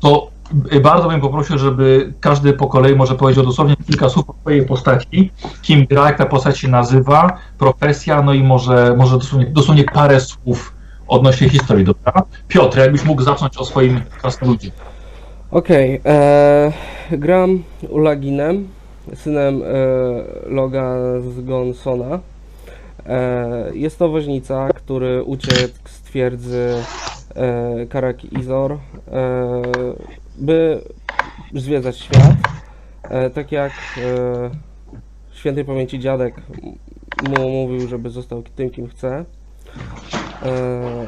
to bardzo bym poprosił, żeby każdy po kolei może powiedział dosłownie kilka słów o swojej postaci, kim gra, jak ta postać się nazywa, profesja, no i może, może dosłownie, dosłownie parę słów odnośnie historii, dobra? Piotr, jakbyś mógł zacząć o swoim krasnoludzie. Okej, e, gram Ulaginem, synem e, Loga z Gonsona. E, jest to woźnica, który uciekł z twierdzy Karak Izor, e, by zwiedzać świat. E, tak jak e, świętej pamięci dziadek mu mówił, żeby został tym, kim chce. E,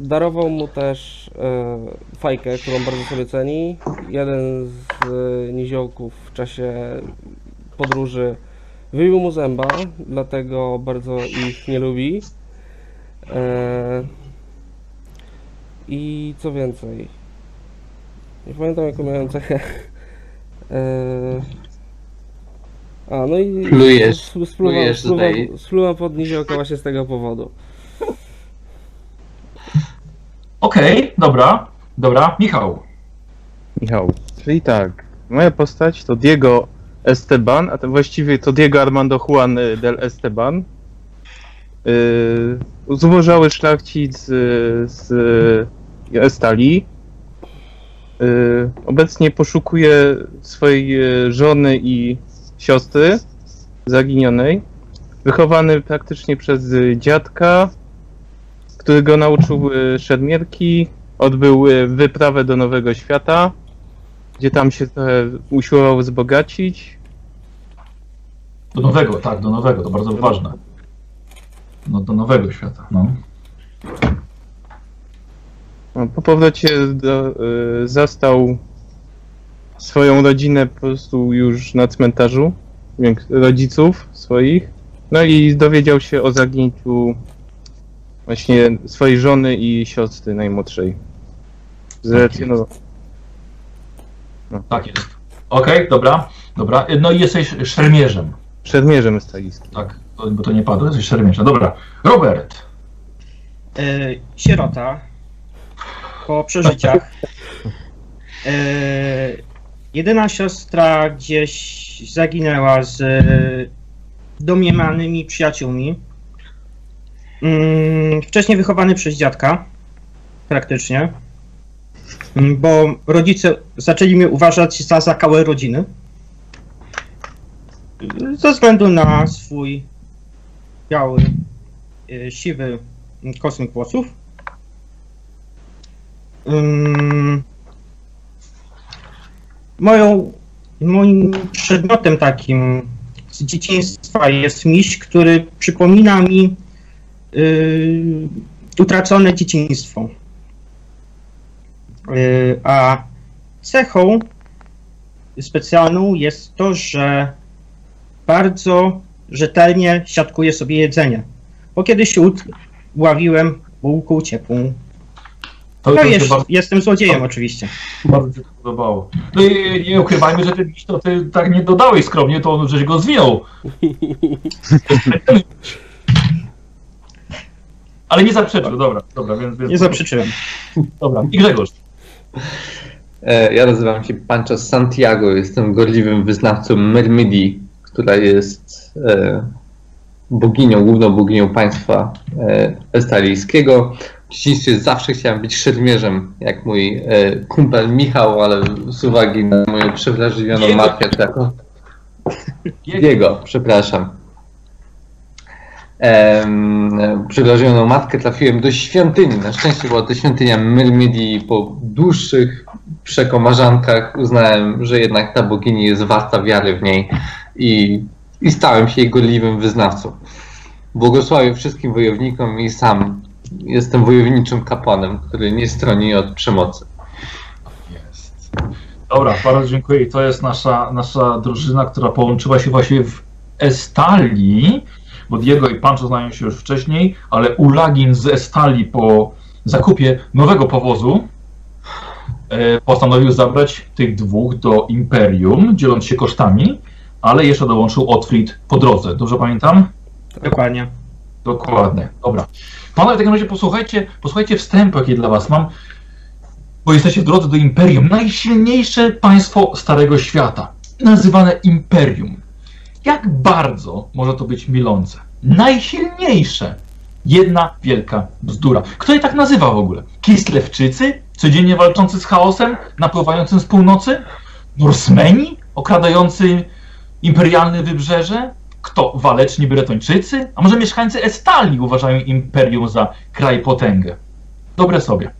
darował mu też e, fajkę, którą bardzo sobie ceni. Jeden z e, niziołków w czasie podróży wybił mu zęba, dlatego bardzo ich nie lubi. I co więcej? Nie pamiętam jaką miałem cechę. E, a, no i Plujesz, spluwam, plujesz spluwam, tutaj. spluwam pod niziołka właśnie z tego powodu. Okej, dobra, dobra. Michał. Michał, czyli tak, moja postać to Diego Esteban, a to właściwie to Diego Armando Juan y, del Esteban. Yy, zubożały szlachcic y, z y, Estali. Yy, obecnie poszukuje swojej y, żony i siostry zaginionej. Wychowany praktycznie przez y, dziadka, który go nauczył y, szermierki, odbył y, wyprawę do Nowego Świata, gdzie tam się trochę usiłował wzbogacić. Do nowego, tak, do nowego, to bardzo ważne. No, do nowego świata, no. No, Po powrocie do, y, zastał swoją rodzinę po prostu już na cmentarzu, rodziców swoich. No i dowiedział się o zaginięciu właśnie swojej żony i siostry najmłodszej. Zrelacjonował. Tak jest. Okej, dobra, dobra. No i jesteś szermierzem, Szermierzem stalijskim. tak, bo to nie padło, jesteś szermierzem. Dobra. Robert. E, sierota po przeżyciach. E, jedyna siostra gdzieś zaginęła z domniemanymi przyjaciółmi. Mm, wcześniej wychowany przez dziadka, praktycznie. Mm, Bo rodzice zaczęli mnie uważać za zakałę rodziny. Ze względu na swój biały, e, siwy kosmyk włosów. Moją, moim przedmiotem takim z dzieciństwa jest miś, który przypomina mi yy, utracone dzieciństwo. Yy, a cechą specjalną jest to, że bardzo rzetelnie siatkuje sobie jedzenie. Bo kiedy się ut- ławiłem bułką ciepłą. To, No jeszcze, bardzo, jestem złodziejem oczywiście. bardzo ci się podobało. No i nie ukrywajmy, że ty, to ty tak nie dodałeś skromnie, to on żeś go zwinął. Ale nie zaprzeczył, dobra, dobra, więc... więc Nie zaprzeczyłem. Dobra, i Grzegorz. E, Ja nazywam się Pancho Santiago, jestem gorliwym wyznawcą Mermidii, która jest e, boginią, główną boginią państwa estalijskiego. W dzieciństwie zawsze chciałem być szermierzem, jak mój e, kumpel Michał, ale z uwagi na moją przewrażliwioną matkę, taką Diego, przepraszam. Em, Przerażoną matkę trafiłem do świątyni. Na szczęście była to świątynia Myrmidii. Po dłuższych przekomarzankach uznałem, że jednak ta bogini jest warta wiary w niej i, i stałem się jej gorliwym wyznawcą. Błogosławię wszystkim wojownikom i sam jestem wojowniczym kapłanem, który nie stroni od przemocy. Jest. Dobra, bardzo dziękuję. I To jest nasza, nasza drużyna, która połączyła się właśnie w Estalii, bo Diego i Pancho znają się już wcześniej, ale Ulagin z Estalii po zakupie nowego powozu e, postanowił zabrać tych dwóch do Imperium, dzieląc się kosztami, ale jeszcze dołączył Otfrid po drodze. Dobrze pamiętam? Dokładnie. Dokładnie. Dobra. Panowie, w takim razie posłuchajcie, posłuchajcie wstępu, jaki dla was mam. Bo jesteście w drodze do Imperium, najsilniejsze państwo Starego Świata, nazywane Imperium. Jak bardzo może to być mylące? Najsilniejsze. Jedna wielka bzdura. Kto je tak nazywa w ogóle? Kislewczycy, codziennie walczący z chaosem, napływającym z północy? Norsmeni, okradający imperialne wybrzeże? Kto? Waleczni Bretończycy? A może mieszkańcy Estalii uważają imperium za kraj potęgę? Dobre sobie.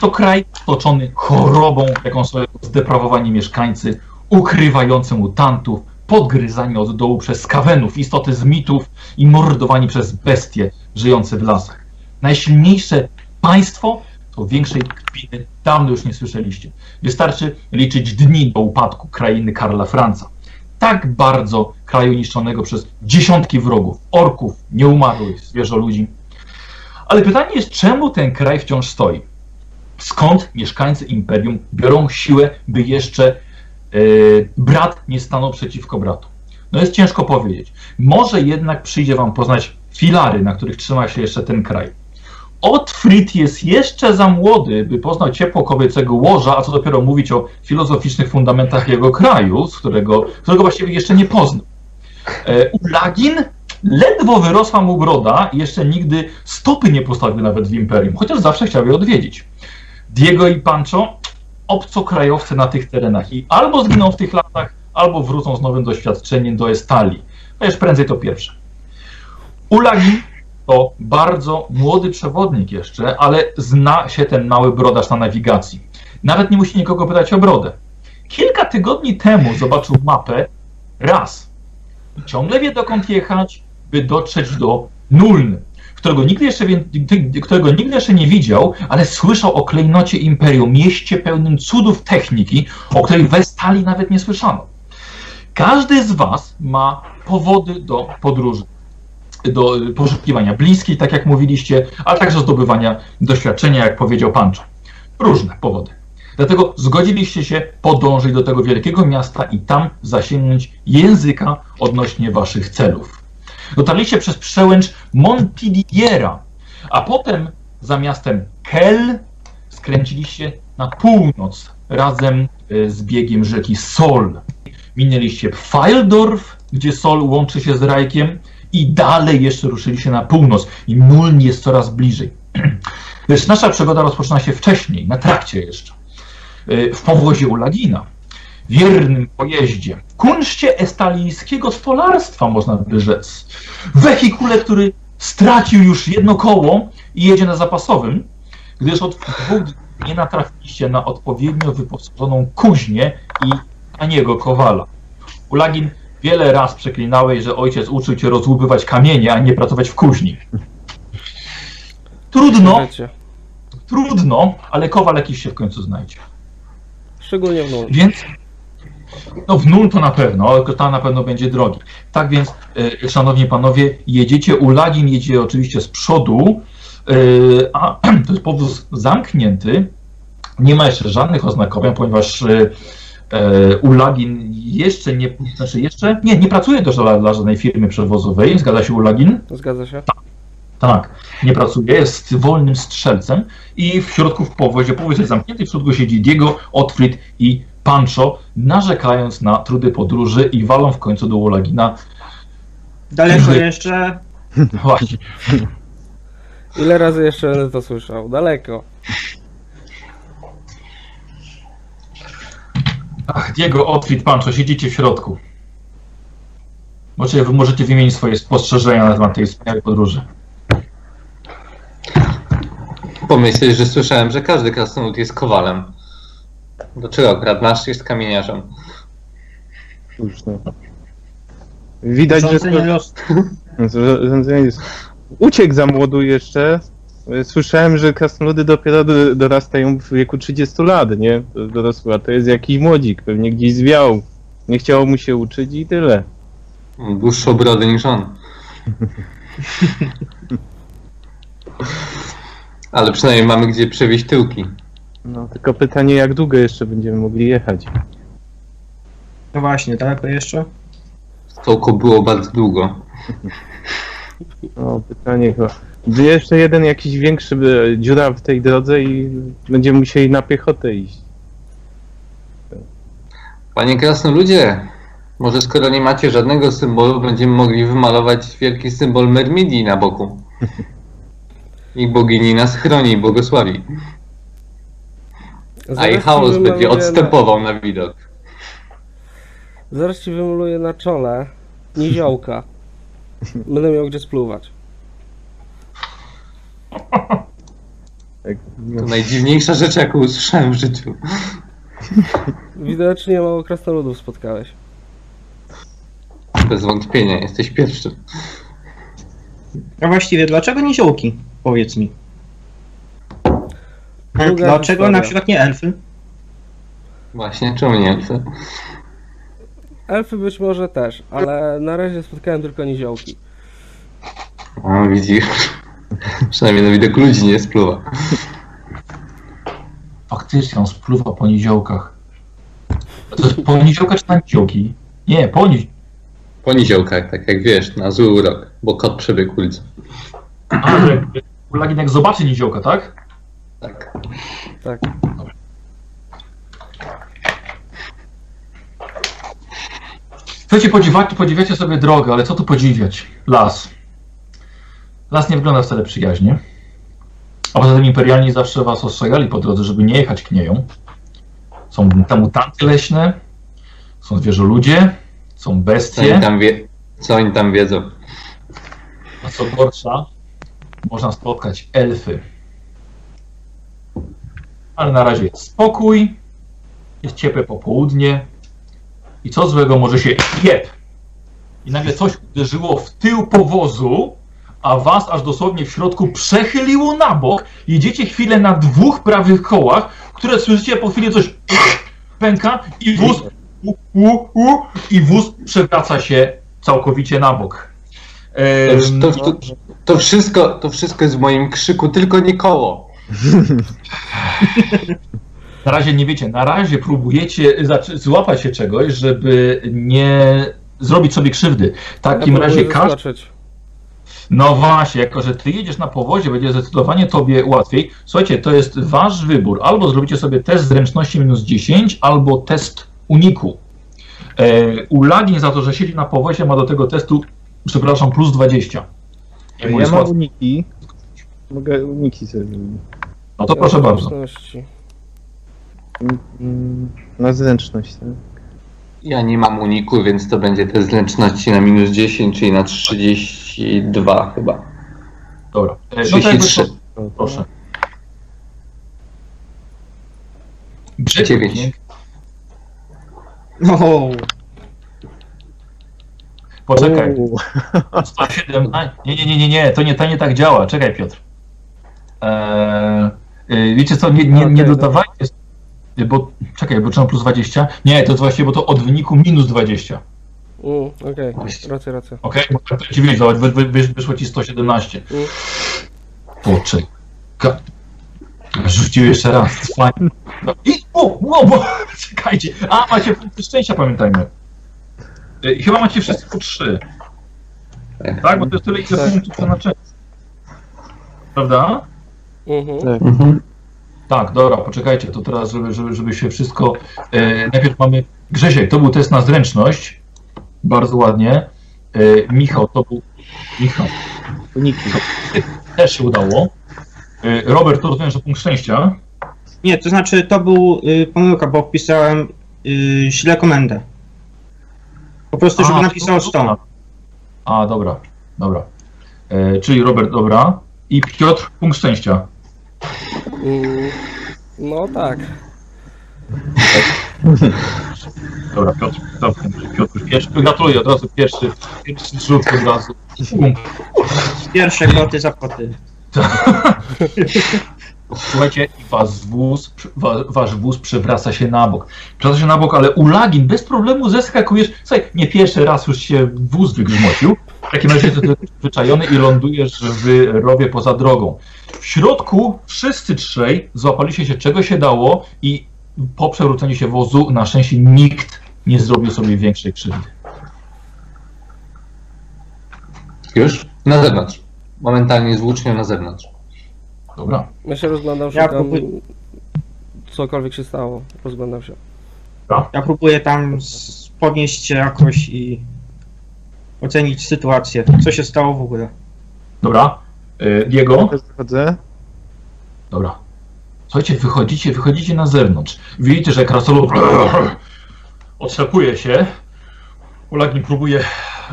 To kraj otoczony chorobą, jaką są zdeprawowani mieszkańcy, ukrywający mutantów, podgryzani od dołu przez skawenów, istoty z mitów i mordowani przez bestie żyjące w lasach. Najsilniejsze państwo to większej kpiny dawno już nie słyszeliście. Wystarczy liczyć dni do upadku krainy Karla Franca. Tak bardzo kraju niszczonego przez dziesiątki wrogów, orków, nieumarłych zwierzoludzi. Ale pytanie jest, czemu ten kraj wciąż stoi? Skąd mieszkańcy imperium biorą siłę, by jeszcze e, brat nie stanął przeciwko bratu? No jest ciężko powiedzieć. Może jednak przyjdzie wam poznać filary, na których trzyma się jeszcze ten kraj. Otfrid jest jeszcze za młody, by poznał ciepło kobiecego łoża, a co dopiero mówić o filozoficznych fundamentach jego kraju, z którego, którego właściwie jeszcze nie poznał. E, Ulagin ledwo wyrosła mu broda i jeszcze nigdy stopy nie postawił nawet w Imperium, chociaż zawsze chciał je odwiedzić. Diego i Pancho obcokrajowcy na tych terenach i albo zginą w tych latach, albo wrócą z nowym doświadczeniem do Estalii. Chociaż prędzej to pierwsze. Ulagin to bardzo młody przewodnik jeszcze, ale zna się ten mały brodarz na nawigacji. Nawet nie musi nikogo pytać o brodę. Kilka tygodni temu zobaczył mapę raz. Ciągle wie dokąd jechać, by dotrzeć do Nuln, którego nigdy jeszcze, którego nigdy jeszcze nie widział, ale słyszał o klejnocie Imperium, mieście pełnym cudów techniki, o której w Westali nawet nie słyszano. Każdy z Was ma powody do podróży do poszukiwania bliskiej, tak jak mówiliście, ale także zdobywania doświadczenia, jak powiedział Pancho. Różne powody. Dlatego zgodziliście się podążyć do tego wielkiego miasta i tam zasięgnąć języka odnośnie waszych celów. Dotarliście przez przełęcz Montidiera, a potem za miastem Kel skręciliście na północ razem e, z biegiem rzeki Sol. Minęliście Pfeildorf, gdzie Sol łączy się z Rajkiem i dalej jeszcze ruszyliście na północ i Nuln jest coraz bliżej. Lecz nasza przygoda rozpoczyna się wcześniej, na trakcie jeszcze. Y, W powozie Ulagina, wiernym pojeździe, kunszcie estalijskiego stolarstwa, można by rzec. Wehikule, który stracił już jedno koło i jedzie na zapasowym, gdyż od dwóch dni nie natrafiliście na odpowiednio wyposażoną kuźnię i taniego kowala. Ulagin wiele raz przeklinałeś, że ojciec uczył cię rozłupywać kamienie, a nie pracować w kuźni. Trudno, trudno, ale kowal jakiś się w końcu znajdzie. Szczególnie w nul. Więc no w nul to na pewno, ale to na pewno będzie drogi. Tak więc, e, szanowni panowie, jedziecie, Ulagin jedzie oczywiście z przodu, e, a to jest powóz zamknięty, nie ma jeszcze żadnych oznakowań, ponieważ e, Ulagin jeszcze nie, znaczy jeszcze, nie, nie pracuje też dla, dla żadnej firmy przewozowej, zgadza się Ulagin? Zgadza się? Tak, nie pracuje, jest wolnym strzelcem i w środku w powozie, powóz jest zamknięty, w środku siedzi Diego, Otfrid i Pancho, narzekając na trudy podróży i walą w końcu do Ulagina. Daleko jeszcze. Właśnie, Ile razy jeszcze będę to słyszał? Daleko. Ach, Diego, Otfrid, Pancho, siedzicie w środku. Możecie, wy możecie wymienić swoje spostrzeżenia na temat tej wspaniałej podróży. Pomyśleć, że słyszałem, że każdy krasnolud jest kowalem. Dlaczego akurat nasz jest kamieniarzem? Cóż, no. Widać, że Rządzenie losu. Rządzenie jest... Uciekł za młodu jeszcze. Słyszałem, że krasnoludy dopiero do- dorastają w wieku 30 lat, nie? Dorosły, a to jest jakiś młodzik, pewnie gdzieś zwiał. Nie chciało mu się uczyć i tyle. Dłuższą brodę niż on. Ale przynajmniej mamy gdzie przewieźć tyłki. No, tylko pytanie, jak długo jeszcze będziemy mogli jechać? No właśnie, daleko jeszcze? Stołko było bardzo długo. No, pytanie chyba. Jeszcze jeden jakiś większy e, dziura w tej drodze i będziemy musieli na piechotę iść. Panie krasnoludzie, może skoro nie macie żadnego symbolu, będziemy mogli wymalować wielki symbol Mermidii na boku. I bogini nas chroni i błogosławi. A i chaos będzie odstępował na widok. Na, zaraz ci wymuluję na czole niziołka. Będę miał gdzie spluwać. Tak, To najdziwniejsza rzecz, jaką usłyszałem w życiu. Widocznie mało krasnoludów spotkałeś. Bez wątpienia, jesteś pierwszym. A właściwie dlaczego niziołki? Powiedz mi. Druga Dlaczego historia. na przykład nie elfy? Właśnie, czemu nie chcę? Elfy być może też, ale na razie spotkałem tylko niziołki. O, widzisz. Przynajmniej na widok ludzi nie spluwa. Faktycznie on spluwa po niziołkach. To jest po niziołkach czy na niziołki? Nie, po ni... Po niziołkach, tak jak wiesz, na zły urok, bo kot przebiegł ulicą. Ulagin jak zobaczy niziołka, tak? Tak. Tak. Słuchajcie, podziwiacie, podziwiacie sobie drogę, ale co tu podziwiać? Las. Las nie wygląda wcale przyjaźnie. A poza tym imperialni zawsze was ostrzegali po drodze, żeby nie jechać knieją. Są tam mutanty leśne, są zwierzoludzie, są Co oni bestie, tam, wie... Co oni tam wiedzą? a co gorsza, można spotkać elfy. Ale na razie jest spokój, jest ciepłe popołudnie i co złego może się jeb. I nagle coś uderzyło w tył powozu, a was aż dosłownie w środku przechyliło na bok. Jedziecie chwilę na dwóch prawych kołach, które słyszycie po chwili coś pęka i wóz u, u, u, i wóz przewraca się całkowicie na bok. Em, To, to, to, to, wszystko, to wszystko jest w moim krzyku, tylko nie koło. Na razie nie wiecie, na razie próbujecie złapać się czegoś, żeby nie zrobić sobie krzywdy. W takim Ja razie każdy. No właśnie, jako że ty jedziesz na powozie, będzie zdecydowanie tobie łatwiej. Słuchajcie, to jest wasz wybór. Albo zrobicie sobie test zręczności minus 10, albo test uniku. E, Ulagin za to, że siedzi na powozie, ma do tego testu, przepraszam, plus 20. Nie, Ja mam łatwiej. uniki. Mogę uniki sobie zrobić. No to proszę bardzo. Na zręczność, tak? Ja nie mam uniku, więc to będzie te zręczności na minus 10, czyli na 32 chyba. Dobra. E, No to 33. proszę. Brzeg- Dziewięć. No, Poczekaj. Uuu. 117. Nie, nie, nie, nie, nie, to nie, to nie tak działa. Czekaj, Piotr. Eee, wiecie co, nie, nie, nie dodawajcie, bo czekaj, bo czy mam plus 20? Nie, to jest właściwie, bo to od wyniku minus 20. Mm, Okej, Właśnie. racja, racja. Okej, bo tak to ci wy, wyszło ci 117. Mm. Poczekaj. Rzucił jeszcze raz. Fajnie. No I, o, o, o, czekajcie. A, macie punkty szczęścia, pamiętajmy. E, Chyba macie wszyscy po 3. Tak. Tak, bo to jest tyle, ile Tak. punktów na część. Prawda? Mhm. Mhm. Tak, dobra, poczekajcie, to teraz, żeby, żeby, żeby się wszystko. E, najpierw mamy. Grzesiek, to był test na zręczność. Bardzo ładnie. E, Michał, to był. Michał, Uniki. też się udało. E, Robert, to rozumiem, że punkt szczęścia. nie, to znaczy to był y, pomyłka, bo wpisałem y, źle komendę. Po prostu, żeby A, napisał to- 100. A, dobra, dobra. E, czyli Robert, dobra. I Piotr, punkt szczęścia. Mm, No tak. Dobra, Piotr, dobra, Piotr pierwszy. Gratuluję, od razu pierwszy, pierwszy rzut od razu. Pierwsze koty za koty. Słuchajcie, i wasz wóz, wa, wasz wóz przewraca się na bok. Przewraca się na bok, ale ulagin bez problemu zeskakujesz. Słuchaj, nie pierwszy raz już się wóz wygrzmocił. W takim razie jesteś zwyczajony i lądujesz w rowie poza drogą. W środku wszyscy trzej złapaliście się czego się dało i po przewróceniu się wozu na szczęście nikt nie zrobił sobie większej krzywdy. Już? Na zewnątrz. momentalnie z włócznią na zewnątrz. Dobra. Ja się rozglądam, Ja szukam próbuję- cokolwiek się stało. Rozglądam się. Ja próbuję tam podnieść się jakoś i ocenić sytuację. Co się stało w ogóle? Dobra. Y, Diego? Też wychodzę. Dobra. Słuchajcie, wychodzicie, wychodzicie na zewnątrz. Widzicie, że krasnolud otrzepuje się. Ulagin próbuje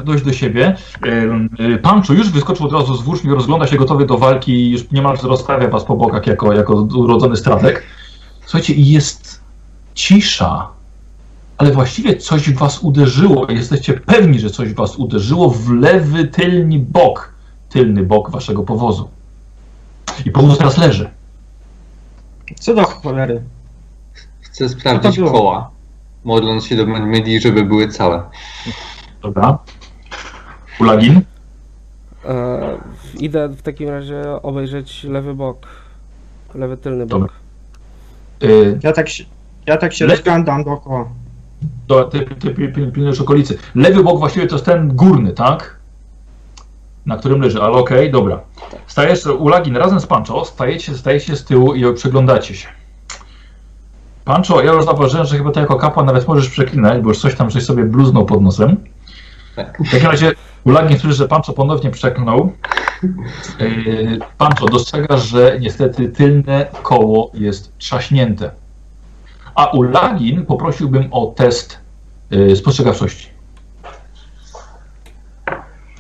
dojść do siebie. Ym, y, Pancho już wyskoczył od razu z włóczni, rozgląda się gotowy do walki i już niemal rozstawia was po bokach jako, jako urodzony stratek. Słuchajcie, i jest cisza. Ale właściwie coś w was uderzyło. Jesteście pewni, że coś w was uderzyło w lewy tylny bok. Tylny bok waszego powozu. I powóz teraz leży. Co do cholery? Chcę sprawdzić koła, modląc się do Medii, żeby były całe. Dobra. Ulagin? E, idę w takim razie obejrzeć lewy bok. Lewy tylny bok. Dobra. Y, Ja tak się, ja tak się Le- rozglądam dookoła. Do, ty, ty okolicy. Lewy bok właściwie to jest ten górny, tak? Na którym leży, ale okej, dobra. Stajesz, Ulagin razem z Pancho, stajecie, stajecie z tyłu i przeglądacie się. Pancho, ja już zauważyłem, że chyba ty jako kapłan nawet możesz przeklinać, bo już coś tam żeś sobie bluznął pod nosem. Tak. W takim razie Ulagin słyszy, że Pancho ponownie przeklnął. Yy, Pancho, dostrzegasz, że niestety tylne koło jest trzaśnięte. A Ulagin poprosiłbym o test yy, spostrzegawczości.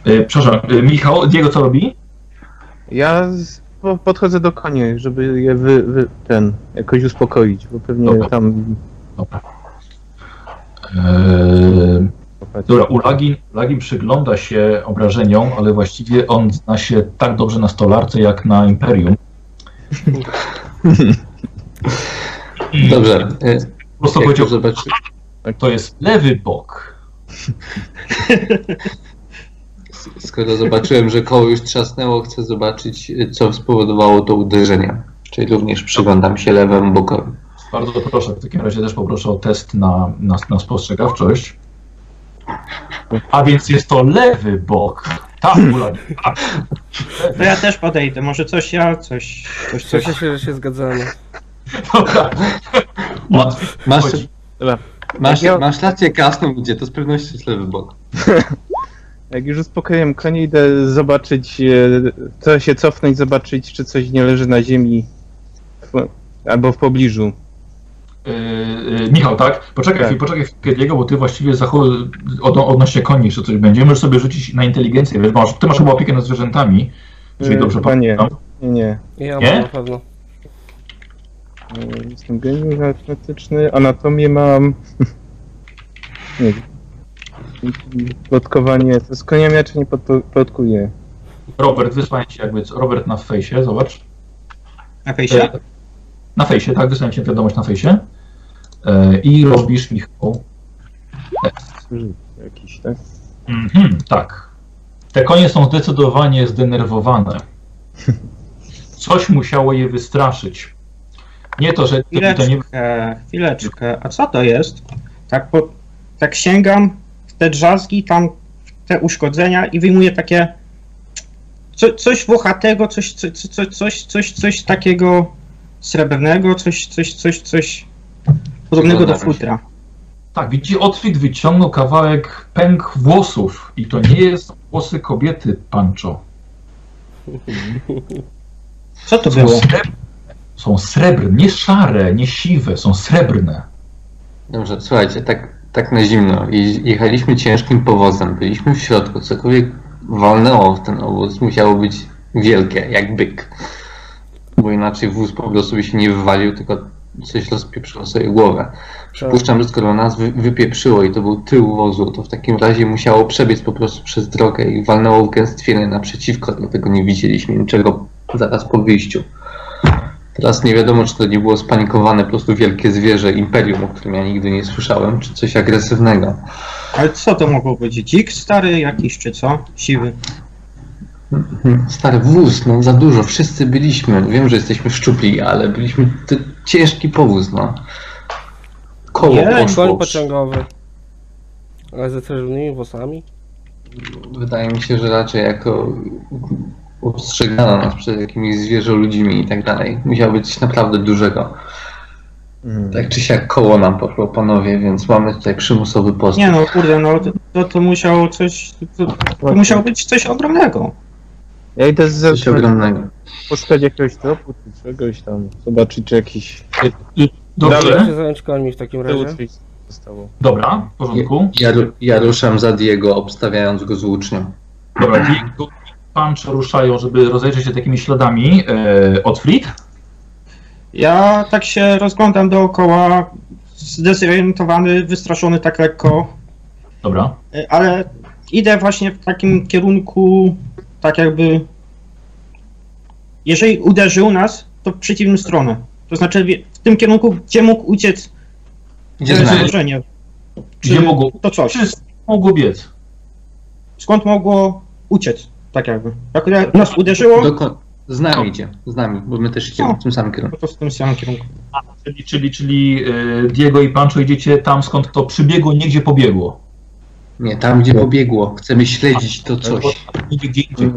Yy, przepraszam, yy, Michał, Diego co robi? Ja z, po, podchodzę do koni, żeby je wy, wy, ten jakoś uspokoić, bo pewnie Dobra. tam. Dobra. Yy, Dobra, Ulagin, Ulagin przygląda się obrażeniom, ale właściwie on zna się tak dobrze na stolarce jak na Imperium. Dobrze. Po prostu Jak powiedział, to zobaczy, to jest lewy bok. skoro zobaczyłem, że koło już trzasnęło, chcę zobaczyć, co spowodowało to uderzenie. Czyli również przyglądam się lewemu bokowi. Bardzo proszę, w takim razie też poproszę o test na, na, na spostrzegawczość. A więc jest to lewy bok. Tak, tak. To ja też podejdę, może coś ja, coś, coś, coś. Cieszę się, że się zgadzamy. Dobra. Łatwiej Masz. Dobra. masz, Ja- masz rację, krasną idzie, to z pewnością jest lewy bok. Jak już uspokoiłem konie, idę zobaczyć, e, co się cofnąć, zobaczyć, czy coś nie leży na ziemi. w- Albo w pobliżu. Yy, Michał, tak? Poczekaj, Tak. chwilę, poczekaj chwilkę, Diego, bo ty właściwie zachow... od, odnośnie koni jeszcze coś będzie. Możesz sobie rzucić na inteligencję, wiesz, masz, ty masz chyba opiekę nad zwierzętami, jeżeli Yy, dobrze pamiętam. Nie, nie. Ja Nie? mam na pewno. E, Jestem geniusz aritmetyczny, anatomię mam. nie Plotkowanie. To z koniami ja czy nie plotkuję. Robert, wysłałem ci jakby, co- Robert na fejsie, zobacz. Na fejsie? Na fejsie, tak, wysłałem ci wiadomość na fejsie. Yy, I robisz, Michał, Jakiś, tak? Mhm, tak. Te konie są zdecydowanie zdenerwowane. Coś musiało je wystraszyć. Nie to, że to nie... Chwileczkę, chwileczkę. A co to jest? Tak, po, tak sięgam w te drzazgi, tam w te uszkodzenia i wyjmuję takie co, coś włochatego, coś, coś, coś, coś, coś, coś takiego srebrnego, coś, coś, coś, coś podobnego do futra. Tak, widzicie, Otwit wyciągnął kawałek pęk włosów i to nie jest włosy kobiety, Pancho. Co to było? srebrne, są srebrne, nie szare, nie siwe, są srebrne. Dobrze, słuchajcie, tak, tak na zimno. Jechaliśmy ciężkim powozem, byliśmy w środku, cokolwiek walnęło w ten obóz, musiało być wielkie, jak byk. Bo inaczej wóz po prostu by się nie wywalił, tylko coś rozpieprzyło sobie głowę. Przypuszczam, że skoro nas wy, wypieprzyło i to był tył wozu, to w takim razie musiało przebiec po prostu przez drogę i walnęło w gęstwinę naprzeciwko, dlatego nie widzieliśmy niczego zaraz po wyjściu. Teraz nie wiadomo, czy to nie było spanikowane po prostu wielkie zwierzę imperium, o którym ja nigdy nie słyszałem, czy coś agresywnego. Ale co to mogło być? Dzik stary jakiś, czy co? Siwy. Hmm, Stary wóz, no za dużo, wszyscy byliśmy. Wiem, że jesteśmy szczupli, ale byliśmy to ciężki powóz, no. Koło Nie, Koń pociągowy. Ale ze srebrnymi włosami? Wydaje mi się, że raczej jako Postrzegano nas przed jakimiś zwierzoludzimi i tak dalej. Musiało być coś naprawdę dużego. Mm. Tak czy siak koło nam poszło panowie, więc mamy tutaj przymusowy post. Nie no, kurde, no to, to, musiało coś, to, to musiało być coś ogromnego. Ja idę Coś z ogromnego. poszukać jakiegoś tropu, czy czegoś tam, zobaczyć czy jakiś Dobrze, Dalej się zająć końmi w takim razie. coś zostało. dobra, w porządku. Ja, ja ruszam za Diego, obstawiając go z włócznią. Dobra, Diego Punch ruszają, żeby rozejrzeć się takimi śladami e, od Fleet. Ja tak się rozglądam dookoła, zdezorientowany, wystraszony tak lekko, Dobra, e, ale idę właśnie w takim kierunku, tak jakby, jeżeli uderzył nas, to w przeciwną stronę. To znaczy w- tym kierunku, gdzie mógł uciec Gdzie e, zagrożenie. gdzie mogło, to coś? czy mogło biec? Skąd mogło uciec, tak jakby. Jak nas uderzyło? Z nami idzie, z nami, bo my też idziemy w tym samym kierunku. to w tym samym kierunku. Czyli, czyli, czyli e, Diego i Pancho idziecie tam, skąd to przybiegło, nie gdzie pobiegło. Nie, tam gdzie pobiegło. Chcemy śledzić to coś. Gdzie indziej.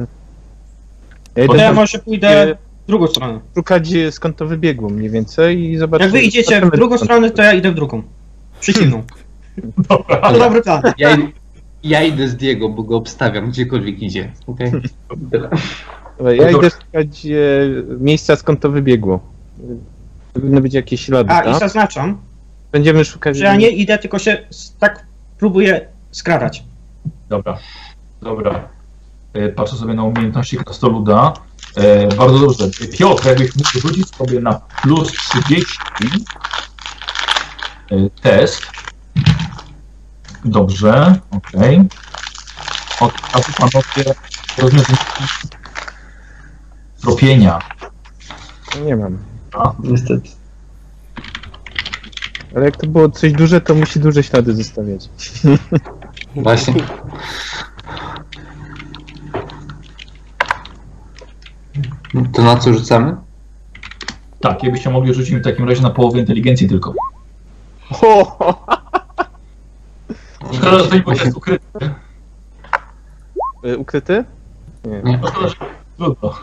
Ja To idę ja może pójdę w drugą stronę. szukać skąd to wybiegło mniej więcej i zobaczyć. Jak wy idziecie w drugą stronę, to ja idę w drugą. Przeciwną. Dobra, To dobry plan. Ja, ja idę z Diego, bo go obstawiam gdziekolwiek idzie. Okay? Dobra, ja idę szukać e, miejsca skąd to wybiegło. Powinny być jakieś ślady, A, i tak? zaznaczam, Będziemy szukać. że ja nie idę, tylko się s- tak próbuję skradać. dobra, dobra. E, Patrzę sobie na umiejętności krasnoluda. E, bardzo dobrze. Piotr, jakbyś mógł rzucić sobie na plus 30 e, test. Dobrze, okej. Od razu panowie rozwiązać tropienia. Nie mam. Niestety. Ale jak to było coś duże, to musi duże ślady zostawiać. Właśnie. To na co rzucamy? Tak, jakbyście mogli rzucić w takim razie na połowę inteligencji tylko. Szkoda, że nie jest ukryte. E, Ukryty? Nie. Nie. No szkoda, że trudno.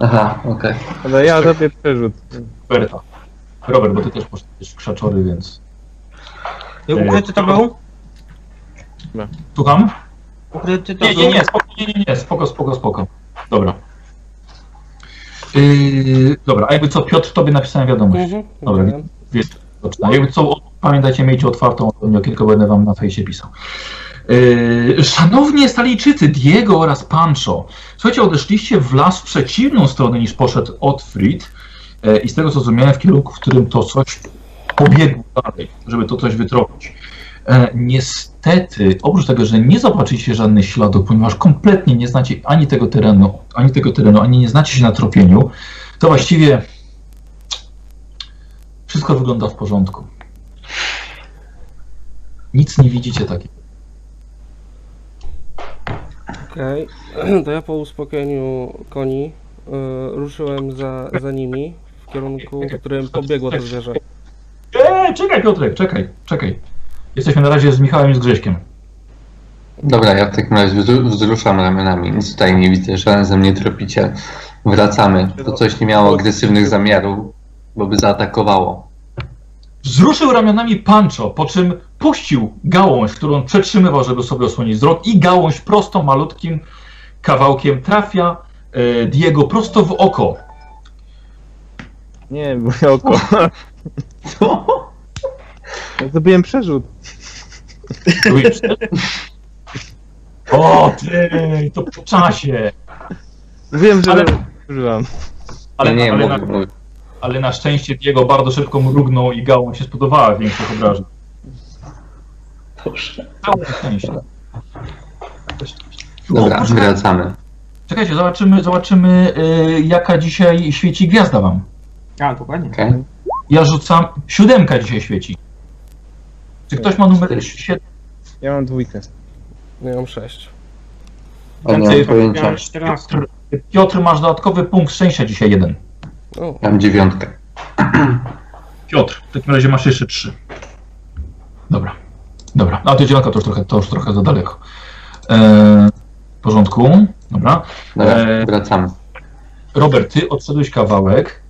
Aha, okej. Ale ja robię przerzut. Roberta. Robert, bo ty też poszedłeś w krzaczory, więc... Ukryty to był? Słucham? Ukryty to Nie, był? nie, nie, spoko, nie, nie, nie, spoko, spoko, spoko. Dobra. Yy, dobra, a jakby co, Piotr, tobie napisałem wiadomość. Mhm, Dobra, dobra. wiesz, zaczyna. Jakby co, pamiętajcie, miejcie otwartą mnie okienkę, będę wam na fejsie pisał. Yy, szanowni Stalijczycy, Diego oraz Pancho, słuchajcie, odeszliście w las w przeciwną stronę niż poszedł Otfrid yy, i z tego co zrozumiałem w kierunku, w którym to coś pobiegło dalej, żeby to coś wytropić. E, niestety, oprócz tego, że nie zobaczycie żadnych śladów, ponieważ kompletnie nie znacie ani tego terenu, ani tego terenu, ani nie znacie się na tropieniu, to właściwie wszystko wygląda w porządku. Nic nie widzicie takiego. Okej, to ja po uspokojeniu koni y, ruszyłem za, za nimi w kierunku, w którym pobiegło to zwierzę. Eee, czekaj Piotrek, czekaj, czekaj. Jesteśmy na razie z Michałem i z Grześkiem. Dobra, ja w takim razie wzru- wzruszam ramionami. Nic tutaj nie widzę, żaden ze mnie tropiciel. Wracamy. To coś nie miało agresywnych zamiarów, bo by zaatakowało. Wzruszył ramionami Pancho, po czym puścił gałąź, którą przetrzymywał, żeby sobie osłonić wzrok i gałąź prosto malutkim kawałkiem trafia e, Diego prosto w oko. Nie, moje oko. Ja zrobiłem przerzut. O ty, to po czasie. Wiem, że Ale- używam. Ale, nie, ale, na, mówię. Ale na szczęście Diego bardzo szybko mrugnął i gałąź się spodobała większych obrażeń. Całe szczęście. Dobra, O, wracamy. Czekajcie, zobaczymy, zobaczymy y, jaka dzisiaj świeci gwiazda wam. A, dokładnie. Okej. Ja rzucam, siódemka dzisiaj świeci. Czy ktoś ma numer Cztery. 7? Ja mam dwójkę. Ja mam sześć. Nie mam pojęcia. Miałem 14. Piotr, Piotr, masz dodatkowy punkt szczęścia dzisiaj jeden. O, Mam dziewiątkę. Piotr, w takim razie masz jeszcze trzy. Dobra, dobra. A to dziewiątka to już trochę, to już trochę za daleko. E, w porządku. Dobra. Dobra, E, wracamy. Robert, ty odszedłeś kawałek.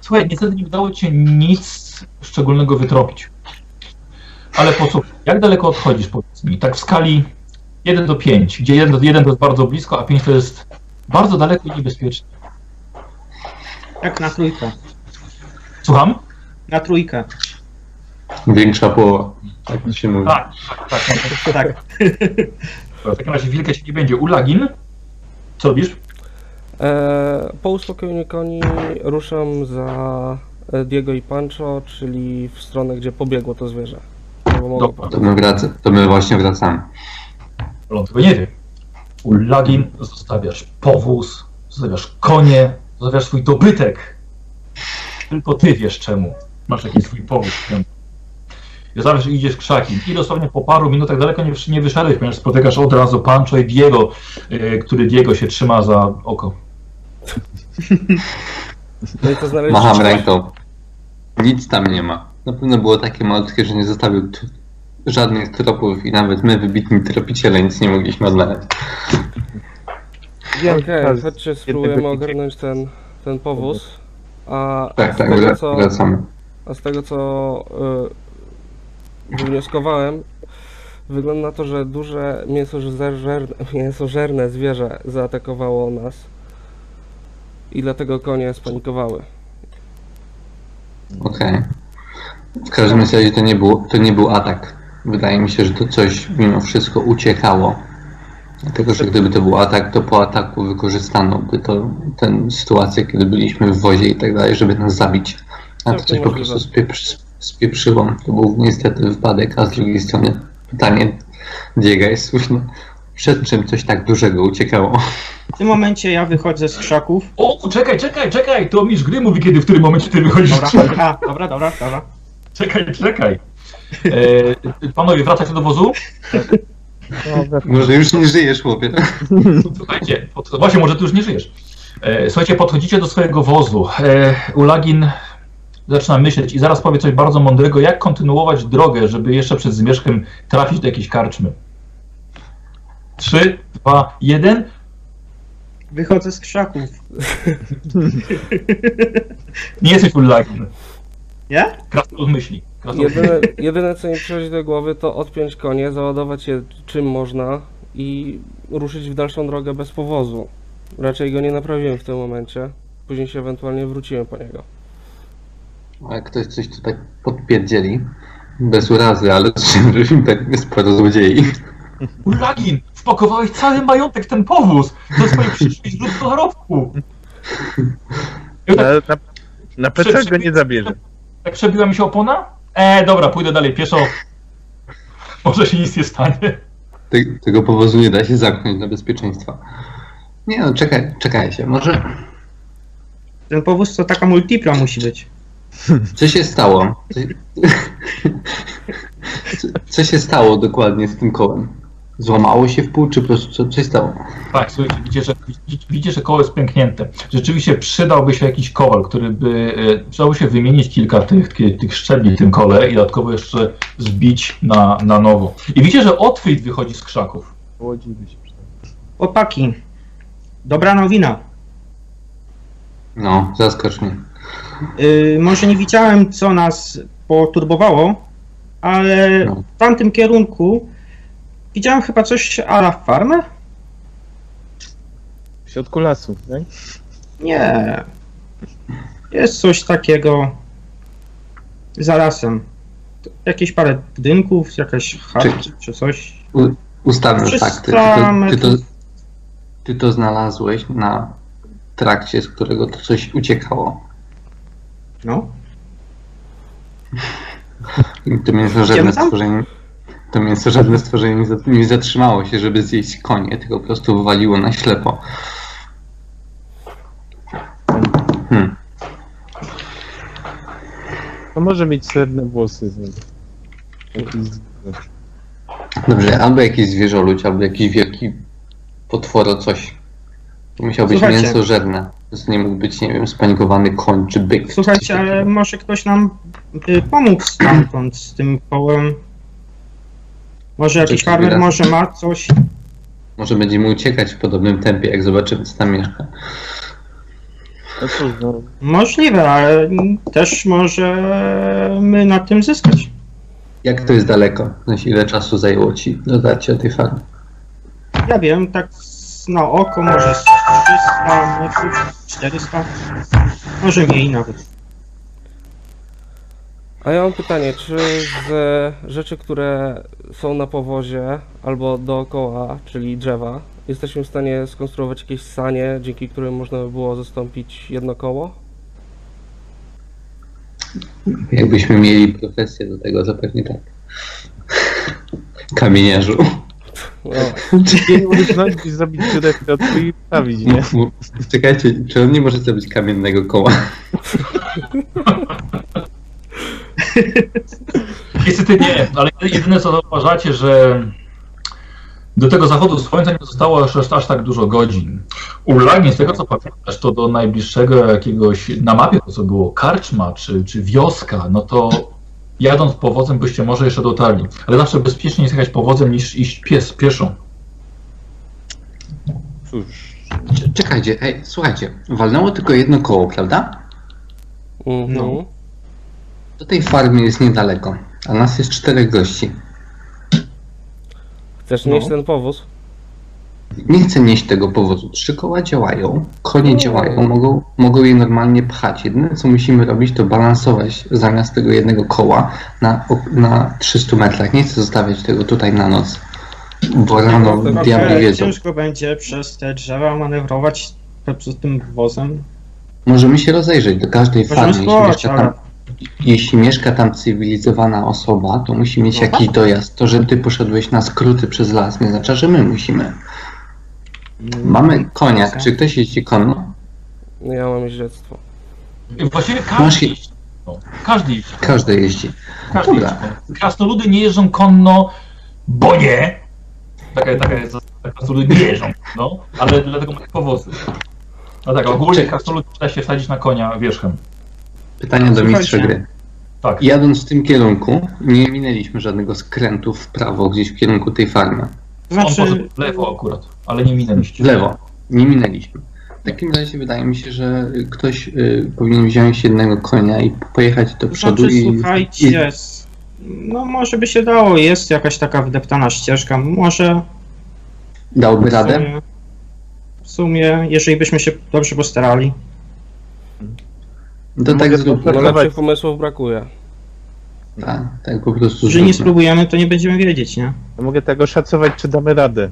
Słuchaj, niestety nie udało ci się nic szczególnego wytropić. Ale posłuchaj, jak daleko odchodzisz, powiedz mi? Tak w skali 1 do 5, gdzie 1 do 1 to jest bardzo blisko, a 5 to jest bardzo daleko i niebezpiecznie. Jak na trójkę. Słucham? Na trójkę. Większa połowa. Tak to się mówi. Tak, tak, tak. Tak. W takim razie wilka się nie będzie. Ulagin, co robisz? E, po uspokojeniu koni ruszam za e, Diego i Pancho, czyli w stronę, gdzie pobiegło to zwierzę. To my, wraca, to my właśnie wracamy. On tego nie wie. Ulagin, zostawiasz powóz, zostawiasz konie, zostawiasz swój dobytek. Tylko ty wiesz czemu. Masz jakiś swój powód. I zawsze idziesz krzakiem. I dosłownie po paru minutach daleko nie, nie wyszedłeś, ponieważ spotykasz od razu Pancho i Diego, yy, który Diego się trzyma za oko. No i to znaleźć Macham ręką. Nic tam nie ma. Na pewno było takie malutkie, że nie zostawił żadnych tropów i nawet my, wybitni tropiciele, nic nie mogliśmy odnaleźć. Okej, chodźcie, spróbujemy ogarnąć ten, ten powóz. A Tak, z tak, tego, co, wracamy. a z tego co y, wywnioskowałem, wygląda na to, że duże mięsożerne, mięsożerne zwierzę zaatakowało nas. I dlatego konie spanikowały. Okej. W każdym razie to nie, był, to nie był atak. Wydaje mi się, że to coś mimo wszystko uciekało. Dlatego, że gdyby to był atak, to po ataku wykorzystano by to tę sytuację, kiedy byliśmy w wozie i tak dalej, żeby nas zabić. A to Całkiem coś po prostu spieprzy, spieprzyło. To był niestety wypadek, a z drugiej strony pytanie Diego jest słuszne. Przed czym coś tak dużego uciekało? W tym momencie ja wychodzę z krzaków. O, czekaj, czekaj, czekaj! To mistrz gry mówi, kiedy, w którym momencie ty wychodzisz Dobra, z dobra, dobra, dobra, dobra. Czekaj, czekaj. E, panowie, wracacie do wozu? Może już nie żyjesz, chłopie. Słuchajcie, pod, właśnie może ty już nie żyjesz. E, słuchajcie, podchodzicie do swojego wozu. E, Ulagin zaczyna myśleć i zaraz powie coś bardzo mądrego, jak kontynuować drogę, żeby jeszcze przed zmierzchem trafić do jakiejś karczmy. Trzy, dwa, jeden. Wychodzę z krzaków. Nie jesteś Ulagin. Nie? Krasnolud myśli. Krasnolud Jedyne, jedyne co mi przychodzi do głowy to odpiąć konie, załadować je czym można i ruszyć w dalszą drogę bez powozu. Raczej go nie naprawiłem w tym momencie. Później się ewentualnie wróciłem po niego. A jak ktoś coś tutaj podpierdzieli, bez urazy, ale z czym że pewnie sporo złodziei. Ulagin, wpakowałeś cały majątek w ten powóz. Jest przyszłość źródło zarobku. I Na, tak, na, na go nie zabierze. tak przebiła mi się opona? E, dobra, pójdę dalej pieszo. Może się nic nie stanie. Te, tego powozu nie da się zamknąć dla bezpieczeństwa. Nie no, czekaj, czekajcie, może Ten powóz to taka multipla musi być. co się stało? Co, co, co się stało dokładnie z tym kołem? Złamało się w pół, czy po prostu co, co się stało? Tak, słuchajcie, widzicie, że, widzicie, że koło jest pęknięte. Rzeczywiście przydałby się jakiś kowal, który by, e, przydałoby się wymienić kilka tych, tych, szczebli w tym kole i dodatkowo jeszcze zbić na, na nowo. I widzicie, że Otwit wychodzi z krzaków. Się. Chłopaki, dobra nowina. No, zaskocz mnie. Yy, może nie widziałem, co nas poturbowało, ale No. w tamtym kierunku widziałem chyba coś ala farmę? W środku lasu, tak? Nie. Jest coś takiego za lasem. Jakieś parę budynków, jakaś chata Czy- czy coś. U, 300 fakty. Ty to, ty, to, ty to znalazłeś na trakcie, z którego to coś uciekało. No. I to mięsożerne Idziemy tam? stworzenie. To mięsożerne stworzenie nie zat- nie zatrzymało się, żeby zjeść konie, tylko po prostu wywaliło na ślepo. Hmm. To może mieć srebrne włosy. no. Dobrze, albo jakiś zwierzoludź, albo jakiś wielki potworo coś. To musiał być Słuchajcie. mięsożerne. To nie mógł być, nie wiem, spanikowany koń czy byk. Słuchajcie, ale może ktoś nam y, pomógł stamtąd z tym kołem. Może jakiś farmer może ma coś. Może będziemy uciekać w podobnym tempie, jak zobaczymy, co tam mieszka. No cóż, no, Możliwe, ale też możemy na tym zyskać. Jak to jest daleko? Sensie, ile czasu zajęło ci dotarcie do tej farmy? Ja wiem, tak na oko może z 300 metrów, 400, może mniej nawet. A ja mam pytanie, czy z rzeczy, które są na powozie albo dookoła, czyli drzewa, jesteśmy w stanie skonstruować jakieś sanie, dzięki którym można by było zastąpić jedno koło? Jakbyśmy mieli profesję do tego, to pewnie tak. Kamieniarzu. No, nie i zrobić dziurę w środku i prawić, nie? Czekajcie, czy on nie może zrobić kamiennego koła? Niestety nie, ale jedyne co zauważacie, że do tego zachodu słońca nie zostało aż, aż, tak dużo godzin. Ulagnie, z tego co pamiętasz, to do najbliższego jakiegoś, na mapie to co było, karczma czy, czy wioska, no to jadąc powozem byście może jeszcze dotarli. Ale zawsze bezpiecznie jest jechać powozem niż iść pies, pieszo. Cóż, Cze- Czekajcie, ej, słuchajcie, walnęło tylko jedno koło, prawda? mhm. No. Do tej farmy jest niedaleko, a nas jest czterech gości. Chcesz No. nieść ten powóz? Nie chcę nieść tego powozu. Trzy koła działają, konie działają, mogą, mogą je normalnie pchać. Jedyne co musimy robić to balansować zamiast tego jednego koła na, ok- na 300 metrach. Nie chcę zostawiać tego tutaj na noc, bo rano diabli Trochę wiedzą. ciężko będzie przez te drzewa manewrować przez tym wozem. Możemy się rozejrzeć do każdej Możemy farmy. Jeśli spróbować, mieszka, ale- tam, jeśli mieszka tam cywilizowana osoba, to musi mieć No jakiś dojazd. To, że ty poszedłeś na skróty przez las, nie oznacza, że my musimy. Mamy konia. Czy ktoś jeździ konno? Ja mam jeździectwo. Właściwie Masz każdy je- jeździ. Każdy jeździ konno. Każdy jeździ. Każdy Dobra. jeździ konno. Krasnoludy nie jeżdżą konno, bo nie. Taka, taka jest zasada, krasnoludy nie jeżdżą, no, ale dlatego mają powozy. No tak, ogólnie krasnolud da się wsadzić na konia wierzchem. Pytanie do Słuchajcie. mistrza gry. Tak. Jadąc w tym kierunku, nie minęliśmy żadnego skrętu w prawo, gdzieś w kierunku tej farmy. To On poszedł znaczy, w lewo akurat, ale nie minęliście. W lewo. Nie minęliśmy. W takim razie wydaje mi się, że ktoś y, powinien wziąć jednego konia i pojechać do przodu znaczy i, słuchajcie, s- no może by się dało, jest jakaś taka wdeptana ścieżka, może i dałby w radę. w sumie, jeżeli byśmy się dobrze postarali. To tak. No Próbować. lepszych pomysłów brakuje. Tak, tak po prostu Jeżeli nie spróbujemy, to nie będziemy wiedzieć, nie? ja mogę tego szacować, czy damy radę.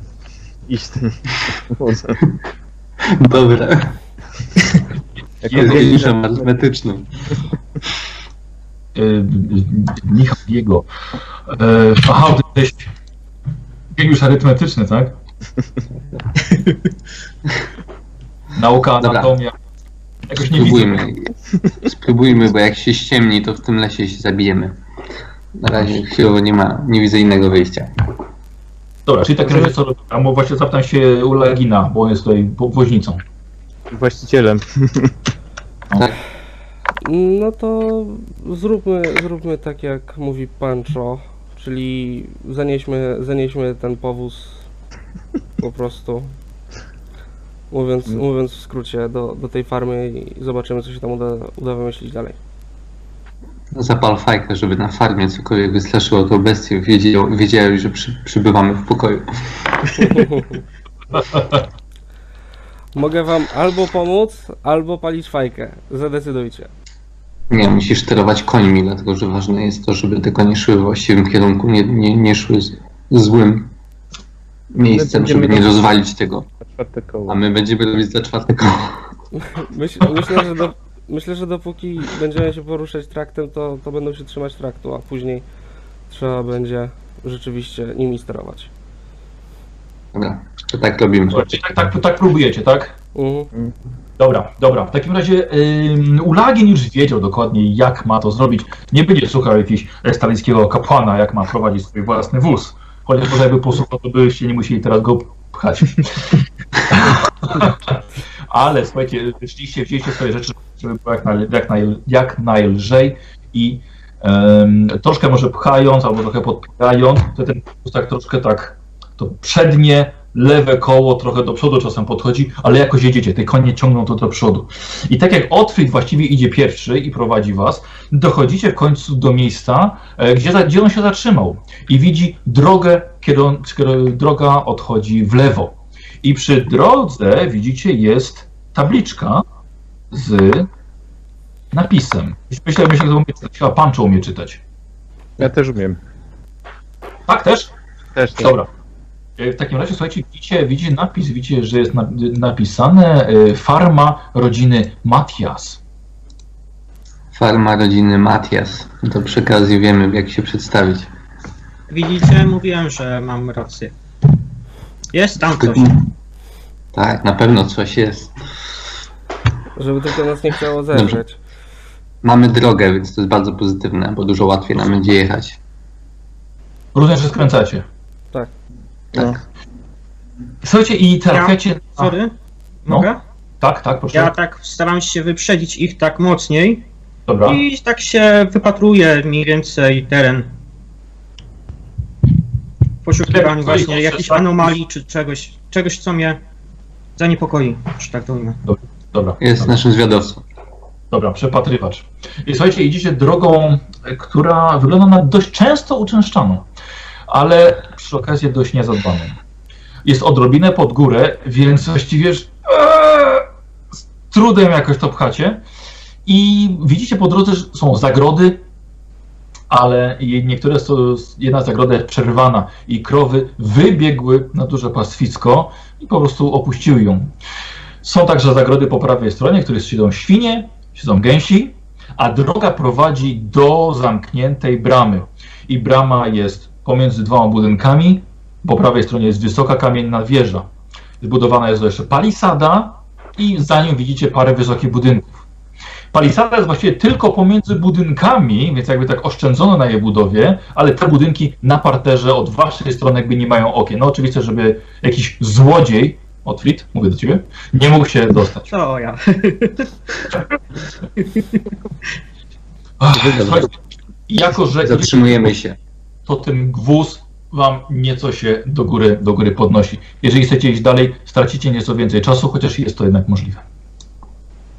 Iść tym. Dobra. Jako geniuszem arytmetycznym. Y, Michał Diego. E, aha, ty jesteś geniusz arytmetyczny, tak? Nauka, Dobra. anatomia. Jakoś nie. Spróbujmy. Spróbujmy, bo jak się ściemni, to w tym lesie się zabijemy. Na razie chwilowo nie ma, nie widzę innego wyjścia. Dobra, czyli tak razie co robię? A bo właśnie zapytam się u Legina, bo on jest tutaj po- woźnicą. Właścicielem. No to zróbmy, zróbmy tak jak mówi Pancho, czyli zanieśmy, zanieśmy ten powóz po prostu. Mówiąc, mówiąc w skrócie, do, do tej farmy i zobaczymy, co się tam uda, uda wymyślić dalej. Zapal fajkę, żeby na farmie cokolwiek wystraszyło to bestie, wiedział, wiedzieli, że przy, przybywamy w pokoju. Mogę wam albo pomóc, albo palić fajkę. Zadecydujcie. Nie, musisz sterować końmi, dlatego że ważne jest to, żeby te konie szły w właściwym kierunku, nie, nie, nie szły z, złym miejscem, żeby nie rozwalić tego. Czwarte koło. A my będziemy robić za czwarte koło. Myśl, myślę, że do, myślę, że dopóki będziemy się poruszać traktem, to, to będą się trzymać traktu, a później trzeba będzie rzeczywiście nimi sterować. Dobra, to tak robimy. Czyli tak, tak, tak próbujecie, tak? Mhm. Dobra, dobra. W takim razie ym, Ulagin już wiedział dokładnie, jak ma to zrobić. Nie będzie słuchał jakiegoś stalińskiego kapłana, jak ma prowadzić swój własny wóz. Chociaż może jakby posłuchał, to byście nie musieli teraz go pchać. Ale słuchajcie, szliście, wzięliście swoje rzeczy, żeby było jak, naj, jak, naj, jak najlżej i em, troszkę może pchając albo trochę podpierając, to ten tak troszkę tak to przednie, lewe koło trochę do przodu czasem podchodzi, ale jakoś jedziecie, te konie ciągną to do przodu. I tak jak Otfrid właściwie idzie pierwszy i prowadzi was, dochodzicie w końcu do miejsca, e, gdzie, gdzie on się zatrzymał i widzi drogę, kiedy on, droga odchodzi w lewo. I przy drodze, widzicie, jest tabliczka z napisem. Myślę, myślę, że umie czytać. Chyba Pancho umie czytać. Ja też umiem. Tak też? Też tak. Dobra. E, W takim razie, słuchajcie, widzicie, widzicie napis, widzicie, że jest na, napisane e, farma rodziny Matias. Farma rodziny Matias. To przy okazji wiemy, jak się przedstawić. Widzicie, mówiłem, że mam rację. Jest tam coś. Tak, na pewno coś jest. Żeby tylko nas nie chciało zeżreć. Mamy drogę, więc to jest bardzo pozytywne, bo dużo łatwiej nam będzie jechać. Rozumiem, że skręcacie. Tak. Tak. Słuchajcie, i trafiacie... Ja, sorry, No. mogę? Tak, tak, proszę. Ja tak staram się wyprzedzić ich tak mocniej Dobra. i tak się wypatruję mniej więcej teren. W poszukiwaniu właśnie jakichś tak? anomalii czy czegoś, czegoś co mnie zaniepokoi, że tak to ujmę. Dobra. Jest dobra. naszym zwiadowcą. Dobra, przepatrywacz. I słuchajcie, idziecie drogą, e, która wygląda na dość często uczęszczaną, ale przy okazji dość niezadbaną. Jest odrobinę pod górę, więc właściwie eee, z trudem jakoś to pchacie. I widzicie po drodze, że są zagrody, ale niektóre są, jedna zagroda jest przerwana i krowy wybiegły na duże pastwisko i po prostu opuściły ją. Są także zagrody po prawej stronie, w których siedzą świnie, siedzą gęsi, a droga prowadzi do zamkniętej bramy. I brama jest pomiędzy dwoma budynkami. Po prawej stronie jest wysoka kamienna wieża. Zbudowana jest jeszcze palisada i za nią widzicie parę wysokich budynków. Palisada jest właściwie tylko pomiędzy budynkami, więc jakby tak oszczędzono na jej budowie, ale te budynki na parterze od waszej strony jakby nie mają okien. No oczywiście, żeby jakiś złodziej, Otwit, mówię do ciebie, nie mógł się dostać. To ja. Ach, jako, że Zatrzymujemy się. to ten gwóz wam nieco się do góry, do góry podnosi. Jeżeli chcecie iść dalej, stracicie nieco więcej czasu, chociaż jest to jednak możliwe.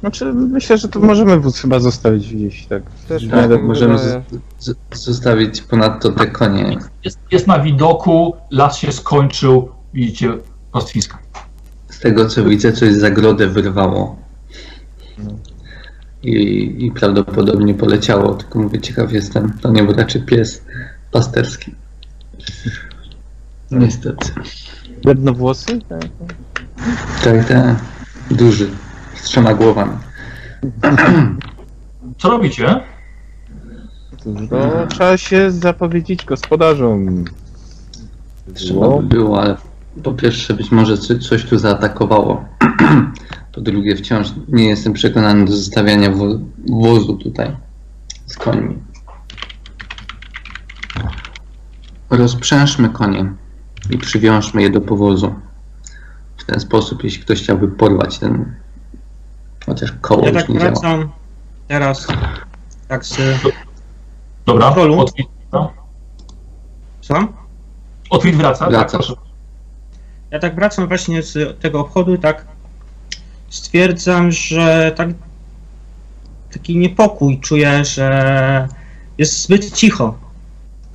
Znaczy, myślę, że to możemy wóz chyba zostawić gdzieś, tak. Też tak Tak, możemy wydaje. z- z- zostawić ponadto te konie. Jest, jest na widoku, las się skończył, widzicie pastwiska. Z tego co widzę, coś zagrodę wyrwało. I, I prawdopodobnie poleciało, tylko mówię, ciekaw jestem. To nie był raczej pies pasterski. Niestety. Jednowłosy? Tak. Tak, tak. Duży. Z trzema głowami. Co robicie? To trzeba się zapowiedzieć gospodarzom. Trzeba by było, ale po pierwsze być może co- coś tu zaatakowało. Po drugie wciąż nie jestem przekonany do zostawiania wo- wozu tutaj z końmi. Rozprzężmy konie i przywiążmy je do powozu. W ten sposób, jeśli ktoś chciałby porwać ten... Chociaż koło Ja już tak nie działa. wracam teraz tak z... Dobra, Rolu. Otwit, no. Co? Otwit wraca. Wraca. Tak, proszę. Ja tak wracam właśnie z tego obchodu, tak stwierdzam, że tak taki niepokój czuję, że jest zbyt cicho.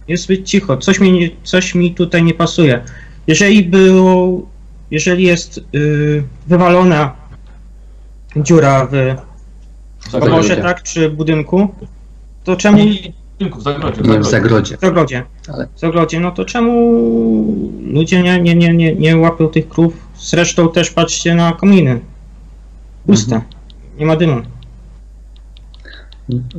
Jest zbyt cicho. Coś mi, coś mi tutaj nie pasuje. Jeżeli był, jeżeli jest y, wywalona dziura w Zagrodzie. obozie, tak, czy budynku, to czemu w zagrodzie. Nie w zagrodzie. w zagrodzie. Ale- W zagrodzie, no to czemu ludzie nie, nie, nie, nie, nie łapią tych krów? Zresztą też patrzcie na kominy. Puste. Mhm. Nie ma dymu.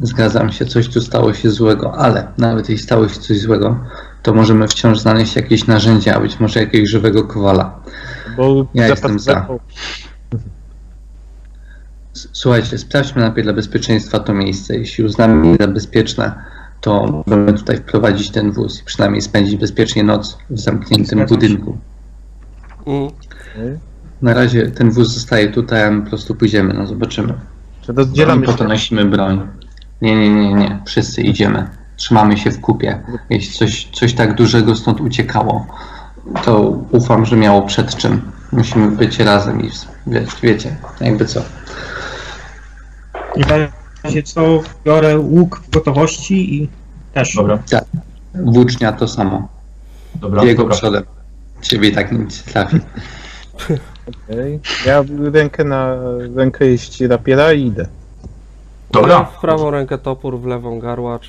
Zgadzam się, coś tu stało się złego, ale nawet jeśli stało się coś złego, to możemy wciąż znaleźć jakieś narzędzia, a być może jakiegoś żywego kowala. Bo Ja jestem za. Słuchajcie, sprawdźmy najpierw dla bezpieczeństwa to miejsce. Jeśli uznamy je za bezpieczne, to możemy tutaj wprowadzić ten wóz i przynajmniej spędzić bezpiecznie noc w zamkniętym Zgadzam budynku. Na razie ten wóz zostaje tutaj, a my po prostu pójdziemy, no zobaczymy. Czy rozdzielamy po to nosimy broń. Nie, nie, nie, nie, wszyscy idziemy. trzymamy się w kupie. Jeśli coś, coś tak dużego stąd uciekało, to ufam, że miało przed czym. Musimy być razem i wiecie jakby co. I w razie co, biorę łuk w gotowości i też. Dobra, Włócznia to samo. dobra, Jego dobra. przodem. Ciebie i tak nic nie trafi. Okej. Ja rękę na rękojeść rapiera i idę. Dobra, W prawą rękę topór, w lewą garłacz.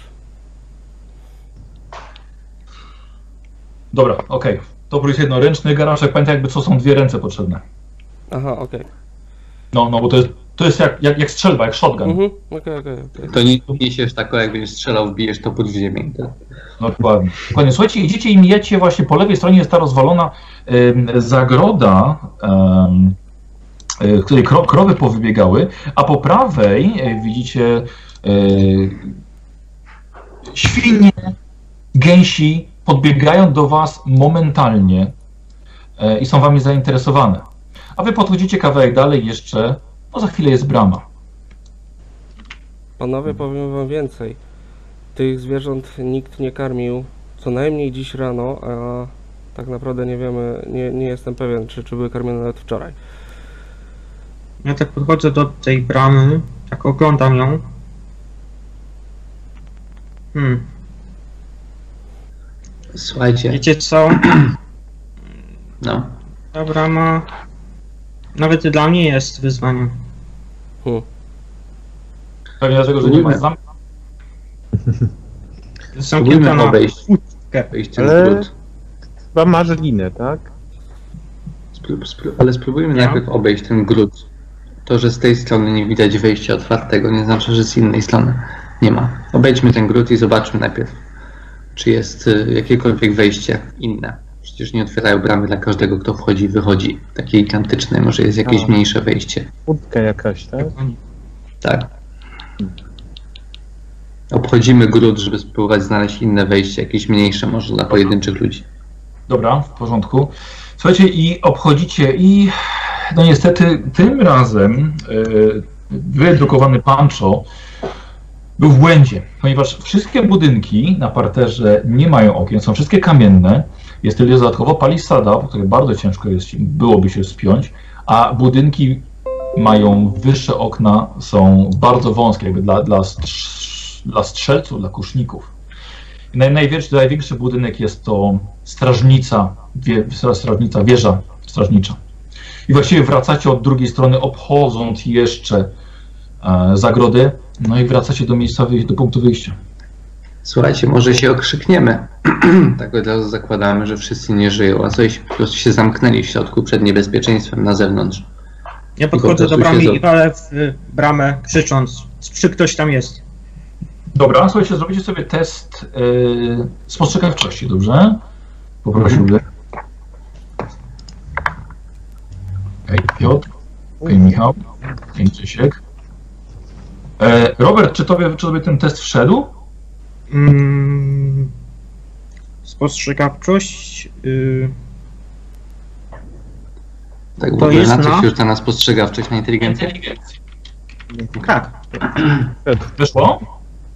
dobra, okej. Topór jest jednoręczny, garażek, pamiętaj jakby co są dwie ręce potrzebne. Aha, okej. No, no bo to jest, to jest jak, jak, jak strzelba, jak shotgun. Mhm, okej, okej, okej. To nie niesiesz tak, jak będziesz strzelał, wbijesz to pod ziemię. To... No, dokładnie. dokładnie. Słuchajcie, idziecie i mijacie właśnie po lewej stronie jest ta rozwalona em, zagroda, em, e, w której kro, krowy powybiegały, a po prawej e, widzicie e, świnie, gęsi podbiegają do was momentalnie i są wami zainteresowane. A wy podchodzicie kawałek dalej jeszcze, no za chwilę jest brama. Panowie, powiem wam więcej. Tych zwierząt nikt nie karmił co najmniej dziś rano, a tak naprawdę nie wiemy, nie, nie jestem pewien, czy, czy były karmione nawet wczoraj. Ja tak podchodzę do tej bramy, tak oglądam ją. Hmm, Słuchajcie, wiecie co? no. Ta brama nawet dla mnie jest wyzwaniem. Pewnie dlatego, że nie ma zamku. Zamknięta Spróbujmy na obejść ten Ale- gród. Chyba masz linę, tak? Spró- spró- ale spróbujmy Ja? najpierw obejść ten gród. To, że z tej strony nie widać wejścia otwartego, nie znaczy, że z innej strony nie ma. Obejdźmy ten gród i zobaczmy najpierw, czy jest y, jakiekolwiek wejście inne. Przecież nie otwierają bramy dla każdego, kto wchodzi i wychodzi. Takie gigantyczne, może jest jakieś A. mniejsze wejście. Łódka jakaś, tak? Tak. Obchodzimy gród, żeby spróbować znaleźć inne wejście, jakieś mniejsze, może dla pojedynczych ludzi. Dobra, w porządku. Słuchajcie, i obchodzicie i no niestety tym razem yy, wyedukowany Pancho był w błędzie, ponieważ wszystkie budynki na parterze nie mają okien, są wszystkie kamienne, jest tylko dodatkowo palisada, po której bardzo ciężko jest, byłoby się spiąć, a budynki mają wyższe okna, są bardzo wąskie, jakby dla, dla, dla strzelców, dla kuszników. Naj, największy, największy budynek jest to strażnica, wie, strażnica, wieża strażnicza. I właściwie wracacie od drugiej strony, obchodząc jeszcze e, zagrodę, no i wracacie do miejsca, do punktu wyjścia. Słuchajcie, może się okrzykniemy. tak od razu zakładamy, że wszyscy nie żyją, a co jeśli po prostu się zamknęli w środku przed niebezpieczeństwem na zewnątrz. Ja po podchodzę do bramy i walę w y, bramę krzycząc, czy ktoś tam jest. Dobra, słuchajcie, zrobicie sobie test yy, spostrzegawczości, dobrze? Poprosiłbym. Okej, Piotr, okej, Michał, Jędrzejsiek. E, Robert, czy tobie, czy tobie ten test wszedł? Mm, spostrzegawczość. Y, Tak w To ogóle jest na co na- się rzuca na spostrzegawczość, na inteligencję? tak, Wyszło?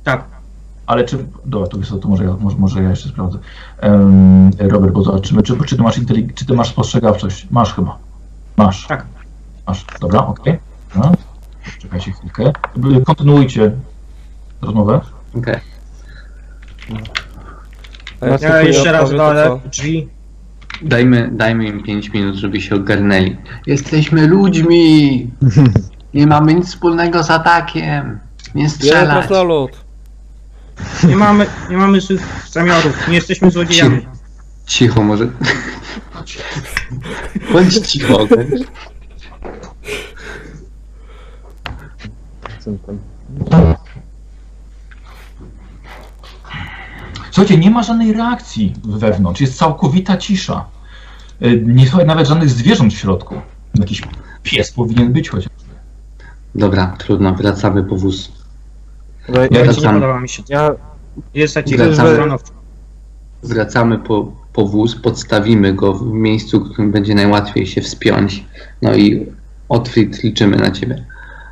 tak. Ale czy. Dobra, to to może ja, może, może ja jeszcze sprawdzę. Em, Robert, bo zobaczymy, czy, czy, ty masz intelig- czy ty masz spostrzegawczość? Masz chyba. Masz. Tak. Masz. Dobra, okej. Dobra. Czekajcie chwilkę. Kontynuujcie rozmowę. Okej. A jak Ja tylko jeszcze raz odpowie, to walę co? w drzwi. Dajmy, dajmy im 5 minut, żeby się ogarnęli. Jesteśmy ludźmi! Nie mamy nic wspólnego z atakiem! Nie Jeden strzelać! krasnolud. Nie mamy, nie mamy złych zamiarów, nie jesteśmy złodziejami. Cicho może. Bądź cicho. okej? Co Słuchajcie, nie ma żadnej reakcji wewnątrz, jest całkowita cisza. Y, Nie słychać nawet żadnych zwierząt w środku. Jakiś pies powinien być chociaż. Dobra, trudno, wracamy po wóz. Ja nie podoba mi się. ja Jest taki Wracamy. Wracamy po, po wóz, podstawimy go w miejscu, w którym będzie najłatwiej się wspiąć. No i Otwit, liczymy na ciebie.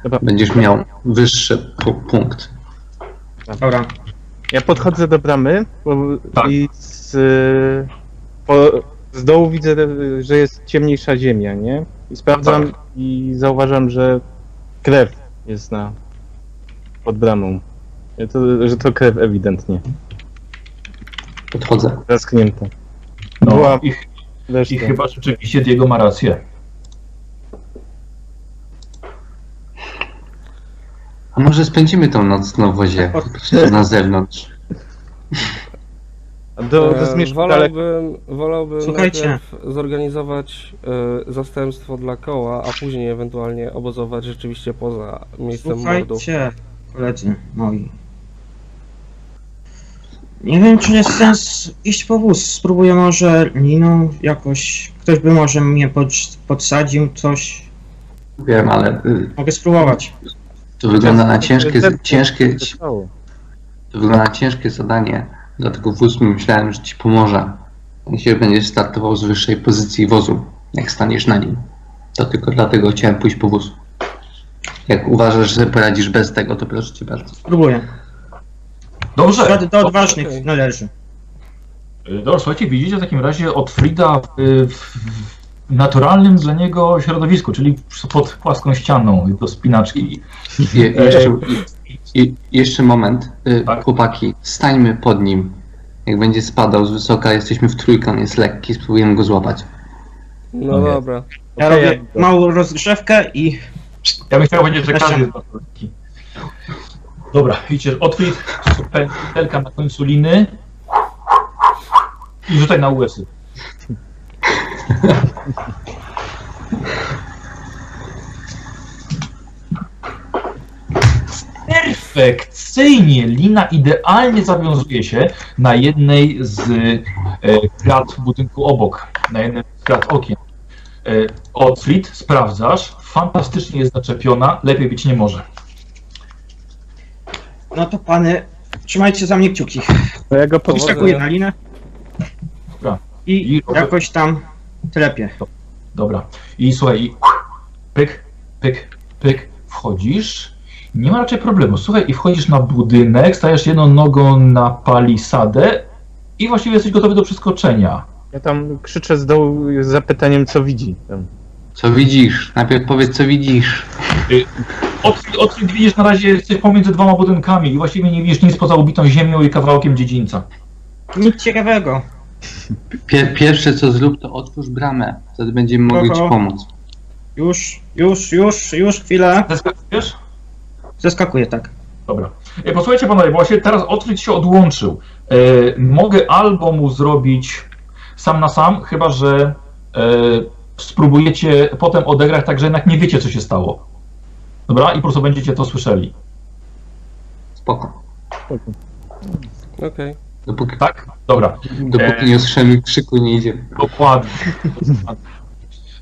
Dobra. Będziesz miał wyższy pu- punkt. Dobra. Ja podchodzę do bramy bo, Tak. i z, po, z dołu widzę, że jest ciemniejsza ziemia, nie? I sprawdzam Tak. i zauważam, że krew jest na pod bramą. Ja To, że to krew ewidentnie. Podchodzę. Zasknięta. No, Była i. I chyba rzeczywiście Diego ma rację. A może spędzimy tą noc na wozie na zewnątrz? Do, do E, zmierzchu wolałbym, wolałbym zorganizować e, zastępstwo dla koła, a później ewentualnie obozować rzeczywiście poza miejscem mordu. Słuchajcie, koledzy moi. Nie wiem, czy jest sens iść po wóz. Spróbuję może liną jakoś. Ktoś by może mnie pod, podsadził, coś. Wiem, ale y, Mogę spróbować. To wygląda na ciężkie, ciężkie, to wygląda na ciężkie zadanie. Dlatego wóz myślałem, że ci pomoże. Jeśli będziesz startował z wyższej pozycji wozu, jak staniesz na nim. To tylko dlatego chciałem pójść po wóz. Jak uważasz, że poradzisz bez tego, to proszę cię bardzo. Spróbuję. Dobrze. Do, do odważnych należy. Y, Dobrze, słuchajcie, widzicie w takim razie od Frida w, w, w naturalnym dla niego środowisku, czyli pod płaską ścianą do spinaczki. Je, jeszcze, i, jeszcze moment. Y, Tak. Chłopaki, stańmy pod nim. Jak będzie spadał z wysoka, jesteśmy w trójkę, on jest lekki, spróbujemy go złapać. No Okej. dobra. Ja robię ja- małą rozgrzewkę i Ja bym chciał powiedzieć, że każdy. Dobra, widzicie, otwórz pętelka na końcu liny i rzucaj na łysy. Perfekcyjnie! Lina idealnie zawiązuje się na jednej z e, krat budynku obok, na jednym z krat okien. E, Otfrid, sprawdzasz, fantastycznie jest zaczepiona, lepiej być nie może. no to pany, trzymajcie za mnie kciuki. To ja go. Wskakuję na linę. Dobra. I I- jakoś tam telepię. Dobra. I słuchaj, i pyk, pyk, pyk, wchodzisz. Nie ma raczej problemu. Słuchaj, i wchodzisz na budynek, stajesz jedną nogą na palisadę i właściwie jesteś gotowy do przeskoczenia. Ja tam krzyczę z dołu z zapytaniem, co widzi. Tam. Co widzisz? Najpierw powiedz, co widzisz. Otwórz, otwórz widzisz na razie jesteś pomiędzy dwoma budynkami i właściwie nie widzisz nic poza ubitą ziemią i kawałkiem dziedzińca. Nic ciekawego. Pier, pierwsze co zrób, to otwórz bramę. Wtedy będziemy mogli ci pomóc. Już, już, już, już chwilę. Zeskakujesz? Zeskakuję, tak. Dobra. E, Posłuchajcie panowie, bo właśnie teraz Otwrid się odłączył. E, mogę albo mu zrobić sam na sam, chyba że e, spróbujecie potem odegrać tak, że jednak nie wiecie, co się stało. Dobra? I po prostu będziecie to słyszeli. Spoko. Okej. Dopóki, Tak? Dobra. dopóki nie usłyszymy krzyku, nie idziemy. Dokładnie.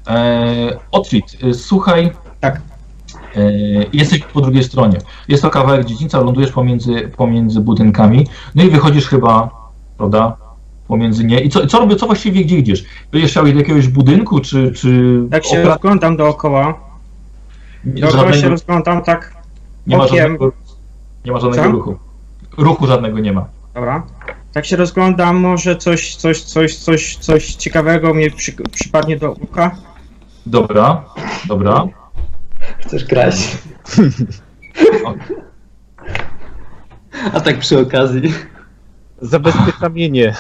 E, Otwit, e, słuchaj. Tak. E, jesteś po drugiej stronie. Jest to kawałek dziedzińca, lądujesz pomiędzy, pomiędzy budynkami. No i wychodzisz chyba, prawda? Pomiędzy nie. I co, co robię, co właściwie, gdzie idziesz? Będziesz chciał iść do jakiegoś budynku, czy. czy Jak się opra- rozglądam dookoła, dookoła się żadnego, rozglądam tak, nie ma okiem. żadnego, nie ma żadnego Co? ruchu. Ruchu żadnego nie ma. Dobra. Tak się rozglądam, może coś, coś, coś, coś, coś ciekawego mnie przy, przypadnie do oka. Dobra, dobra. Chcesz grać? A tak przy okazji. Zabezpieczamienie.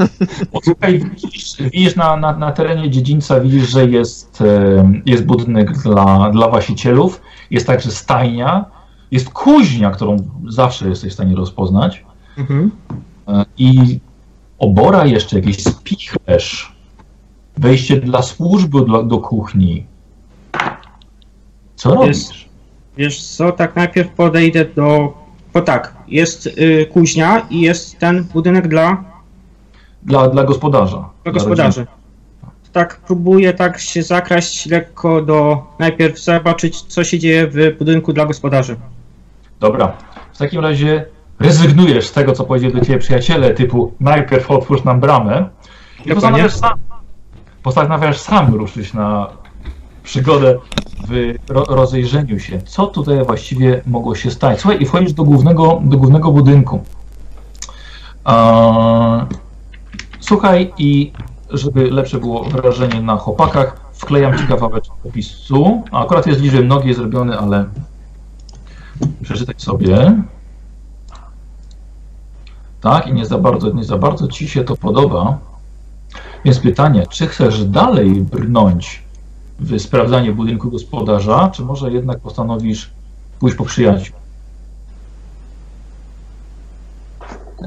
Posłuchaj, widzisz, widzisz na, na, na terenie dziedzińca, widzisz, że jest, e, jest budynek dla, dla właścicielów, jest także stajnia, jest kuźnia, którą zawsze jesteś w stanie rozpoznać Mhm. e, i obora jeszcze, jakiś spichlerz, wejście dla służby do, do kuchni. Co robisz? Jest- Wiesz co, tak najpierw podejdę do... Bo tak, jest y, kuźnia i jest ten budynek dla, Dla, dla gospodarza. dla Dla gospodarzy. Tak, próbuję tak się zakraść lekko do... Najpierw zobaczyć, co się dzieje w budynku dla gospodarzy. Dobra. W takim razie rezygnujesz z tego, co powiedzieli do ciebie przyjaciele, typu najpierw otwórz nam bramę i postanawiasz sam, postanawiasz sam ruszyć na przygodę w ro, rozejrzeniu się, co tutaj właściwie mogło się stać. Słuchaj, i wchodzisz do głównego, do głównego budynku. A, słuchaj i żeby lepsze było wrażenie na chłopakach, wklejam ci kawałek opisu. A akurat jest bliżej nogi zrobiony, ale przeczytaj sobie. Tak, i nie za bardzo, nie za bardzo ci się to podoba. Więc pytanie, czy chcesz dalej brnąć w sprawdzanie budynku gospodarza, czy może jednak postanowisz pójść po przyjaciół?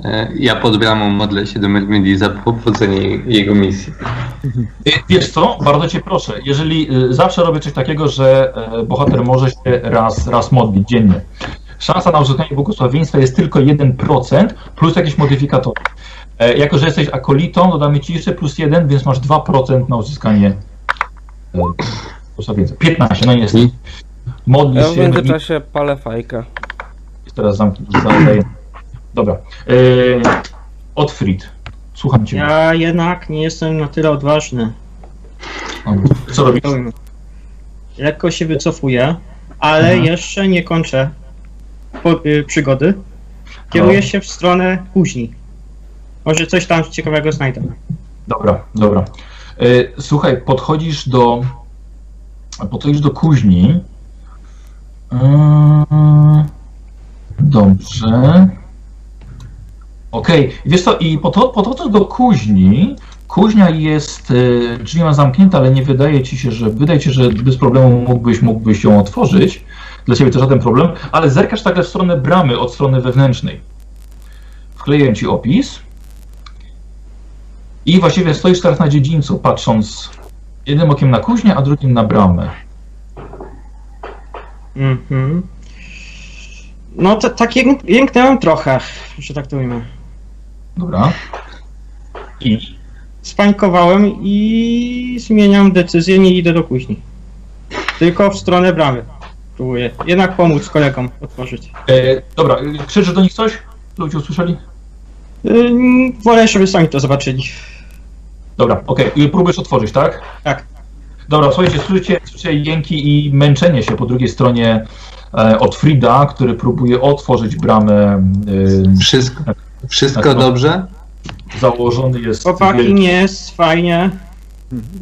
E, Ja pod bramą modlę się do Mermidi za powodzenie jego misji. Y, Wiesz co, bardzo cię proszę, jeżeli y, zawsze robię coś takiego, że e, bohater może się raz, raz modlić dziennie. Szansa na uzyskanie błogosławieństwa jest tylko 1% plus jakieś modyfikatory. E, Jako, że jesteś akolitą, dodamy ci jeszcze plus 1, więc masz 2% na uzyskanie e, błogosławieństwa. 15, no niestety. Ja Modlisz w się, międzyczasie palę fajkę. teraz zamknę. Dobra. E, Otfried, słucham cię. Ja jednak nie jestem na tyle odważny. Co robisz? Lekko się wycofuję, ale Mhm. jeszcze nie kończę po, y, przygody. Kieruję No. się w stronę kuźni. Może coś tam ciekawego znajdę. Dobra, dobra. E, Słuchaj, podchodzisz do. Podchodzisz do kuźni. Eee, Dobrze. Okej, wiesz co, i podcho- podchodząc do kuźni, kuźnia jest, drzwi ma zamknięte, ale nie wydaje ci się, że, wydaje ci się, że bez problemu mógłbyś, mógłbyś ją otworzyć. Dla ciebie to żaden problem, ale zerkasz także w stronę bramy od strony wewnętrznej. Wkleję ci opis. I właściwie stoisz teraz na dziedzińcu, patrząc jednym okiem na kuźnię, a drugim na bramę. Mhm. No to tak jęk- jęknąłem trochę, że tak to ujmę. Dobra. I Spańkowałem i zmieniam decyzję, nie idę do kuźni. Tylko w stronę bramy. Próbuję jednak pomóc kolegom otworzyć. e, dobra, krzyczysz do nich coś? Ludzie usłyszeli? Ym, wolę, żeby sami to zobaczyli. Dobra, okej. I próbujesz otworzyć, tak? Tak. Dobra, słuchajcie, słyszycie, słyszycie jęki i męczenie się po drugiej stronie e, od Frida, który próbuje otworzyć bramę. E, Wszystko, wszystko Tak, dobrze? założony jest. Chłopaki, wielki- nie jest fajnie.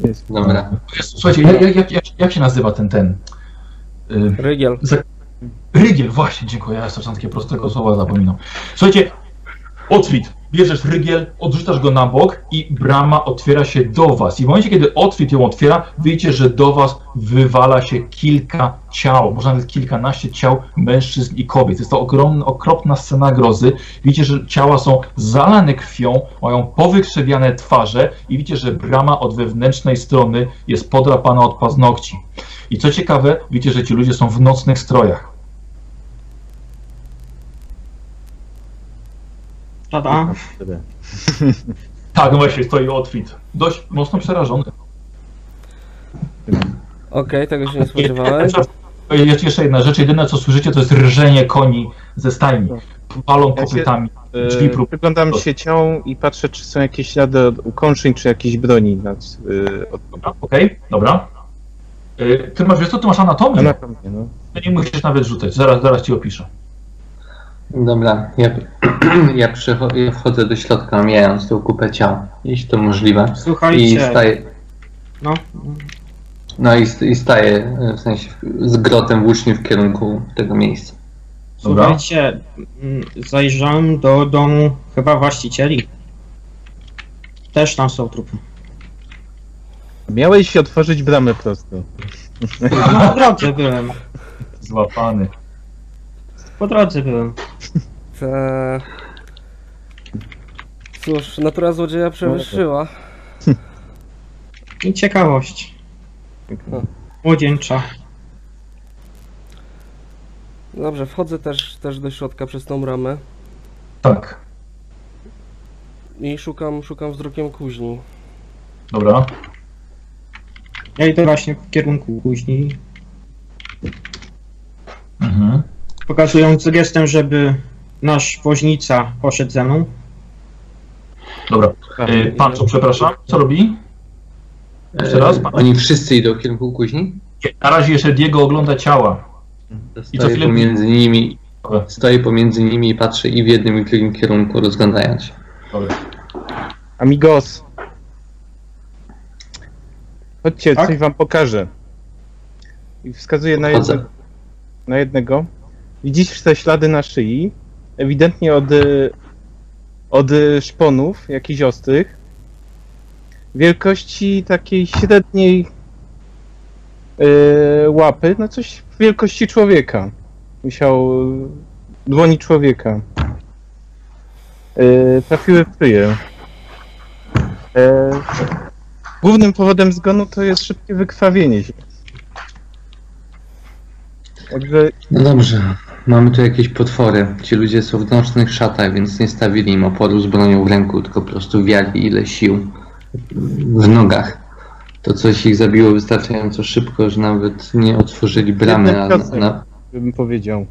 Jest. Dobra. Słuchajcie, jak, jak, jak, jak się nazywa ten ten? Rygiel. Rygiel, właśnie, dziękuję. Ja takie prostego słowa zapominam. Słuchajcie, Otwit, bierzesz rygiel, odrzucasz go na bok i brama otwiera się do was. I w momencie, kiedy Otwit ją otwiera, widzicie, że do was wywala się kilka ciał, może nawet kilkanaście ciał mężczyzn i kobiet. Jest to ogromna, okropna scena grozy. Widzicie, że ciała są zalane krwią, mają powykrzywiane twarze i widzicie, że brama od wewnętrznej strony jest podrapana od paznokci. I co ciekawe, widzicie, że ci ludzie są w nocnych strojach. Tada. Tak, no właśnie, stoi Otwit. Dość mocno przerażony. Okej, tego się nie spodziewałem. Jest jeszcze jedna rzecz, jedyne co słyszycie to jest rżenie koni ze stajni. Palą Ja się- kopytami. Drzwi E, prób- Przyglądam się ciałom i patrzę, czy są jakieś ślady od ukąszeń, czy jakiejś broni nad, y, od Dobra, Okej, dobra. Y, Ty masz, wiesz co, ty masz anatomię. anatomię, no. Ty nie musisz nawet rzucać, zaraz, zaraz ci opiszę. Dobra, ja, ja, ja wchodzę do środka, mijając tą kupę ciał, jeśli to możliwe. I Słuchajcie. staję, No, no i, i staję e, w sensie z grotem włóczni w kierunku tego miejsca. Dobra. słuchajcie, mm, zajrzałem do domu chyba właścicieli. Też tam są trupy. Miałeś otworzyć bramę prosto. No, drodze byłem. Złapany. Po drodze byłem. Te... Cóż, natura złodzieja przewyższyła. I ciekawość. Młodzieńcza. Dobrze, wchodzę też, też do środka przez tą bramę Tak, i szukam, szukam wzrokiem kuźni. dobra. Ja idę właśnie w kierunku kuźni, Mhm. Pokazując gestem, żeby nasz woźnica poszedł ze mną. Dobra. Y, Pancho, przepraszam, co robi? Jeszcze raz, pan. Oni wszyscy idą w kierunku kuźni? Na razie jeszcze Diego ogląda ciała. I co Stoję chwilę- pomiędzy nimi, Dobra. stoję pomiędzy nimi i patrzę i w jednym i w drugim kierunku rozglądając się. Dobra. Amigos. Chodźcie, Tak? coś wam pokażę. I wskazuję na, jedne, na jednego. Widzisz te ślady na szyi? Ewidentnie od, y, od szponów, jakichś ostrych. Wielkości takiej średniej y, łapy, no coś wielkości człowieka. Musiał y, dłoni człowieka. Y, trafiły w szyję. E, Głównym powodem zgonu to jest szybkie wykrwawienie się. Także No dobrze, mamy tu jakieś potwory. Ci ludzie są w nocnych szatach, więc nie stawili im oporu z bronią w ręku, tylko po prostu wiali ile sił w nogach. To coś ich zabiło wystarczająco szybko, że nawet nie otworzyli bramy, a, ciosem. na, bym powiedział.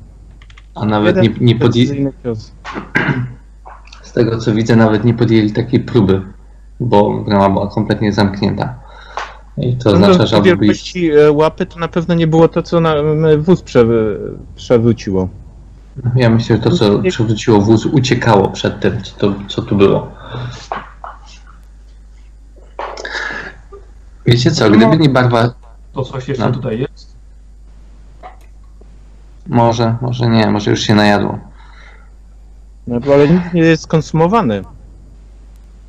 a nawet nie, Jeden nie podjęli, precyzyjny cios. z tego co widzę, nawet nie podjęli takiej próby, bo brama była kompletnie zamknięta. I to No, oznacza, do że wielkości e, łapy to na pewno nie było to, co na wóz przewy, przewróciło. Ja myślę, że to, co przewróciło wóz, uciekało przed tym, co, to, co tu było. Wiecie co, gdyby nie barwa, To coś jeszcze No. tutaj jest? może, może nie, może już się najadło. No, bo ale nic nie jest skonsumowane.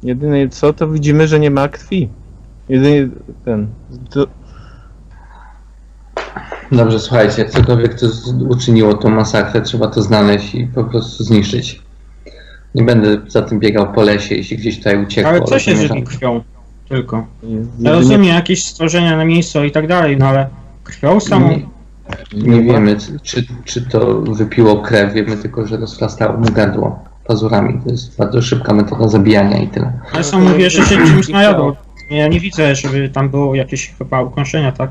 Jedyne co, to widzimy, że nie ma krwi. Jedynie ten. To, Dobrze, słuchajcie, cokolwiek to z- uczyniło tą masakrę, trzeba to znaleźć i po prostu zniszczyć. Nie będę za tym biegał po lesie, jeśli gdzieś tutaj uciekło. Ale co się zamierzam- żywi krwią? Tylko. Ja rozumiem jakieś stworzenia na miejscu i tak dalej, no ale krwią samą? Nie, nie wiemy, czy, czy to wypiło krew, wiemy tylko, że rozchlastało mu gardło pazurami. To jest bardzo szybka metoda zabijania i tyle. Ale sam mówię, że się czymś najadło. Ja nie widzę, żeby tam było jakieś chyba ukąszenia, tak?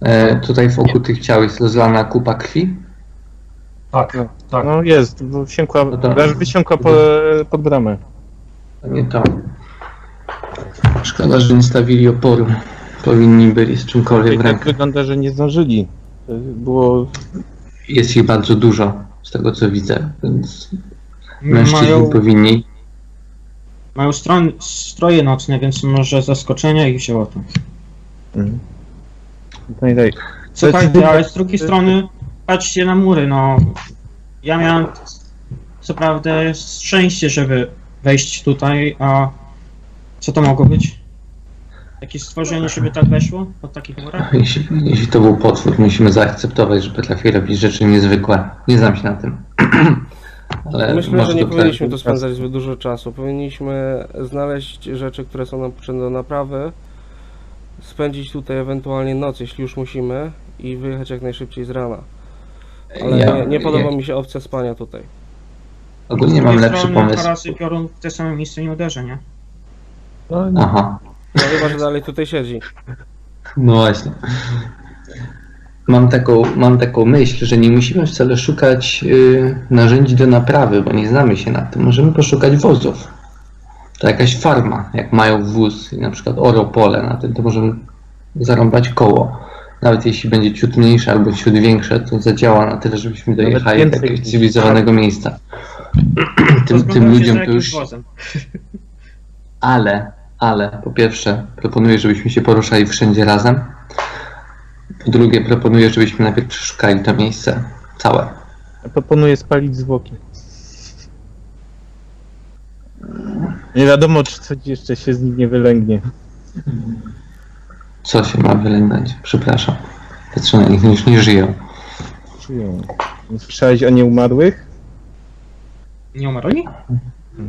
E, tutaj wokół tych ciał jest rozlana kupa krwi. Tak, No. tak. no jest, bo wsiąkła, No to- wysiąkła po, pod bramę. To nie to. Szkoda, że nie stawili oporu. Powinni byli z czymkolwiek w tak wygląda, że nie zdążyli. To Było Jest ich bardzo dużo, z tego co widzę, więc mężczyźni Mają, powinni. Mają stron, stroje nocne, więc może zaskoczenia ich wzięło to. Mhm. No i. Słuchajcie, ale z drugiej strony patrzcie na mury, no. Ja miałem co prawda szczęście, żeby wejść tutaj, a co to mogło być? Jakieś stworzenie, żeby tak weszło po takich murach? Jeśli, jeśli to był potwór, musimy zaakceptować, że potrafi robić rzeczy niezwykłe. Nie znam się na tym. Ale Myślę, może że nie powinniśmy tu spędzać zbyt dużo czasu. Powinniśmy znaleźć rzeczy, które są nam potrzebne do naprawy, spędzić tutaj ewentualnie noc, jeśli już musimy, i wyjechać jak najszybciej z rana. Ale Ja- nie, nie podoba ja- mi się opcja spania tutaj. Ogólnie mam lepszy pomysł. Dwa razy piorun w te same miejsce nie uderzy, nie? No, Aha, No chyba, że dalej tutaj siedzi. no właśnie. Mam taką, mam taką myśl, że nie musimy wcale szukać y, narzędzi do naprawy, bo nie znamy się na tym. Możemy poszukać wozów. To jakaś farma, jak mają wóz i na przykład oro pole na tym, to możemy zarąbać koło. Nawet jeśli będzie ciut mniejsze albo ciut większe, to zadziała na tyle, żebyśmy dojechali do jakiegoś cywilizowanego miejsca. Tym, tym ludziom to już wozem. ale, ale po pierwsze proponuję, żebyśmy się poruszali wszędzie razem. Po drugie proponuję, żebyśmy najpierw przeszukali to miejsce całe. proponuję spalić zwłoki. Nie wiadomo, czy coś jeszcze się z nich nie wylęgnie. Co się ma wylęgnąć? Przepraszam. Patrzę na nich, już nie żyją. Czują. Słyszałeś o nieumarłych? Nie umarli?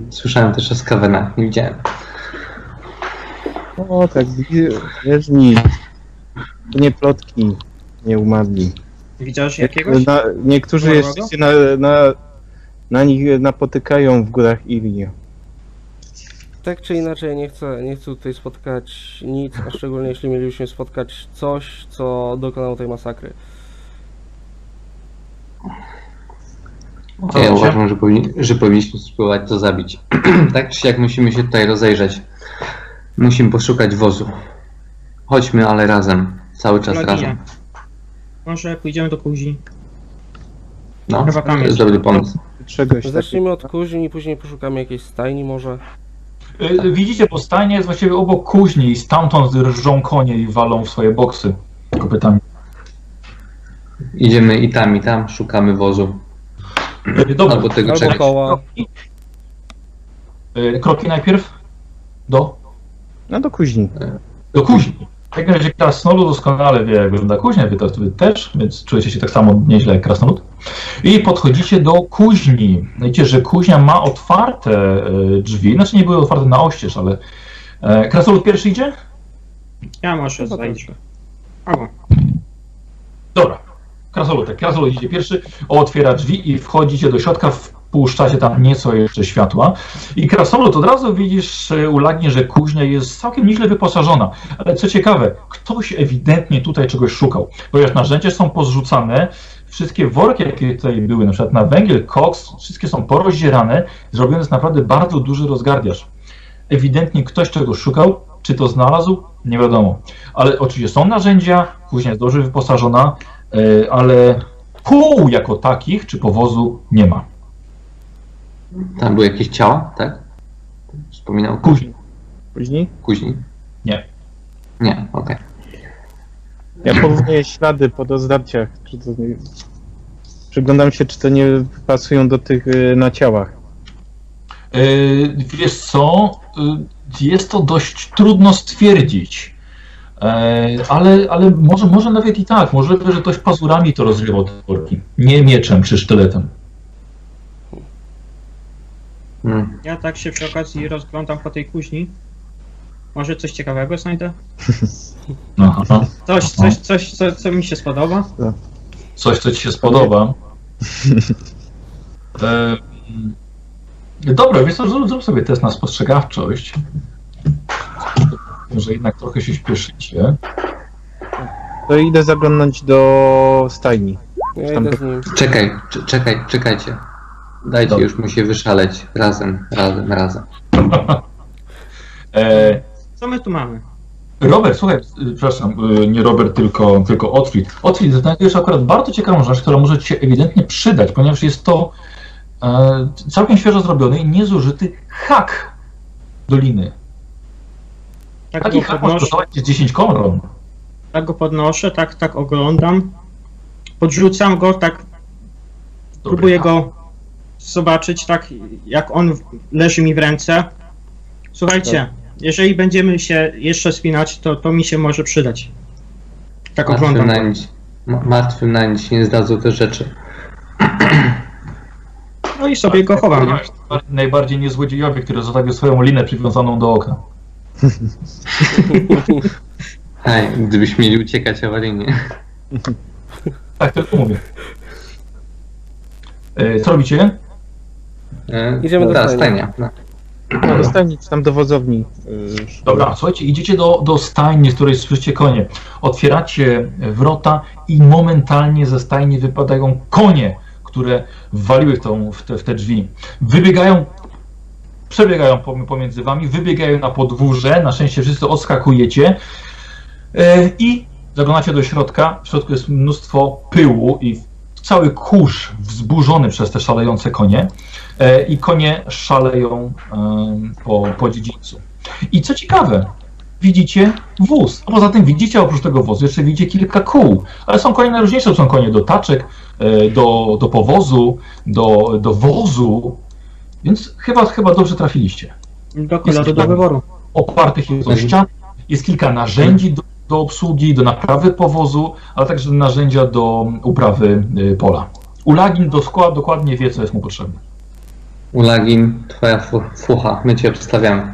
Słyszałem też o skawenach, nie widziałem. O, tak, wiesz mi. To nie plotki, nie umarli. Widziałeś jakiegoś? Na, niektórzy Umarłego? jeszcze się na, na, na nich napotykają w górach Irii. Tak czy inaczej, nie chcę, nie chcę tutaj spotkać nic, a szczególnie jeśli mielibyśmy spotkać coś, co dokonało tej masakry. Ja uważam, że, powinni, że powinniśmy spróbować to zabić. tak czy siak musimy się tutaj rozejrzeć. Musimy poszukać wozu. Chodźmy, ale razem. Cały czas Laginia. razem. Może pójdziemy do kuzi. No, to jest dobry pomysł. czegoś Zacznijmy od kuźni, później poszukamy jakiejś stajni może. Y, Widzicie, bo stajnia jest właściwie obok kuźni i stamtąd rżą konie i walą w swoje boksy kopytami. Idziemy i tam, i tam, szukamy wozu. Y, Dobra, Albo tego Albo czegoś. koła. kroki. Y, Kroki najpierw do, No do kuźni. do kuźni. W takim razie krasnolud doskonale wie, jak wygląda kuźnia, wy to wy też, więc czujecie się tak samo nieźle jak krasnolud. I podchodzicie do kuźni. Widzicie, że kuźnia ma otwarte y, drzwi, znaczy nie były otwarte na oścież, ale... e, Krasnolud pierwszy idzie? Ja może No. Dobra. Krasolutek. Krasolutek idzie pierwszy, otwiera drzwi i wchodzicie do środka, wpuszczacie tam nieco jeszcze światła. I Krasolud, od razu widzisz e, ulagnie, że kuźnia jest całkiem nieźle wyposażona. Ale co ciekawe, ktoś ewidentnie tutaj czegoś szukał. Ponieważ narzędzia są pozrzucane, wszystkie worki, jakie tutaj były, na przykład na węgiel, koks, wszystkie są porozdzierane, zrobiony jest naprawdę bardzo duży rozgardiaż. Ewidentnie ktoś czegoś szukał, czy to znalazł, nie wiadomo. Ale oczywiście są narzędzia, kuźnia jest dobrze wyposażona, e, ale kół jako takich, czy powozu nie ma. Tam były jakieś ciała, tak? Wspominał Kuźni. Później? Kuźni? Nie. Nie, okej. Ja porównuję ślady po dozdarciach. Czy to nie... Przyglądam się, czy to nie pasują do tych y, na ciałach. E, Wiesz co, e, jest to dość trudno stwierdzić. E, Ale, ale może, może nawet i tak. Możliwe, że ktoś pazurami to rozrywał te worki. Nie mieczem czy sztyletem. Mm. Ja tak się przy okazji rozglądam po tej kuźni. Może coś ciekawego znajdę? Aha. Coś, coś, coś, co, co mi się spodoba? Coś, co ci się spodoba. E, dobra, więc zrób, zrób sobie test na spostrzegawczość. Może jednak trochę się śpieszycie. To idę zaglądnąć do stajni. Ja Tam idę to- z nim. Czekaj, cz- czekaj, czekajcie. Dajcie, już musi wyszaleć. Razem, razem, razem. E, Co my tu mamy? Robert, słuchaj, przepraszam, y, nie Robert, tylko, tylko Otfrid. Otfrid, znajdujesz akurat bardzo ciekawą rzecz, która może ci się ewidentnie przydać, ponieważ jest to e, całkiem świeżo zrobiony i niezużyty hak doliny. Tak Taki hak może podnoszę, kosztować ci 10 koron. tak go podnoszę, tak, tak oglądam. Podrzucam go, tak próbuję go zobaczyć, tak jak on leży mi w ręce. Słuchajcie, jeżeli będziemy się jeszcze spinać, to, to mi się może przydać. Tak Martwym oglądam. na nic, ma- martwym na nic nie zdadzą te rzeczy. No i sobie go chowam. nie? Najbardziej niezłodziejowy, który zostawił swoją linę przywiązaną do okna. Hej, gdybyśmy mieli uciekać awaryjnie. Tak, tylko mówię. E, Co robicie? E, Idziemy do stajni. stajnia. No. No, do stajni, czy tam do wozowni. y, Dobra, słuchajcie, idziecie do, do stajni, z której słyszycie konie. Otwieracie wrota i momentalnie ze stajni wypadają konie, które waliły w, tą, w, te, w te drzwi. Wybiegają, przebiegają pom- pomiędzy wami, wybiegają na podwórze, na szczęście wszyscy odskakujecie e, i zaglądacie do środka. W środku jest mnóstwo pyłu i cały kurz wzburzony przez te szalejące konie. E, I konie szaleją po, po dziedzińcu. I co ciekawe, widzicie wóz. A poza tym widzicie oprócz tego wozu jeszcze widzicie kilka kół. Ale są konie najróżniejsze. Są konie do taczek, e, do, do powozu, do, do wozu. Więc chyba, chyba dobrze trafiliście. Do koloru do wyboru. Opartych jest o ścian, jest kilka narzędzi do, do obsługi, do naprawy powozu, ale także narzędzia do uprawy y, pola. Ulagin doskła- dokładnie wie, co jest mu potrzebne. Ulagin, twoja fu- fucha, my cię przedstawiamy.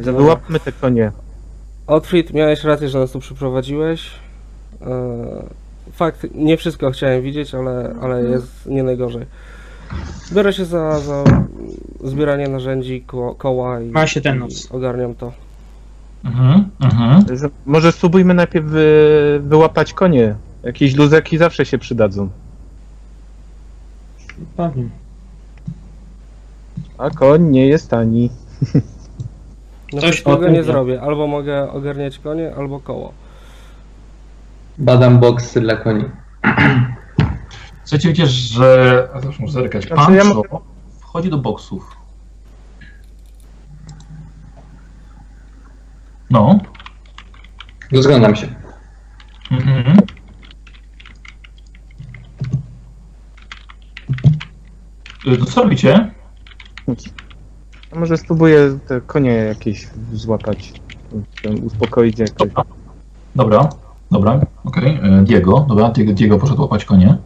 Wyłapmy te konie. Otfrid, miałeś rację, że nas tu przyprowadziłeś. E, Fakt, nie wszystko chciałem widzieć, ale, ale jest nie najgorzej. Biorę się za, za zbieranie narzędzi, ko koła i, Ma się ten i ogarniam to. Mhm, mhm. Że- Może spróbujmy najpierw wy, wyłapać konie. Jakieś luzeki zawsze się przydadzą. Pewnie. A koń nie jest tani. No Coś tym nie zrobię. Albo mogę ogarniać konie, albo koło. Badam boksy dla koni. Słuchajcie, wiecie, że... A muszę zerkać. Znaczy, ja Pancho mogę- wchodzi do boksów. No. Rozglądam się. Mhm. Y, To co robicie? A może spróbuję te konie jakieś złapać, tam uspokoić jakoś. Dobra, dobra, okej. E, Diego, dobra, Diego, Diego poszedł łapać konie.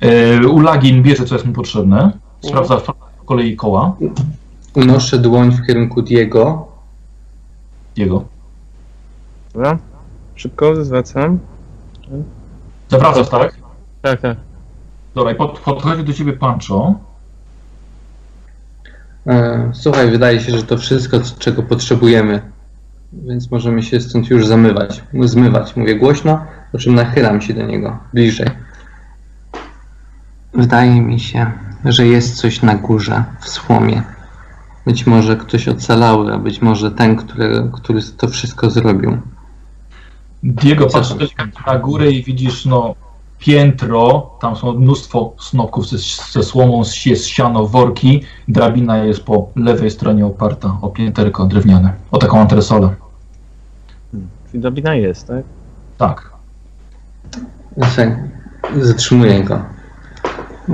E, Ulagin bierze, co jest mu potrzebne. Sprawdza po kolei koła. Unoszę dłoń w kierunku Diego. Diego. Dobra? Szybko zwracam. Zawracasz, tak? Tak, tak. Dobra, i pod, podchodzi do ciebie Pancho. E, Słuchaj, wydaje się, że to wszystko, c- czego potrzebujemy. Więc możemy się stąd już zamywać, zmywać. Mówię głośno, po czym nachylam się do niego bliżej. Wydaje mi się, że jest coś na górze, w słomie. Być może ktoś ocalały, a być może ten, który, który to wszystko zrobił. Diego tam? na górę i widzisz, no, piętro, tam są mnóstwo snopków ze, ze słomą, jest siano, worki, drabina jest po lewej stronie oparta o pięterko drewniane, o taką antresolę. Czyli drabina jest, tak? Tak. Zatrzymuję go.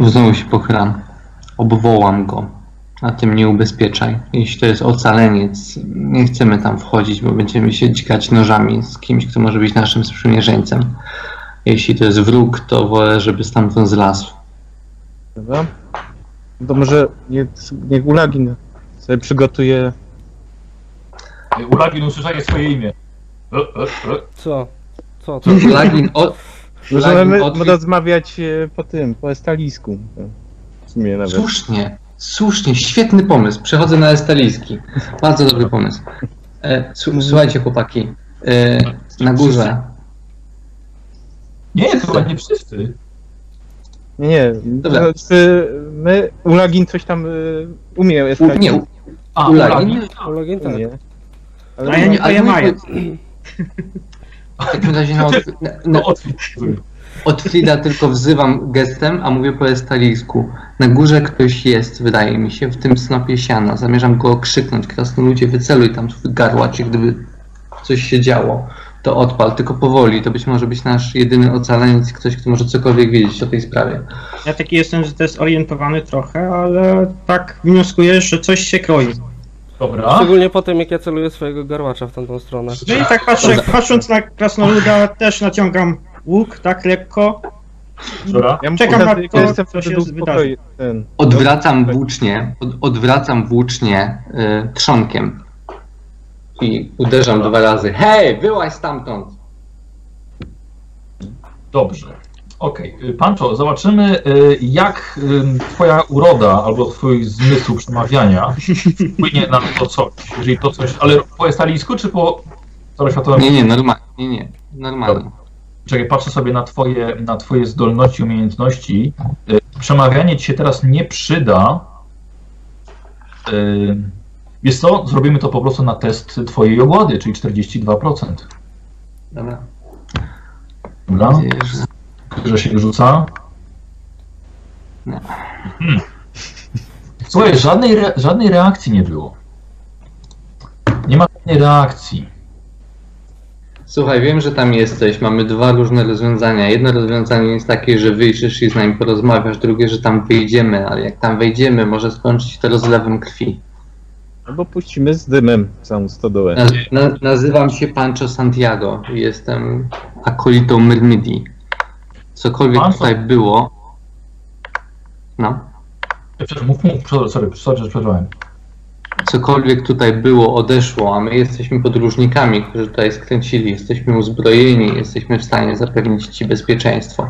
Znowu się pochylam. Obwołam go. A tym nie ubezpieczaj. Jeśli to jest ocaleniec, nie chcemy tam wchodzić, bo będziemy się dźgać nożami z kimś, kto może być naszym sprzymierzeńcem. Jeśli to jest wróg, to wolę, żeby stamtąd zlazł. Dobra? No To może niech, niech Ulagin sobie przygotuje Ulagin usłyszałeś swoje imię. Co? Co? Co? Lagin, o, Możemy odwi- rozmawiać e, po tym, po estalisku. W sumie nawet. Słusznie, słusznie, świetny pomysł. Przechodzę na estalijski. Bardzo dobry pomysł. E, słuchajcie, chłopaki. E, na górze. Nie, chyba nie wszyscy. Nie, nie. Dobra. To znaczy, my, Ulagin coś tam y, umie U, nie, u- A, Ulagin? Ulagin. Tak. umie. Ale A ja nie ale powiem mój Maja. W takim razie no, na, No, na, otwórz. Od Frida tylko wzywam gestem, a mówię po estalijsku. Na górze ktoś jest, wydaje mi się, w tym snopie siana. Zamierzam go krzyknąć. Krasnoludzie, wyceluj tam swój garłacz, i gdyby coś się działo, to odpal, tylko powoli. To być może być nasz jedyny ocaleniec, ktoś, kto może cokolwiek wiedzieć o tej sprawie. Ja taki jestem zdezorientowany trochę, ale tak wnioskuję, że coś się kroi. Dobra. Szczególnie po tym, jak ja celuję swojego garłacza w tamtą stronę. No i tak patrzę, patrząc na krasnoluda, też naciągam łuk tak lekko. Dobra. Ja Czekam na to, jestem co się wydarzy. ten. Odwracam włócznie, od, odwracam włócznie y, trzonkiem. I uderzam dwa razy. Hej, byłaś stamtąd! Dobrze. Okej, okay. Pancho, zobaczymy y, jak twoja uroda albo twój zmysł przemawiania wpłynie na to coś, jeżeli to coś, ale po estalijsku czy po? Nie, nie, normalnie, nie, nie, normalnie. Czekaj, patrzę sobie na twoje, na twoje zdolności, umiejętności. Y, Przemawianie ci się teraz nie przyda. Y, Wiesz co, zrobimy to po prostu na test twojej ogłady, czyli 42%. Dobra. Dobra? Że... się rzuca. Nie. Hmm. Słuchaj, żadnej, re, żadnej reakcji nie było. Nie ma żadnej reakcji. Słuchaj, wiem, że tam jesteś. Mamy dwa różne rozwiązania. Jedno rozwiązanie jest takie, że wyjdziesz i z nami porozmawiasz, drugie, że tam wyjdziemy, ale jak tam wejdziemy, może skończyć się to rozlewem krwi. Albo puścimy z dymem całą stodołę. Naz na nazywam się Pancho Santiago i jestem akolitą Myrmidii. Cokolwiek Pancho? tutaj było... No. Przepraszam, mów, mów, sorry, sorry. Cokolwiek tutaj było, odeszło, a my jesteśmy podróżnikami, którzy tutaj skręcili, jesteśmy uzbrojeni, jesteśmy w stanie zapewnić Ci bezpieczeństwo.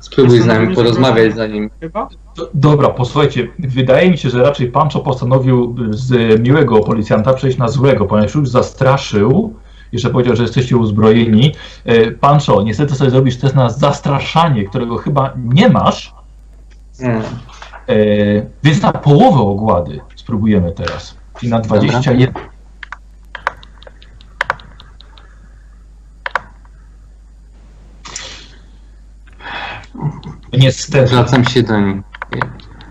Spróbuj z nami porozmawiać zanim. Chyba? Do- Dobra, posłuchajcie, wydaje mi się, że raczej Pancho postanowił z miłego policjanta przejść na złego, ponieważ już zastraszył, jeszcze powiedział, że jesteście uzbrojeni. E, Pancho, niestety sobie zrobisz test na zastraszanie, którego chyba nie masz, Nie. E, więc na połowę ogłady spróbujemy teraz, czyli na 21. Niestety. Zwracam się do nich.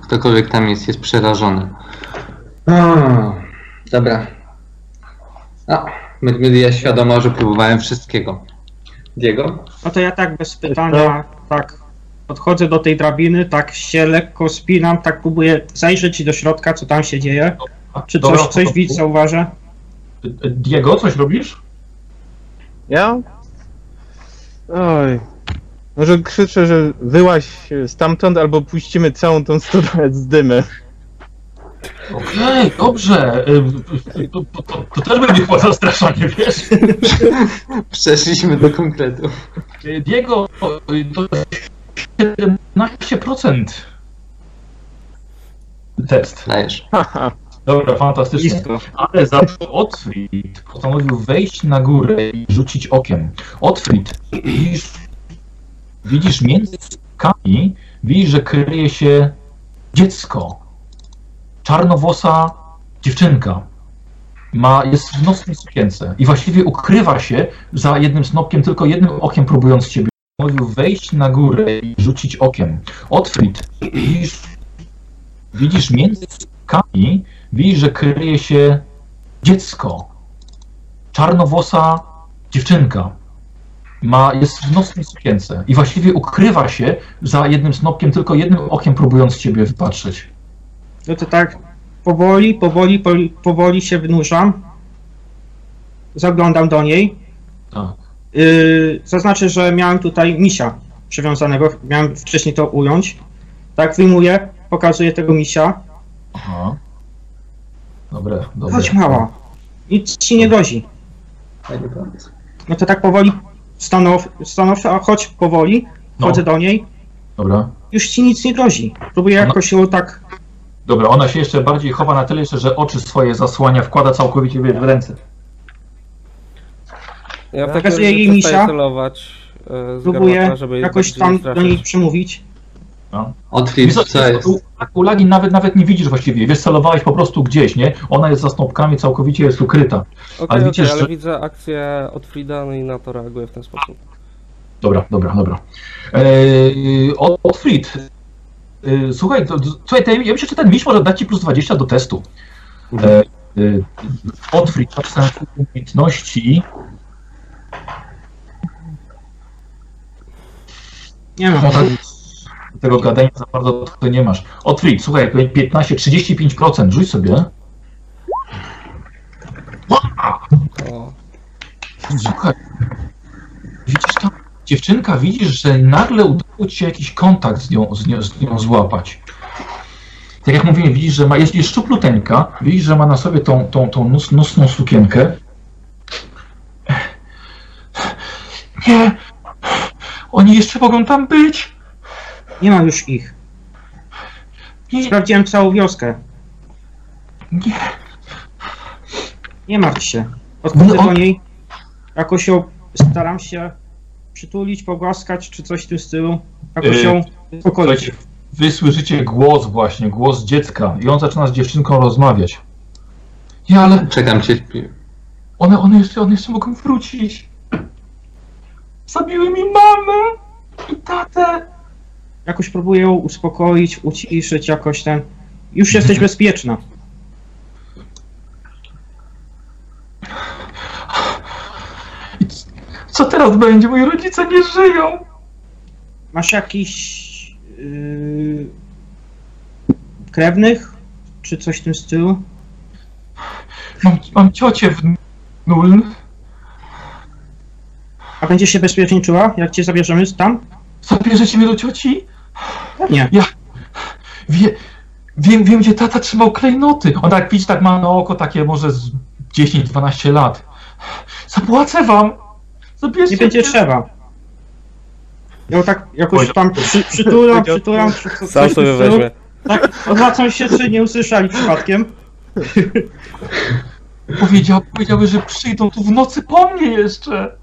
Ktokolwiek tam jest, jest przerażony. O, dobra. A, Mermedia świadoma, że próbowałem wszystkiego. Diego? No to ja tak bez pytania, tak podchodzę do tej drabiny, tak się lekko spinam, tak próbuję zajrzeć do środka, co tam się dzieje. Czy Dobra, coś, w coś widz zauważę? Diego, coś robisz? Ja? Oj. Może krzyczę, że wyłaź stamtąd, albo puścimy całą tą stodołę z dymem. Okej, dobrze. Y, y, To, to, to, to też będzie chyba zastraszanie, wiesz? Przeszliśmy do konkretu. Y, Diego, y, to 17% test. Dajesz. Dobra, fantastycznie. Ale za to Otfrid postanowił wejść na górę i rzucić okiem. Otfrid, widzisz, widzisz między skałami, widzisz, że kryje się dziecko. Czarnowłosa dziewczynka. Ma, jest w nocnej sukience i właściwie ukrywa się za jednym snopkiem, tylko jednym okiem próbując ciebie. Postanowił wejść na górę i rzucić okiem. Otfrid, widzisz, widzisz między skałami, widzisz, że kryje się dziecko. Czarnowłosa dziewczynka. Ma, jest w nocnej sukience i właściwie ukrywa się za jednym snopkiem, tylko jednym okiem próbując ciebie wypatrzeć. No to tak powoli, powoli, powoli, powoli się wynurzam. Zaglądam do niej. Tak. Yy, zaznaczę, że miałem tutaj misia przywiązanego, miałem wcześniej to ująć. Tak, wyjmuję, pokazuję tego misia. Aha. Dobre, dobre. Chodź mała, nic ci nie pomysł. No to tak powoli stanow, stanowczo, a chodź powoli, No. chodzę do niej, Dobra. już ci nic nie grozi. Próbuję No. jakoś ją tak, Dobra, ona się jeszcze bardziej chowa na tyle jeszcze, że oczy swoje zasłania, wkłada całkowicie w ręce. Ja w takim Pokazuję razie jej misia. celować e, z próbuję jakoś tam do niej przemówić. Otwórz, Wiesz, co jest? u Lagi nawet, nawet nie widzisz właściwie, wiesz, celowałeś po prostu gdzieś, nie? Ona jest za snopkami, całkowicie jest ukryta. Okej, Ale widzisz, ale że- widzę akcję od Frida no i na to reaguję w ten sposób. Dobra, dobra, dobra. Eee, Otfried, eee, słuchaj, to, słuchaj, to ja myślę, że ten miś może dać ci plus 20 do testu. Eee, na twoje umiejętności. Nie. No tak, tego gadania za bardzo to nie masz. Otfried, słuchaj, 15, 35%, rzuć sobie. O, Słuchaj, widzisz tam, dziewczynka, widzisz, że nagle udało ci się jakiś kontakt z nią, z nią, z nią złapać. Tak jak mówiłem, widzisz, że ma, jest, jest szczupluteńka, widzisz, że ma na sobie tą, tą, tą nosną sukienkę. Nie, oni jeszcze mogą tam być. Nie ma już ich. Nie, Sprawdziłem całą wioskę. nie. Nie martw się. Podchodzę No, do niej. Jakoś ją staram się przytulić, pogłaskać, czy coś w tym stylu. Jakoś Yy, ją uspokoić. Wy słyszycie głos właśnie, głos dziecka i on zaczyna z dziewczynką rozmawiać. Ja, ale Czekam cierpliwie. one, one, jeszcze, one jeszcze mogą wrócić. Zabiły mi mamę i tatę. Jakoś próbuję ją uspokoić, uciszyć jakoś ten. Już jesteś bezpieczna. Co teraz będzie? Moi rodzice nie żyją. Masz jakiś yy, krewnych? Czy coś w tym stylu? Mam, mam ciocię w nul. A będziesz się bezpiecznie czuła, jak cię zabierzemy tam? Zabierzecie mnie do cioci? Nie. Wie, wiem, wiem, gdzie tata trzymał klejnoty. On tak, widzi, tak ma na oko takie może z 10-12 lat. Zapłacę wam. Zabierzcie Nie będzie mnie. trzeba. Ja tak jakoś tam przy, przytulam, przytulam, sam coś sobie weźmie. Tak, odwracam się, czy nie usłyszeli przypadkiem. Powiedział, powiedziały, że przyjdą tu w nocy po mnie jeszcze.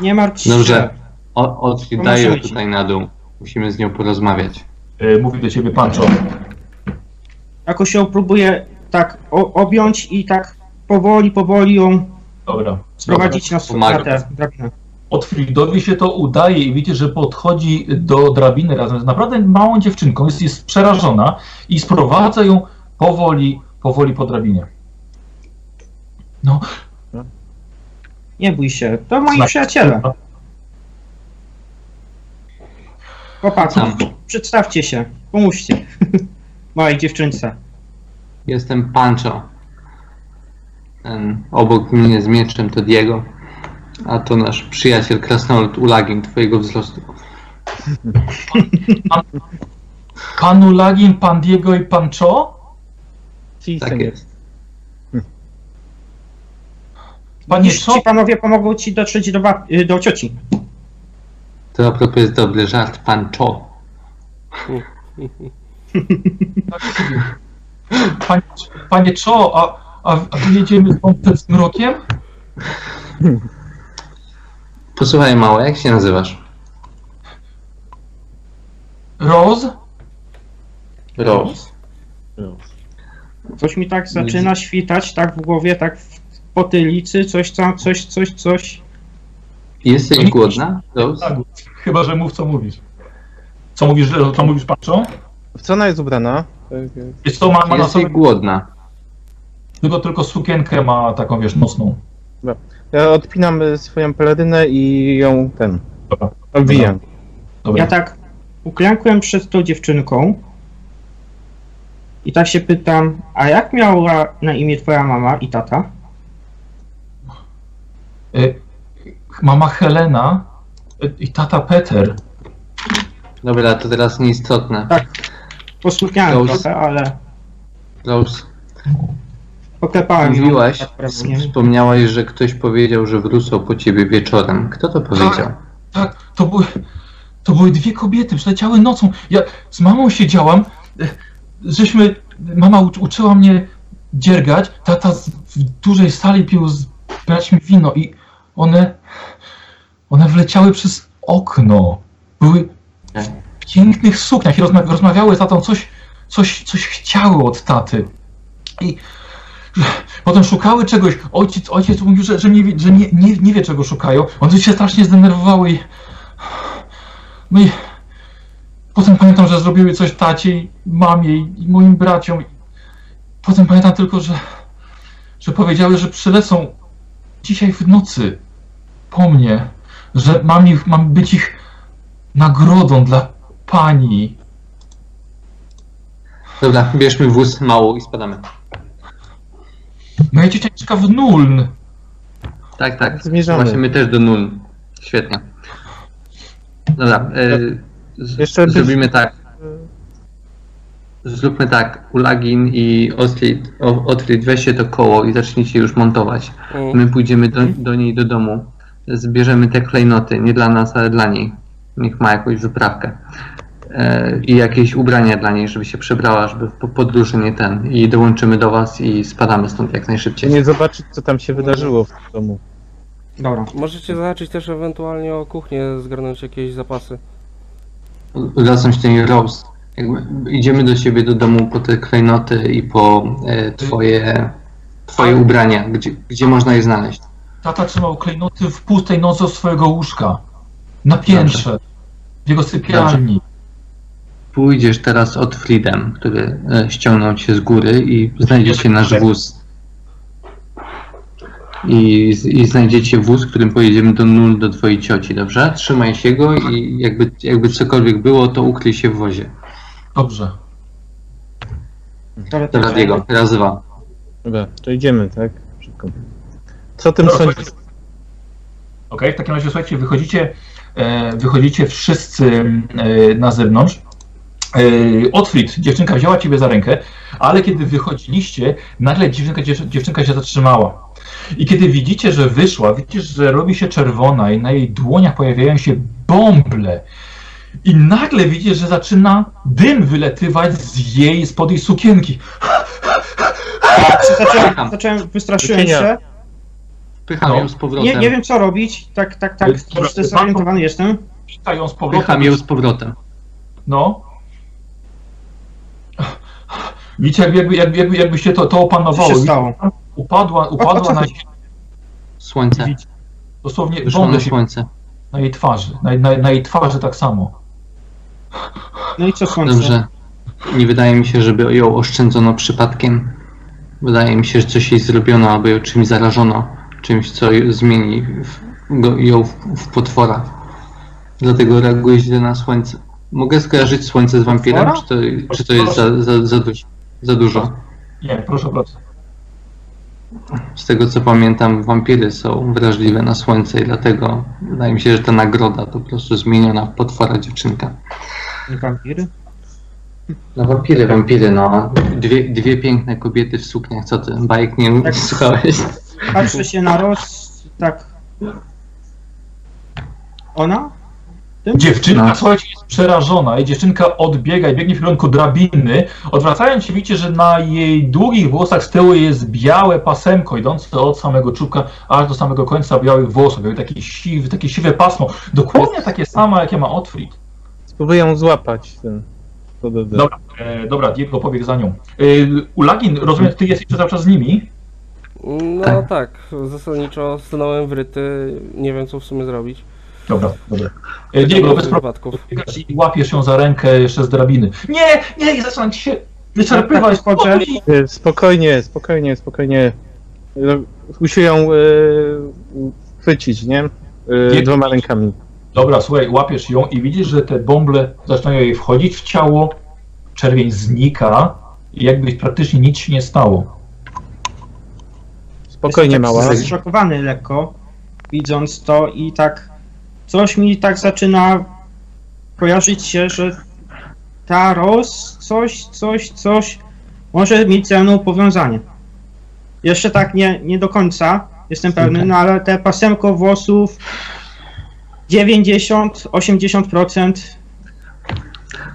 Nie martw się. Dobrze. O, Otwórz, daj ją tutaj na dół. Musimy z nią porozmawiać. E, mówi do ciebie Pancho. Jakoś ją próbuję tak o, objąć i tak powoli, powoli ją Dobra. sprowadzić na, s- na Pomaga. tę drabinę. Otfridowi się to udaje i widzicie, że podchodzi do drabiny razem z naprawdę małą dziewczynką, jest, jest przerażona i sprowadza ją powoli, powoli po drabinie. No, Nie bój się, to moi Znak- przyjaciele. Chłopacy, Tam. przedstawcie się, pomóżcie. Małej dziewczynce. Jestem Pancho. Ten obok mnie z mieczem to Diego. A to nasz przyjaciel krasnolud Ulagin, twojego wzrostu. pan Ulagin, pan Diego i pan Cho? Tak jest. Panie Niż Cho? ci panowie pomogą ci dotrzeć do, bab- y, do cioci. To a propos jest dobry żart, Pancho. Panie, panie Cho, a, a, a wyjedziemy stąd przed zmrokiem? Posłuchaj mało, jak się nazywasz? Rose? Rose. Coś mi tak zaczyna świtać, tak w głowie, tak w potylicy, coś tam, coś, coś, coś. Jesteś głodna? Tak, chyba, że mów co mówisz. Co mówisz, że- co mówisz pan Cho? W co ona jest ubrana? Jest. To ma, ma na Jesteś sobie głodna. tylko, tylko sukienkę ma taką, wiesz, nocną. Ja odpinam y, swoją pelerynę i ją ten. Dobra. Obwijam. Dobra. Ja tak uklękłem przed tą dziewczynką i tak się pytam, a jak miała na imię twoja mama i tata? Y, Mama Helena i tata Peter. Dobra, to teraz nieistotne. Tak. Posłuchałem Rose. trochę, ale Rose, poklepałem mówiłaś, Tak wspomniałaś, że ktoś powiedział, że wrócą po ciebie wieczorem. Kto to powiedział? Tak, to były, to były dwie kobiety, przyleciały nocą. Ja z mamą siedziałam, żeśmy, mama ucz, uczyła mnie dziergać, tata w dużej sali pił z braćmi wino i one, one wleciały przez okno. Były w pięknych sukniach i rozma rozmawiały z tatą, coś, coś, coś chciały od taty. I potem szukały czegoś. Ojciec, ojciec mówił, że, że, nie, że nie, nie, nie wie czego szukają. One się strasznie zdenerwowały i. No i potem pamiętam, że zrobiły coś tacie, mamie i moim braciom. Potem pamiętam tylko, że, że powiedziały, że przylecą dzisiaj w nocy po mnie, że mam, ich, mam być ich nagrodą dla pani. Dobra, bierzmy wóz mało i spadamy. Moja ciocia mieszka w Nuln. Tak, tak. Zmierzamy. Właśnie my też do nul. Świetnie. Dobra, y, z- Jeszcze zrobimy tak. Zróbmy tak. Ulagin i Otfrid, O- Otfrid weźcie to koło i zacznijcie już montować. My pójdziemy do, do niej do domu. Zbierzemy te klejnoty, nie dla nas, ale dla niej. Niech ma jakąś wyprawkę. E, I jakieś ubrania dla niej, żeby się przebrała, żeby po podróży nie ten. I dołączymy do was i spadamy stąd jak najszybciej. Nie zobaczyć, co tam się wydarzyło w tym domu. Dobra. Możecie zahaczyć też ewentualnie o kuchnię, zgarnąć jakieś zapasy. Wracam się tej Rose. Jakby idziemy do siebie do domu po te klejnoty i po e, twoje, twoje ubrania. Gdzie, gdzie można je znaleźć? Tata trzymał klejnoty w pustej nocy od swojego łóżka. Na piętrze. W jego sypialni. Pójdziesz teraz od Freedom, który e, ściągnął cię z góry i znajdziecie nasz wóz. I, I znajdziecie wóz, którym pojedziemy do nul do twojej cioci, dobrze? Trzymaj się go i jakby, jakby cokolwiek było, to ukryj się w wozie. Dobrze. Dobra, Diego, raz dwa. Dobra, to idziemy, tak? Szybko. Co o tym sądzisz? Okej, w takim razie słuchajcie, wychodzicie, e, wychodzicie wszyscy e, na zewnątrz. E, Otfrid, dziewczynka wzięła ciebie za rękę, ale kiedy wychodziliście, nagle dziewczynka, dziew- dziewczynka się zatrzymała. I kiedy widzicie, że wyszła, widzicie, że robi się czerwona i na jej dłoniach pojawiają się bąble. I nagle widzicie, że zaczyna dym wyletywać z jej, spod jej sukienki. Zacząłem, zacząłem wystraszyłem się. Pycham No. ją z powrotem. Nie, nie wiem co robić. Tak, tak, tak. Zdezorientowany jestem. Pika ją z powrotem. Pycham ją z powrotem. No. Widzicie, jakby, jakby, jakby, jakby, jakbyście to, to Co opanowało. się Widzicie, stało? Upadła, o co upadła na ziemię. Słońce. Dosłownie bąble na się słońce. Na jej twarzy. Na, na, na jej twarzy tak samo. No i co słońce? Dobrze. Nie wydaje mi się, żeby ją oszczędzono przypadkiem. Wydaje mi się, że coś jej zrobiono, albo ją czymś zarażono. Czymś, co zmieni w, go, ją w, w potwora. Dlatego reaguje źle na słońce. Mogę skojarzyć słońce z wampirem, czy to, czy to jest za, za, za, dużo, za dużo? Nie, proszę bardzo. Z tego co pamiętam, wampiry są wrażliwe na słońce i dlatego wydaje mi się, że ta nagroda to po prostu zmieniona w potwora dziewczynka. Nie Wampiry? No wampiry, wampiry, no. Dwie, dwie piękne kobiety w sukniach, co ty, bajek nie Tak. słuchałeś? Patrzę się na Roz, tak... Ona? Tym? Dziewczynka, słuchajcie, jest przerażona i dziewczynka odbiega i biegnie w kierunku drabiny. Odwracając się widzicie, że na jej długich włosach z tyłu jest białe pasemko idące od samego czubka aż do samego końca białych włosów. Jakby Takie, siwy, takie siwe pasmo. Dokładnie takie samo, jakie ma Otfrid. Spróbuję ją złapać. Ten. Dobra, e, dobra, Diego pobiegł za nią. E, Ulagin, rozumiem, ty jesteś cały czas z nimi? No Tak. tak, zasadniczo stanąłem wryty, nie wiem co w sumie zrobić. Dobra, dobra. Diego, bez wypadków. i łapiesz ją za rękę jeszcze z drabiny. Nie, nie, nie zaczyna ci się wyczerpywać. E, Spokojnie, spokojnie, spokojnie. E, Muszę ją e, chwycić, nie? Nie- dwoma rękami. Dobra, słuchaj, łapiesz ją i widzisz, że te bąble zaczynają jej wchodzić w ciało, czerwień znika i jakby praktycznie nic się nie stało. Spokojnie, Jestem mała. tak zszokowany lekko, widząc to i tak coś mi tak zaczyna kojarzyć się, że ta Roz, coś, coś, coś może mieć ze mną powiązanie. Jeszcze tak nie, nie do końca jestem pewny, no ale te pasemko włosów 90-80%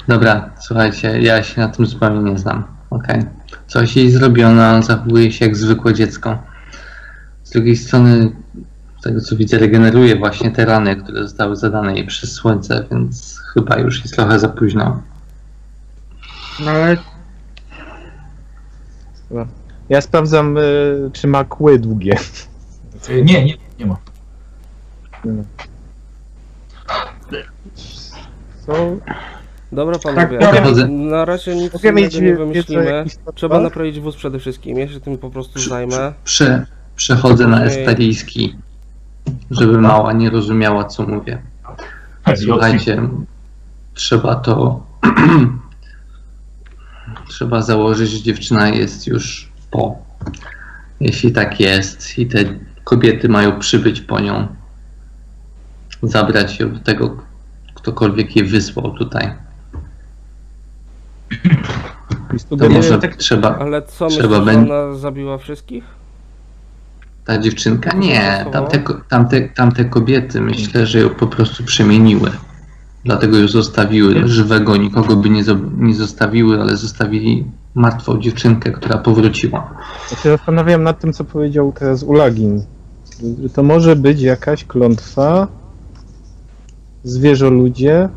Dobra, słuchajcie, ja się na tym zupełnie nie znam. Okej. Coś jej zrobiono, zachowuje się jak zwykłe dziecko. Z drugiej strony, z tego co widzę, regeneruje właśnie te rany, które zostały zadane jej przez słońce, więc chyba już jest trochę za późno. no ale Ja sprawdzam, e, czy ma kły długie. Nie, nie, nie ma. Co? Dobra panowie, Tak, na razie nic Mogę mieć innego nie wie- wiedzę wymyślimy. jakiś? Trzeba naprawić wóz przede wszystkim, ja się tym po prostu zajmę. Prze, przechodzę na Okej. estalijski, żeby mała nie rozumiała, co mówię. Słuchajcie, trzeba to. trzeba założyć, że dziewczyna jest już po. Jeśli tak jest i te kobiety mają przybyć po nią, zabrać ją do tego, ktokolwiek je wysłał tutaj. To może tak- trzeba. Ale co, Trzeba myślisz, że będzie- ona zabiła wszystkich? Ta dziewczynka? Nie, tamte, tamte, tamte kobiety myślę, że ją po prostu przemieniły. Dlatego ją zostawiły żywego, nikogo by nie, zo- nie zostawiły, ale zostawili martwą dziewczynkę, która powróciła. Ja się zastanawiam nad tym, co powiedział teraz Ulagin. To może być jakaś klątwa, zwierzoludzie,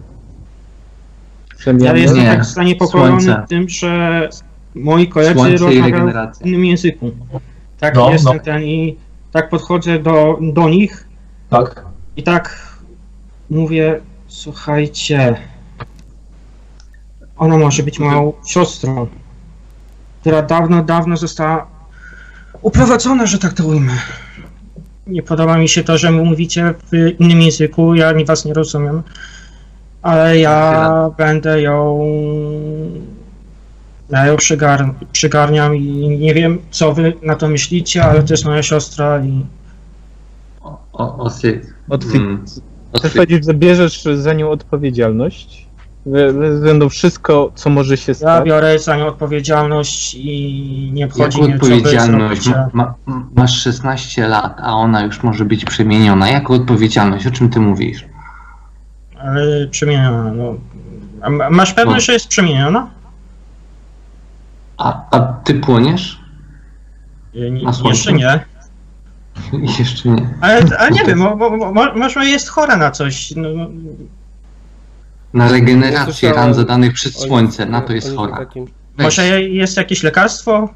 ja przemiany. jestem Nie, tak zaniepokojony słońce. tym, że moi koledzy rozmawiają w innym języku. Tak No, jestem no. ten i tak podchodzę do, do nich Tak? i tak mówię, słuchajcie, ona może być moją siostrą, która dawno, dawno została uprowadzona, że tak to ujmę. Nie podoba mi się to, że mówicie w innym języku, ja was nie rozumiem, ale ja będę ją ja ją przygar, przygarniam i nie wiem, co wy na to myślicie, ale to jest moja siostra i O, o, osy, Otwi- mm, Chcesz osy, powiedzieć, że bierzesz za nią odpowiedzialność? Ze względu wszystko, co może się ja stać? biorę za nią odpowiedzialność i nie obchodzi jaką odpowiedzialność? Ma, ma, masz 16 lat, a ona już może być przemieniona. Jaką odpowiedzialność? O czym ty mówisz? Ale przemieniona, no. A masz pewność, No. że jest przemieniona? A, a ty płoniesz? Nie, nie, Na słońcu? jeszcze nie. Jeszcze nie. Ale, ale nie wiem, mo, mo, mo, może jest chora na coś. No, no, Na regenerację ran zadanych przez słońce, na to jest chora. takim. Weź. może jest jakieś lekarstwo?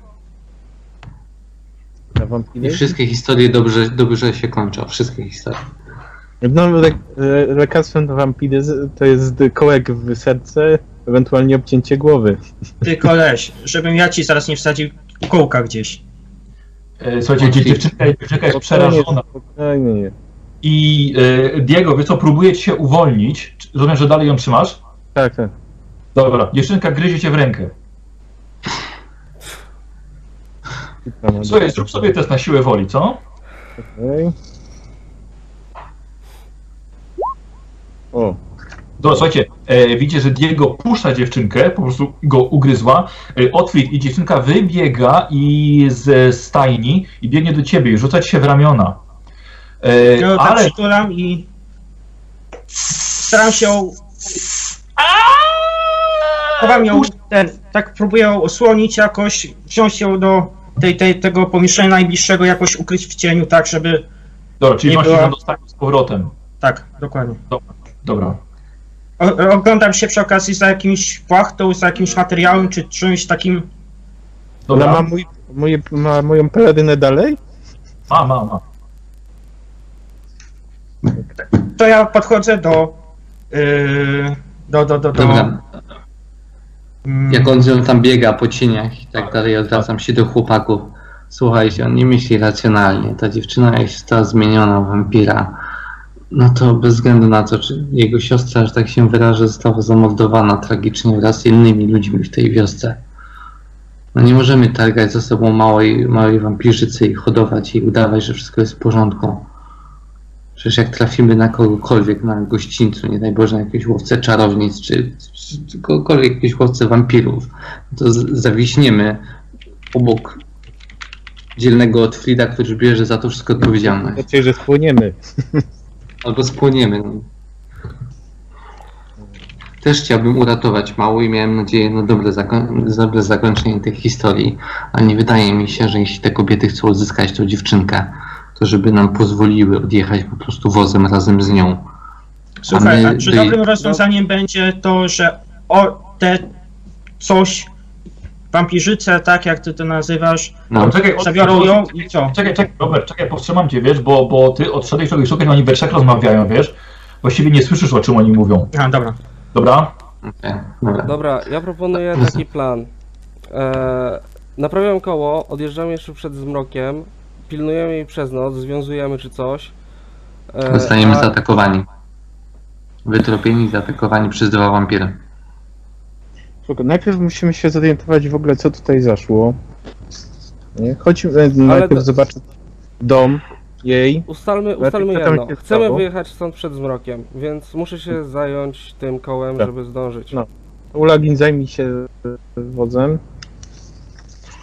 Na I wampiry? wszystkie historie dobrze, dobrze się kończą. Wszystkie historie. No, le, le, lekarstwem na wampiry z- to jest kołek w serce, ewentualnie obcięcie głowy. Ty koleś, żebym ja ci zaraz nie wsadził kołka gdzieś. E, Słuchajcie, dzie- dziewczynka, dziewczynka jest przerażona. Spokojnie. I e, Diego, wie co, próbuje ci się uwolnić. Rozumiem, że dalej ją trzymasz? Tak, tak. Dobra, dziewczynka gryzie cię w rękę. Słuchaj, zrób sobie test na siłę woli, co? Okej. O, Dobra, słuchajcie, e, widzicie, że Diego puszcza dziewczynkę, po prostu go ugryzła. E, Otwit i dziewczynka wybiega i z stajni i biegnie do ciebie i rzuca ci się w ramiona. E, Ja tak ale... przytulam i staram się ją, chowam ją, ten, tak próbuję ją osłonić jakoś, wziąć ją do tej, tej, tego pomieszczenia najbliższego, jakoś ukryć w cieniu, tak, żeby, Dobra, czyli nie się była- dostać z powrotem. tak, dokładnie. Dobra. O, oglądam się przy okazji za jakimś płachtą, za jakimś materiałem, czy czymś takim, ona Dobra. ma, mój, moje, ma moją pelerynę dalej? Ma, ma, ma. to ja podchodzę do, yy, do, do, do, do, Dobra, mm, jak on z nią tam biega po cieniach i tak dalej, odwracam się do chłopaków. Słuchajcie, on nie myśli racjonalnie. Ta dziewczyna się stała zmieniona wampira, no to bez względu na to, czy jego siostra, że tak się wyrażę, została zamordowana tragicznie wraz z innymi ludźmi w tej wiosce. No nie możemy targać za sobą małej, małej wampirzycy i hodować jej, udawać, że wszystko jest w porządku. Przecież jak trafimy na kogokolwiek na gościńcu, nie daj Boże, na czarownic, czy, czy kogokolwiek, jakiegoś łowcę wampirów, to z- zawiśniemy obok dzielnego od Frida, który bierze za to wszystko odpowiedzialność. Znaczy, że spłoniemy. Albo spłoniemy. No. Też chciałbym uratować mało i miałem nadzieję na dobre, dobre zakończenie tej historii, ale nie wydaje mi się, że jeśli te kobiety chcą odzyskać tą dziewczynkę, to żeby nam pozwoliły odjechać po prostu wozem razem z nią. Słuchaj, my a czy do- dobrym rozwiązaniem będzie to, że o te coś, wampirzyce, tak jak ty to nazywasz, No, czekaj, od- zabiorą ją i co? Czekaj, czekaj, Robert, czekaj, powstrzymam cię, wiesz, bo, bo ty odszedłeś czegoś szukać, oni we trzech rozmawiają, wiesz? Właściwie nie słyszysz, o czym oni mówią. A, dobra. Dobra? dobra. Dobra, ja proponuję taki plan. E, naprawiam koło, odjeżdżamy jeszcze przed zmrokiem, pilnujemy jej przez noc, związujemy czy coś. E, Zostaniemy a- zaatakowani. Wytropieni, zaatakowani przez dwa wampiry. Spoko. Najpierw musimy się zorientować w ogóle, co tutaj zaszło. Nie? Chodźmy, e, najpierw to- zobaczyć dom jej. Ustalmy, ustalmy jedno. Chcemy stało? wyjechać stąd przed zmrokiem, więc muszę się zająć tym kołem, Tak. żeby zdążyć. No. Ulagin zajmij się e, wodzem.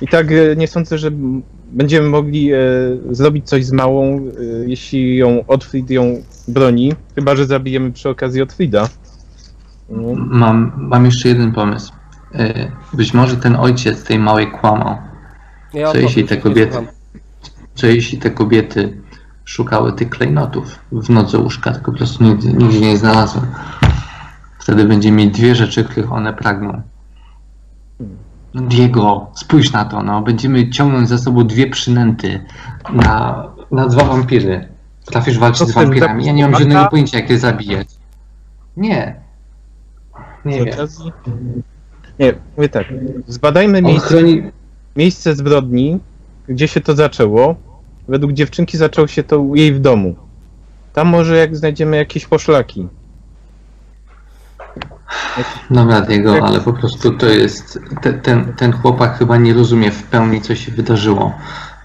I tak e, nie sądzę, że będziemy mogli e, zrobić coś z małą, e, jeśli ją Otfrid ją broni. Chyba, że zabijemy przy okazji Otfrida. No. Mam, mam jeszcze jeden pomysł. E, Być może ten ojciec tej małej kłamał. Ja Co jeśli te kobiety, jeśli te kobiety szukały tych klejnotów w nodze łóżka, tylko po prostu nigdy, nigdzie nie znalazły. Wtedy będzie mieć dwie rzeczy, których one pragną. Diego, spójrz na to, no. Będziemy ciągnąć za sobą dwie przynęty na, na dwa wampiry. Trafisz walczyć z wampirami. Ja nie mam żadnego pojęcia, jak je zabijać. Nie. Nie wiem. Nie, mówię tak. Zbadajmy miejsce, chroni, miejsce zbrodni, gdzie się to zaczęło. Według dziewczynki zaczęło się to u jej w domu. Tam może jak znajdziemy jakieś poszlaki. Dobra, Diego, ale po prostu to jest. Te, ten, ten chłopak chyba nie rozumie w pełni, co się wydarzyło.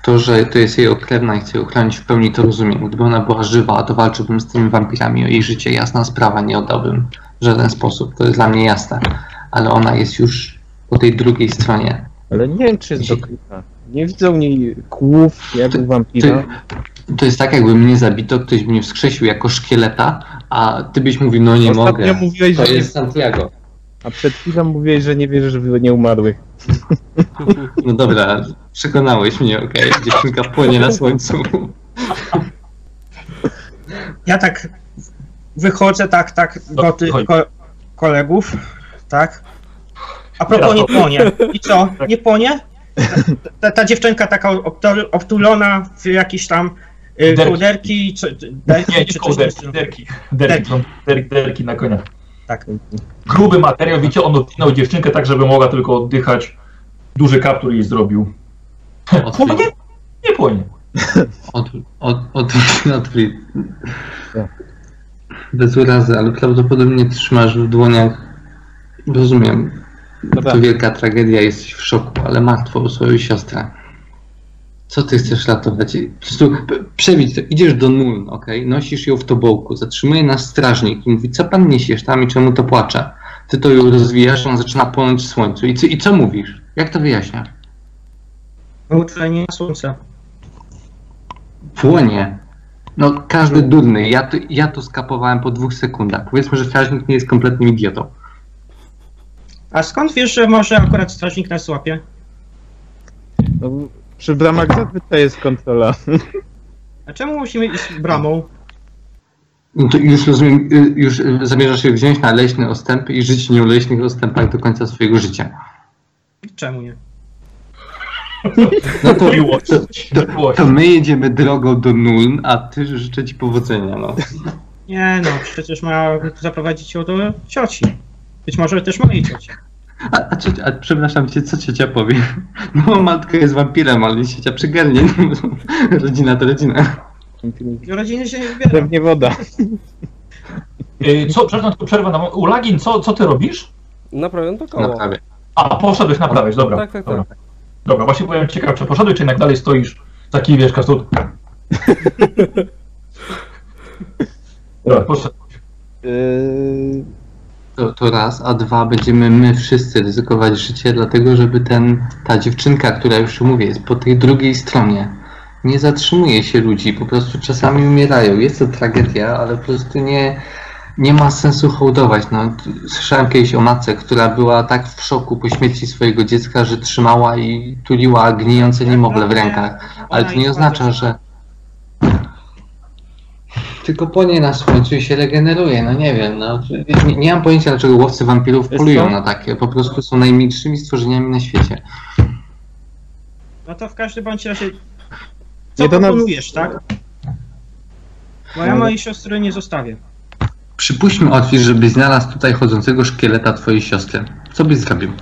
To, że to jest jej okrewna i chce ją chronić w pełni, to rozumiem. Gdyby ona była żywa, to walczyłbym z tymi wampirami o jej życie. Jasna sprawa, nie oddałbym w żaden sposób. To jest dla mnie jasne. Ale ona jest już po tej drugiej stronie. Ale nie wiem, czy jest dokryta. Nie widzę u niej kłów jak u wampira. Ty, to jest tak, jakby mnie zabito, ktoś mnie wskrzesił jako szkieleta, a ty byś mówił, no nie Ostatnio mogę. mówiłeś, To że jest Santiago. a przed chwilą mówiłeś, że nie wierzysz w nieumarłych. No dobra, przekonałeś mnie, okej. Dziewczynka płonie na słońcu. Ja tak wychodzę, tak, tak, do tych ko kolegów, tak. A propos nie płonie. I co? Nie płonie? Ta, ta dziewczynka taka obtul- obtulona w jakiś tam Y, Derki. Kołderki, czy, derki, Nie, nie czy coś kołderki, takiego. derki. Derki, są derki, derki na konia. Tak. Gruby materiał, widzicie, on odpinał dziewczynkę tak, żeby mogła tylko oddychać. Duży kaptur jej zrobił. Płonie? Nie płonie. Od, od, od, odkryć. Bez urazy, ale prawdopodobnie trzymasz w dłoniach. Rozumiem. Dobra. To wielka tragedia, jesteś w szoku, ale martwą swoją siostrę. Co ty chcesz ratować? Po prostu to. Idziesz do nul, ok? Nosisz ją w tobołku, zatrzymuje nas strażnik i mówi, co pan niesiesz tam i czemu to płacze? Ty to ją rozwijasz, on zaczyna płonąć w słońcu. I co, I co mówisz? Jak to wyjaśniasz? Uczulenie na słońce. Płonie. No, każdy durny. Ja to, ja to skapowałem po dwóch sekundach. Powiedzmy, że strażnik nie jest kompletnym idiotą. A skąd wiesz, że może akurat strażnik nas łapie? No, przy bramach zazwyczaj jest kontrola. A czemu musimy iść bramą? No to już rozumiem, y, już y, zamierzasz się wziąć na leśne ostępy i żyć w nieuleśnych ostępach do końca swojego życia. Czemu nie? No to, to, to, to my jedziemy drogą do Nuln, a ty życzę ci powodzenia, no. Nie no, przecież ma zaprowadzić ją do cioci. Być może też mojej cioci. A, a, ciocia, a przepraszam cię, co ciocia powie? No, matka jest wampirem, ale ciocia przygarnie. Rodzina to rodzina. Do rodziny się nie wybiera. Pewnie woda. Y, Co, przepraszam, tylko przerwę na Ulagin, co, co ty robisz? Naprawiam to koło. Naprawdę. A, poszedłeś naprawiać, dobra. Tak, tak, tak. Dobra, dobra właśnie byłem ciekaw, czy poszedłeś, czy jednak dalej stoisz taki, wiesz, kasut. Dobra, poszedł. Yy, To, to raz, a dwa, będziemy my wszyscy ryzykować życie, dlatego żeby ten, ta dziewczynka, która już mówię, jest po tej drugiej stronie. Nie zatrzymuje się ludzi, po prostu czasami umierają. Jest to tragedia, ale po prostu nie, nie ma sensu hołdować. No, słyszałem kiedyś o matce, która była tak w szoku po śmierci swojego dziecka, że trzymała i tuliła gnijące niemowlę w rękach. Ale to nie oznacza, że. Tylko płonie na słońcu i się regeneruje, no nie wiem, no. Nie, nie mam pojęcia, dlaczego łowcy wampirów polują na takie. Po prostu są najmilszymi stworzeniami na świecie. No to w każdym bądź razie. Co Nie proponujesz, tak? Bo ja mojej siostry nie zostawię. Przypuśćmy, Otwis, żebyś znalazł tutaj chodzącego szkieleta twojej siostry. Co byś zrobił?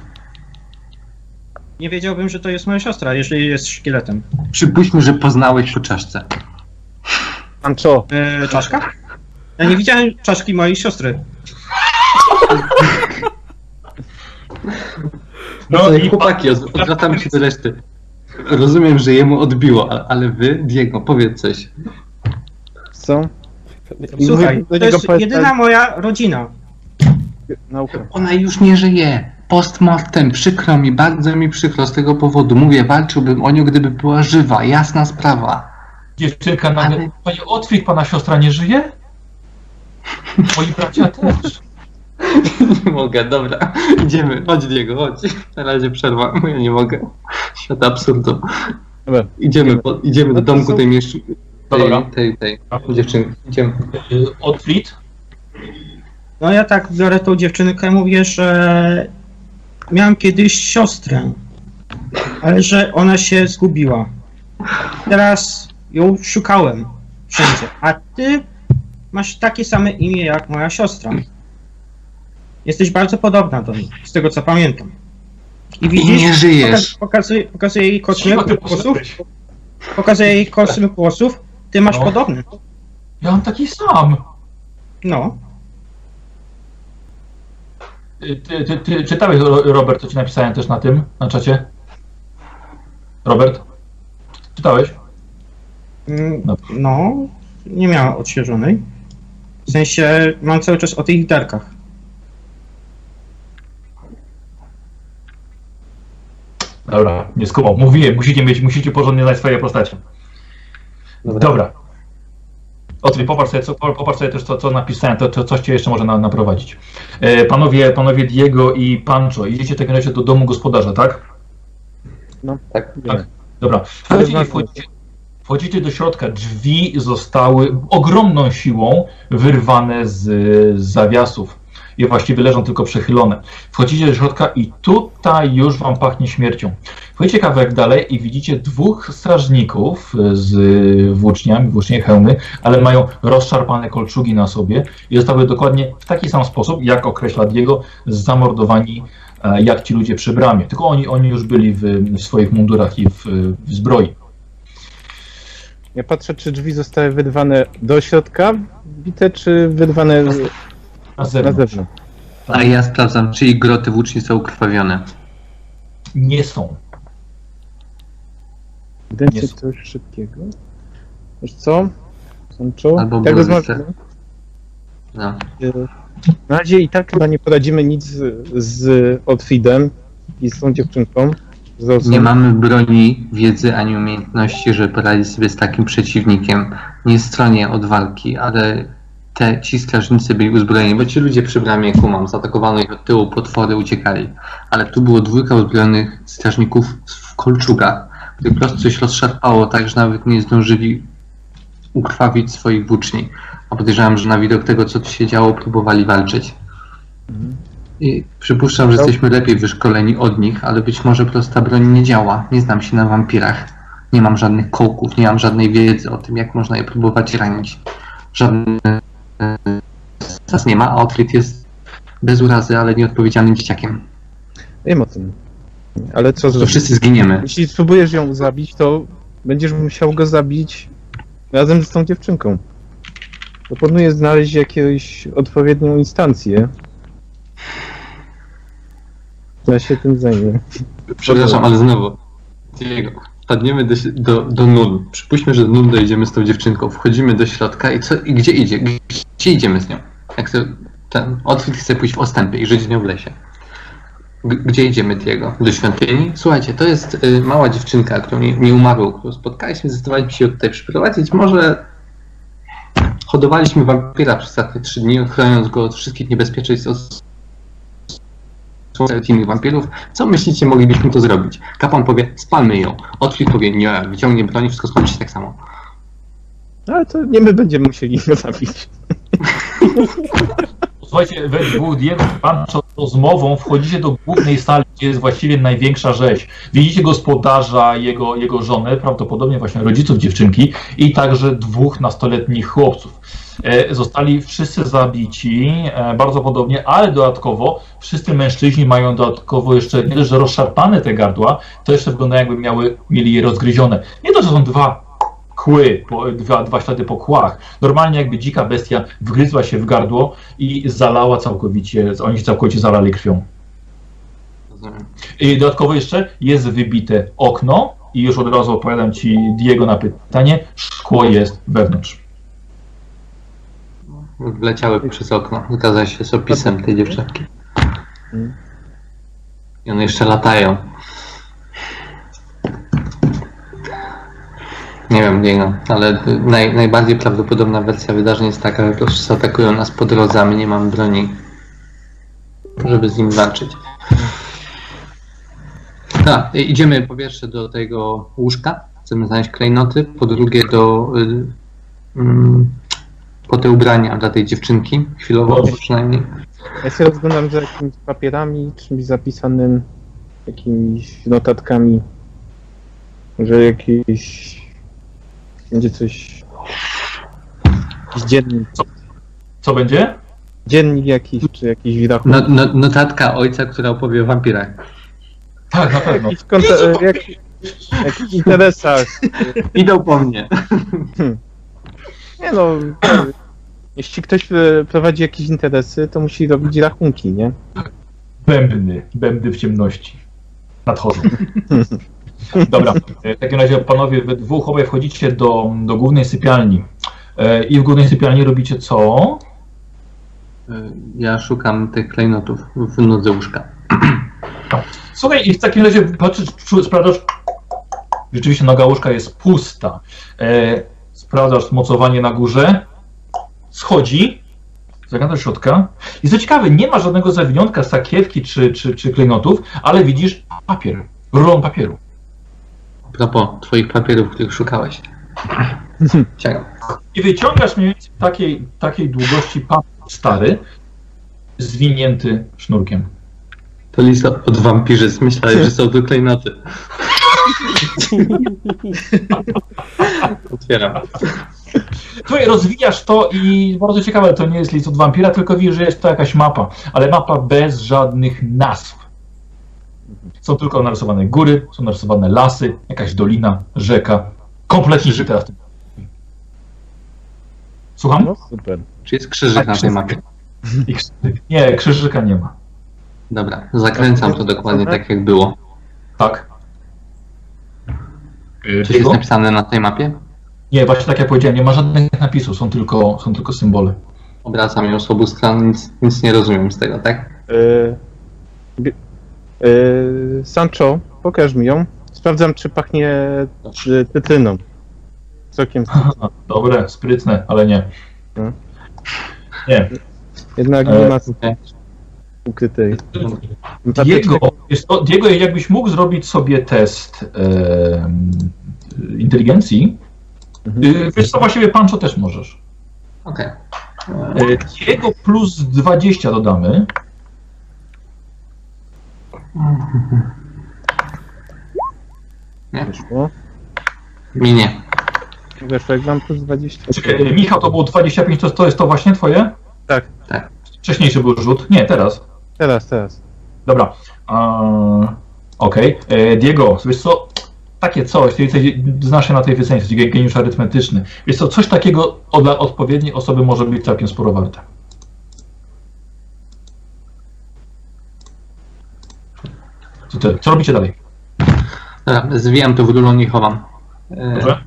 Nie wiedziałbym, że to jest moja siostra, jeżeli jest szkieletem. Przypuśćmy, że poznałeś po czaszce. Pancho, E, czaszka? Ja nie widziałem czaszki mojej siostry. No i chłopaki, od- odwracamy się do reszty. Rozumiem, że jemu odbiło, ale wy, Diego, powiedz coś. co? Słuchaj, to jest powiedz- jedyna moja rodzina. Nauka. Ona już nie żyje. Postmortem, przykro mi, bardzo mi przykro z tego powodu. Mówię, walczyłbym o nią, gdyby była żywa, jasna sprawa. Dziewczynka nagle, Ale- panie Otwik, pana siostra nie żyje? Moi bracia też. Nie mogę, dobra. Idziemy, chodź Diego, chodź. Na razie przerwa, ja nie mogę. Świat absurdu. Dobra. Idziemy, po, idziemy No do to domku są- tej mieszczyn... Dobra. Tej, tej, tej dziewczynki. Idziemy. Y, Otwit, No ja tak biorę tą dziewczynkę, mówię, że miałem kiedyś siostrę, ale że ona się zgubiła. Teraz ją szukałem wszędzie, a ty masz takie same imię jak moja siostra. Jesteś bardzo podobna do niej, z tego co pamiętam. I I widzisz, nie żyjesz. poka- pokazuje, pokazuje jej kosmyk włosów, pokazuje jej kosmyk włosów, ty masz No. podobny. Ja mam taki sam. No, Ty, ty, ty czytałeś, Ro- Robert, co ci napisałem też na tym, na czacie? Robert? Czytałeś? Mm, No. No, nie miała odświeżonej. W sensie mam cały czas o tych literkach. Dobra, nie skumał. Mówiłem, musicie mieć, musicie porządnie znać swoje postacie. Dobra. Otwit, popatrz sobie, co, popatrz sobie też, co, co napisałem, to, to coś cię jeszcze może na, naprowadzić. E, panowie, panowie Diego i Pancho, idziecie w takim razie do domu gospodarza, tak? No, Tak. Tak. Dobra. Wchodzicie, wchodzicie, wchodzicie do środka. Drzwi zostały ogromną siłą wyrwane z, zawiasów. i właściwie leżą tylko przechylone. Wchodzicie do środka i tutaj już wam pachnie śmiercią. Wchodzicie kawałek dalej i widzicie dwóch strażników z włóczniami, włócznie hełmy, ale mają rozszarpane kolczugi na sobie i zostały dokładnie w taki sam sposób, jak określa Diego, zamordowani e, jak ci ludzie przy bramie. Tylko oni, oni już byli w, w swoich mundurach i w, w zbroi. Ja patrzę, czy drzwi zostały wyrwane do środka bite, czy wyrwane Na z- na zewnątrz. zewnątrz. A ja sprawdzam, czy ich groty włóczni są ukrwawione. Nie są. Jest. coś szybkiego. Wiesz co? Sancho? Albo Jak były rozmawiamy? No. Na razie i tak chyba nie poradzimy nic z, z Otfridem i z tą dziewczynką. Z Rosją. Nie mamy broni, wiedzy ani umiejętności, żeby poradzić sobie z takim przeciwnikiem. Nie stronie od walki, ale te, ci strażnicy byli uzbrojeni, bo ci ludzie przy bramie kumam, zaatakowano ich od tyłu, potwory uciekali. Ale tu było dwójka uzbrojonych strażników w kolczugach, których po prostu coś rozszarpało tak, że nawet nie zdążyli ukrwawić swoich włóczni. A podejrzewam, że na widok tego, co tu się działo, próbowali walczyć. I przypuszczam, że jesteśmy lepiej wyszkoleni od nich, ale być może prosta broń nie działa. Nie znam się na wampirach. Nie mam żadnych kołków, nie mam żadnej wiedzy o tym, jak można je próbować ranić. Żadny sens nie ma, a Otfrid jest bez urazy, ale nieodpowiedzialnym dzieciakiem. Wiem o tym. Ale co To zrobić? wszyscy zginiemy. Jeśli spróbujesz ją zabić, to będziesz musiał go zabić razem z tą dziewczynką. Proponuję znaleźć jakąś odpowiednią instancję. Ja się tym zajmę. Przepraszam, ale znowu. Diego, wpadniemy do, do, do nul. Przypuśćmy, że do nul dojdziemy z tą dziewczynką. Wchodzimy do środka i co? I gdzie idzie? Gdzie idziemy z nią? Jak to, ten Otwit chce pójść w ostępy i żyć z nią w lesie. G- gdzie idziemy, Diego? Do świątyni? Słuchajcie, to jest y, mała dziewczynka, którą nie, nie umarł, którą spotkaliśmy, zdecydowaliśmy się tutaj przyprowadzić. Może hodowaliśmy wampira przez ostatnie trzy dni, chroniąc go od wszystkich niebezpieczeństw od innych wampirów. Co myślicie, moglibyśmy to zrobić? Kapłan powie, spalmy ją. Otwit powie, nie, wyciągnie broń, wszystko skończy się tak samo. Ale to nie my będziemy musieli go zabić. Słuchajcie, we dwóch i Pancho rozmową wchodzicie do głównej sali, gdzie jest właściwie największa rzeź. Widzicie gospodarza, jego, jego żonę, prawdopodobnie właśnie rodziców dziewczynki i także dwóch nastoletnich chłopców. E, Zostali wszyscy zabici, e, bardzo podobnie, ale dodatkowo wszyscy mężczyźni mają dodatkowo jeszcze nie dość, że rozszarpane te gardła, to jeszcze wyglądają jakby miały, mieli je rozgryzione. Nie to, że są dwa kły, po, dwa, dwa ślady po kłach. Normalnie jakby dzika bestia wgryzła się w gardło i zalała całkowicie, oni się całkowicie zalali krwią. I dodatkowo jeszcze jest wybite okno i już od razu odpowiadam Ci Diego na pytanie, szkło jest wewnątrz. Wleciały przez okno. Zgadza się z opisem tej dziewczynki. I one jeszcze latają. Nie wiem, Diego, ale naj, najbardziej prawdopodobna wersja wydarzeń jest taka, że po prostu zaatakują nas po drodze, a my nie mamy broni, żeby z nim walczyć. Tak, idziemy po pierwsze do tego łóżka, chcemy znaleźć klejnoty, po drugie do y, mm, po te ubrania dla tej dziewczynki, chwilowo Dobrze. przynajmniej. Ja się rozglądam za jakimiś papierami, czymś zapisanym, jakimiś notatkami. Może jakieś... Będzie coś... Jakiś dziennik, Co będzie? dziennik jakiś, czy jakiś rachunek. No, no, notatka ojca, która opowie o wampirach. Tak, na pewno. Jakiś konta- jak, jakichś interesach. Idą po mnie. Nie no, jeśli ktoś e, prowadzi jakieś interesy, to musi robić rachunki, nie? Bębny, bębny w ciemności. Nadchodzą. Dobra, e, w takim razie panowie, we dwóch obaj wchodzicie do, do głównej sypialni. E, I w głównej sypialni robicie co? Ja szukam tych klejnotów w nodze łóżka. Słuchaj, i w takim razie patrzysz, sprawdzasz, rzeczywiście noga łóżka jest pusta. Sprawdzasz mocowanie na górze, schodzi, zaglądasz do środka. I co ciekawe, nie ma żadnego zawiniątka, sakiewki czy, czy, czy klejnotów, ale widzisz papier, rulon papieru. A propos twoich papierów, których szukałeś. I wyciągasz mniej więcej takiej, takiej długości papier stary, zwinięty sznurkiem. To list od wampirzyzm. Myślałem, że są to klejnoty. Otwieram. Słuchaj, rozwijasz to i bardzo ciekawe, to nie jest list od wampira, tylko widzisz, że jest to jakaś mapa, ale mapa bez żadnych nazw. Są tylko narysowane góry, są narysowane lasy, jakaś dolina, rzeka. Kompletnie się teraz. Słucham? No super. Czy jest krzyżyk na tej mapie? Nie, krzyżyka nie ma. Dobra, zakręcam to dokładnie tak jak było. Tak. Coś jest napisane na tej mapie? Nie, właśnie tak jak powiedziałem, nie ma żadnych napisów, są tylko, są tylko symbole. Obracam ją z obu stron, nic, nic nie rozumiem z tego, tak? Yy, yy, Sancho, pokaż mi ją. Sprawdzam, czy pachnie y, cytryną. Sokiem. Aha, Dobre, sprytne, ale nie. Hmm. Nie. Jednak E, nie ma tutaj ukrytej. Diego, jest to, Diego, jakbyś mógł zrobić sobie test inteligencji, Mhm. yy, wiesz co, właściwie Pancho też możesz. Okej. Yy, Diego plus 20 dodamy. Wyszło. Mi nie. Weszło, jak mam plus 20. Czekaj, yy, Michał, to było 25, to, to jest to właśnie twoje? Tak, Wcześniejszy był rzut? Nie, teraz. teraz, teraz. Dobra. Eee, Okej. E, Diego, wiesz co? Takie coś, ty jesteś, znasz się na tej wycenie, jesteś geniusz arytmetyczny. Wiesz co, coś takiego dla odpowiedniej osoby może być całkiem sporo warte. Co, ty, co robicie dalej? Dobra, zwijam to w rulon i chowam. E, Dobrze?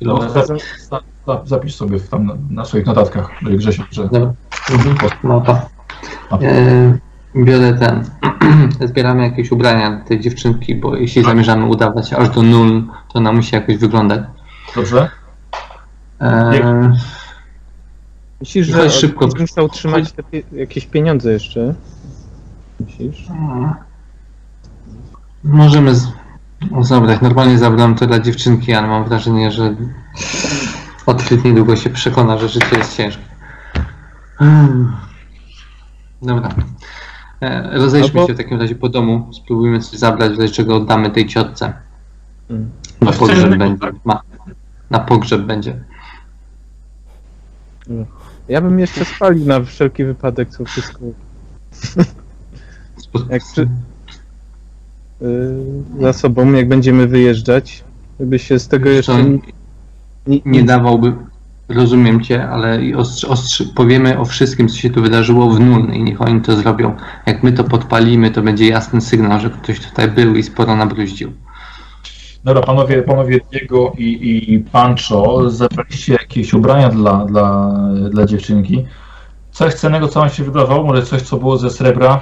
No, chwilę. za, za, za, zapisz sobie tam na, na swoich notatkach, Grzesiu, że Dobra. Mhm. No to. E, biorę ten. Zbieramy jakieś ubrania dla tej dziewczynki, bo jeśli zamierzamy udawać aż do nul, to ona musi jakoś wyglądać. dobrze? E, Myślisz, Chodź że szybko. szybko. musiał trzymać te pie- jakieś pieniądze jeszcze? Myślisz? możemy z... zabrać. Normalnie zabrałem to dla dziewczynki, ale mam wrażenie, że Otwit niedługo się przekona, że życie jest ciężkie. Hmm. Dobra. E, Rozejdźmy Albo- się w takim razie po domu. Spróbujmy coś zabrać, w razie czego oddamy tej ciotce. Mm. Na pogrzeb będzie. tak? Ma. Na pogrzeb będzie. Ja bym jeszcze spalił na wszelki wypadek, co wszystko. Jak przy- Yy, za sobą, jak będziemy wyjeżdżać, żeby się z tego jeszcze nie, nie, nie dawałby, rozumiem cię, ale ostrzy, ostrzy, powiemy o wszystkim, co się tu wydarzyło w nul i niech oni to zrobią. Jak my to podpalimy, to będzie jasny sygnał, że ktoś tutaj był i sporo nabruździł. Dobra, panowie, panowie Diego i, i Pancho, zabraliście jakieś ubrania dla, dla, dla dziewczynki. Coś cennego, co wam się wydawało, może coś, co było ze srebra?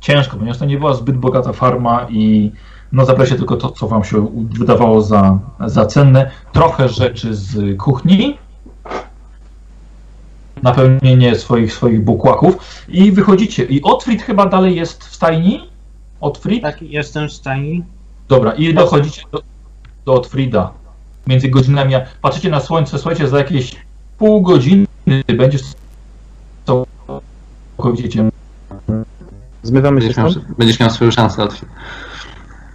Ciężko, ponieważ to nie była zbyt bogata farma i no zabraliście tylko to, co wam się wydawało za, za cenne. Trochę rzeczy z kuchni, napełnienie swoich, swoich bukłaków i wychodzicie. I Otfrid chyba dalej jest w stajni? Otfrid? Tak, jestem w stanie. Dobra, i dochodzicie do, do Otfrida. Między godzinami, a patrzycie na słońce, słuchajcie, za jakieś pół godziny będzie całkowicie ciemno. Zmywamy się Będziesz miał, będziesz miał swoją szansę. Otwit.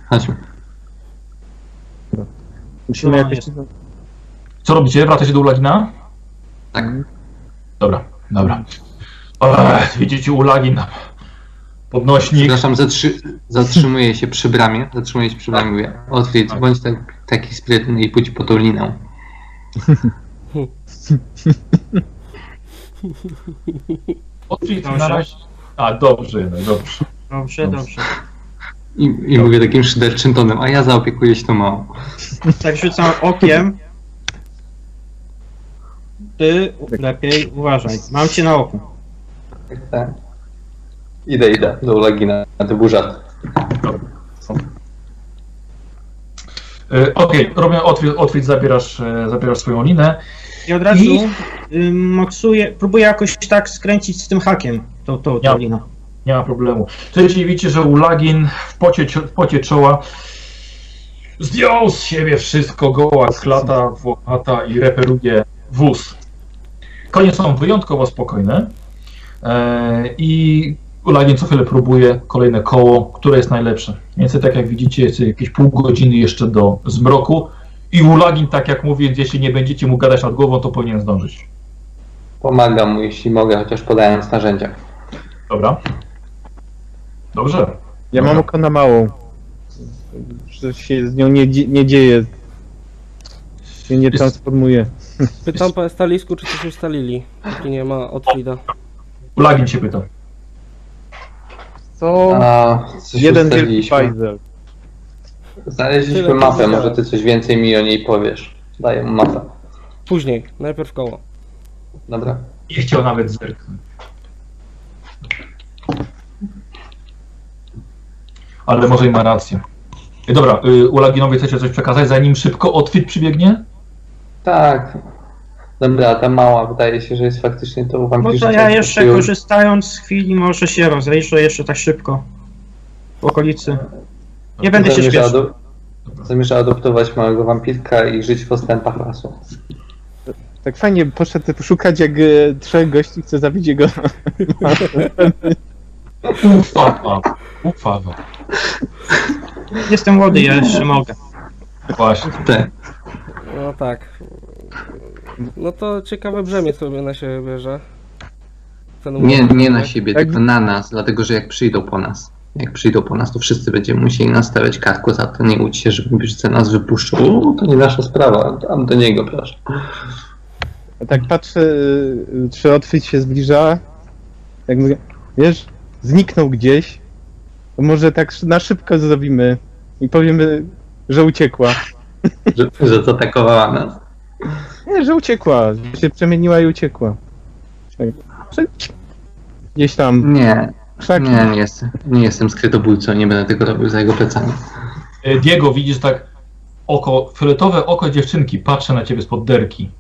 Chodźmy. Musimy No, jakoś... Co robicie? Wracacie do Ulagina? Tak. Dobra, dobra. Ech, widzicie Ulagin. Podnośnik. Przepraszam, zatrzy, zatrzymuję się przy bramie. Zatrzymuję się przy bramie. Mówię, Otwit, bądź tak, taki sprytny i pójdź po tą linę. Otfrid na razie... A, dobrze, jednak, dobrze. Dobrze, Dobrze. dobrze. I, i mówię takim szyderczym tonem, a ja zaopiekuję się tą małą. Tak rzucam okiem. Ty lepiej uważaj. Mam cię na oku. Tak. Idę, idę do Ulagina. To był żart. E, Okej, robię Otfrid, Otfrid zabierasz, e, zabierasz swoją linę. I od razu I- y, maksuję, próbuję jakoś tak skręcić z tym hakiem tą, tą, tą liną. Nie ma problemu. Słuchajcie, widzicie, że Ulagin w pocie, w pocie czoła zdjął z siebie wszystko, goła klata, włochata i reperuje wóz. Konie są wyjątkowo spokojne. E, I Ulagin co chwilę próbuje kolejne koło, które jest najlepsze. Więcej tak jak widzicie, jest jakieś pół godziny jeszcze do zmroku. I Ulagin, tak jak mówię, jeśli nie będziecie mu gadać nad głową, to powinien zdążyć. Pomagam mu, jeśli mogę, chociaż podając narzędzia. Dobra? Dobrze. Ja Dobra. mam oko na małą. Że się z nią nie, nie dzieje. Się nie Jest- transformuje. Pytam po stalisku, czy coś ustalili. Póki nie ma Otfrida. Ulagin się pyta. Co? A, coś Jeden wielki ustaliliśmy. bajzel. Znaleźliśmy Tyle mapę, może ty coś więcej mi o niej powiesz. Daję mu mapę. Później, najpierw koło. Dobra. Nie chciał nawet zerknąć. Ale może i ma rację. Dobra, y, Ulaginowi chcecie coś przekazać, zanim szybko Otwit przybiegnie? Tak. Dobra, ta mała wydaje się, że jest faktycznie to No wampirzyca. to ja jeszcze korzystając z chwili może się rozejrzę jeszcze tak szybko. W okolicy. Nie będę się śpieszył. ado- Zamierza adoptować małego wampirka i żyć w postępach lasu. Tak fajnie poszedł poszukać, jak e, trzech gości chce zabić jego. Ufawa, ufawa. Jestem młody, ja jeszcze mogę. Właśnie. Ty. No tak. No to ciekawe brzemię sobie na siebie bierze. Ten Nie, nie na siebie, Tak. tylko na nas, dlatego że jak przyjdą po nas, jak przyjdą po nas, to wszyscy będziemy musieli nastawiać karku za to. Nie łudź się, że wampirzyce nas wypuszczą. To nie nasza sprawa, tam do niego proszę. Tak patrzę, e, czy otwyć się zbliża. Jak mówię, wiesz, zniknął gdzieś. To może tak na szybko zrobimy i powiemy, że uciekła. Że, że zaatakowała nas. Nie, że uciekła, że się przemieniła i uciekła. Tak. Gdzieś tam. Nie, Krzaki. nie, nie jestem, nie jestem skrytobójcą, nie będę tego robił za jego plecami. E, Diego, widzisz tak oko, fioletowe oko dziewczynki patrzy na ciebie spod derki.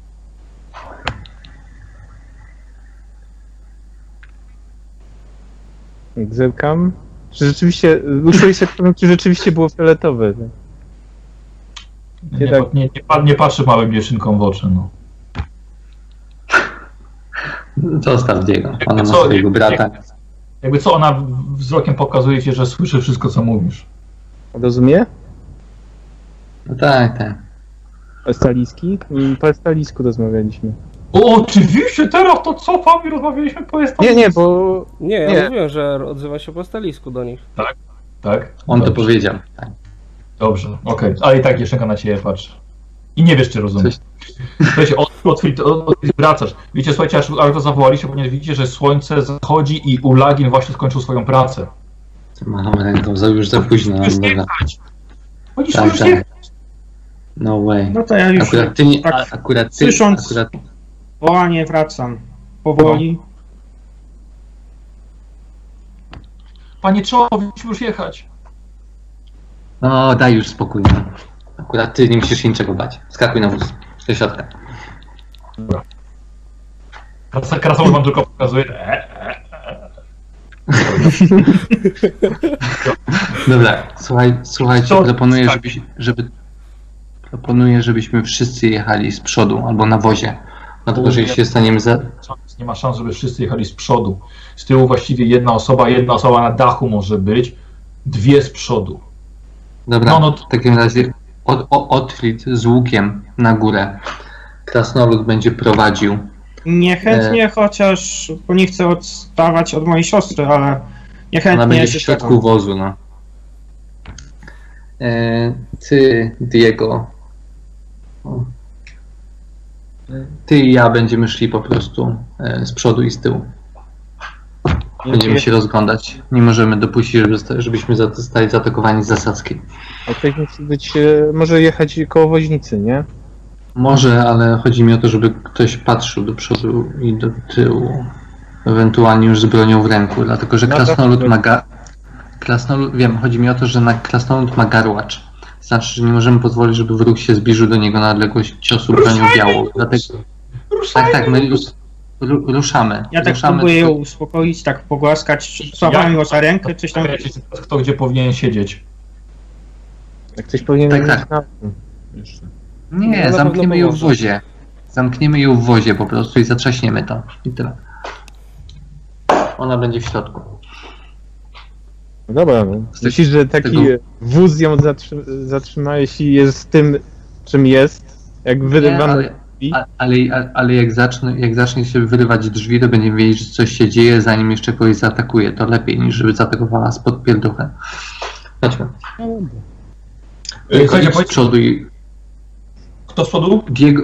Jak zerkam. Czy rzeczywiście, ruszyłeś się, czy rzeczywiście było fioletowe. Nie, tak- nie, nie, nie patrzy małym dziewczynkom w oczy, no. Zostaw Diego, ona ma Co? swojego brata. Jakby co, ona wzrokiem pokazuje ci, że słyszy wszystko, co mówisz. Rozumie? No tak, tak. Estaliski? Mm, Po estalisku rozmawialiśmy. O, oczywiście, teraz to cofam i rozmawialiśmy po Nie, nie, bo Nie, ja Nie. mówiłem, że odzywa się po stalisku do nich. Tak? On to Dobrze. powiedział. Tak. Dobrze, okej, ale i tak dziewczynka na ciebie patrzy. I nie wiesz, czy rozumie. Coś- Słuchajcie, od, od, wracasz. Wiecie, słuchajcie, aż, aż to zawołaliście, ponieważ widzicie, że słońce zachodzi i Ulagin właśnie skończył swoją pracę. Macham ręką, za już za późno. Już No, nie dobra. chodź! Chodzisz Tak, już tak. nie No way. No to ja już Akurat ty nie, tak a- akurat ty, słysząc- akurat wołanie wracam. Powoli. Panie Czoło, musimy już jechać. No, daj już spokój. No. Akurat ty nie musisz się niczego bać. Skakuj na wóz. Do środka. Krasa- Krasnolud wam tylko pokazuje. E, e, e. Dobra, słuchaj, słuchajcie, proponuję, Tak. żebyś, żeby, proponuję, żebyśmy wszyscy jechali z przodu albo na wozie. Dlatego, że jeśli staniemy za... Nie ma szans, żeby wszyscy jechali z przodu. Z tyłu właściwie jedna osoba, jedna osoba na dachu może być, dwie z przodu. Dobra, No, no. w takim razie od, o, Otfrid z łukiem na górę. Krasnolud będzie prowadził. Niechętnie, chociaż bo nie chcę odstawać od mojej siostry, ale Ona niechętnie będzie w się środku zgadzam. wozu, no. E, ty, Diego. Ty i ja będziemy szli po prostu e, z przodu i z tyłu. Będziemy się rozglądać. Nie możemy dopuścić, żeby, żebyśmy zostali zaatakowani z zasadzki. A musi być, e, może jechać koło woźnicy, nie? Może, ale chodzi mi o to, żeby ktoś patrzył do przodu i do tyłu. Ewentualnie już z bronią w ręku, dlatego że No krasnolud ma ga... Krasnolud, wiem, chodzi mi o to, że na krasnolud ma garłacz. Znaczy, że nie możemy pozwolić, żeby wróg się zbliżył do niego na odległość ciosu bronią białą. Dlatego, tak, tak, my rus, ru, ruszamy. Ja tak ruszamy próbuję ją uspokoić, tak pogłaskać, złapałem ją za rękę, coś tam. Kto gdzie powinien siedzieć. Jak ktoś powinien Tak, tak. na... No, Nie, pewno zamkniemy ją w wozie. Zamkniemy ją w wozie po prostu i zatrzaśniemy to. I tyle. Ona będzie w środku. No dobra, no. myślisz, że taki tego- wóz ją zatrzy- zatrzyma, jeśli jest tym, czym jest? Jak Nie, wyrywamy ale, a- ale, jak, zacznie, jak zacznie się wyrywać drzwi, to będziemy wiedzieć, że coś się dzieje, zanim jeszcze kogoś zaatakuje. To lepiej niż żeby zaatakowała z podpierduchem. Chodźmy. Tylko słuchajcie, idź z przodu i Kto z przodu? Diego,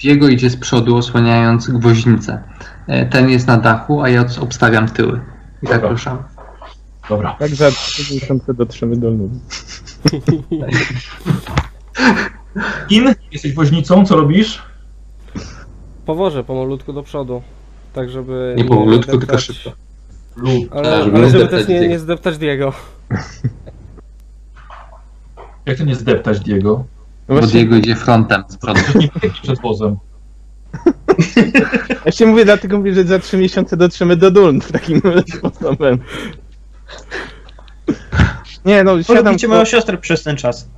Diego idzie z przodu, osłaniając gwoźnicę. E, Ten jest na dachu, a ja obstawiam tyły. I tak Dobra. ruszam. Dobra. Tak za 3 miesiące dotrzemy do nudy. In, jesteś woźnicą, co robisz? Powożę pomalutku do przodu. Tak, żeby. Nie powolutku, tylko szybko. Lub. Ale, Tak, żeby ale żeby też nie, nie zdeptać Diego. Jak to nie zdeptać Diego? No Bo Diego idzie frontem z przodu. Nie biegnie przed wozem. właśnie mówię, dlatego mówię, że za 3 miesiące dotrzemy do Duln takim sposobem. Nie no, siadam... Polubicie moją siostrę przez ten czas.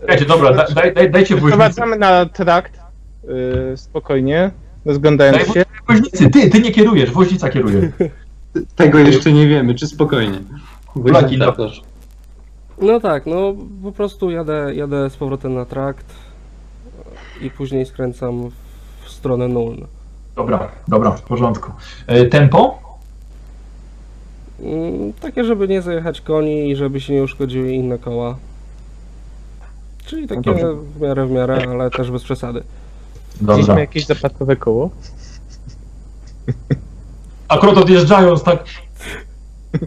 Słuchajcie, dobra, da, daj, daj, dajcie woźnicy. Prowadzamy na trakt yy, spokojnie, rozglądając Daj się. woźnicy, ty, ty nie kierujesz, woźnica kieruje. Tego jeszcze nie wiemy, czy spokojnie. Laki, no. proszę. No tak, no po prostu jadę, jadę z powrotem na trakt i później skręcam w stronę Nuln. Dobra, dobra, w porządku. E, tempo? Mm, Takie, żeby nie zajechać koni i żeby się nie uszkodziły inne koła. Czyli takie dobrze. w miarę w miarę, ale też bez przesady. Dobra. Widzieliśmy jakieś zapadkowe koło. Akurat odjeżdżając tak.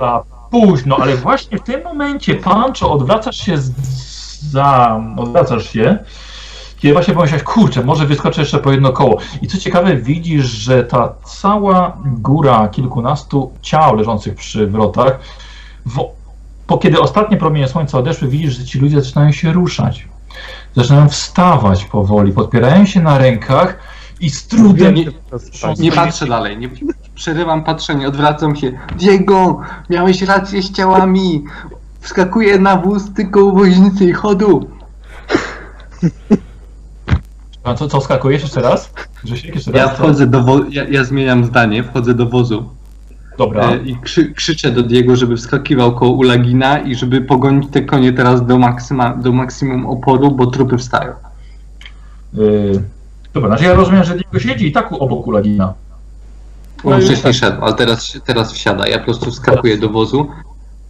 Za późno, ale właśnie w tym momencie, Pancho, odwracasz się z, za. odwracasz się. Kiedy właśnie pomyślałeś, kurczę, może wyskoczę jeszcze po jedno koło. I co ciekawe, widzisz, że ta cała góra kilkunastu ciał leżących przy wrotach, w, po kiedy ostatnie promienie słońca odeszły, widzisz, że ci ludzie zaczynają się ruszać. Zaczynają wstawać powoli, podpierają się na rękach i z trudem Nie, nie patrzę dalej, nie, przerywam patrzenie, odwracam się. Diego, miałeś rację z ciałami. Wskakuję na wóz tylko u woźnicy i chodu. A co, co skakujesz jeszcze raz? Grzesiek, jeszcze Ja raz? wchodzę do wo- ja, ja zmieniam zdanie, wchodzę do wozu Dobra. e, i krzy, krzyczę do Diego, żeby wskakiwał koło Ulagina i żeby pogonić te konie teraz do, maksyma, do maksimum oporu, bo trupy wstają. Yy, dobra, znaczy ja rozumiem, że Diego siedzi i tak obok Ulagina. On No i wcześniej szedł, ale teraz, teraz wsiada. Ja po prostu wskakuję do wozu.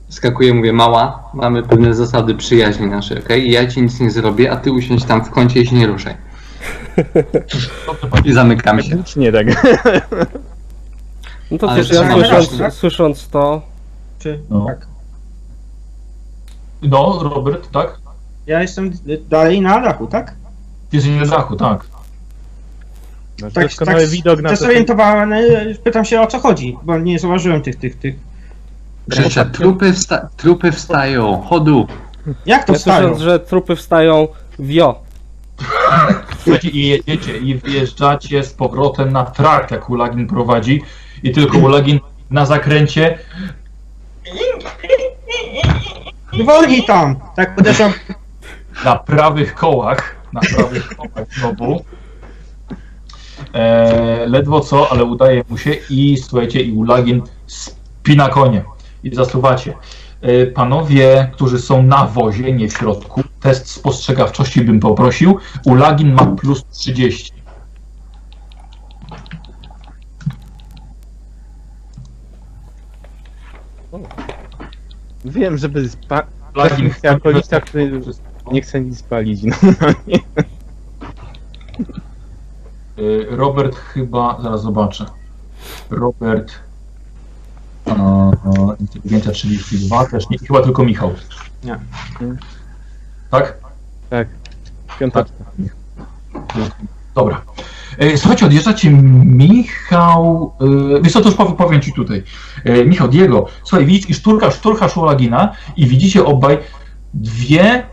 Wskakuję, mówię, mała, mamy pewne zasady przyjaźni naszej, okej? I ja ci nic nie zrobię, a ty usiądź tam w kącie i się nie ruszaj. I zamykam się. Nic nie tak. No to Ale cóż, ja słysząc, razem. słysząc to, Czy No. tak? No, Robert, tak? Ja jestem dalej na dachu, tak? Ty jesteś na dachu, tak. Masz Tak, tak widok na to. Zdezorientowany, pytam się o co chodzi, bo nie zauważyłem tych, tych, tych. Krzyczę, trupy, wsta- trupy wstają, chodu. Jak to ja wstają? słysząc, że trupy wstają, wio. Słuchajcie, i jedziecie, i wjeżdżacie z powrotem na trakt, jak Ulagin prowadzi. I tylko Ulagin na zakręcie Wolniej tam! Tak uderzam. na prawych kołach, na prawych kołach znowu. E, ledwo co, ale udaje mu się i słuchajcie, i Ulagin spina konie i zasuwacie. E, panowie, którzy są na wozie, nie w środku, test spostrzegawczości bym poprosił. Ulagin ma plus 30. Wiem, żeby spa... Ulagin alkoholista, który nie chce nic spalić. No, nie. Y, Robert chyba, zaraz zobaczę. Robert inteligencja 32 też nie, chyba tylko Michał. Nie. Tak? Tak. Piątaczka. Dobra. E, Słuchajcie, odjeżdżacie Michał. Yy, wiesz co, to już powiem, ci tutaj. E, Michał, Diego, słuchaj, widzisz i szturcha, szturcha Szulagina i widzicie obaj dwie,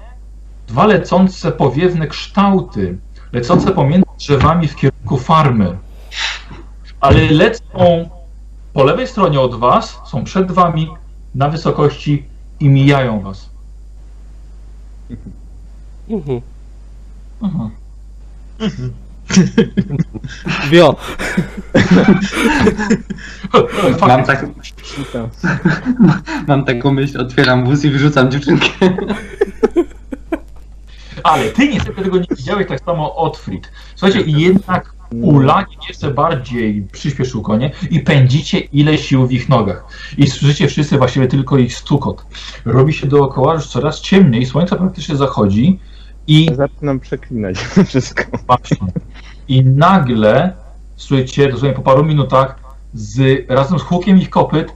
dwa lecące powiewne kształty, lecące pomiędzy drzewami w kierunku farmy. Ale lecą po lewej stronie od was, są przed wami na wysokości i mijają was. Mhm. Wio. Mam, tak, mam taką myśl, otwieram wóz i wyrzucam dziewczynkę. Ale ty niestety tego nie widziałeś, tak samo Otfrid. Słuchajcie, jednak Ulagin jeszcze bardziej przyspieszył konie i pędzicie ile sił w ich nogach. I słyszycie wszyscy właściwie tylko ich stukot. Robi się dookoła już coraz ciemniej, słońce praktycznie zachodzi i Zaczynam przeklinać wszystko. Właśnie. I nagle, słuchajcie, dosłownie po paru minutach, z, razem z hukiem ich kopyt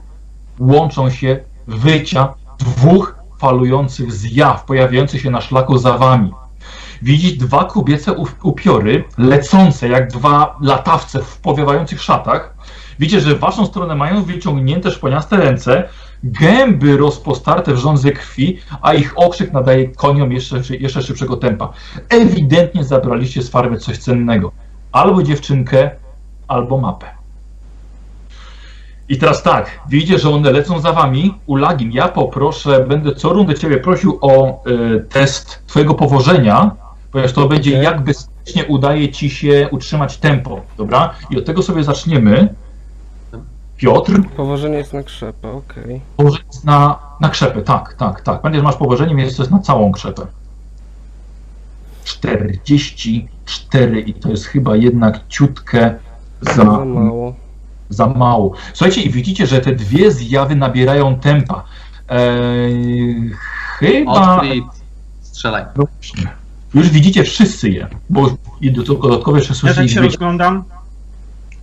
łączą się wycia dwóch falujących zjaw pojawiających się na szlaku za wami. Widzisz dwa kobiece upiory lecące jak dwa latawce w powiewających szatach. Widzicie, że w waszą stronę mają wyciągnięte szponiaste ręce, gęby rozpostarte w żądze krwi, a ich okrzyk nadaje koniom jeszcze, jeszcze szybszego tempa. Ewidentnie zabraliście z farmy coś cennego. Albo dziewczynkę, albo mapę. I teraz tak, widzicie, że one lecą za wami. Ulagin, ja poproszę, będę co rundę ciebie prosił o y, test twojego powożenia, ponieważ to będzie jak bezpiecznie udaje ci się utrzymać tempo, dobra? I od tego sobie zaczniemy. Piotr, Położenie jest na krzepę, okej. położenie jest na, na krzepę, tak, tak, tak. Pamiętaj, że masz położenie, więc to jest na całą krzepę. 44 i to jest chyba jednak ciutkę za, Za mało. za mało. Słuchajcie, i widzicie, że te dwie zjawy nabierają tempa. Eee, chyba. Otwórz strzelaj. No właśnie. Już widzicie wszyscy je, bo i do- dodatkowo jeszcze Ja słyszycie tak się rozglądam,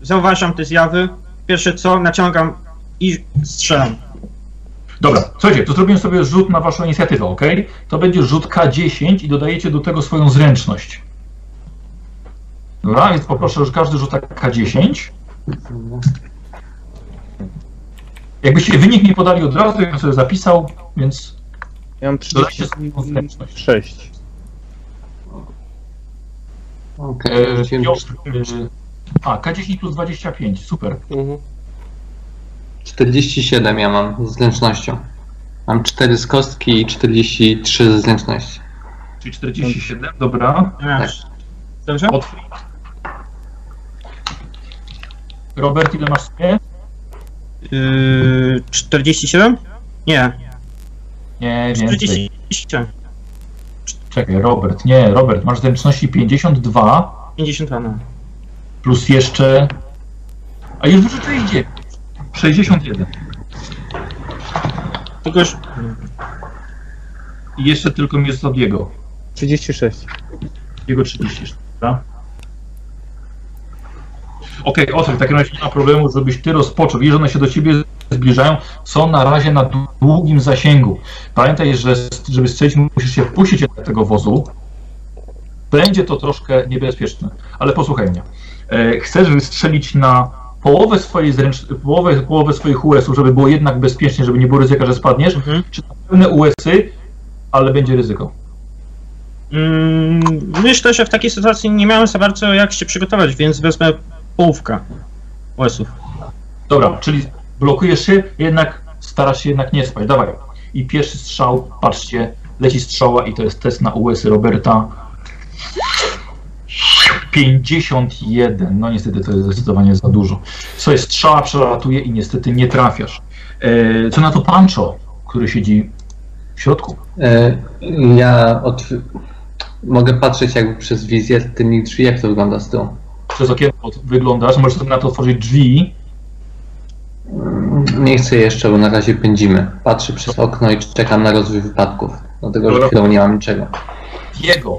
zauważam te zjawy, pierwsze co, naciągam i strzelam. Dobra, słuchajcie, to zrobimy sobie rzut na waszą inicjatywę, ok? To będzie rzut K10 i dodajecie do tego swoją zręczność. Dobra, więc poproszę, że każdy rzuca K10. Jakbyście wynik mi podali od razu, ja bym sobie zapisał, więc Ja mam dodajcie swoją zręczność. 36. Okej, E, rzuciłem Piotr, e, a, K10 plus 25, super. Mhm. 47 ja mam z zręcznością. Mam 4 z kostki i 43 ze zręczności. Czyli 47, dobra. Ja. Dobrze? Otwórz. Robert, ile masz sobie? Yy, 47? Nie, Nie, więcej. 47. Czekaj, Robert, nie, Robert, masz zręczności 52 52, no. plus jeszcze... A już wyrzuciłeś 9. 61. Tylko już... I jeszcze tylko mi jest od jego. 36. Jego 30, dobra? Okej, okay, w takim razie nie ma problemu, żebyś ty rozpoczął. Że one się do ciebie zbliżają, są na razie na długim zasięgu. Pamiętaj, że żeby strzelić, musisz się wpuścić do tego wozu. Będzie to troszkę niebezpieczne, ale posłuchaj mnie. E, Chcesz wystrzelić na połowę swojej zręcz... połowę, połowę swoich US-ów, żeby było jednak bezpiecznie, żeby nie było ryzyka, że spadniesz, Mhm. czy na pełne US-y, ale będzie ryzyko. Mm, myślę, że w takiej sytuacji nie miałem za bardzo jak się przygotować, więc wezmę połówkę łesów. Dobra, czyli blokujesz się, jednak starasz się jednak nie spać. Dawaj. I pierwszy strzał, patrzcie, leci strzała i to jest test na US-y Roberta. 51. No niestety to jest zdecydowanie za dużo. Słuchaj, strzała przelatuje i niestety nie trafiasz. E, co na to Pancho, który siedzi w środku? E, Ja otw- mogę patrzeć jakby przez wizję tylnych drzwi, jak to wygląda z tyłu. Przez okienko wyglądasz, możesz sobie na to otworzyć drzwi. Nie chcę jeszcze, bo na razie pędzimy. Patrzę przez okno i czekam na rozwój wypadków. Dlatego, że chwilą nie mam niczego. Jego.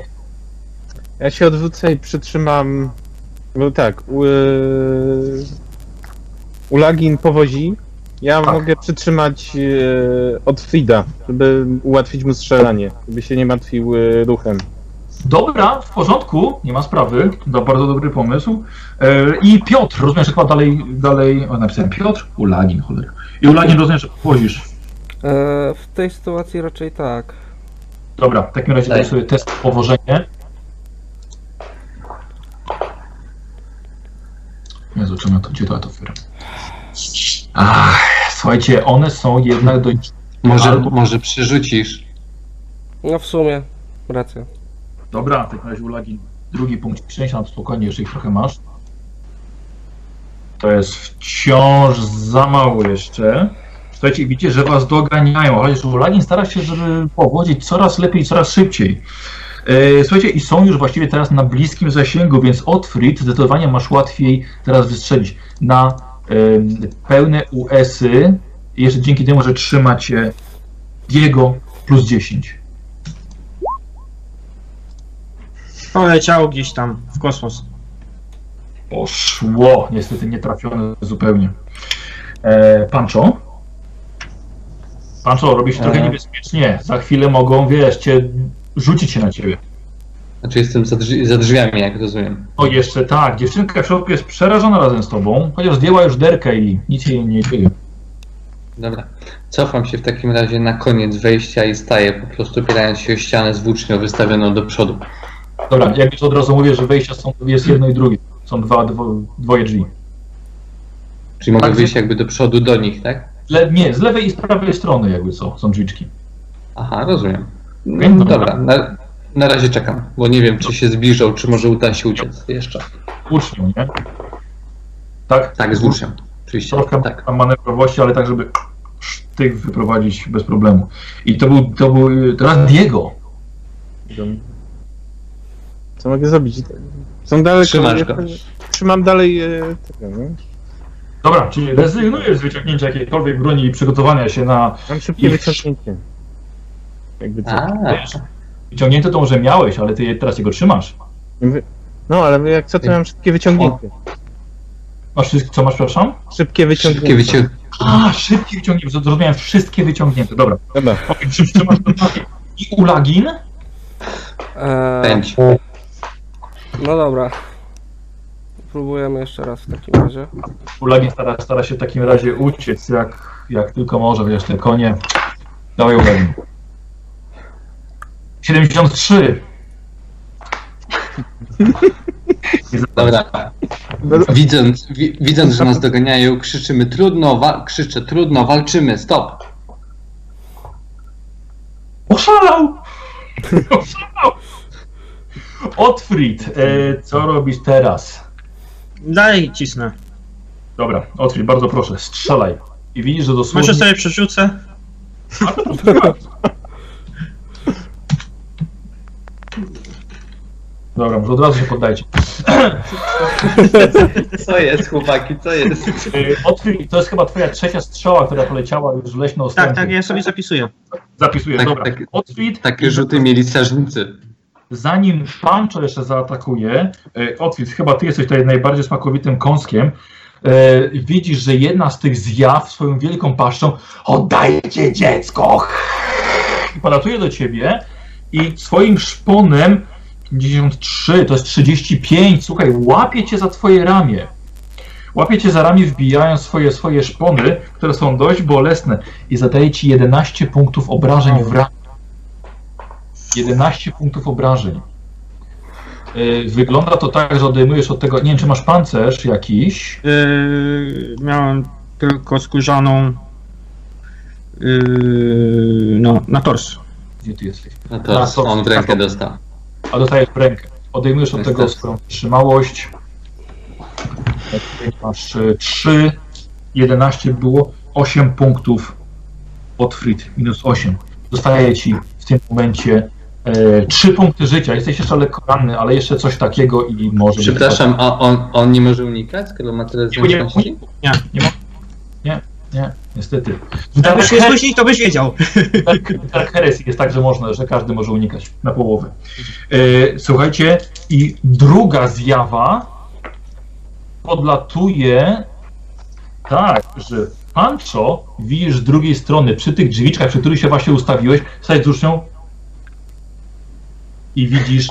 Ja się odwrócę i przytrzymam. No tak, u, Ulagin powozi. Ja Tak. mogę przytrzymać e, od Frida, żeby ułatwić mu strzelanie, żeby się nie martwił e, ruchem. Dobra, w porządku, nie ma sprawy. To bardzo dobry pomysł. E, I Piotr, rozumiem, że chyba dalej, dalej, o napisałem Piotr? Ulagin, cholera. I Ulagin rozumiem, że wozisz. E, w tej sytuacji raczej tak. Dobra, w takim razie Daj. sobie test powożenie. Czemu ja to, gdzie to? Ach, słuchajcie, one są jednak dość... Może, Albo- może przerzucisz. No w sumie, racja. Dobra, w takim razie Ulagin drugi punkt szczęścia, tam spokojnie, jeszcze trochę masz. To jest wciąż za mało jeszcze. Słuchajcie, widzicie, że was doganiają, chociaż Ulagin stara się, żeby powodzić coraz lepiej, coraz szybciej. E, Słuchajcie, i są już właściwie teraz na bliskim zasięgu, więc Otfrid zdecydowanie masz łatwiej teraz wystrzelić na pełne US-y. Jeszcze dzięki temu, że trzymacie Diego plus 10. Poleciało gdzieś tam w kosmos. Poszło, niestety nie trafione zupełnie. E, Pancho? Pancho, robi się trochę E. niebezpiecznie. Za chwilę mogą, wiesz, cię rzucić się na ciebie. Znaczy jestem za, drzwi, za drzwiami, jak rozumiem. O, jeszcze tak, dziewczynka w środku jest przerażona razem z tobą, chociaż zdjęła już derkę i nic jej nie dzieje. Dobra. Cofam się w takim razie na koniec wejścia i staję po prostu opierając się o ścianę z włócznią wystawioną do przodu. Dobra, jak już od razu mówię, że wejścia są, jest jedno i drugie. Są dwa, dwo, dwoje drzwi. Czyli mogę Tak, wyjść jakby do przodu do nich, tak? Le, nie, z lewej i z prawej strony jakby co, są drzwiczki. Aha, rozumiem. No, dobra. dobra, na, na razie czekam, bo nie wiem, czy się zbliżą, czy może uda się uciec jeszcze. Ucznią, nie? Tak? Tak, z włócznią. Oczywiście. Trochę Tak. manewrowości, ale tak, żeby sztyk wyprowadzić bez problemu. I to był, to był teraz Diego. Co mogę zrobić? Są daleko. Trzymasz go. Trzymam dalej e, tego, no. Dobra, czyli rezygnujesz z wyciągnięcia jakiejkolwiek broni i przygotowania się na Mam szybkie I- wyciągnięcie. Jakby co. Wyciągnięte, to może miałeś, ale ty teraz jego trzymasz. No, ale jak co, to mam szybkie wyciągnięcie. Masz wszystko, co masz, przepraszam? Szybkie wyciągnięcie. szybkie. A, szybkie wyciągnięte, zrozumiałem, wszystkie wyciągnięte, dobra. Dobra. Okej, czym trzymasz to takie? I ulagin? E, Pędź. No dobra. Próbujemy jeszcze raz w takim razie. Ulagin stara, stara się w takim razie uciec, jak, jak tylko może, wiesz, te konie. Dawaj ulagin. 73. Nie za- Dobra. Widząc, wi, widząc, że nas doganiają, krzyczymy trudno, krzyczę trudno, walczymy, stop. Oszalał! Oszalał! Otfrid, e, co robisz teraz? Dalej cisnę. Dobra, Otfrid, bardzo proszę, strzelaj. I widzisz, że dosłownie... Może sobie przerzucę? Dobra, może od razu się poddajcie. Co jest, chłopaki, co jest? E, Otfrid, to jest chyba twoja trzecia strzała, która poleciała już w leśną Tak, tak, ja sobie zapisuję. Zapisuję, Tak, dobra. tak. Otfrid, Takie rzuty mieli strażnicy. Zanim Pancho jeszcze zaatakuje, e, Otwit, chyba ty jesteś tutaj najbardziej smakowitym kąskiem, e, widzisz, że jedna z tych zjaw swoją wielką paszczą oddajcie dziecko! I polatuje do ciebie i swoim szponem 53, to jest 35, słuchaj, łapie cię za twoje ramię. Łapie cię za ramię, wbijając swoje, swoje szpony, które są dość bolesne i zadaje ci 11 punktów obrażeń w ramię. 11 punktów obrażeń. Yy, Wygląda to tak, że odejmujesz od tego. Nie wiem, czy masz pancerz jakiś. Yy, miałem tylko skórzaną. Yy, no, na tors. Gdzie ty jesteś? No to Tak, to- on w rękę dostał. A dostajesz w rękę. Odejmujesz od tego swoją wytrzymałość. Tutaj Masz 3, 11 było, 8 punktów. Otfrid, minus 8. Dostaje ci w tym momencie e, 3 punkty życia. Jesteś jeszcze lekko ranny, ale jeszcze coś takiego i może. być- Przepraszam, a on, on nie może unikać, skoro ma tyle Nie, nie, nie, nie, ma- nie, nie, niestety. Jakbyś nie spóźnić, to byś wiedział. Tak, tak heresji jest tak, że można, że każdy może unikać na połowę. E, słuchajcie, i druga zjawa podlatuje tak, że Pancho widzisz z drugiej strony, przy tych drzwiczkach, przy których się właśnie ustawiłeś, stać z i widzisz,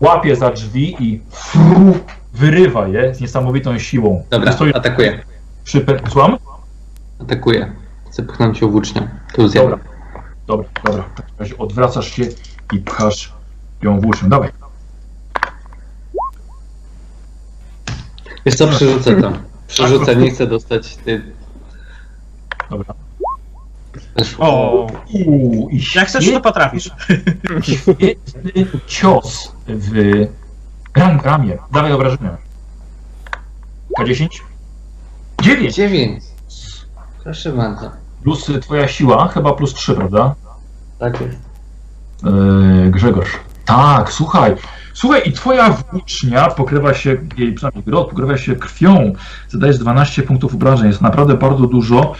łapie za drzwi i fru, wyrywa je z niesamowitą siłą. Dobra, Stoi atakuję. przy pe- Słucham? Atakuję. Chcę pchnąć ją włócznią. Tu zjadę. Dobra, dobra, dobra. W takim razie odwracasz się i pchasz ją włócznią. Dawaj. Wiesz co, przerzucę to. Przerzucę, nie chcę dostać ty... Dobra. O, Uuu, i jak chcesz, to potrafisz. świetny cios w Ram, ramię. Dawaj obrażenia. K10? 9 Dziewięć. Proszę bardzo. plus twoja siła, chyba plus 3, prawda? Tak jest. Yy, Grzegorz. Tak, słuchaj. Słuchaj, i twoja włócznia pokrywa się, jej przynajmniej grot, pokrywa się krwią. Zadajesz 12 punktów obrażeń, jest naprawdę bardzo dużo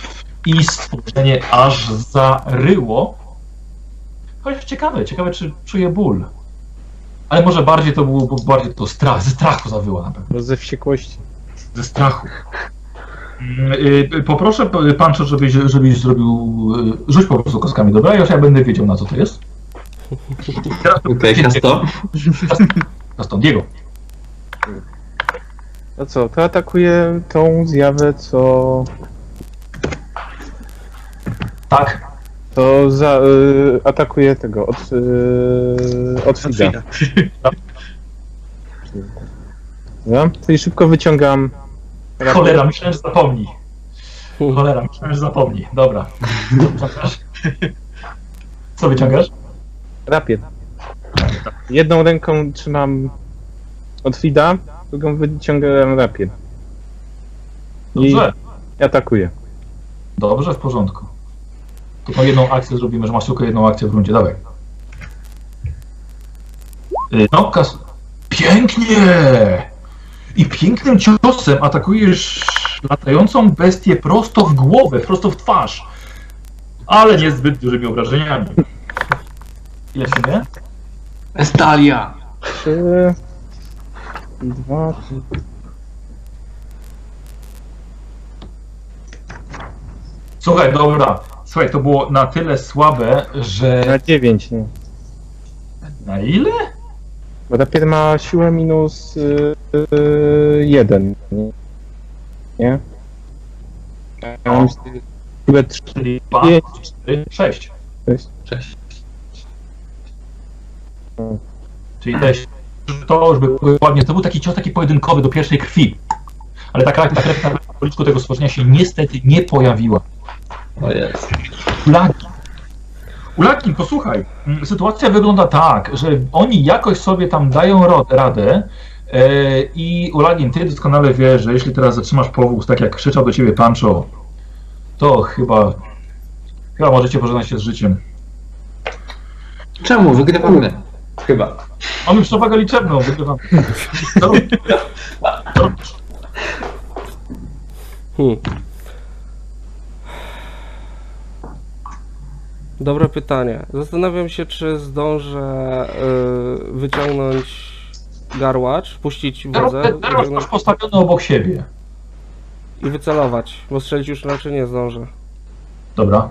i stworzenie aż zaryło. Chociaż ciekawe, ciekawe czy czuje ból. Ale może bardziej to było, bo bardziej to strach, ze strachu zawyła na pewno. Bo ze wściekłości. Ze strachu. Mm, y, Poproszę p- Pancho, żebyś, żebyś zrobił. y, Rzuć po prostu kostkami, dobra? Ja już ja będę wiedział na co to jest. Teraz to Tutaj kasto. Stąd Diego. No co, to atakuje tą zjawę, co... Tak. To za, y, atakuje tego, od, y, od Fida. No, czyli szybko wyciągam. Cholera, myślałem, że zapomni. Cholera, myślałem, że zapomni. Dobra. Co wyciągasz? rapier. Jedną ręką trzymam od Fida, drugą wyciągam rapier. I Dobrze. atakuję. Dobrze, w porządku. Tylko jedną akcję zrobimy, że masz tylko jedną akcję w rundzie. Dawaj. Y, No, kas... Pięknie! I pięknym ciosem atakujesz latającą bestię prosto w głowę, prosto w twarz. Ale niezbyt dużymi obrażeniami. Ile w sumie? Estalia. Trzy, dwa, trzy. Słuchaj, dobra. Słuchaj, to było na tyle słabe, że... na dziewięć, nie? Na ile? Bo rapier ma siłę minus y, y, jeden, nie? Nie? Ja mam siłę trzy, Czyli 2, pięć, 4, 6. sześć. Cześć. Czyli też to już by ładnie, to był taki cios taki pojedynkowy do pierwszej krwi. Ale ta krew, ta krew na policzku tego stworzenia się niestety nie pojawiła. O jest. Ulagi. Ulagi, posłuchaj, sytuacja wygląda tak, że oni jakoś sobie tam dają radę e, i Ulagin, ty doskonale wiesz, że jeśli teraz zatrzymasz powóz, tak jak krzyczał do ciebie Pancho, to chyba, chyba możecie pożegnać się z życiem. Czemu? Wygrywamy. Chyba. Mamy przewagę liczebną, wygrywamy. To- to- Hmm. Dobre pytanie. Zastanawiam się, czy zdążę y, wyciągnąć garłacz, puścić wodę Teraz masz postawiony obok siebie. i wycelować, bo strzelić już raczej nie zdążę. Dobra.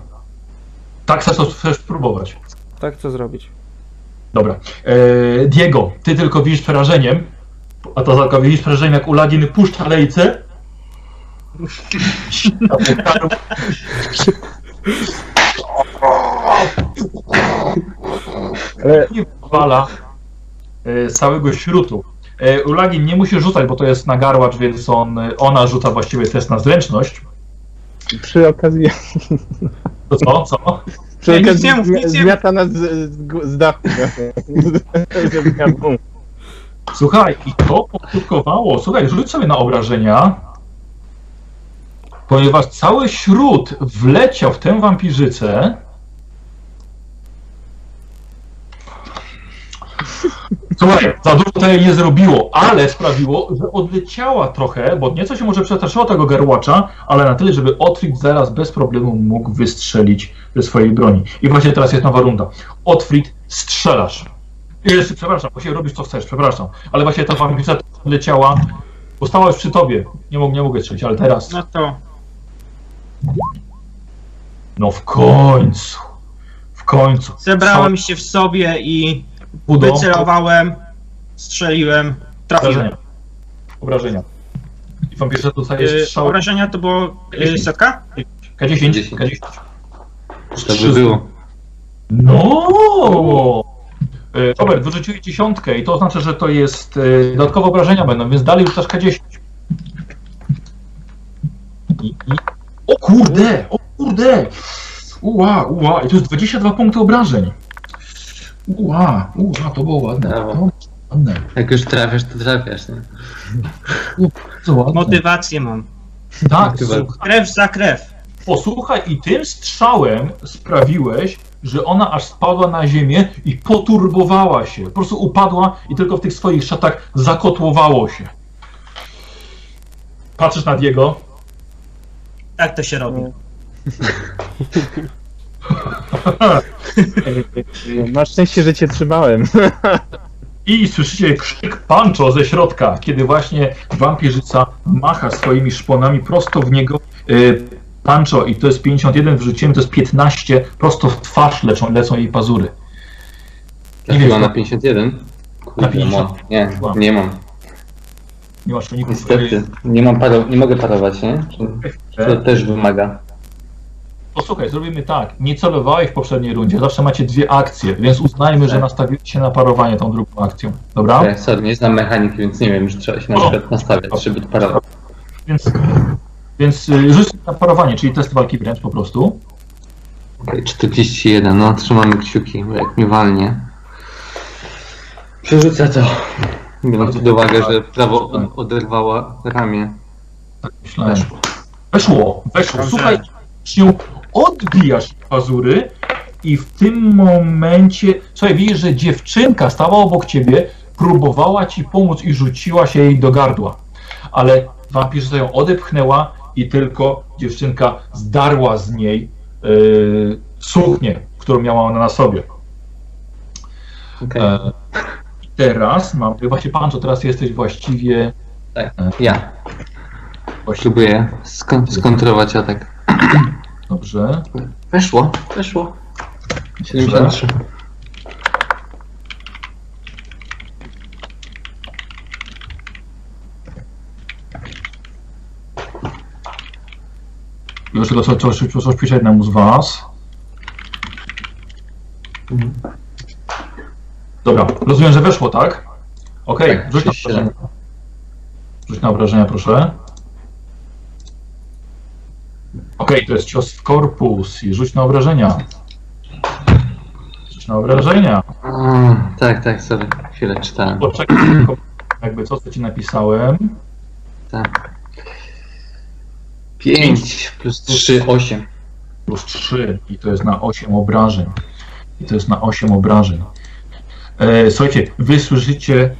Tak chcesz, to chcesz spróbować. Tak chcę zrobić. Dobra. E, Diego, ty tylko widzisz przerażeniem, a to tylko widzisz przerażeniem, jak Ulagin puszcza lejce. Ale I wala e, z całego śrutu. E, Ulagin nie musi rzucać, bo to jest na garłacz, więc on, ona rzuca właściwie test na zręczność. przy okazji, To co? Co? przy nic okazji nie mów, nic nie mów. zmiata nas z, z, z dachu. Żeby miał bum. Słuchaj, i to poskutkowało. Słuchaj, rzuć sobie na obrażenia. Ponieważ cały śród wleciał w tę wampirzycę. Słuchaj, za dużo to jej nie zrobiło, ale sprawiło, że odleciała trochę, bo nieco się może przestraszyła tego garłacza, ale na tyle, żeby Otfrid zaraz bez problemu mógł wystrzelić ze swojej broni. I właśnie teraz jest nowa runda. Otfrid, strzelasz. Jeszcze, przepraszam, właśnie robisz co chcesz, przepraszam. Ale właśnie ta wampirzyca leciała, bo stała już przy tobie. Nie, mógł, nie mogę strzelić, ale teraz. No to No w końcu. W końcu. zebrałem się w sobie i Budą. wycelowałem, strzeliłem, trafiłem. Obrażenia. Obrażenia. I wampirzyca dostaje Yy, strzał. obrażenia to było yy, setka? K10. K10. To by było. No! E, Robert, wyrzuciłeś dziesiątkę i to oznacza, że to jest e, dodatkowe obrażenia będą, więc dalej rzucasz K10. I, i... O kurde! O kurde! Ua, ua, i to jest 22 punkty obrażeń. Ua, ua, to było ładne. Brawo. To, ładne. Jak już trafiasz, to trafiasz, nie? Ładne. Motywację mam. Tak, Motywację. słuchaj, Krew za krew. posłuchaj, i tym strzałem sprawiłeś, że ona aż spadła na ziemię i poturbowała się. Po prostu upadła i tylko w tych swoich szatach zakotłowało się. Patrzysz na Diego. Tak to się robi. Masz szczęście, że cię trzymałem. I słyszycie krzyk Pancho ze środka, kiedy właśnie wampirzyca macha swoimi szponami prosto w niego. Y, Pancho, i to jest 51, wrzuciłem, to jest 15, prosto w twarz lecą, lecą jej pazury. Trafiła wiem, na co- 51? Na Kurde, 50. mam. Nie, nie mam. Nie masz uników. Niestety. Nie mam paro... nie mogę parować, nie? To też wymaga? Posłuchaj, zrobimy tak. Nie celowałeś w poprzedniej rundzie, zawsze macie dwie akcje, więc uznajmy, że Tak. nastawiłeś się na parowanie tą drugą akcją. Dobra? Ja, sorry, nie znam mechaniki, więc nie wiem, że trzeba się na O. przykład nastawiać, żeby to parować. Więc, więc y, rzuć na parowanie, czyli test walki wręcz po prostu. Okej, 41, no trzymamy kciuki, bo jak mnie walnie. Przerzucę to. Biorąc pod uwagę, że prawo od- oderwała ramię. Tak myślałem. Weszło. Weszło, weszło. Słuchaj, się odbijasz pazury i w tym momencie, słuchaj, widzisz, że dziewczynka stała obok ciebie, próbowała ci pomóc i rzuciła się jej do gardła. Ale wampirzyca ją odepchnęła i tylko dziewczynka zdarła z niej yy, suknię, którą miała ona na sobie. Okej, E, teraz mam, właśnie Pancho, teraz jesteś właściwie, tak. Ja właściwie próbuję skon- skontrować atak. Dobrze. Weszło, weszło. 73. Już tylko coś, coś, coś, pisze jednemu z was. Dobra, rozumiem, że weszło, tak? Okej, Tak, rzuć na 37. obrażenia. Rzuć na obrażenia, proszę. Okej, to jest cios w korpus i rzuć na obrażenia. Rzuć na obrażenia. O, tak, tak, sorry. Chwilę czytałem. Poczekaj, tylko jakby co, co ci napisałem. Tak. 5 plus 3, 8. plus 3 i to jest na 8 obrażeń. I to jest na 8 obrażeń. E, słuchajcie, wy słyszycie.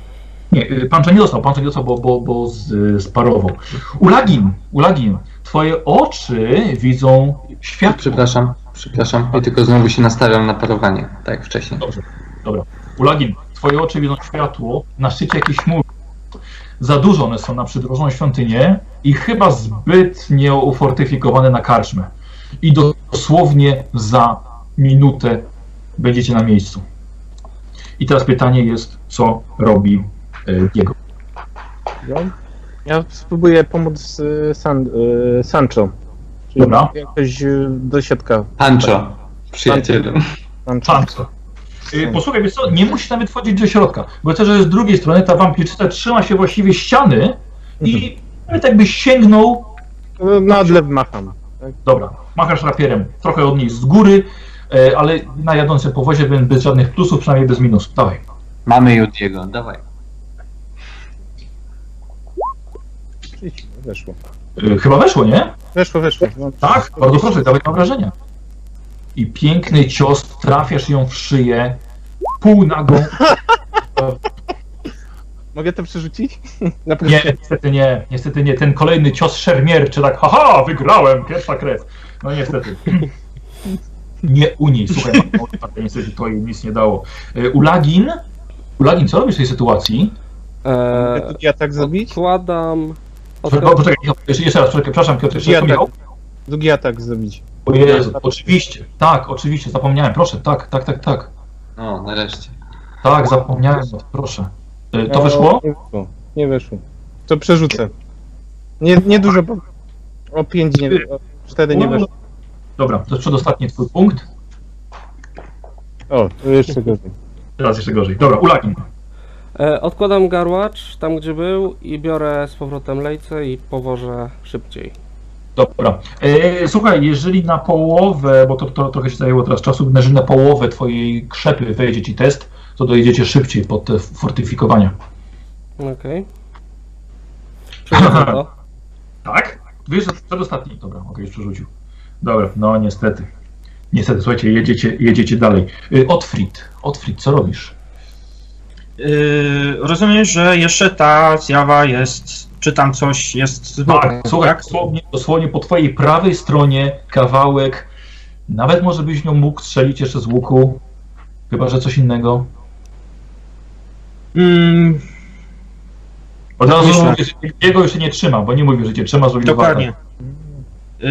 Nie, y, Pancho nie dostał, Pancho nie dostał, bo, bo, bo z, sparował. Ulagin, Ulagin, twoje oczy widzą światło. Przepraszam, przepraszam. I tylko znowu się nastawiam na parowanie, tak jak wcześniej. Dobrze, dobra. Ulagin, twoje oczy widzą światło na szczycie jakiejś chmury. Za duże one są na przydrożną świątynię i chyba zbyt nieufortyfikowane na karczmę. I dosłownie za minutę będziecie na miejscu. I teraz pytanie jest, co robi e, Diego. Ja spróbuję pomóc y, San, y, Sancho. Czyli Dobra. jakoś y, do środka. Pancho, przyjacielu. Sancho. E, Posłuchaj, wiesz co, nie musisz nawet wchodzić do środka, bo chcę, że z drugiej strony ta wampirzyca trzyma się właściwie ściany i nawet jakbyś sięgnął No, Na odlew macham. Dobra, machasz rapierem trochę od niej z góry, e, ale na jadącym powozie więc bez żadnych plusów, przynajmniej bez minusów. Dawaj. Mamy Judiego, dawaj. Weszło. E, Chyba weszło, nie? Weszło, weszło. No, Tak, bardzo proszę, dawaj na wrażenia. I piękny cios, trafiasz ją w szyję, półnagą. Mogę to przerzucić? Nie, niestety nie, niestety nie. Ten kolejny cios szermierczy, tak, haha, wygrałem, pierwsza krew. No niestety. Nie u niej, słuchaj, no, niestety to jej nic nie dało. E, Ulagin, Ulagin, co robisz w tej sytuacji? E, Drugi atak zrobić? odkładam. Poczekaj, jeszcze, jeszcze raz, poczekaj, przepraszam Piotr, jeszcze tak. Michał. Drugi atak zrobić. O Jezu, oczywiście, tak, oczywiście, zapomniałem, proszę, tak, tak, tak, tak. No, nareszcie. Tak, zapomniałem, proszę. E, To No, wyszło? Nie wyszło. Nie wyszło. To przerzucę. Nie, nie dużo, bo o 5 nie o 4 nie weszło. Dobra, to jest przedostatni twój punkt. O, jeszcze gorzej. Teraz jeszcze gorzej. Dobra, Ulagin. E, odkładam garłacz tam, gdzie był i biorę z powrotem lejce i powożę szybciej. Dobra. E, słuchaj, jeżeli na połowę, bo to, to trochę się zajęło teraz czasu, jeżeli na połowę twojej krzepy wejdzie ci test, to dojedziecie szybciej pod te fortyfikowania. Okej. To. Tak? Wiesz, że przedostatni. Dobra, okej, już przerzucił. Dobra, no niestety. Niestety, słuchajcie, jedziecie, jedziecie dalej. Otfrid, Otfrid, co robisz? Yy, rozumiem, że jeszcze ta zjawa jest, czy tam coś jest Tak, słuchaj, dosłownie, dosłownie po twojej prawej stronie kawałek, nawet może byś nią mógł strzelić jeszcze z łuku, chyba, że coś innego. Mm, Od razu Myślę. mówię, że jego jeszcze nie trzyma, bo nie mówił, że cię trzyma, żeby dokładnie. Yy,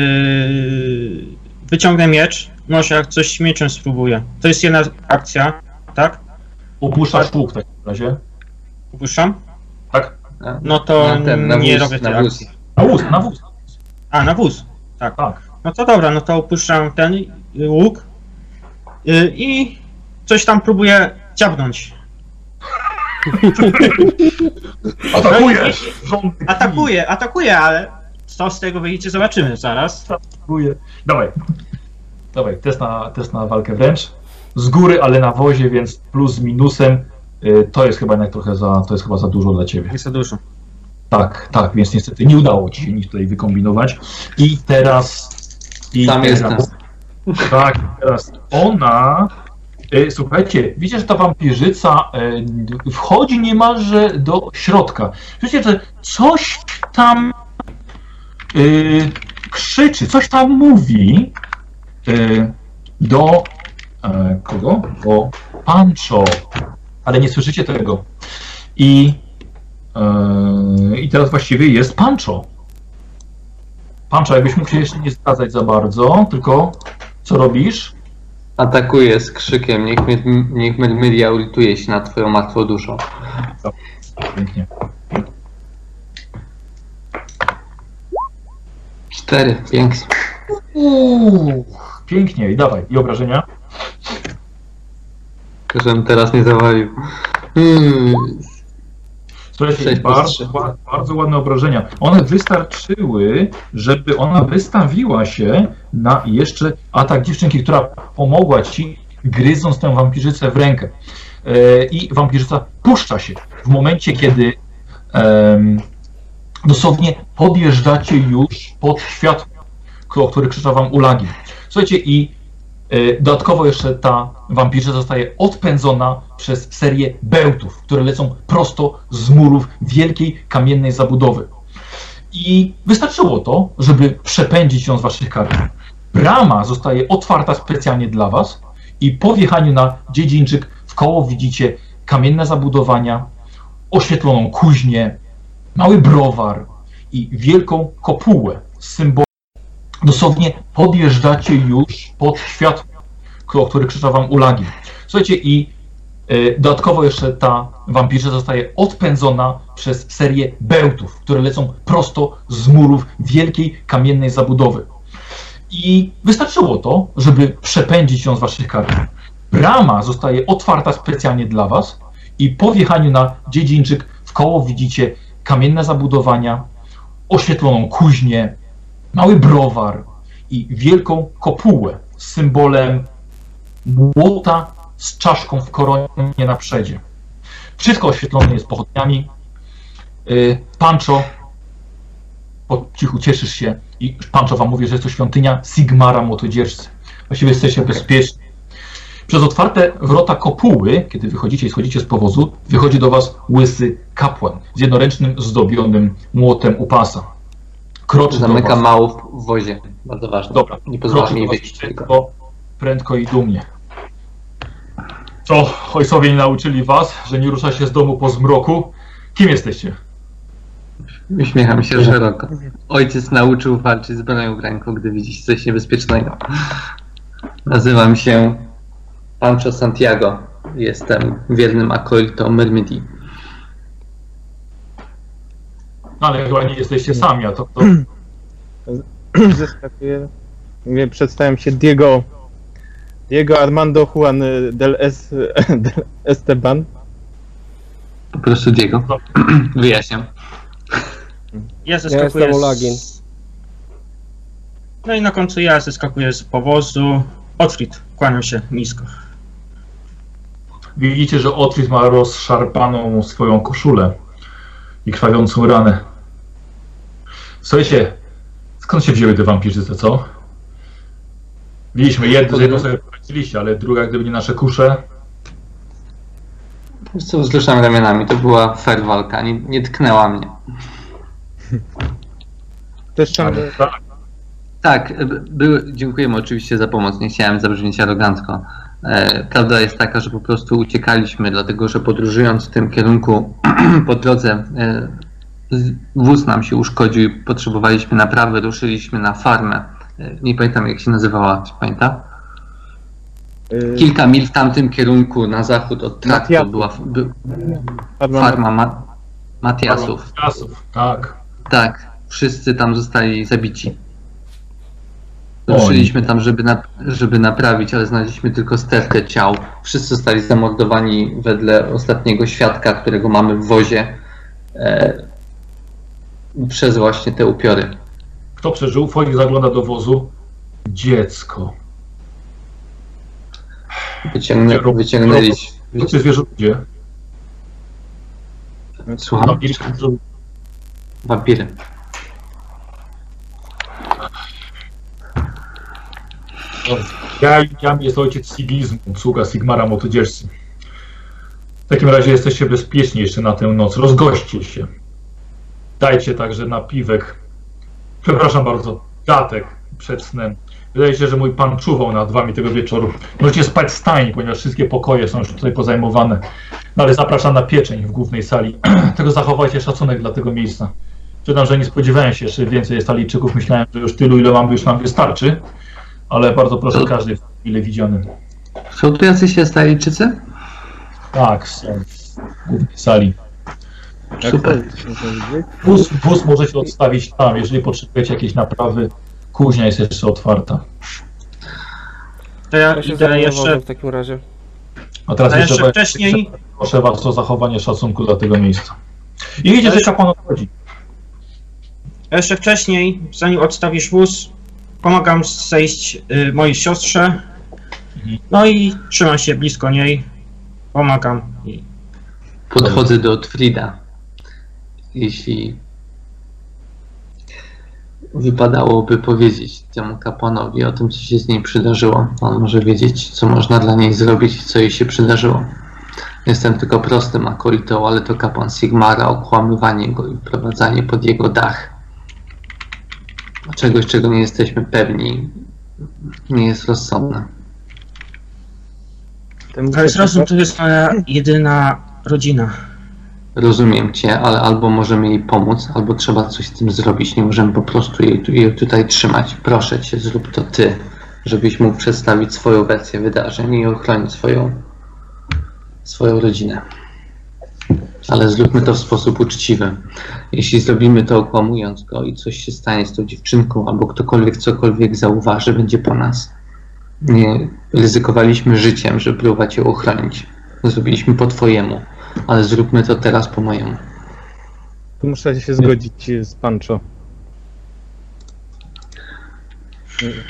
wyciągnę miecz, może jak coś mieczem spróbuję. To jest jedna akcja, tak? Upuszczasz łuk w takim razie. Upuszczam? Tak? No to na ten, na nie wóz, robię tej na wóz. akcji. Na wóz, na wóz. A, na wóz. Tak. No to dobra, no to opuszczam ten y, łuk y, i coś tam próbuję dziabnąć. Atakujesz! Rząd Atakuję, atakuję, ale co z tego wyjdzie, zobaczymy zaraz. Atakuje. Dawaj. Dawaj, test na, test na walkę wręcz. Z góry, ale na wozie, więc plus z minusem. Y, To jest chyba jednak trochę za, to jest chyba za dużo dla ciebie. Jest za dużo. Tak, tak, więc niestety nie udało ci się nic tutaj wykombinować. I teraz. I Sam teraz, jestem. Tak, teraz ona. E, słuchajcie, widzicie, że ta wampirzyca e, wchodzi niemalże do środka. Widzicie, że coś tam krzyczy, coś tam mówi do e, kogo? Do Pancho. Ale nie słyszycie tego. I, e, I teraz właściwie jest Pancho. Pancho, jakbyś mógł się jeszcze nie zgadzać za bardzo, tylko co robisz? Atakuje z krzykiem, niech, niech Myrmiria ultuje się nad twoją martwą duszą. Pięknie. Cztery, pięknie. Uuu, pięknie, i dawaj, i obrażenia. Żebym teraz nie zawalił. Hmm. Słuchajcie, bardzo, bardzo ładne obrażenia. One wystarczyły, żeby ona wystawiła się na jeszcze atak dziewczynki, która pomogła ci, gryząc tę wampirzycę w rękę. E, I wampirzyca puszcza się w momencie, kiedy em, dosłownie podjeżdżacie już pod światło, o który krzyczał wam Ulagi. Słuchajcie, i dodatkowo jeszcze ta wampirzyca zostaje odpędzona przez serię bełtów, które lecą prosto z murów wielkiej kamiennej zabudowy. I wystarczyło to, żeby przepędzić ją z waszych kart. Brama zostaje otwarta specjalnie dla was i po wjechaniu na dziedzińczyk w koło widzicie kamienne zabudowania, oświetloną kuźnię, mały browar i wielką kopułę z symbolem. Dosłownie podjeżdżacie już pod światło, o który krzyczał wam Ulagi. Słuchajcie, i e, dodatkowo jeszcze ta wampirza zostaje odpędzona przez serię bełtów, które lecą prosto z murów wielkiej kamiennej zabudowy. I wystarczyło to, żeby przepędzić ją z waszych kart. Brama zostaje otwarta specjalnie dla was i po wjechaniu na dziedzińczyk w koło widzicie kamienne zabudowania, oświetloną kuźnię, mały browar i wielką kopułę z symbolem młota z czaszką w koronie na przedzie. Wszystko oświetlone jest pochodniami. Y, Pancho, po cichu cieszysz się i Pancho wam mówi, że jest to świątynia Sigmara Młotodzieżcy. Właściwie jesteście bezpieczni. Przez otwarte wrota kopuły, kiedy wychodzicie i schodzicie z powozu, wychodzi do was łysy kapłan z jednoręcznym zdobionym młotem u pasa. Kroczy do Zamyka małów w wozie. Bardzo ważne. Dobra, Nie pozwala mi wyjść tylko. prędko, prędko i dumnie. Co, ojcowie nie nauczyli was, że nie rusza się z domu po zmroku? Kim jesteście? Uśmiecham się szeroko. Ojciec nauczył walczyć z bronią w ręku, gdy widzi coś niebezpiecznego. Nazywam się Pancho Santiago. Jestem wiernym akolitą Myrmidii. No, ale chyba nie jesteście sami, a to, to Zeskakuję. Mówię, Przedstawiam się Diego. Diego Armando Juan y, del, es, del Esteban. Po prostu Diego. Wyjaśniam. Ja zeskakuję jestem z... No i na końcu ja zeskakuję z powozu. Otfrid, kłaniam się nisko. Widzicie, że Otwit ma rozszarpaną swoją koszulę i krwawiącą ranę. Słuchajcie, skąd się wzięły te wampirzyce, co? Widzieliśmy, jedno, jedno sobie poradziliście, ale druga, gdyby nie nasze kusze, Wiesz co, wzruszam ramionami, to była fair walka, nie, nie tknęła mnie. Też ale tak, Tak, były, dziękujemy oczywiście za pomoc, nie chciałem zabrzmieć arogancko. E, prawda jest taka, że po prostu uciekaliśmy, dlatego że podróżując w tym kierunku po drodze e, wóz nam się uszkodził i potrzebowaliśmy naprawy, ruszyliśmy na farmę. E, nie pamiętam jak się nazywała, czy pamięta? Kilka mil w tamtym kierunku na zachód od traktu Matiasów. była by, farma- Ma, Matiasów. Jasów, tak. Tak, wszyscy tam zostali zabici. Ruszyliśmy tam, żeby, na, żeby naprawić, ale znaleźliśmy tylko stertę ciał. Wszyscy zostali zamordowani wedle ostatniego świadka, którego mamy w wozie e, przez właśnie te upiory. Kto przeżył? Wchodzi, zagląda do wozu. Dziecko. Wyciągnę, wyciągnęliśmy. Ludzie zwierzę ludzie. Słucham? Wampiry, Wampiry. Ja jest ojciec Sigizmu, sługa Sigmara Motodziercy. W takim razie jesteście bezpieczni jeszcze na tę noc. Rozgoście się. Dajcie także napiwek. Przepraszam bardzo, datek przed snem. Wydaje się, że mój pan czuwał nad wami tego wieczoru. Możecie spać w stajni, ponieważ wszystkie pokoje są już tutaj pozajmowane. No ale zapraszam na pieczeń w głównej sali. Tego zachowajcie szacunek dla tego miejsca. Przyznam, że nie spodziewałem się jeszcze więcej staliczyków. Myślałem, że już tylu, ile mam, już nam wystarczy. Ale bardzo proszę, każdy ile widziany. Są tu jacyś Estalijczycy? Tak, są w głównej sali. Super. Wóz, wóz możecie odstawić tam, jeżeli potrzebujecie jakiejś naprawy. Kuźnia jest jeszcze otwarta. To ja Ja idę zajmę jeszcze, w takim razie. A teraz a jeszcze, jeszcze wcześniej, proszę was o zachowanie szacunku dla tego miejsca. I widzicie, że kapłan odchodzi. jeszcze wcześniej, zanim odstawisz wóz, pomagam zejść y, mojej siostrze. No i trzymam się blisko niej. Pomagam jej. Podchodzę do Otfrida. Jeśli wypadałoby powiedzieć temu kapłanowi o tym, co się z niej przydarzyło, on może wiedzieć, co można dla niej zrobić, co jej się przydarzyło. Jestem tylko prostym akolitą, ale to kapłan Sigmara, okłamywanie go i wprowadzanie pod jego dach. Czegoś, czego nie jesteśmy pewni, nie jest rozsądne. Ale zrozum, to jest moja jedyna rodzina. Rozumiem cię, ale albo możemy jej pomóc, albo trzeba coś z tym zrobić. Nie możemy po prostu jej, jej tutaj trzymać. Proszę cię, zrób to ty, żebyś mógł przedstawić swoją wersję wydarzeń i ochronić swoją, swoją rodzinę. Ale zróbmy to w sposób uczciwy. Jeśli zrobimy to okłamując go i coś się stanie z tą dziewczynką, albo ktokolwiek cokolwiek zauważy, będzie po nas. Nie ryzykowaliśmy życiem, żeby próbować ją ochronić. Zrobiliśmy po twojemu ale zróbmy to teraz po mojemu. Tu muszę się zgodzić z Pancho.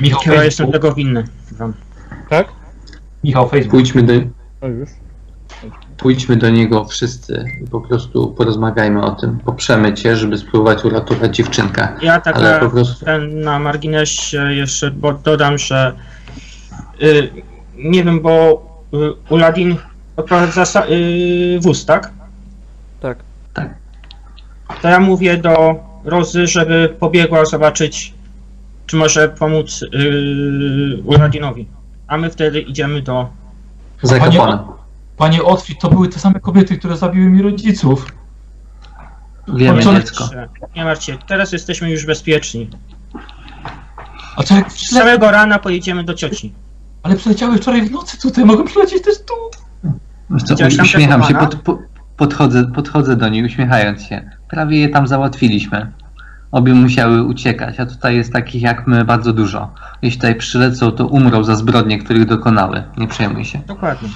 Michał Ja jestem tego winny wam. Tak? Michał Facebook. Pójdźmy do, O już. Pójdźmy do niego wszyscy i po prostu porozmawiajmy o tym. Poprzemy cię, żeby spróbować uratować dziewczynkę. Ja tak Ale na, po prostu ten, na marginesie jeszcze bo dodam, że y, nie wiem, bo y, Uladin odprowadza sa- y, wóz, tak? Tak. To ja mówię do Rozy, żeby pobiegła zobaczyć, czy może pomóc y, Uladinowi. A my wtedy idziemy do... za Panie- Otwit, to były te same kobiety, które zabiły mi rodziców. Wiemy, Co- dziecko. Nie martwcie, się, teraz jesteśmy już bezpieczni. A co jak Z przyle... samego rana pojedziemy do cioci. Ale przyleciały wczoraj w nocy tutaj, mogą przylecieć też tu. Wiesz co, tam uśmiecham się, pod, po, podchodzę, podchodzę do niej uśmiechając się. Prawie je tam załatwiliśmy. Obie musiały uciekać, a tutaj jest takich jak my bardzo dużo. Jeśli tutaj przylecą, to umrą za zbrodnie, których dokonały. Nie przejmuj się. Dokładnie.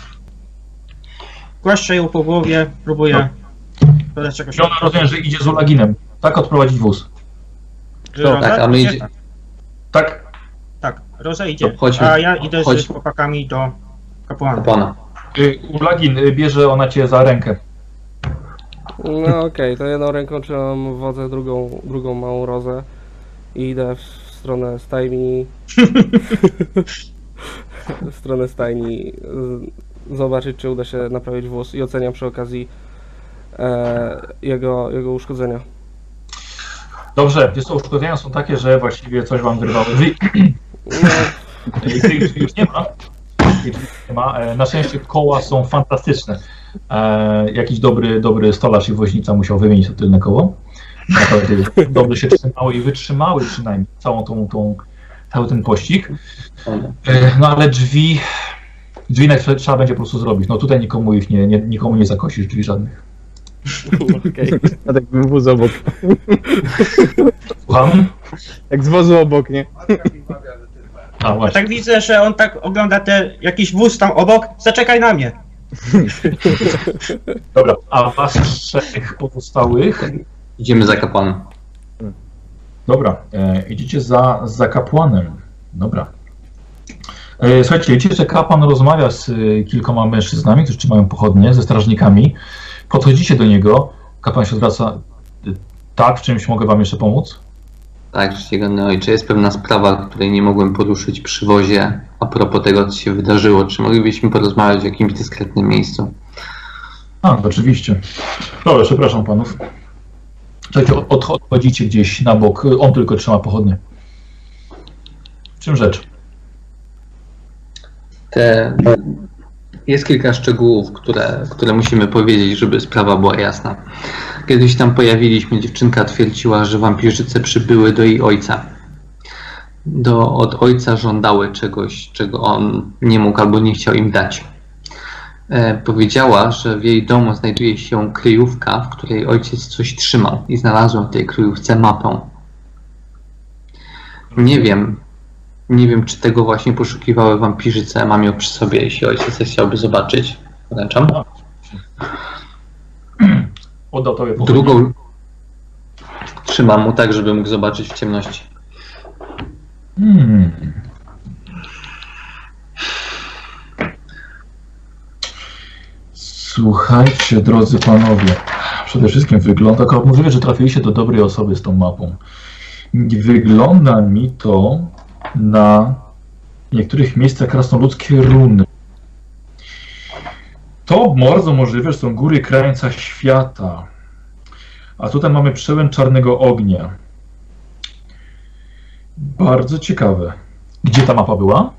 Głaszczę ją po głowie, próbuję dodać czegoś. I ona rozumiem, że idzie z Ulaginem. Tak, odprowadzić wóz. Roza tak, a my idzie? idzie- Tak. Tak, Roza idzie. To chodźmy. A ja idę z Chodź. chłopakami do kapłana. Kapłana. Y, Ulagin y, bierze ona cię za rękę. No okej, to jedną ręką trzymam wodzę, drugą, drugą małą rozę i idę w stronę stajni. w stronę stajni z- zobaczyć, czy uda się naprawić wóz i oceniam przy okazji e, jego, jego uszkodzenia. Dobrze, wiesz co, uszkodzenia są takie, że właściwie coś wam wyrwało drzwi. Tych drzwi już nie ma. Nie ma. E, Na szczęście koła są fantastyczne. E, jakiś dobry, dobry stolarz i woźnica musiał wymienić to tylne koło. Naprawdę dobrze się trzymały i wytrzymały przynajmniej całą tą, tą, cały ten pościg. E, No ale drzwi, drzwi trzeba będzie po prostu zrobić. No tutaj nikomu ich nie, nie, nikomu nie zakosisz drzwi żadnych. okej. A tak wóz obok. Słucham? Jak z wozu obok, nie? A tak widzę, że on tak ogląda te, jakiś wóz tam obok, zaczekaj na mnie. Dobra, a was trzech pozostałych Idziemy za kapłanem. Dobra, e, idziecie za, za kapłanem. Dobra. E, słuchajcie, widzicie, że kapłan rozmawia z e, kilkoma mężczyznami, którzy trzymają pochodnie, ze strażnikami. Podchodzicie do niego, kapłan się zwraca. e, Tak, w czymś mogę wam jeszcze pomóc? Tak, czcigodny ojcze, jest pewna sprawa, której nie mogłem poruszyć przy wozie a propos tego, co się wydarzyło. Czy moglibyśmy porozmawiać w jakimś dyskretnym miejscu? A, oczywiście. Dobra, przepraszam panów. Słuchajcie, od, od- odchodzicie gdzieś na bok, on tylko trzyma pochodnie. W czym rzecz? Te... Jest kilka szczegółów, które, które musimy powiedzieć, żeby sprawa była jasna. Kiedyś tam pojawiliśmy, dziewczynka twierdziła, że wampirzyce przybyły do jej ojca. Do, od ojca żądały czegoś, czego on nie mógł albo nie chciał im dać. E, powiedziała, że w jej domu znajduje się kryjówka, w której ojciec coś trzymał i znalazłem w tej kryjówce mapę. Nie wiem, nie wiem, czy tego właśnie poszukiwały wampirzyce. Mam ją przy sobie, jeśli ojciec chciałby zobaczyć. Wręczam. Oddał tobie pochodnie. Drugą trzymam mu tak, żeby mógł zobaczyć w ciemności. Hmm. Słuchajcie, drodzy panowie, przede wszystkim wygląda, możliwe, że trafiliście do dobrej osoby z tą mapą. Wygląda mi to na niektórych miejscach krasnoludzkie runy. To bardzo możliwe, że są góry krańca świata. A tutaj mamy przełęcz czarnego ognia. Bardzo ciekawe. Gdzie ta mapa była?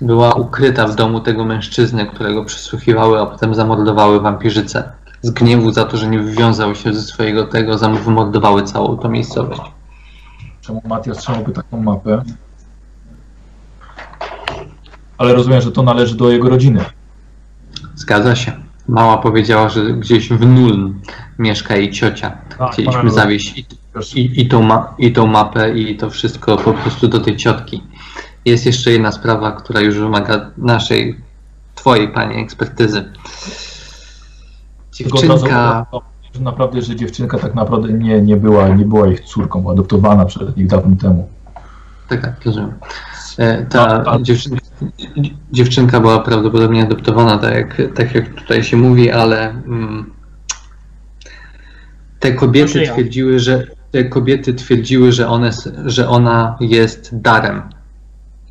Była ukryta w domu tego mężczyzny, którego przesłuchiwały, a potem zamordowały wampirzyce. Z gniewu za to, że nie wywiązał się ze swojego tego, zam- wymordowały całą tą miejscowość. Czemu Matias trzymałby taką mapę? Ale rozumiem, że to należy do jego rodziny. Zgadza się. Mała powiedziała, że gdzieś w Nuln mieszka jej ciocia. Tak, Chcieliśmy zawieźć i, i, i, tą ma, i tą mapę i to wszystko po prostu do tej ciotki. Jest jeszcze jedna sprawa, która już wymaga naszej, twojej pani ekspertyzy. Dziewczynka, że naprawdę, że dziewczynka tak naprawdę nie, nie, była, nie była ich córką, była adoptowana przed ich dawno temu. tak, tak, rozumiem. E, Ta dziewczynka, dziewczynka była prawdopodobnie adoptowana, tak jak, tak jak tutaj się mówi, ale mm, te kobiety twierdziły, że te kobiety twierdziły, że, one, że ona jest darem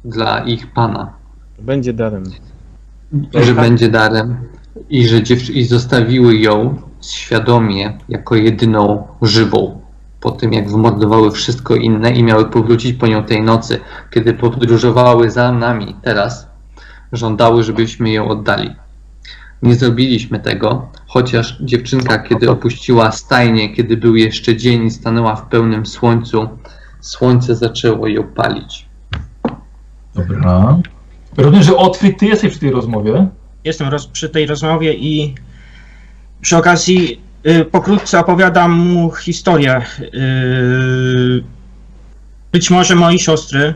dla ich pana. Będzie darem. że będzie darem i że dziew- i zostawiły ją świadomie jako jedyną żywą. Po tym jak wymordowały wszystko inne i miały powrócić po nią tej nocy, kiedy podróżowały za nami teraz, żądały, żebyśmy ją oddali. Nie zrobiliśmy tego, chociaż dziewczynka, kiedy opuściła stajnię, kiedy był jeszcze dzień i stanęła w pełnym słońcu, słońce zaczęło ją palić. Dobra. Rozumiem, że Otwit, ty jesteś przy tej rozmowie. Jestem roz, przy tej rozmowie i przy okazji y, pokrótce opowiadam mu historię. Y, być może moi siostry,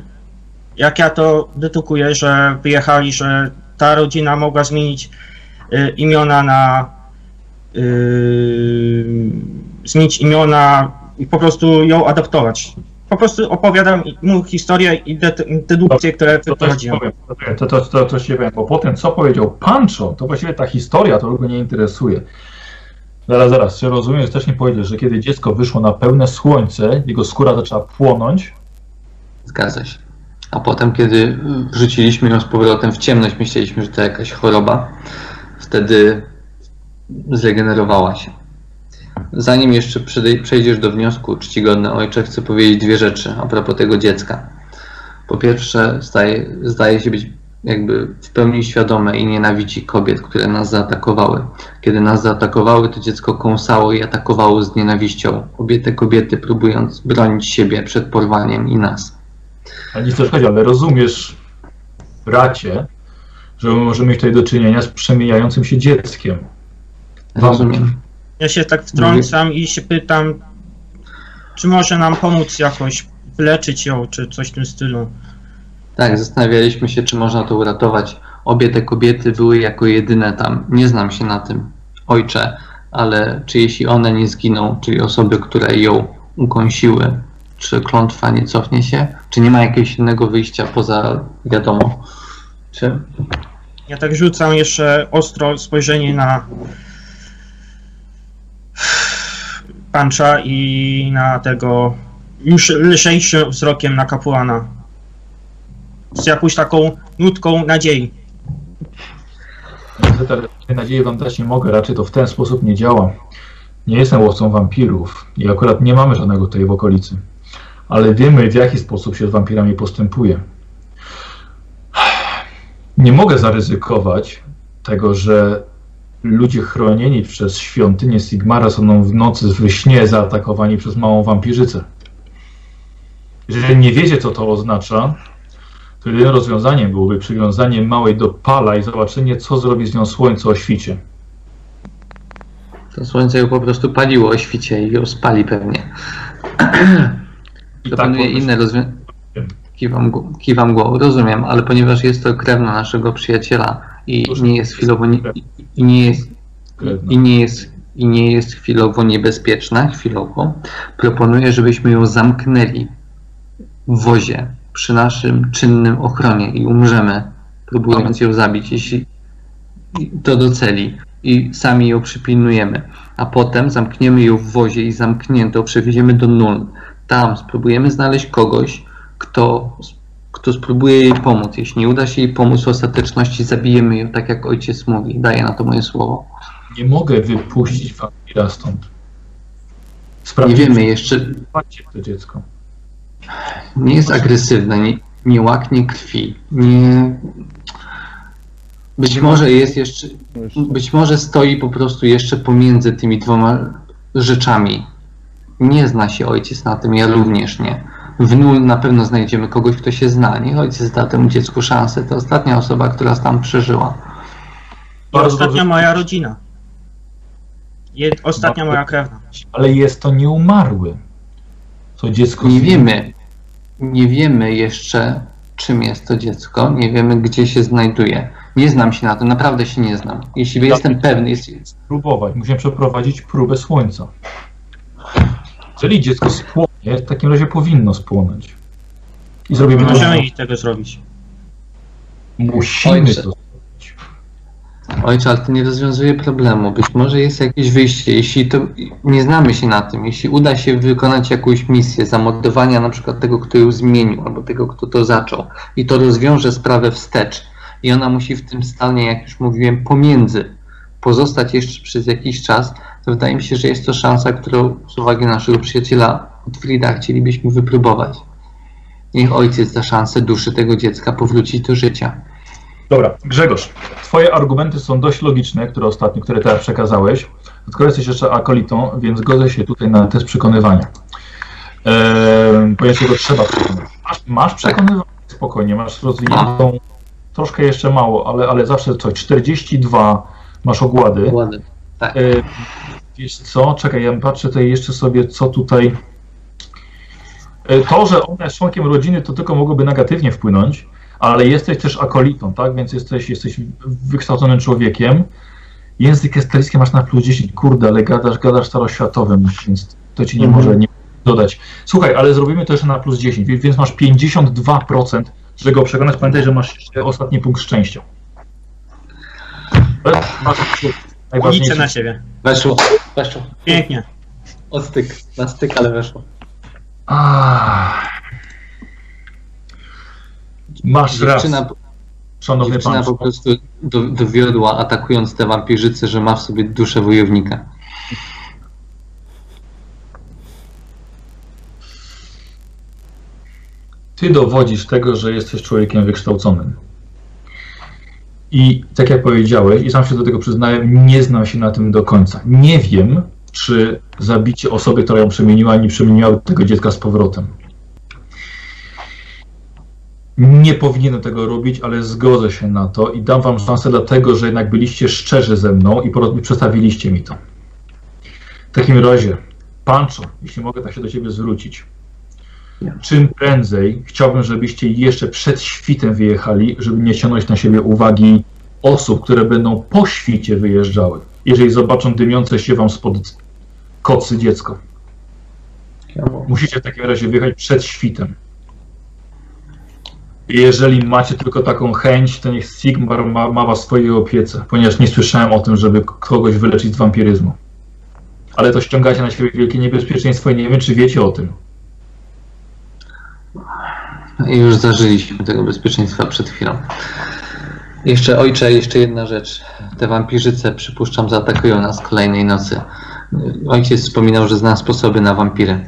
jak ja to dedukuję, że wyjechali, że ta rodzina mogła zmienić y, imiona na zmienić imiona i po prostu ją adoptować. po prostu opowiadam mu historię i de- dedukcje, które To wyprowadziłem. powiem, to, to, to, to się powiem, bo potem co powiedział Pancho, to właściwie ta historia to go nie interesuje. Zaraz, zaraz, czy rozumiem, że też nie powiedzieć, że kiedy dziecko wyszło na pełne słońce, jego skóra zaczęła płonąć, Zgadza się. A potem, kiedy wrzuciliśmy ją z powrotem w ciemność, myśleliśmy, że to jakaś choroba. Wtedy zregenerowała się. Zanim jeszcze przejdziesz do wniosku, czcigodny ojcze, chcę powiedzieć dwie rzeczy a propos tego dziecka. Po pierwsze, zdaje się być jakby w pełni świadome i nienawidzi kobiet, które nas zaatakowały. Kiedy nas zaatakowały, to dziecko kąsało i atakowało z nienawiścią. Obie te kobiety, próbując bronić siebie przed porwaniem i nas. ale nic też chodzi, ale rozumiesz, bracie, że my możemy mieć tutaj do czynienia z przemieniającym się dzieckiem. Rozumiem. Ja się tak wtrącam i się pytam, czy może nam pomóc jakoś wyleczyć ją, czy coś w tym stylu. Tak, zastanawialiśmy się, czy można to uratować. Obie te kobiety były jako jedyne tam. Nie znam się na tym, ojcze, ale czy jeśli one nie zginą, czyli osoby, które ją ukąsiły, czy klątwa nie cofnie się? Czy nie ma jakiegoś innego wyjścia poza wiadomo? Czy Ja tak rzucam jeszcze ostro spojrzenie na Pancza i na tego już lżejszym wzrokiem na kapłana. Z jakąś taką nutką nadziei. Niestety, nadziei wam dać nie mogę, raczej to w ten sposób nie działa. Nie jestem łowcą wampirów i akurat nie mamy żadnego tutaj w okolicy. Ale wiemy, w jaki sposób się z wampirami postępuje. Nie mogę zaryzykować tego, że ludzie chronieni przez świątynię Sigmara są w nocy w śnie zaatakowani przez małą wampirzycę. Jeżeli nie wiecie, co to oznacza, to jedynym rozwiązaniem byłoby przywiązanie małej do pala i zobaczenie, co zrobi z nią słońce o świcie. to słońce ją po prostu paliło o świcie i ją spali pewnie. I Proponuję powinno się- inne rozwiązanie. Kiwam, kiwam głową, rozumiem, ale ponieważ jest to krewna naszego przyjaciela i Proszę. nie jest chwilowo nie, i- nie jest i nie jest i nie jest chwilowo niebezpieczna, chwilowo, proponuję, żebyśmy ją zamknęli w wozie przy naszym czynnym ochronie i umrzemy, próbując ją zabić, jeśli to doceli i sami ją przypilnujemy, a potem zamkniemy ją w wozie i zamkniętą przewieziemy do Nuln. Tam spróbujemy znaleźć kogoś, kto, kto spróbuje jej pomóc. Jeśli nie uda się jej pomóc w ostateczności, zabijemy ją, tak jak ojciec mówi. Daję na to moje słowo. Nie mogę wypuścić wampira stąd. Nie Sprawdźcie, wiemy jeszcze, to dziecko. Nie jest agresywne, nie, nie łaknie krwi, nie... Być może jest jeszcze, być może stoi po prostu jeszcze pomiędzy tymi dwoma rzeczami. Nie zna się ojciec na tym, ja również nie. W nul na pewno znajdziemy kogoś, kto się zna. Niech ojciec da temu dziecku szansę. To ostatnia osoba, która tam przeżyła. I Bardzo ostatnia dobrze. moja rodzina. Je, ostatnia moja krewna. Ale jest to nieumarły. To dziecko Nie wiemy, nie wiemy jeszcze, czym jest to dziecko. Nie wiemy, gdzie się znajduje. Nie znam się na tym, naprawdę się nie znam. Jeśli jestem pewny, jest, spróbować. Musimy przeprowadzić próbę słońca. Jeżeli dziecko spłonie, w takim razie powinno spłonąć. I zrobimy możemy jej tego zrobić. Musimy Ojcze. to zrobić. Ojcze, ale to nie rozwiązuje problemu. Być może jest jakieś wyjście. Jeśli to nie znamy się na tym, jeśli uda się wykonać jakąś misję zamordowania na przykład tego, kto ją zmienił, albo tego, kto to zaczął, i to rozwiąże sprawę wstecz, i ona musi w tym stanie, jak już mówiłem, pomiędzy pozostać jeszcze przez jakiś czas, to wydaje mi się, że jest to szansa, którą z uwagi na naszego przyjaciela Otfrida chcielibyśmy wypróbować. Niech ojciec da szansę duszy tego dziecka powrócić do życia. Dobra, Grzegorz, twoje argumenty są dość logiczne, które ostatnio, które teraz przekazałeś. Tylko jesteś jeszcze akolitą, więc zgodzę się tutaj na test przekonywania. Eee, ponieważ go trzeba przekonywać. Masz, masz przekonywanie, spokojnie, masz rozwiniętą, troszkę jeszcze mało, ale, ale zawsze coś, 42 masz ogłady. Ładny. Tak. E, wiesz co, czekaj, ja patrzę tutaj jeszcze sobie, co tutaj... E, To, że ona jest członkiem rodziny, to tylko mogłoby negatywnie wpłynąć, ale jesteś też akolitą, tak? Więc jesteś, jesteś wykształconym człowiekiem. Język estalijski masz na plus 10, kurde, ale gadasz, gadasz staroświatowym, więc to ci nie Mhm. może nie dodać. Słuchaj, ale zrobimy to jeszcze na plus 10, więc- masz 52%, żeby go przekonać. Pamiętaj, że masz jeszcze ostatni punkt szczęścia. Najważniejsze. na siebie. Weszło, weszło. Pięknie. O styk, na styk, ale weszło. Ah. Masz raz, Dziewczyna, szanowny dziewczyna po prostu do, dowiodła, atakując te wampirzyce, że ma w sobie duszę wojownika. Ty dowodzisz tego, że jesteś człowiekiem wykształconym. I tak jak powiedziałeś, i sam się do tego przyznałem, nie znam się na tym do końca. Nie wiem, czy zabicie osoby, która ją przemieniła, nie przemieniła tego dziecka z powrotem. Nie powinienem tego robić, ale zgodzę się na to i dam wam szansę dlatego, że jednak byliście szczerzy ze mną i przedstawiliście mi to. W takim razie, Pancho, jeśli mogę tak się do ciebie zwrócić. Czym prędzej chciałbym, żebyście jeszcze przed świtem wyjechali, żeby nie ściągnąć na siebie uwagi osób, które będą po świcie wyjeżdżały, jeżeli zobaczą dymiące się wam spod kocy dziecko. Musicie w takim razie wyjechać przed świtem. Jeżeli macie tylko taką chęć, to niech Sigmar ma, ma was w swojej opiece, ponieważ nie słyszałem o tym, żeby kogoś wyleczyć z wampiryzmu. Ale to ściągacie na siebie wielkie niebezpieczeństwo i nie wiem, czy wiecie o tym. I już zażyliśmy tego bezpieczeństwa przed chwilą. Jeszcze ojcze, jeszcze jedna rzecz. Te wampirzyce, przypuszczam, zaatakują nas kolejnej nocy. Ojciec wspominał, że zna sposoby na wampiry.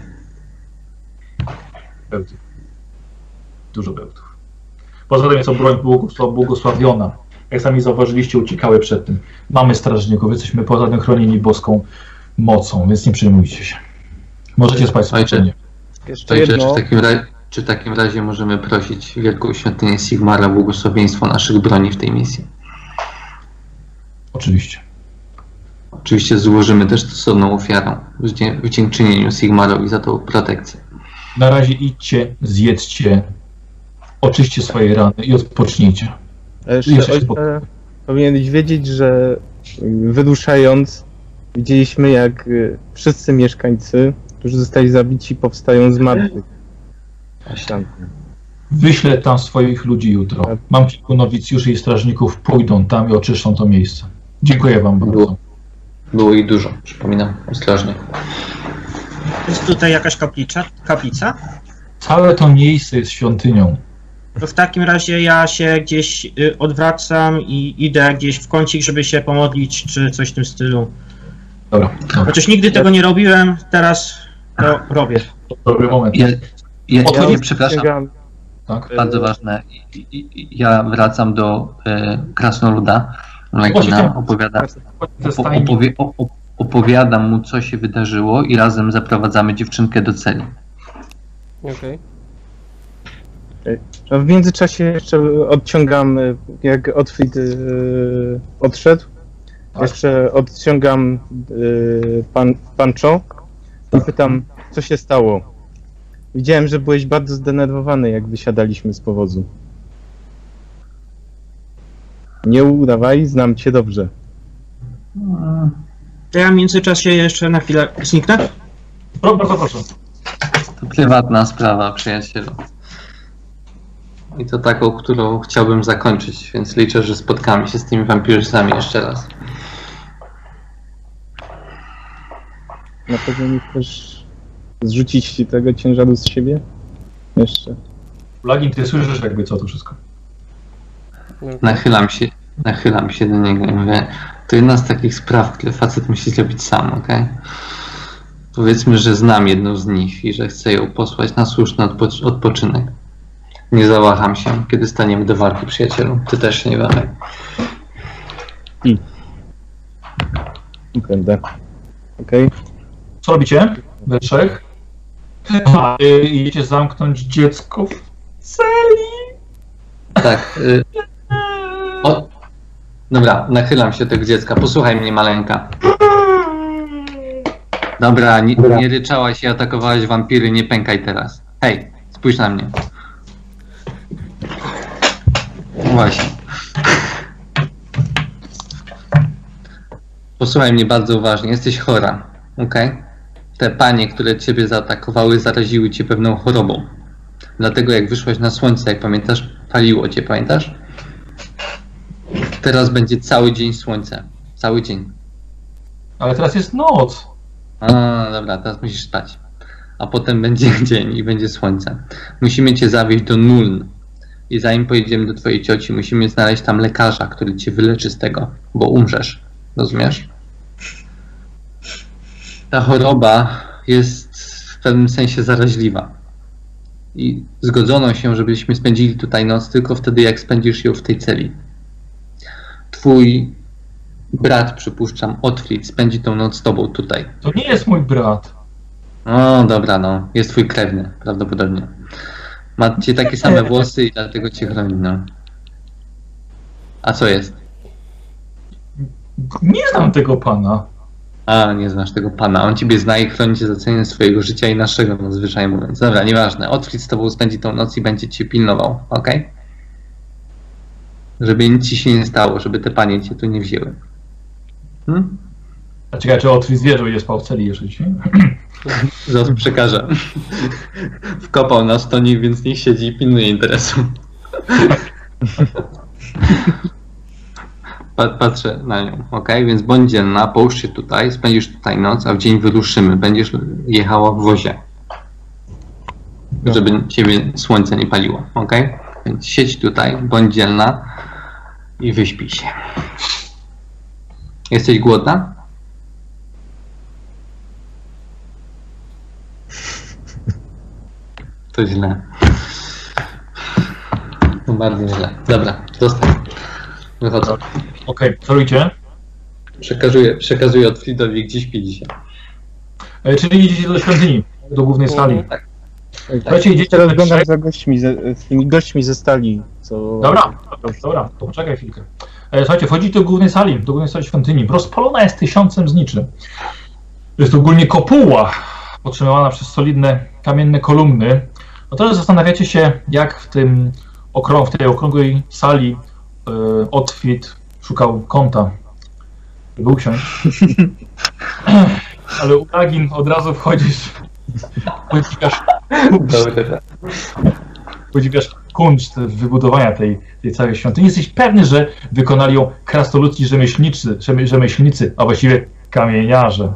bełtów. Dużo bełtów. Poza tym jest to broń błogosław, błogosławiona. Jak sami zauważyliście, uciekały przed tym. Mamy strażników, jesteśmy poza tym chronieni boską mocą, więc nie przejmujcie się. Możecie spać spokojnie. Jeszcze Ojcze, czy jedno. w takim, ra- czy w takim razie możemy prosić Wielką Świątynię Sigmara o błogosławieństwo naszych broni w tej misji? Oczywiście. Oczywiście złożymy też stosowną ofiarę w dziękczynieniu Sigmarowi za tą protekcję. Na razie idźcie, zjedzcie, oczyście swoje rany i odpocznijcie. A jeszcze Jeszcze się ojcze, powinieneś wiedzieć, że y, wyduszając widzieliśmy jak y, wszyscy mieszkańcy, którzy zostali zabici, powstają z martwych. Wyślę tam swoich ludzi jutro. Mam kilku nowicjuszy i strażników, pójdą tam i oczyszczą to miejsce. Dziękuję wam bardzo. Było. Było ich dużo, przypominam, ostrożnie. Jest tutaj jakaś kaplica? kaplica? Całe to miejsce jest świątynią. To w takim razie ja się gdzieś y, odwracam i idę gdzieś w kącik, żeby się pomodlić, czy coś w tym stylu. Dobra, dobra. Chociaż nigdy tego nie robiłem, teraz to robię. dobry moment. Ja, ja, ja przepraszam, Tak? bardzo ważne. Ja wracam do e, Krasnoluda. Chciałem- opowiada, opowie, opowiadam mu, co się wydarzyło i razem zaprowadzamy dziewczynkę do celi. Okej. A w międzyczasie jeszcze odciągam, jak Otfrid y, odszedł, Tak. jeszcze odciągam y, pan, Pancho i pytam, co się stało. Widziałem, że byłeś bardzo zdenerwowany, jak wysiadaliśmy z powozu. Nie udawaj, znam cię dobrze. To ja w międzyczasie jeszcze na chwilę zniknę. Pro- Bardzo proszę. To prywatna sprawa, przyjacielu. I to taką, którą chciałbym zakończyć, więc liczę, że spotkamy się z tymi wampirysami jeszcze raz. Na pewno nie chcesz zrzucić tego ciężaru z siebie? Jeszcze. Lagin, ty słyszysz jakby co to wszystko. Nachylam się, nachylam się do niego i mówię, to jedna z takich spraw, które facet musi zrobić sam, okej? Powiedzmy, że znam jedną z nich i że chcę ją posłać na słuszny odpo- odpoczynek. Nie załacham się, kiedy staniemy do walki, przyjacielu. Ty też się nie wahaj. Będę. Okej? Co robicie? We trzech? A, y, idziecie zamknąć dziecko w celi? Tak. Y- o, dobra, nachylam się do tego dziecka. Posłuchaj mnie, maleńka. Dobra, nie, nie ryczałaś i atakowałaś wampiry, nie pękaj teraz. Hej, spójrz na mnie. Właśnie. Posłuchaj mnie bardzo uważnie. Jesteś chora, ok? te panie, które ciebie zaatakowały, zaraziły cię pewną chorobą. Dlatego jak wyszłaś na słońce, jak pamiętasz, paliło cię, pamiętasz? Teraz będzie cały dzień słońce. Cały dzień. Ale teraz jest noc. A, dobra, teraz musisz spać. A potem będzie dzień i będzie słońce. Musimy cię zawieźć do Nuln. I zanim pojedziemy do twojej cioci, musimy znaleźć tam lekarza, który cię wyleczy z tego, bo umrzesz. Rozumiesz? Ta choroba jest w pewnym sensie zaraźliwa. I zgodzono się, żebyśmy spędzili tutaj noc tylko wtedy, jak spędzisz ją w tej celi. Twój brat, przypuszczam, Otfrid, spędzi tą noc z tobą tutaj. To nie jest mój brat. O, dobra, no. Jest twój krewny, prawdopodobnie. Macie takie same włosy i dlatego cię chroni, no. A co jest? Nie znam tego pana. A, nie znasz tego pana. On ciebie zna i chroni cię za cenę swojego życia i naszego, no zwyczaj mówiąc. Dobra, nieważne. Otwit z tobą spędzi tą noc i będzie cię pilnował, okej? Żeby nic ci się nie stało, żeby te panie cię tu nie wzięły. Hmm? A czekaj, czy Otwit wie, że będzie spał w celi jeszcze dzisiaj? Zaraz przekażę. Wkopał nas to nie, więc niech siedzi i pilnuje interesu. Pa- Patrzę na nią, ok? Więc bądź dzielna, połóż się tutaj, spędzisz tutaj noc, a w dzień wyruszymy. Będziesz jechała w wozie. Żeby ciebie słońce nie paliło, ok? Więc siedź tutaj, bądź dzielna i wyśpij się. Jesteś głodna? To źle. To bardzo źle. Dobra, zostań. Wychodzę. Okej, celujcie. Przekazuję, przekazuję od Fridowi, gdzie śpi dzisiaj. E, czyli idziecie do świątyni, do głównej sali. Tak. Słuchajcie, idziecie Teraz trzech. za gośćmi, ze, z tymi gośćmi ze stali, co... Dobra, dobra, dobra, to poczekaj chwilkę. E, Słuchajcie, wchodzicie do głównej sali, do głównej sali świątyni. Rozpalona jest tysiącem z niczym. Jest to ogólnie kopuła, podtrzymywana przez solidne kamienne kolumny. No teraz zastanawiacie się, jak w, tym okrą- w tej okrągłej sali e, Otwit szukał kąta, żeby usiąść. Ale Uragin od razu wchodzisz, podziwiasz podziwiasz kunszt wybudowania tej, tej całej świątyni. Jesteś pewny, że wykonali ją krasnoludzi rzemieślnicy, rzemie- rzemieślnicy, a właściwie kamieniarze.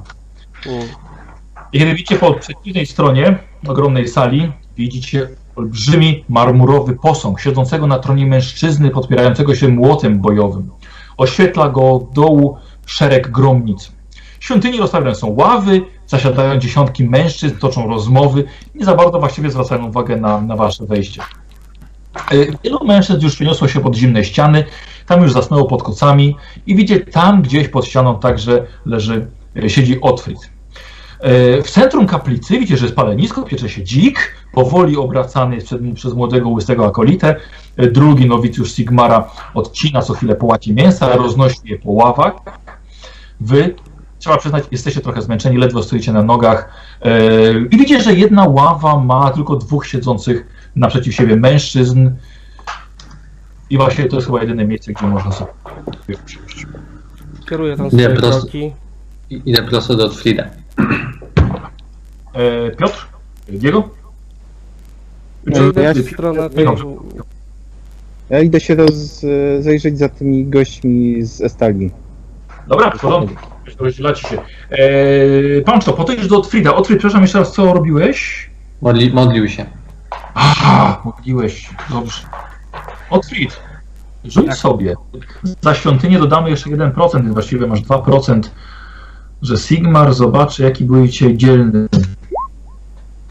I kiedy widzicie po przeciwnej stronie ogromnej sali, widzicie olbrzymi marmurowy posąg siedzącego na tronie mężczyzny podpierającego się młotem bojowym. Oświetla go od dołu szereg gromnic. W świątyni rozstawione są ławy, zasiadają dziesiątki mężczyzn, toczą rozmowy, nie za bardzo właściwie zwracają uwagę na, na wasze wejście. E, Wielu mężczyzn już przeniosło się pod zimne ściany, tam już zasnęło pod kocami i widzicie, tam gdzieś pod ścianą także leży, e, siedzi Otfrid. E, W centrum kaplicy widzicie, że jest palenisko, piecze się dzik, powoli obracany jest przed, przez młodego łysego akolitę. E, Drugi nowicjusz Sigmara odcina co chwilę po łacie mięsa, roznosi je po ławach. Wy, trzeba przyznać, jesteście trochę zmęczeni, ledwo stoicie na nogach. E, I widzicie, że jedna ława ma tylko dwóch siedzących naprzeciw siebie mężczyzn. I właśnie to jest chyba jedyne miejsce, gdzie można sobie usiąść. Kieruję tam Nie, swoje prostu- kroki. I- Idę prosto do Otfrida. E, Piotr? Diego? No, idę w Czy- stronę tej... Dobrze. Ja idę się roz, zajrzeć za tymi gośćmi z Estali. Dobra, w porządku. Rozdzielacie się. Eee, Pancho, podejdź do Otfrida. Otfrid, przepraszam jeszcze raz, co robiłeś? Modli, modlił się. Aha, mówiłeś. Dobrze. Otfrid, rzuć sobie. Za świątynię dodamy jeszcze 1%, więc właściwie masz 2%, że Sigmar zobaczy, jaki był dzisiaj dzielny.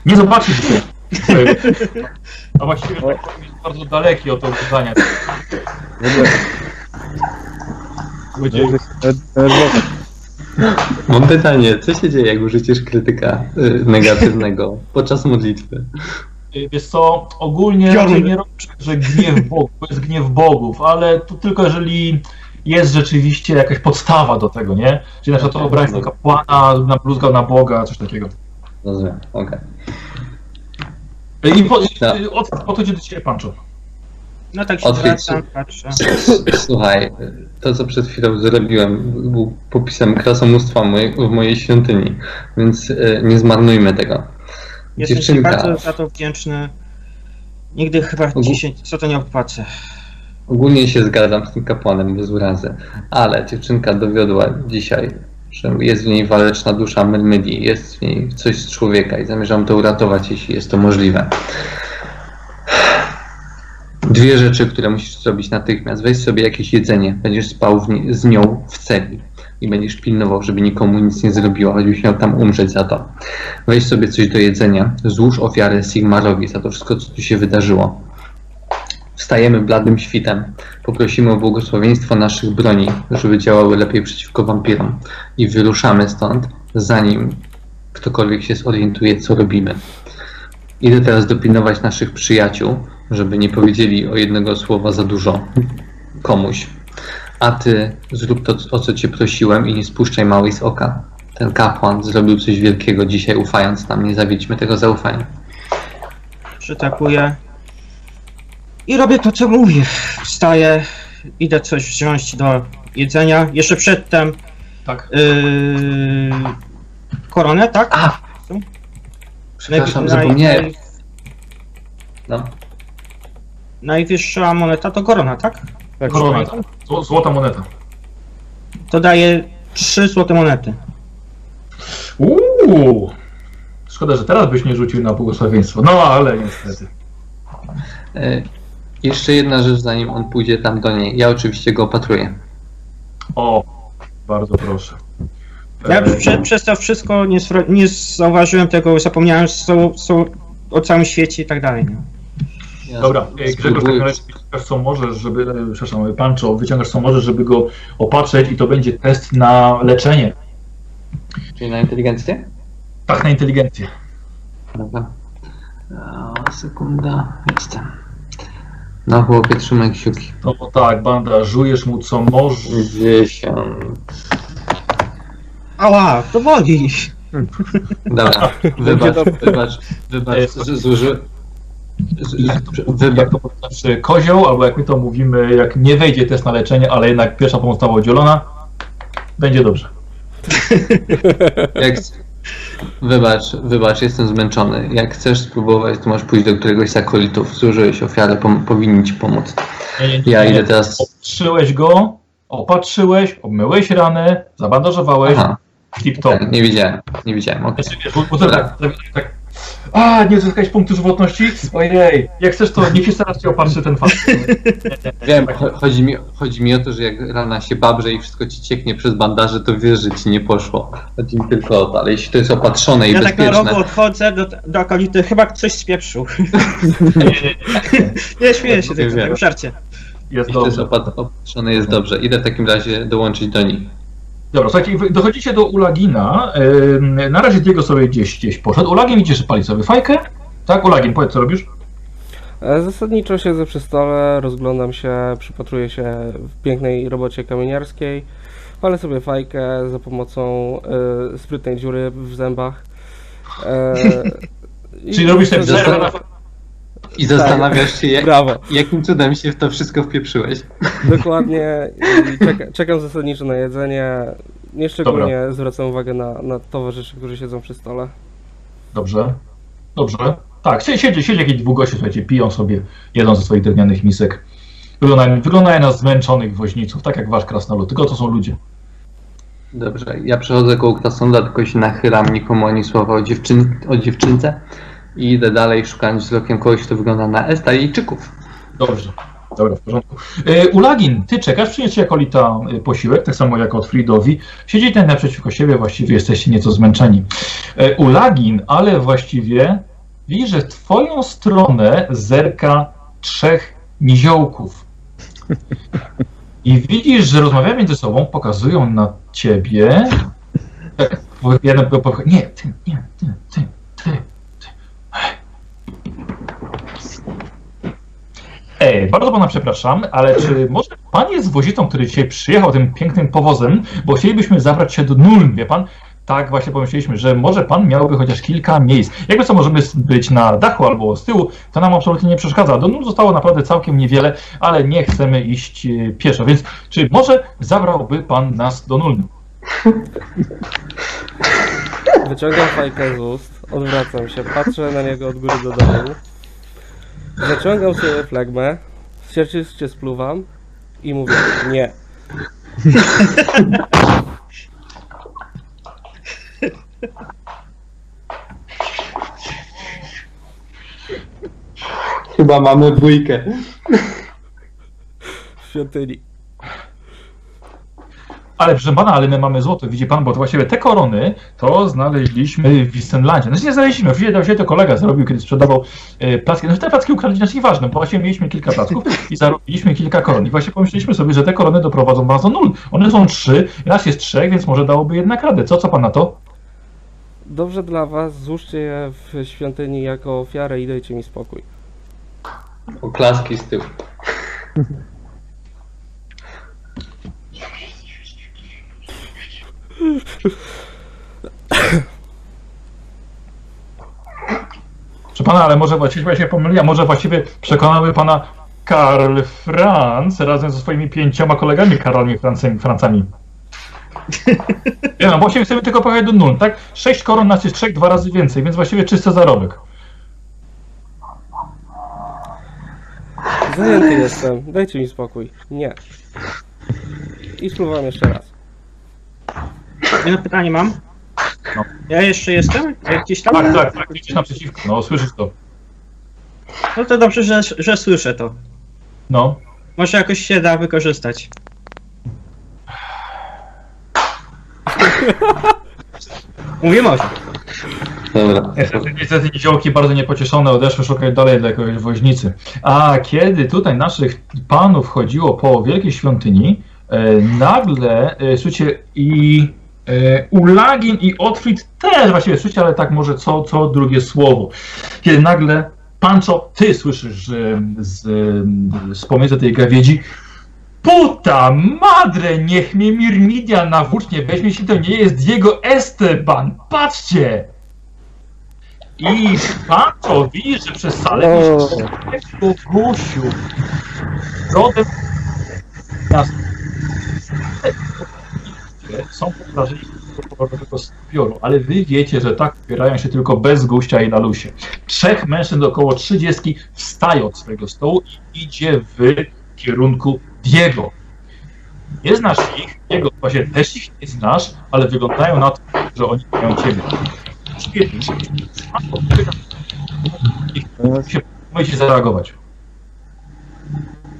Nie zobaczy dzisiaj. A właściwie tak jest bardzo daleki od oglądania. Będzie Mam pytanie, co się dzieje, jak użyciesz krytyka y, negatywnego podczas modlitwy? Wiesz co, ogólnie nie robisz, że gniew Bogów, to jest gniew Bogów, ale to tylko jeżeli jest rzeczywiście jakaś podstawa do tego, nie? Czyli na przykład obraź na kapłana, na bluzga na Boga, coś takiego. Rozumiem, okej. Y, I po, Tak. y, od, podchodzi do ciebie Pancho. No tak się zwracam, patrzę. Słuchaj, to co przed chwilą, zrobiłem był popisem krasomóstwa mojej, w mojej świątyni, więc e, nie zmarnujmy tego. Jestem Dziewczynka, bardzo za to wdzięczny. Nigdy chyba 10, co to nie opłacę. Ogólnie się zgadzam z tym kapłanem bez urazy, ale dziewczynka dowiodła dzisiaj, że jest w niej waleczna dusza Melmydii, jest w niej coś z człowieka i zamierzam to uratować, jeśli jest to możliwe. Dwie rzeczy, które musisz zrobić natychmiast. Weź sobie jakieś jedzenie, będziesz spał ni- z nią w celi i będziesz pilnował, żeby nikomu nic nie zrobiła, choćbyś miał tam umrzeć za to. Weź sobie coś do jedzenia, złóż ofiarę Sigmarowi za to wszystko, co tu się wydarzyło. Wstajemy bladym świtem, poprosimy o błogosławieństwo naszych broni, żeby działały lepiej przeciwko wampirom i wyruszamy stąd, zanim ktokolwiek się zorientuje, co robimy. Idę teraz dopilnować naszych przyjaciół, żeby nie powiedzieli o jednego słowa za dużo komuś. A ty zrób to, o co cię prosiłem i nie spuszczaj małej z oka. Ten kapłan zrobił coś wielkiego dzisiaj, ufając nam. Nie zawiedźmy tego zaufania. Przytakuję. I robię to, co mówię. Wstaję, idę coś wziąć do jedzenia. Jeszcze przedtem Tak. yy, koronę, tak? A! Przepraszam, zapomniałem. naj- No. Najwyższa moneta to korona, tak? Tak, Korona. pamiętam. Zł- Złota moneta. To daje 3 złote monety. Uuu! Szkoda, że teraz byś nie rzucił na błogosławieństwo. No, ale niestety. E, jeszcze jedna rzecz, zanim on pójdzie tam do niej. Ja oczywiście go opatruję. O, bardzo proszę. Ja E, prze, przez to wszystko nie, nie zauważyłem tego, zapomniałem co, co, o całym świecie i tak dalej. Ja Dobra, e, Grzegorz, razie wyciągasz co możesz, żeby, e, przepraszam, Pancho, wyciągasz co możesz, żeby go opatrzeć i to będzie test na leczenie. Czyli na inteligencję? Tak, na inteligencję. Dobra. O, sekunda, jestem. No chłopie, trzymaj kciuki. No bo tak, banda, żujesz mu co możesz. Dziesiąt. Ała, to boli! Dobra, wybacz, wybacz, wybacz, że zuży... z- Jak to, jak to znaczy kozioł, albo jak my to mówimy, jak nie wejdzie test na leczenie, ale jednak pierwsza pomoc została udzielona, będzie dobrze. jak... Wybacz, wybacz, jestem zmęczony. Jak chcesz spróbować, to masz pójść do któregoś z akolitów. Zużyłeś ofiarę, pom- powinni ci pomóc. Ja idę teraz... Opatrzyłeś go, opatrzyłeś, obmyłeś ranę, zabandażowałeś, Aha, tip top. tak, nie widziałem, nie widziałem, okej. Znaczy, wiesz, bo, bo to tak, tak, tak. A, nie uzyskałeś punktu żywotności? Ojej, jak chcesz to niech się teraz ci opatrzy ten fakt. Wiem, cho- chodzi mi, chodzi mi o to, że jak rana się babrze i wszystko ci cieknie przez bandaże, to wiesz, że ci nie poszło. Chodzi mi tylko o to, ale jeśli to jest opatrzone i Ja tak na bezpieczne, rogu odchodzę do, do akolity, chyba coś spieprzył. Nie, nie, nie. Nie, śmieję się tego, tego żarcie. Jest jeśli to jest opat- opatrzone, jest dobrze. Idę w takim razie dołączyć do nich. Dobra, słuchajcie, dochodzicie do Ulagina. Na razie Diego sobie gdzieś, gdzieś poszedł. Ulagin widzisz, że pali sobie fajkę. Tak, Ulagin, powiedz co robisz? E, Zasadniczo siedzę przy stole, rozglądam się, przypatruję się w pięknej robocie kamieniarskiej, palę sobie fajkę za pomocą e, sprytnej dziury w zębach. E, Czyli robisz ten przerwę na I zastanawiasz się, jak, Brawo, jakim cudem się w to wszystko wpieprzyłeś. dokładnie. I czeka, czekam zasadniczo na jedzenie. Nieszczególnie zwracam uwagę na, na towarzyszy, którzy siedzą przy stole. Dobrze. Dobrze. Tak, siedzi, siedzi, jakieś dwóch gości, słuchajcie, piją sobie, jedzą ze swoich drewnianych misek. Wyglądają, wyglądają na zmęczonych woźniców, tak jak wasz krasnolud, tylko to są ludzie. Dobrze, ja przechodzę koło Krasnolda, tylko się nachylam, nikomu ani słowa o, dziewczyn, o dziewczynce i idę dalej, szukając wzrokiem kogoś, kto wygląda na Estalijczyków. Dobrze. Dobra, w porządku. E, Ulagin, ty czekasz, przyniesie jako Lita e, posiłek, tak samo jak od Fridowi. Siedzi ten naprzeciwko siebie, właściwie jesteście nieco zmęczeni. E, Ulagin, ale właściwie widzisz, że w twoją stronę zerka trzech niziołków. I widzisz, że rozmawiają między sobą, pokazują na ciebie. Tak, jeden nie, ty, nie, ty, ty, ty, Ej, bardzo pana przepraszam, ale czy może pan jest woźnicą, który dzisiaj przyjechał tym pięknym powozem, bo chcielibyśmy zabrać się do Nuln, wie pan? tak właśnie pomyśleliśmy, że może pan miałby chociaż kilka miejsc. Jakby co możemy być na dachu albo z tyłu, to nam absolutnie nie przeszkadza. Do Nul zostało naprawdę całkiem niewiele, ale nie chcemy iść e, pieszo, więc czy może zabrałby pan nas do Nul? Wyciągam fajkę z ust, odwracam się, patrzę na niego od góry do dołu. Zaciągam sobie flegmę, sierczyście spluwam i mówię nie. Chyba mamy bójkę. W świątyni. Ale proszę pana, ale my mamy złoto, widzi pan, bo to właściwie te korony to znaleźliśmy w Wistenlandzie. Znaczy nie znaleźliśmy, oczywiście to się to kolega zrobił, kiedy sprzedawał e, placki. No te placki ukradli, znaczy nieważne, bo właśnie mieliśmy kilka placków i zarobiliśmy kilka koron. I właśnie pomyśleliśmy sobie, że te korony doprowadzą nas do nul. One są trzy, nas jest trzech, więc może dałoby jednak radę. Co, co pan na to? Dobrze dla was, złóżcie je w świątyni jako ofiarę i dajcie mi spokój. Oklaski z tyłu. Proszę pana, ale może właściwie się pomyliłem, może właściwie przekonały pana Karl Franz razem ze swoimi pięcioma kolegami Karolmi Francami. Francami. Nie no, właściwie chcemy tylko pojechać do nul, tak? Sześć koron nas jest trzech, dwa razy więcej, więc właściwie czysty zarobek. Zajęty jestem, dajcie mi spokój. Nie. I spluwam jeszcze raz. Jedno pytanie mam. No. Ja jeszcze jestem? Jak gdzieś tam? Tak, tak, tak, gdzieś naprzeciwko, no słyszysz to. No to dobrze, że, że słyszę to. No. Może jakoś się da wykorzystać. Mówię może. Dobra. Niestety, niestety niziołki bardzo niepocieszone odeszły szukać dalej dla jakiegoś woźnicy. A kiedy tutaj naszych panów chodziło po wielkiej świątyni, e, nagle, e, słuchajcie, i Ulagin i Otfrid też właściwie słyszycie, ale tak może co, co drugie słowo. Kiedy nagle Pancho, ty słyszysz e, z, z pomiędzy tej gawiedzi Puta madre, niech mnie Mirmidia na włócznie weźmie, jeśli to nie jest Diego Esteban. Patrzcie! I Pancho widzi, że przez salę jego Gusiu rodem nas są poprażeni kolorowego stopioru, ale wy wiecie, że tak wspierają się tylko bez Guścia i Lalusie. Trzech mężczyzn około trzydziestki wstaje od swojego stołu i idzie w kierunku Diego. Nie znasz ich, Diego właśnie też ich nie znasz, ale wyglądają na to, że oni mają ciebie. Świetnie. Musicie zareagować.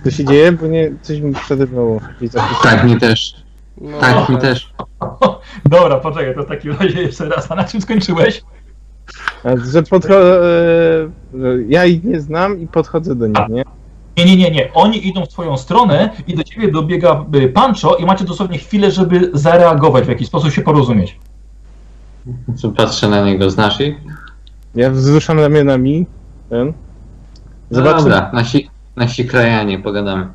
Co się dzieje? Bo nie, coś mi przede mną widzę. Tak, mi też. No, Tak, mi też. Dobra, poczekaj, to w takim razie jeszcze raz. A na czym skończyłeś? A, Że podchodzę, e, że ja ich nie znam i podchodzę do nich, nie? Nie, nie, nie, nie. Oni idą w twoją stronę i do ciebie dobiega y, Pancho i macie dosłownie chwilę, żeby zareagować, w jakiś sposób się porozumieć. Co Patrzę na niego, znasz ich? Ja wzruszam ramionami, ten. No Zobaczę. Dobra, nasi, nasi krajanie, pogadamy.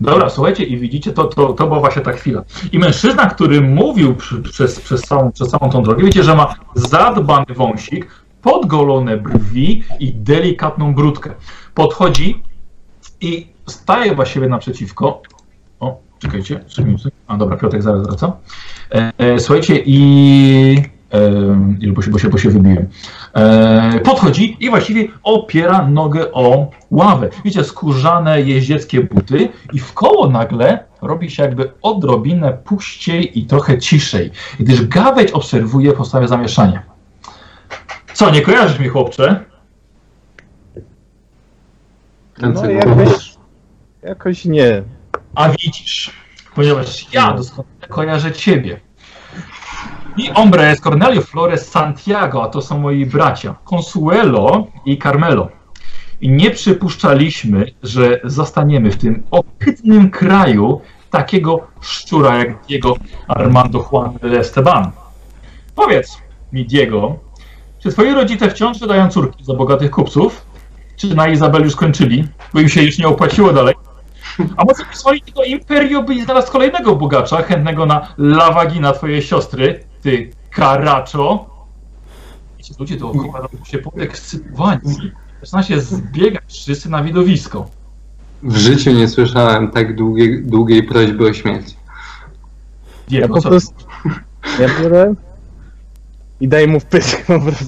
Dobra, słuchajcie, i widzicie, to, to, to była właśnie ta chwila. I mężczyzna, który mówił przy, przez, przez, całą, przez całą tą drogę, wiecie, że ma zadbany wąsik, podgolone brwi i delikatną brudkę. Podchodzi i staje właściwie naprzeciwko. O, czekajcie, trzy minuty. A dobra, Piotrek zaraz wraca. E, e, słuchajcie, i. E, bo, się, bo, się, bo się wybiłem. E, podchodzi i właściwie opiera nogę o ławę. Widzicie, skórzane jeździeckie buty i w koło nagle robi się jakby odrobinę puściej i trochę ciszej, gdyż gaweć obserwuje postawę zamieszania. Co, nie kojarzysz mi, chłopcze? Ten, No jakoś, jakoś nie. A widzisz, ponieważ ja doskonale kojarzę ciebie. I hombre jest Cornelio Flores Santiago, a to są moi bracia, Consuelo i Carmelo. I nie przypuszczaliśmy, że zostaniemy w tym ohydnym kraju takiego szczura jak Diego Armando Juan de Esteban. Powiedz mi, Diego, czy twoi rodzice wciąż wydają córki za bogatych kupców? Czy na Izabel już skończyli, bo im się już nie opłaciło dalej? A może wysłali tego Imperio, by znalazł kolejnego bogacza, chętnego na lawagina twojej siostry, ty karaczo. I ci ludzie dookoła robią się podekscytowani. Zaczyna się zbiegać wszyscy na widowisko. W życiu nie słyszałem tak długiej, długiej prośby o śmierć. Ja Diego, po co? prostu... Ja biorę i daję mu w pysk po prostu.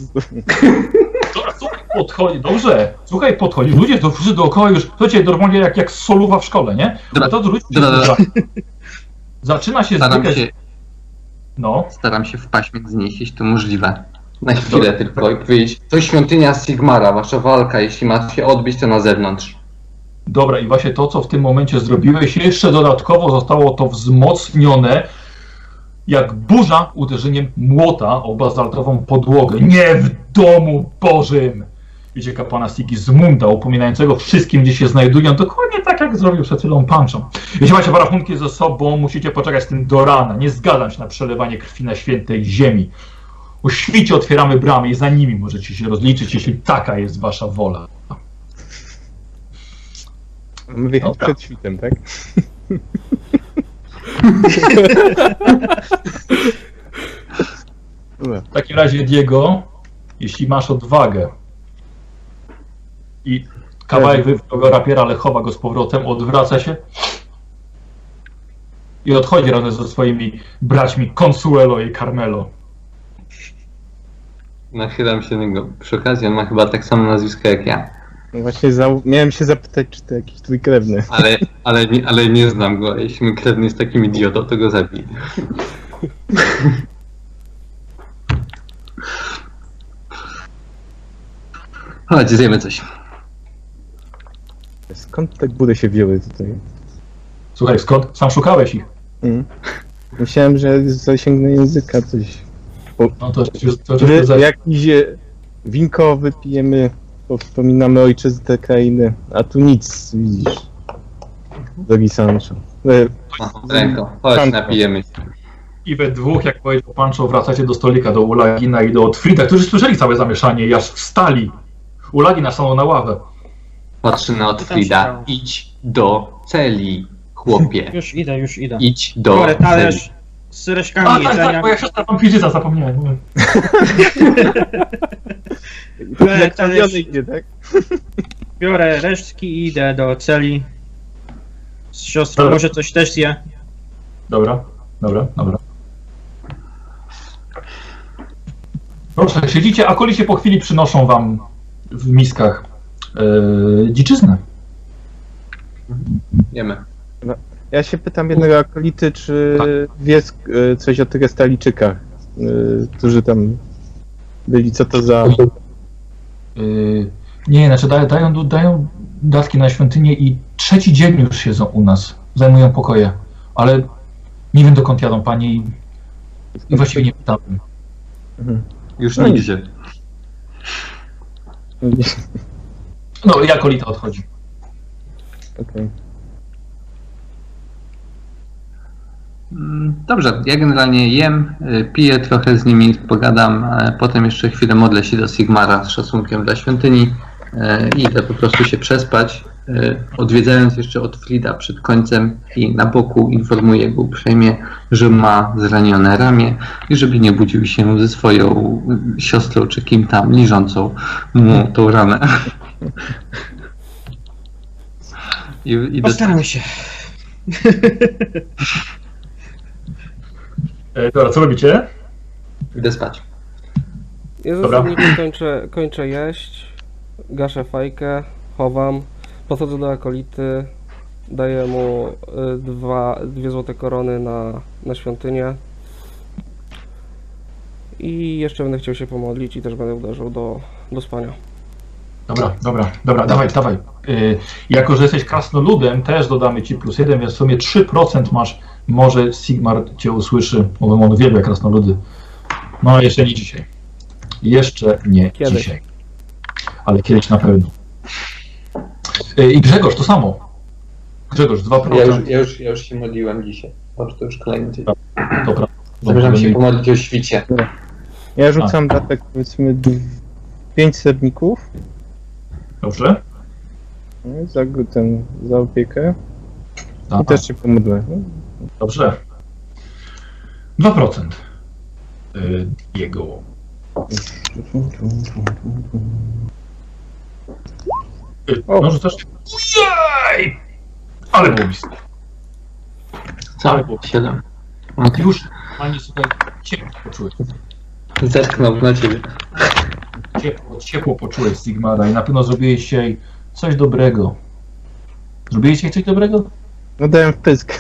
Dobra, słuchaj, podchodzi, dobrze. Słuchaj, podchodzi. Ludzie to wszyscy dookoła już, słuchajcie, normalnie jak, jak soluwa w szkole, nie? Dobra, A to ludzie dobra. Zaczyna się Staram zbiegać. się, No, staram się wpaść między nich, jeśli to możliwe. Na chwilę tylko i powiedzieć, to świątynia Sigmara, wasza walka, jeśli ma się odbyć, to na zewnątrz. dobra, i właśnie to, co w tym momencie zrobiłeś, jeszcze dodatkowo zostało to wzmocnione jak burza uderzeniem młota o bazaltową podłogę. Nie w domu Bożym! Widzicie kapłana Sigi z Munda, upominającego wszystkim, gdzie się znajdują, dokładnie tak, jak zrobił przed chwilą Panczą. Jeśli macie parachunki ze sobą, musicie poczekać z tym do rana. Nie zgadzam się na przelewanie krwi na świętej ziemi. O świcie otwieramy bramy i za nimi możecie się rozliczyć, jeśli taka jest wasza wola. Mamy wjechać Dobra. przed świtem, tak? W takim razie, Diego, jeśli masz odwagę i kawałek go rapiera, ale chowa go z powrotem, odwraca się i odchodzi razem ze swoimi braćmi Consuelo i Carmelo. Nachylam się do niego. Przy okazji, on ma chyba tak samo nazwisko jak ja. No właśnie zau- miałem się zapytać, czy to jakiś twój krewny. Ale, ale, nie, ale nie znam go. Jeśli mój krewny jest takim idiotą, to go zabij. Chodź, zjemy coś. Skąd te góry się wzięły tutaj? Słuchaj, skąd? Sam szukałeś ich. Mm. Myślałem, że zasięgnę języka coś. No to, to, to, to, jakiś winko wypijemy, bo wspominamy ojczyznę krainy, a tu nic, widzisz. Drogi Sancho. E, O, ręko, chodź, napijemy się. I we dwóch, jak powiedział Pancho, wracacie do stolika, do Ulagina i do Otfrida, którzy słyszeli całe zamieszanie i aż wstali. Ulagina stanął na ławę. Patrzy na Otfrida. Idź do celi, chłopie. Już idę, już idę. Idź do Biorę celi. talerz z resztkami A tak, tak, moja siostra wampirzyca, zapomniałem. Biorę jak talerz, idzie, tak? biorę resztki i idę do celi. Z siostrą Dobra. może coś też zje. Dobra, dobra, dobra. Proszę, siedzicie, a kolisie po chwili przynoszą wam w miskach yy, dziczyznę. Jemy. Ja się pytam jednego akolity, czy wie e, coś o tych Estaliczykach, e, którzy tam byli, co to za... Yy, nie, znaczy dają, dają, dają datki na świątynię i trzeci dzień już siedzą u nas, zajmują pokoje, ale nie wiem dokąd jadą panie i, i właściwie nie pytałem. Mhm. Już No nigdzie. No, jak Olita odchodzi. Okej. Mm, Dobrze, ja generalnie jem, y, piję trochę z nimi, pogadam, a potem jeszcze chwilę modlę się do Sigmara z szacunkiem dla świątyni y, i idę po prostu się przespać, odwiedzając jeszcze od Frida przed końcem i na boku informuję go uprzejmie, że ma zranione ramię i żeby nie budził się ze swoją siostrą czy kim tam liżącą mu tą ranę. I, idę Postaram się. E, dobra, co robicie? idę spać. Ja Dobra. zasadniczo kończę, kończę jeść, gaszę fajkę, chowam, podchodzę do akolity, daję mu y, dwa, dwie złote korony na, na świątynię i jeszcze będę chciał się pomodlić i też będę uderzał do, do spania. Dobra, dobra, dobra, dawaj, dawaj. Yy, jako, że jesteś krasnoludem, też dodamy ci plus jeden, więc w sumie 3% masz. Może Sigmar cię usłyszy, bo on uwielbia krasnoludy. No, jeszcze nie dzisiaj. Jeszcze nie Kiedyś. dzisiaj. Ale kiedyś na pewno. Yy, I Grzegorz, to samo. Grzegorz, 2%. Ja już, ja już, ja już się modliłem dzisiaj. Dobrze, to już kolejny tydzień. Dobra. Zamierzam się pomodlić o świcie. Ja rzucam datek powiedzmy 5 srebrników Dobrze? no, za, ten, za opiekę Aha, i też się pomodlę. Dobrze. 2%. y, Diego. Y, O. No rzucasz? Ojej! Ale było blisko. Co? Siedem. Okej. Już, ani słuchaj, ciepło poczułeś. Zerknął na ciebie. Ciepło, ciepło poczułeś Sigmara i na pewno zrobiłeś dzisiaj coś dobrego. Zrobiłeś dzisiaj coś dobrego? No dałem w pysk.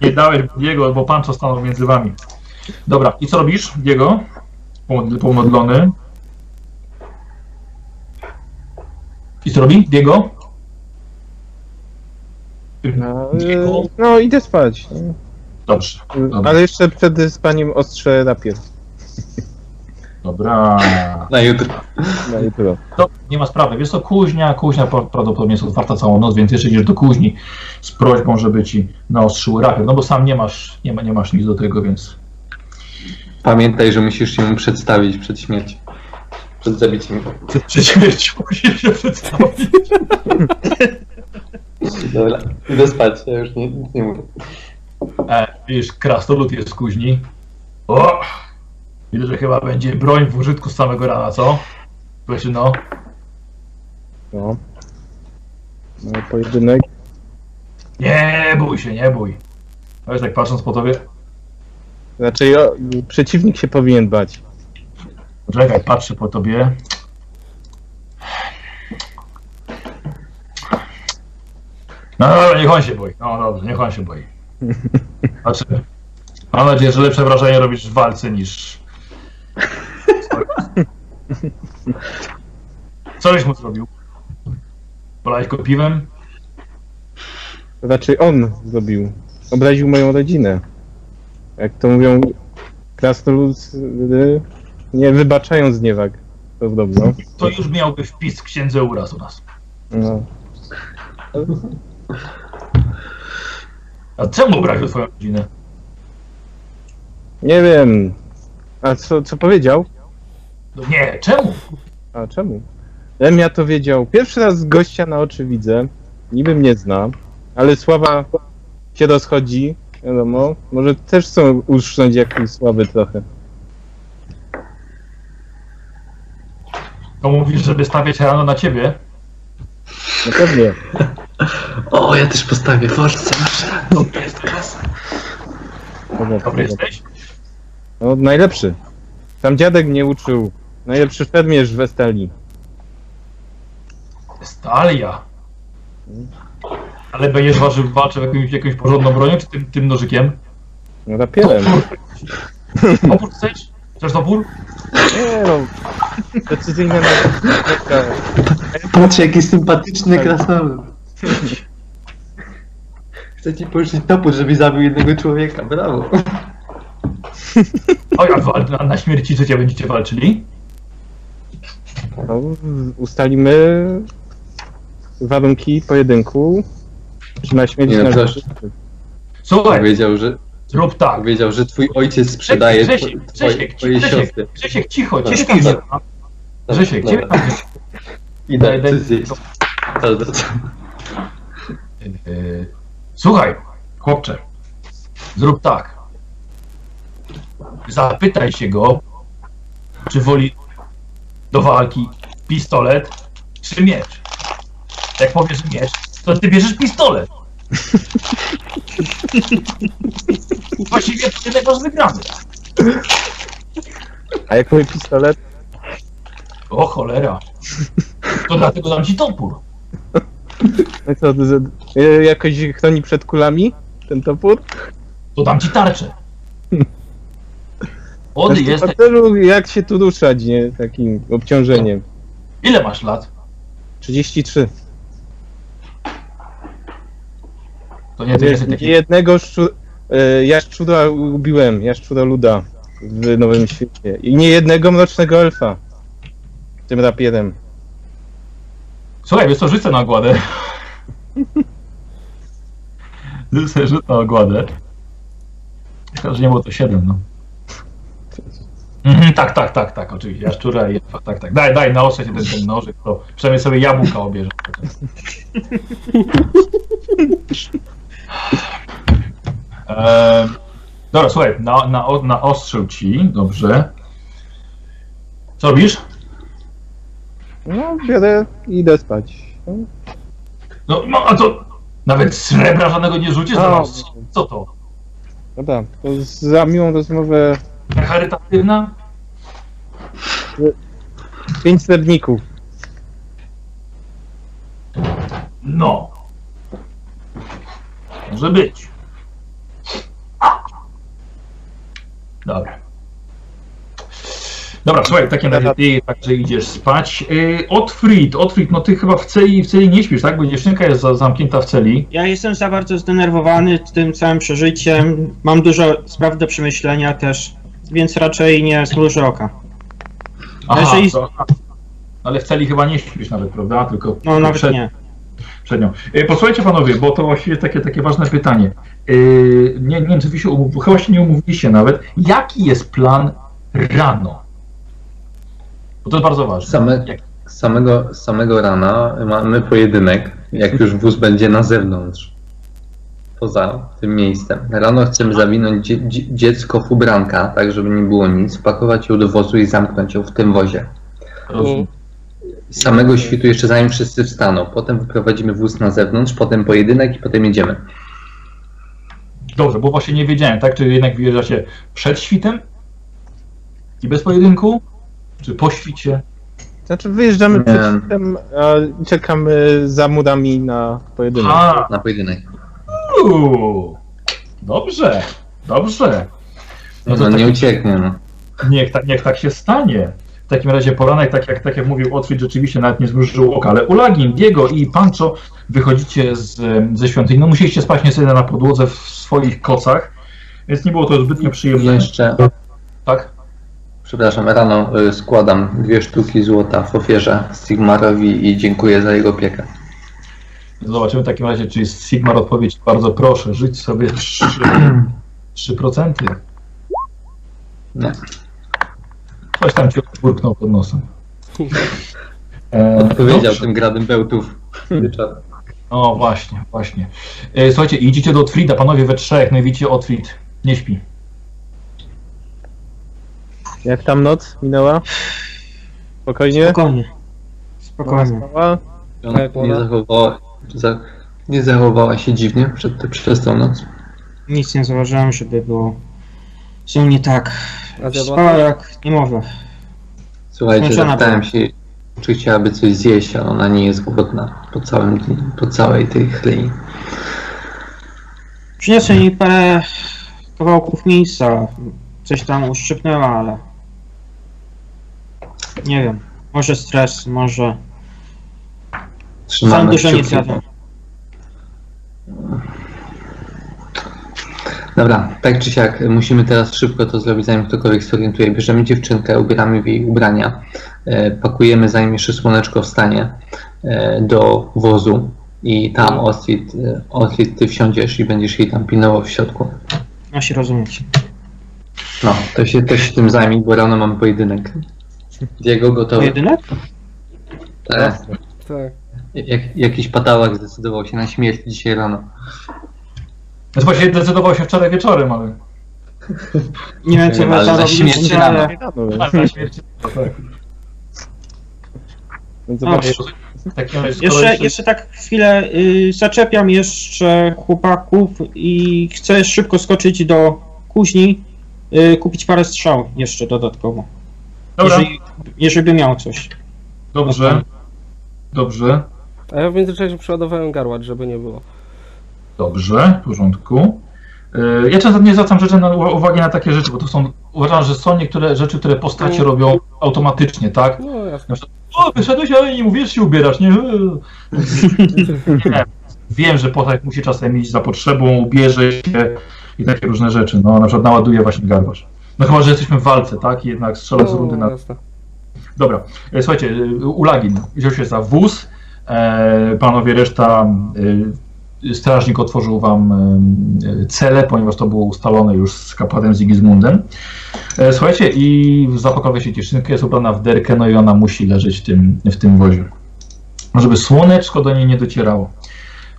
Nie dałeś Diego, bo Pancho stanął między wami. Dobra, i co robisz, Diego? Pomod- Pomodlony. I co robi, Diego? No, Diego? y, no idę spać. Dobrze, Dobra. Ale jeszcze przed spaniem ostrze rapier dobra. Na jutro. na jutro. To nie ma sprawy. Wiesz co, kuźnia, kuźnia pra- prawdopodobnie jest otwarta całą noc, więc jeszcze idziesz do kuźni z prośbą, żeby ci naostrzyły rapier. No bo sam nie masz, nie, ma, nie masz nic do tego, więc Pamiętaj, że musisz się mu przedstawić przed śmiercią. Przed zabiciem. przed śmiercią musisz się przedstawić. Dobra, idę spać, ja już nie, nic nie mówię. E, wiesz, krasnolud jest kuźni. O! Widzę, że chyba będzie broń w użytku z samego rana, co? Właśnie no. No. no pojedynek. Nie bój się, nie bój. Ale tak patrząc po tobie, Znaczy o, przeciwnik się powinien bać. Poczekaj, patrzę po tobie. No dobra, niech on się boi. No dobrze, niech on się boi. Znaczy, mam nadzieję, że lepsze wrażenie robisz w walce niż... Co żeś mu zrobił? Polałeś go piwem? Raczej on zrobił. Obraził moją rodzinę. Jak to mówią krasnoludy, nie wybaczają zniewag. Podobno. To już miałby wpis w księdze uraz u nas. No. A czemu obraził twoją rodzinę? Nie wiem. A co, co powiedział? No nie, czemu? A czemu? Ja to wiedział. Pierwszy raz gościa na oczy widzę. Niby mnie zna, ale sława się rozchodzi. Wiadomo. Może też chcą uszcząć jakiejś sławy trochę. To mówisz, żeby stawiać rano na ciebie? No pewnie. O, ja też postawię Forza. To jest kasa. Dobra, Dobry jesteś? No, najlepszy. Tam dziadek mnie uczył. Najlepszy szermierz w Estalii. Stalia. Ale będziesz ważył, walczył jakimś, jakąś porządną bronią, czy tym, tym nożykiem? No rapierem. Topór chcesz? Chcesz topór? Nie no. Precyzyjne na... Patrz, jaki sympatyczny krasnolud. Chcę ci pożyczyć topór, żeby zabił jednego człowieka. Brawo. O, jak wal- na, na śmierci życia będziecie walczyli? No, ustalimy warunki pojedynku. Czy na śmierć Nie, no na proszę. Słuchaj, Powiedział, że, zrób tak. powiedział, że twój ojciec sprzedaje Grzesiek, Grzesiek, twoje Grzesiek, siostry. Grzesiek, cicho, ma. Grzesiek, tam nie ma. Idę, zjeść. Yy, Słuchaj, chłopcze, zrób tak. Zapytaj się go, czy woli do walki pistolet czy miecz. Jak powiesz miecz, to ty bierzesz pistolet. Właściwie to ty masz wygrany. A jak mój pistolet? O cholera. To dlatego dam ci topór. No co, to, z- e, jakoś chroni przed kulami? Ten topór? To dam ci tarczę. Ody Znaczy, jesteś. patrolu, jak się tu ruszać, nie? Takim obciążeniem. Ile masz lat? 33. To nie, jesteś nie taki. jednego szczu... e, jaszczura ubiłem, jaszczura luda w Nowym Świecie. I nie jednego mrocznego elfa. Tym rapierem. Słuchaj, wiesz co, rzucę na ogładę. Rzucę rzut na ogładę. Myślę, że nie było to 7, no. Mhm, tak, tak, tak, tak, oczywiście. Jaszczura i tak, tak. Daj, daj, naostrze się ten, ten nożyk, to przynajmniej sobie jabłka obierze. Ehm, Dobra, słuchaj, na, na, naostrzył ci, dobrze. Co robisz? No, biorę i idę spać. No, No, no a to nawet srebra żadnego nie rzucisz na ostrze. Co to? Dobra, to za miłą rozmowę Charytatywna? pięć srebrników. No. Może być. Dobra. Dobra, słuchaj, w takim razie ty także idziesz spać. Yy, Otfried, Otfried, no ty chyba w celi, w celi nie śpisz, tak? Bo dziewczynka jest za, zamknięta w celi. Ja jestem za bardzo zdenerwowany tym całym przeżyciem. Mam dużo spraw do przemyślenia też, więc raczej nie zmrużę oka. Aha, Jeżeli- to, ale w celi chyba nie śpisz nawet, prawda? Tylko No nawet przed, nie. Przed nią. Yy, posłuchajcie panowie, bo to właściwie takie, takie ważne pytanie. Yy, nie, nie wiem, czy wy się umów, chyba się nie umówiliście nawet. Jaki jest plan rano? Bo to jest bardzo ważne. Same, samego, samego rana mamy pojedynek, jak już wóz będzie na zewnątrz, poza tym miejscem. Rano chcemy zawinąć dzie, dziecko w ubranka, tak żeby nie było nic, pakować ją do wozu i zamknąć ją w tym wozie. Rozumiem. Samego świtu jeszcze zanim wszyscy wstaną. Potem wyprowadzimy wóz na zewnątrz, potem pojedynek i potem jedziemy. Dobrze, bo właśnie nie wiedziałem, tak? Czy jednak wyjeżdżacie przed świtem i bez pojedynku? Czy po świcie? Znaczy wyjeżdżamy Nie. przed świtem, a czekamy za murami na pojedynek. A, Na pojedynek. uuu, dobrze, dobrze. No to No nie tak, ucieknie, no. niech, tak, niech tak się stanie. W takim razie poranek, tak jak, tak jak mówił Otwit, rzeczywiście nawet nie zmrużył oka, ale Ulagin, Diego i Pancho wychodzicie z, ze świątyni. No musieliście spać niestety na podłodze w swoich kocach, więc nie było to zbytnio przyjemne. Jeszcze, Tak? przepraszam, rano y, składam dwie sztuki złota w ofierze Sigmarowi i dziękuję za jego opiekę. Zobaczymy w takim razie, czy jest Sigmar odpowiedź. Bardzo proszę, żyć sobie 3%. 3%. Nie. Coś tam ci burknął pod nosem. E, Odpowiedział dobrze. tym gradem bełtów. O, właśnie, właśnie. E, słuchajcie, idziecie do Otfrida, panowie we trzech, no i widzicie, Otfrid nie śpi. Jak tam noc minęła? Spokojnie? Spokojnie. Spokojnie. Spała? Nie zachowała, za, nie zachowała się dziwnie przed, przez tą noc. Nic nie zauważyłem, żeby było nią nie tak. Spała jak niemowlę. Słuchajcie, Zmęczona zapytałem się, czy chciałaby coś zjeść, ale ona nie jest głodna po, całym, po całej tej chlei. Przyniosłem jej parę kawałków mięsa. Coś tam uszczypnęła, ale... Nie wiem. Może stres, może... Sam Trzymamy dużo nie zjadłem. Dobra, tak czy siak, musimy teraz szybko to zrobić, zanim ktokolwiek zorientuje. Bierzemy dziewczynkę, ubieramy w jej ubrania, e, pakujemy, zanim jeszcze słoneczko wstanie, e, do wozu i tam Oslit, e, Oslit, ty wsiądziesz i będziesz jej tam pilnował w środku. Ma się rozumieć. No, to się, to się tym zajmij, bo rano mam pojedynek. Diego gotowy. Pojedynek? Tak. Tak. Jak, jakiś patałak zdecydował się na śmierć dzisiaj rano. Więc właśnie decydował się wczoraj wieczorem, ale... Nie wiem wy ale za śmierć robiliście, rano. ale... Tak, na śmierć. Tak. Więc No, Jeszcze, jeszcze tak chwilę y, zaczepiam jeszcze chłopaków i chcę szybko skoczyć do kuźni, y, kupić parę strzał jeszcze dodatkowo. Dobra, Jeżeli, jeżeli by miał coś. dobrze. Dobrze. A ja w międzyczasie przeładowałem garłacz, żeby nie było. Dobrze, w porządku. Yy, Ja często nie zwracam rzeczy na, uwagi na takie rzeczy, bo to są, uważam, że są niektóre rzeczy, które postacie Mm. robią automatycznie, tak? No jasne. Na o, wyszedłeś, ale nie mówisz, się ubierasz, nie? nie. Wiem, że postać musi czasem iść za potrzebą, ubierze się i takie różne rzeczy. No, na przykład naładuje właśnie garbarz. No chyba, że jesteśmy w walce, tak? I jednak strzela z rundy No, na jasne. Dobra, e, słuchajcie, e, Ulagin wziął się za wóz, e, panowie reszta, e, strażnik otworzył wam cele, ponieważ to było ustalone już z kapłanem Sigismundem. E, słuchajcie, i zapakowała się dziewczynkę, jest ubrana w derkę, no i ona musi leżeć w tym, w tym wozie. Żeby słoneczko do niej nie docierało.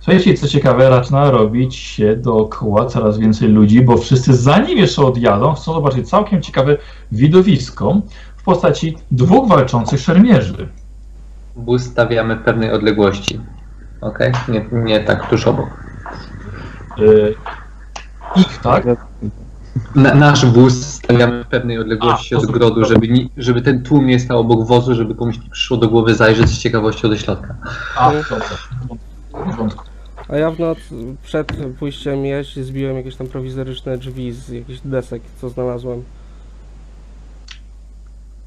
Słuchajcie, co ciekawe, zaczyna robić się dookoła coraz więcej ludzi, bo wszyscy zanim jeszcze odjadą, chcą zobaczyć całkiem ciekawe widowisko w postaci dwóch walczących szermierzy. Bus stawiamy w pewnej odległości. Okej? Nie, nie tak tuż obok. Yy, ich, tak? Na, nasz wóz stawiamy w pewnej odległości A, od grodu, żeby, ni, żeby ten tłum nie stał obok wozu, żeby komuś nie przyszło do głowy zajrzeć z ciekawością do środka. A, dobra. W porządku. A ja w noc przed pójściem jeść zbiłem jakieś tam prowizoryczne drzwi z jakichś desek, co znalazłem.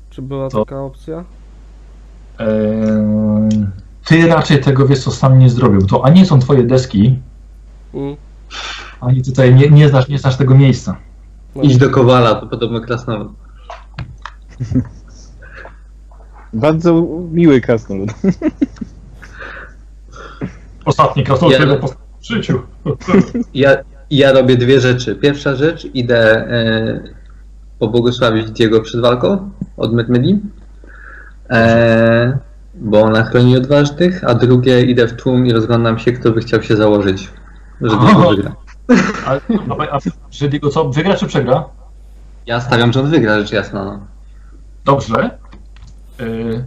Czy była To- taka opcja? Eee, ty raczej tego wiesz co sam nie zrobił. To ani są twoje deski, Mm. ani tutaj nie, nie, znasz, nie znasz tego miejsca. No, Idź do Kowala, to podobno krasnolud. Bardzo miły krasnolud. Ostatni krasnolud Ja- w życiu. Ja, ja robię dwie rzeczy. Pierwsza rzecz, idę e, pobłogosławić Diego przed walką od Medmedi, e, bo ona chroni odważnych, a drugie idę w tłum i rozglądam się, kto by chciał się założyć, że Diego wygra. A, a, a że Diego co, wygra czy przegra? Ja stawiam, że on wygra, rzecz jasna. No. Dobrze. Eee,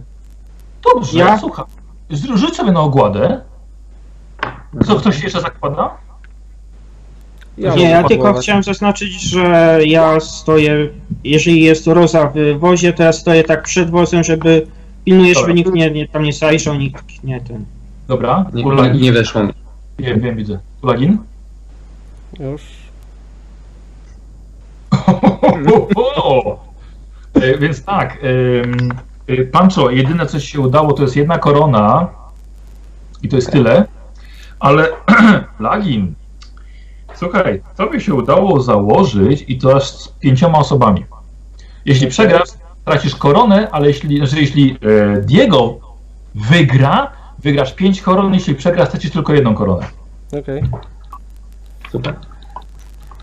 dobrze, Ja- słuchaj. Z- Rzuć sobie na ogładę. Co, ktoś jeszcze zakłada? Ja Nie, ja tylko chciałem zaznaczyć, że ja stoję, jeżeli jest Roza w wozie, to ja stoję tak przed wozem, żeby pilnuję, Dobra. żeby nikt nie, nie, tam nie zajrzał, nikt nie ten. Dobra. Nie, nie, weszło mi. Wiem, wiem, widzę. Ulagin? Już. E, Więc tak, em, e, Pancho, jedyne co ci się udało to jest jedna korona i to jest tyle, ale Lagin, słuchaj, tobie się udało założyć i to aż z pięcioma osobami. Jeśli przegrasz, tracisz koronę, ale jeśli, znaczy, jeśli e, Diego wygra, wygrasz pięć koron, jeśli przegrasz, tracisz tylko jedną koronę. Okej. Super.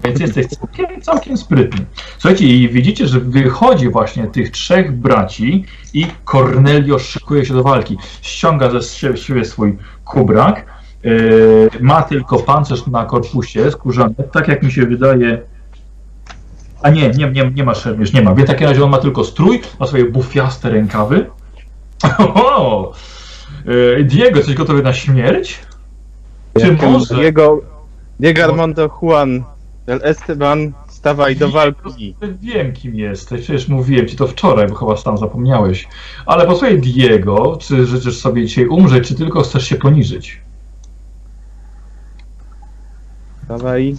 Więc jesteś całkiem, całkiem sprytny. Słuchajcie, i widzicie, że wychodzi właśnie tych trzech braci i Cornelio szykuje się do walki. Ściąga ze sie- siebie swój kubrak. Yy, ma tylko pancerz na korpusie skórzany, tak jak mi się wydaje. A nie, nie, nie, nie ma szermierz, nie ma. W takim razie on ma tylko strój, ma swoje bufiaste rękawy. O! Yy, Diego, jesteś gotowy na śmierć? Czy może? Diego, Diego Armando Juan del Esteban, stawaj do walki. Wiem, kim jesteś, przecież mówiłem ci to wczoraj, bo chyba sam zapomniałeś. Ale posłuchaj, Diego, czy życzysz sobie dzisiaj umrzeć, czy tylko chcesz się poniżyć? Stawaj.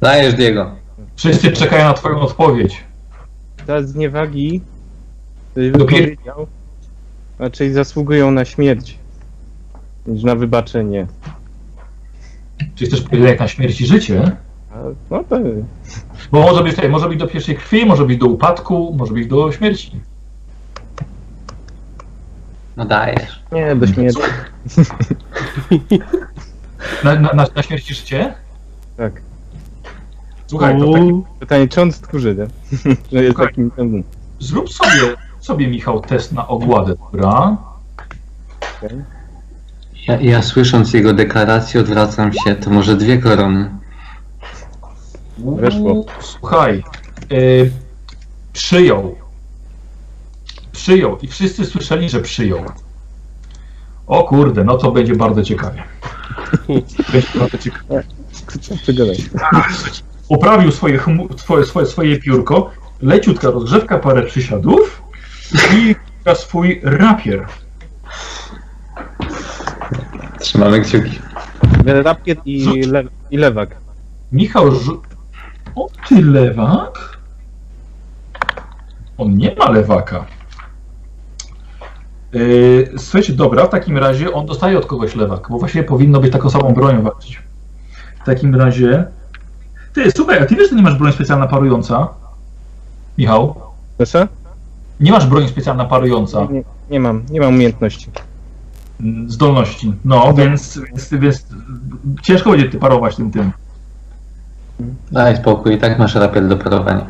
Dajesz Diego. Wszyscy czekają na twoją odpowiedź. Te zniewagi, wypowiedział, raczej zasługują na śmierć niż na wybaczenie. Czy chcesz powiedzieć na śmierć i życie? A, No to Bo może być, tutaj, może być do pierwszej krwi, może być do upadku, może być do śmierci. No dajesz. nie, do śmierci. Na, na, na, na śmierć i życie? Tak. Słuchaj, to taki, stróży, nie? że jest Słuchaj. takim zrób sobie, sobie, Michał, test na ogładę, dobra? Ja, ja słysząc jego deklarację odwracam się, to może dwie korony. Weszło. Słuchaj, y, przyjął. Przyjął i wszyscy słyszeli, że przyjął. O kurde, no to będzie bardzo ciekawie. Będzie bardzo ciekawie. Co ty gadaj? Poprawił swoje, chmu- swoje, swoje, swoje piórko, leciutka rozgrzewka, parę przysiadów i swój rapier. Trzymamy kciuki. Rapier i, le, i lewak. Michał rzu- O ty lewak? On nie ma lewaka. Yy, słuchajcie, dobra, w takim razie on dostaje od kogoś lewak, bo właściwie powinno być taką samą bronią walczyć. W takim razie... Ty, słuchaj, a ty wiesz, że nie masz broń specjalna parująca? Michał? Proszę? Nie masz broń specjalna parująca Nie, nie mam, nie mam umiejętności. zdolności. No, więc, więc, więc ciężko będzie ty parować tym tym. Daj spokój, i tak masz rapier do parowania.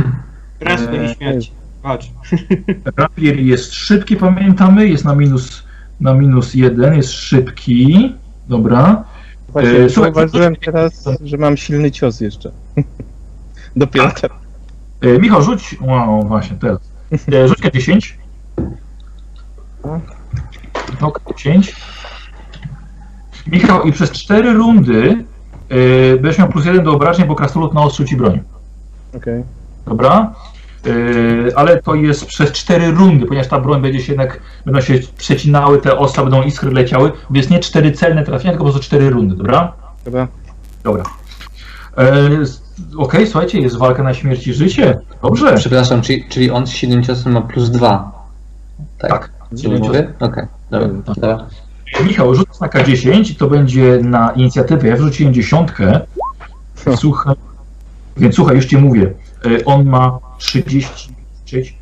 Prędko Eee, i śmierć. Patrz. Rapier jest szybki, pamiętamy, jest na minus na minus jeden, jest szybki. Dobra. Właśnie, zauważyłem teraz, że mam silny cios jeszcze. Dopiero teraz. E, Michał, rzuć. Wow, właśnie teraz. E, rzuć K10. No, K10. Michał, i przez cztery rundy e, będziesz miał plus jeden do obrażeń, bo krasnolud na ostrzu ci broń. Okej. Dobra? E, ale to jest przez cztery rundy, ponieważ ta broń będzie się jednak, będą się przecinały, te ostrza będą iskry leciały, więc nie cztery celne trafienia, tylko po prostu cztery rundy, dobra? Dobra. Dobra. E, Okej, słuchajcie, jest walka na śmierć i życie. Dobrze. Przepraszam, czyli, czyli on z silnym ciosem ma plus dwa. Tak. Tak. Czyli mówię? Okej, dobra. Tak. dobra. Michał, rzuć na K10 to będzie na inicjatywę. Ja wrzuciłem dziesiątkę. Słuchaj, więc słuchaj, już ci mówię. Y, On ma 36,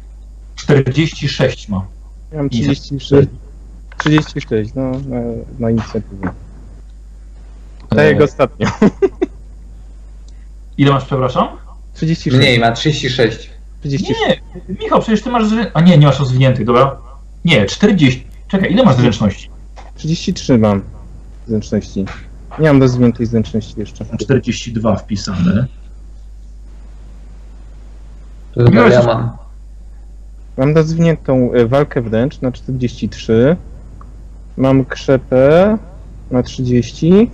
46 ma. Ja mam 36. 36, no, na, na inicjatywę. Tak jak ostatnio. Ile masz, przepraszam? 36. Mniej, ma 36. 36. Nie, Michał, przecież ty masz. zrę- A nie, nie masz rozwiniętych, dobra? Nie, 40. Czekaj, ile masz zręczności? 33 mam zręczności. Nie mam rozwiniętej zręczności jeszcze. 42 wpisane. To chyba Miałeś- ja mam. Mam rozwiniętą e, walkę wręcz na 43. Mam krzepę na 30.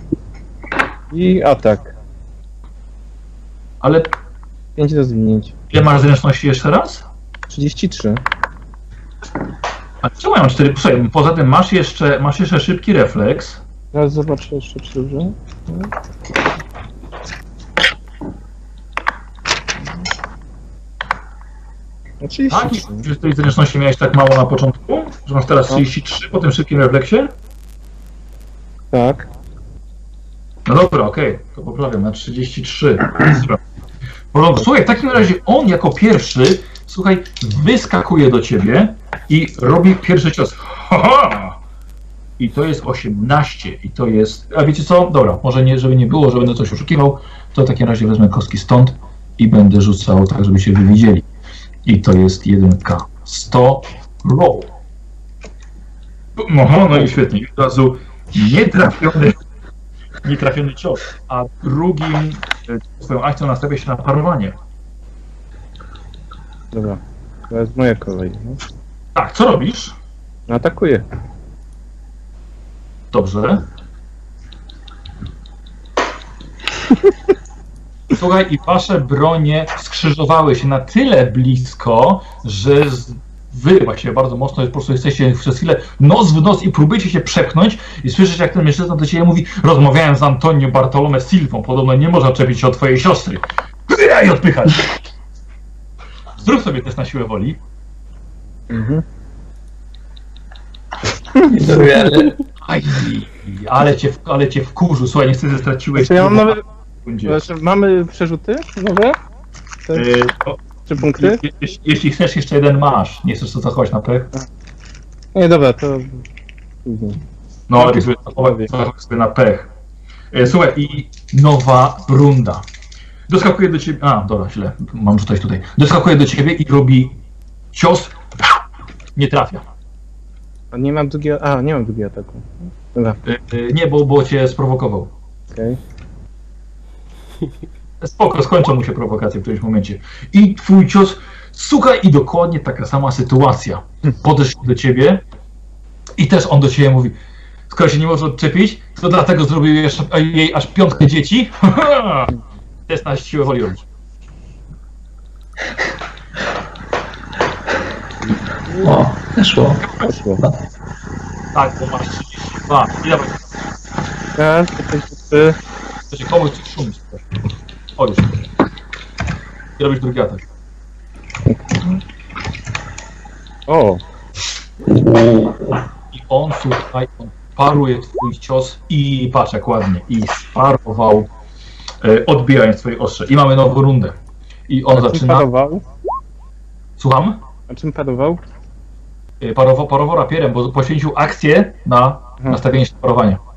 I atak. Ale 5 rozwinięć. ile masz zręczności jeszcze raz? 33. A czemu ja mam 4? Słuchaj, poza tym masz jeszcze, masz jeszcze szybki refleks. Teraz zobaczę jeszcze, czy dobrze. No Tak? 33. Czy z tej zręczności miałeś tak mało na początku? Że masz teraz 33 po tym szybkim refleksie? Tak. No dobra, okej, to poprawiam na 33. Dobra. W porządku. Słuchaj, w takim razie on jako pierwszy, słuchaj, wyskakuje do ciebie i robi pierwszy cios. Ha-ha! I to jest 18 i to jest... A wiecie co? Dobra, może nie, żeby nie było, że będę coś oszukiwał, to w takim razie wezmę kostki stąd i będę rzucał tak, żebyście wy widzieli. I to jest 1K. 100 roll. Aha, no i świetnie. Od razu nietrafiony nietrafiony cios, a drugim e, swoją akcją nastawia się na parowanie. Dobra. Teraz moja kolej. No. Tak, co robisz? Atakuję. Dobrze. Słuchaj, i wasze bronie skrzyżowały się na tyle blisko, że z- wy właśnie bardzo mocno po prostu jesteście przez chwilę nos w nos i próbujecie się przepchnąć i słyszysz, jak ten mężczyzna do ciebie mówi rozmawiałem z Antonio Bartolome Silvą, podobno nie można czepić się od twojej siostry. I odpychać. Zrób sobie test na siłę woli. Mhm. Aj, ale cię, w- ale cię wkurzył. Słuchaj, niestety straciłeś... Znaczy, ja mam tylu Znaczy, mamy przerzuty nowe? Te Yy, to, trzy punkty? je, je, jeśli chcesz, jeszcze jeden masz. Nie chcesz to zachować na pech? Nie, dobra, to. No, ale sobie zachować sobie na pech. E, Słuchaj, i nowa runda. Doskakuje do ciebie. A, dobra, źle. Mam rzucać tutaj. Doskakuje do ciebie i robi cios. Nie trafia. A nie mam drugiego... A, nie mam drugiego ataku. Dobra, E, e, Nie, bo, bo cię sprowokował. okej. Spoko, skończą mu się prowokacje w którymś momencie. I twój cios, słuchaj, i dokładnie taka sama sytuacja. Podeszł do ciebie i też on do ciebie mówi, skoro się nie może odczepić, to dlatego zrobił jeszcze, jej aż piątkę dzieci. Test na siłę woli robić. O, weszło. Weszło. Tak, bo masz 32. Ile masz? Ja, Coś komuś coś szumić. O już. I robisz drugi atak. O! I on, słuchaj, on paruje twój cios i patrz jak ładnie. I sparował, e, odbijając twoje ostrze. I mamy nową rundę. I on A zaczyna... Parował? Słucham? A czym parował? E, parował, parował rapierem, bo poświęcił akcję na nastawienie się do parowania.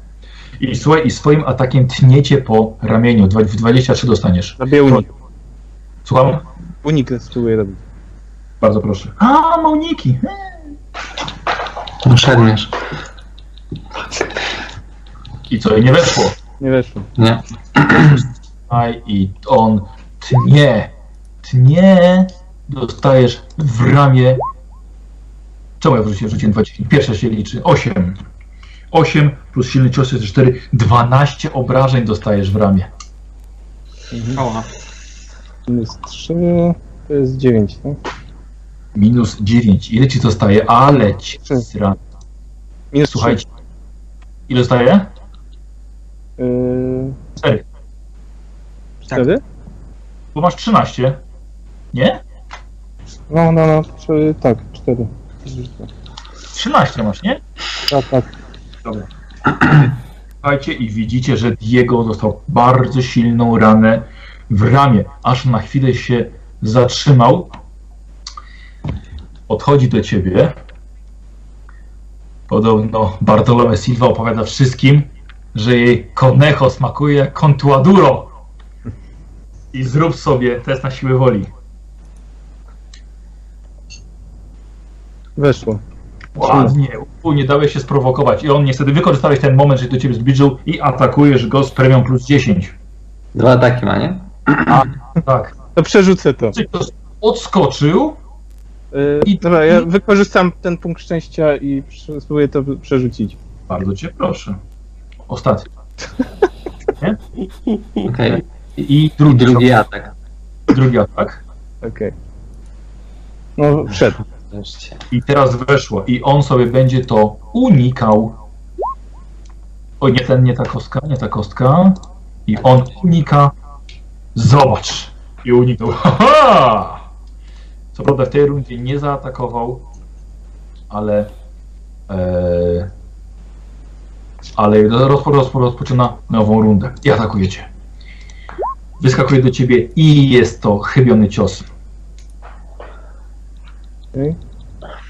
I słuchaj, i swoim atakiem tniecie po ramieniu. Dwa- W 23 dostaniesz. Robię unik. Słucham? Unik spróbuję robić. Bardzo proszę. A, mauniki. No, szermierz. I co, i nie weszło. Nie weszło. Nie. Aj, I on tnie, tnie, dostajesz w ramię. Czemu ja wrzuciłem, rzuciłem 20? Pierwsze się liczy. 8. 8 plus silny cios jest 4. 12 obrażeń dostajesz w ramię. O, Minus 3 to jest 9, tak? Minus 9. Ile ci zostaje? Ale ci Trzy. zra... Minus Słuchajcie. Ile zostaje? 3. Yy, 4. 4? Bo masz 13. Nie? No, no, no, trzy, tak, 4. 13 masz, nie? Tak, tak. Dobra. Słuchajcie i widzicie, że Diego dostał bardzo silną ranę w ramię, aż na chwilę się zatrzymał. Podchodzi do ciebie. Podobno Bartolome Silva opowiada wszystkim, że jej conejo smakuje jak contuaduro. I zrób sobie test na siłę woli. Weszło. Ładnie, u, nie dałeś się sprowokować. I on niestety wykorzystałeś ten moment, że do ciebie zbliżył i atakujesz go z premią plus 10. Dwa ataki ma, nie? Tak. To przerzucę to. Czy ktoś odskoczył? Yy, I- dobra, ja wykorzystam ten punkt szczęścia i spróbuję to przerzucić. Bardzo cię proszę. Ostatni. Okej. I I drugi, drugi atak. drugi atak. Okej. No, wszedł. Wreszcie. I teraz weszło. I on sobie będzie to unikał. O, nie ten, nie ta kostka, nie ta kostka. I on unika. Zobacz. I uniknął. Haha! Co prawda w tej rundzie nie zaatakował, ale. E, ale rozpo, rozpo, rozpoczyna nową rundę. I atakujecie. Wyskakuje do ciebie i jest to chybiony cios. Okej.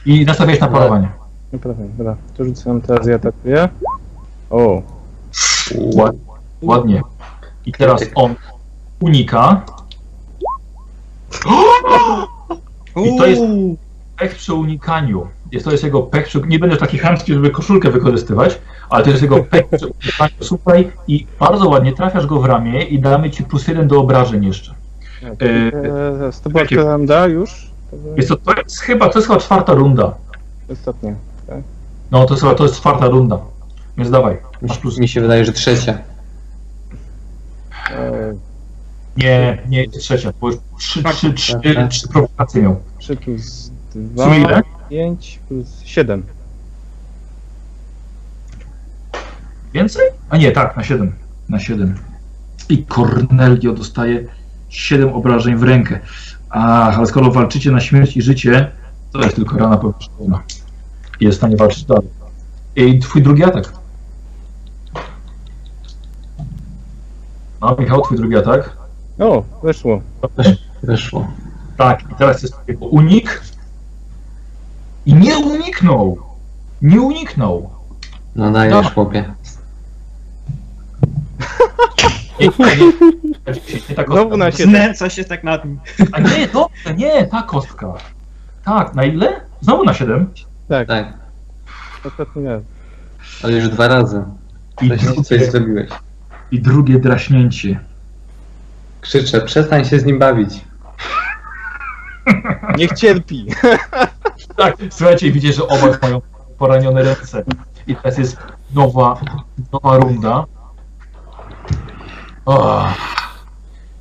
I nastawiałeś na parowanie. Naprawdę, dobra. To rzucam teraz i atakuję. O, Ład- Ładnie. I teraz on unika. I to jest pech przy unikaniu. Jest, to jest jego pech przy... Nie będę taki chamski, żeby koszulkę wykorzystywać, ale to jest jego pech przy unikaniu. Słuchaj i bardzo ładnie trafiasz go w ramię i damy ci plus jeden do obrażeń jeszcze. tak. Yy, Eee, to była która nam da już? Jest to, to jest chyba, to jest chyba czwarta runda. ostatnia. No to jest chyba, to jest czwarta runda. Więc dawaj. Mi Masz się, plus... mi się wydaje, że trzecia. Eee, Nie, nie jest trzecia, bo już trzy, trzy, trzy, tak. trzy prowokacje miał. 3 plus W sumie 2, ile? 5 plus 7. Więcej? A nie, tak, na 7. Na 7. I Cornelio dostaje 7 obrażeń w rękę. Ach, ale skoro walczycie na śmierć i życie, to jest tylko rana powierzchowna. Jest w stanie walczyć dalej. I twój drugi atak. No, Michał, twój drugi atak. O, weszło. Wyszło. Tak, i teraz jest jego unik. I nie uniknął! Nie uniknął! No dajesz, chłopie. Znowu na 7. Znęca się tak nad nim. A nie, dobrze, nie, ta kostka. Tak, na ile? Znowu na 7. Tak, Tak, ostatni raz. ale już dwa razy. I Coś, coś drugie, zrobiłeś. I drugie draśnięcie. Krzyczę, przestań się z nim bawić. Niech cierpi. Tak, słuchajcie, widzicie, że obaj mają poranione ręce. I teraz jest nowa, nowa runda. O,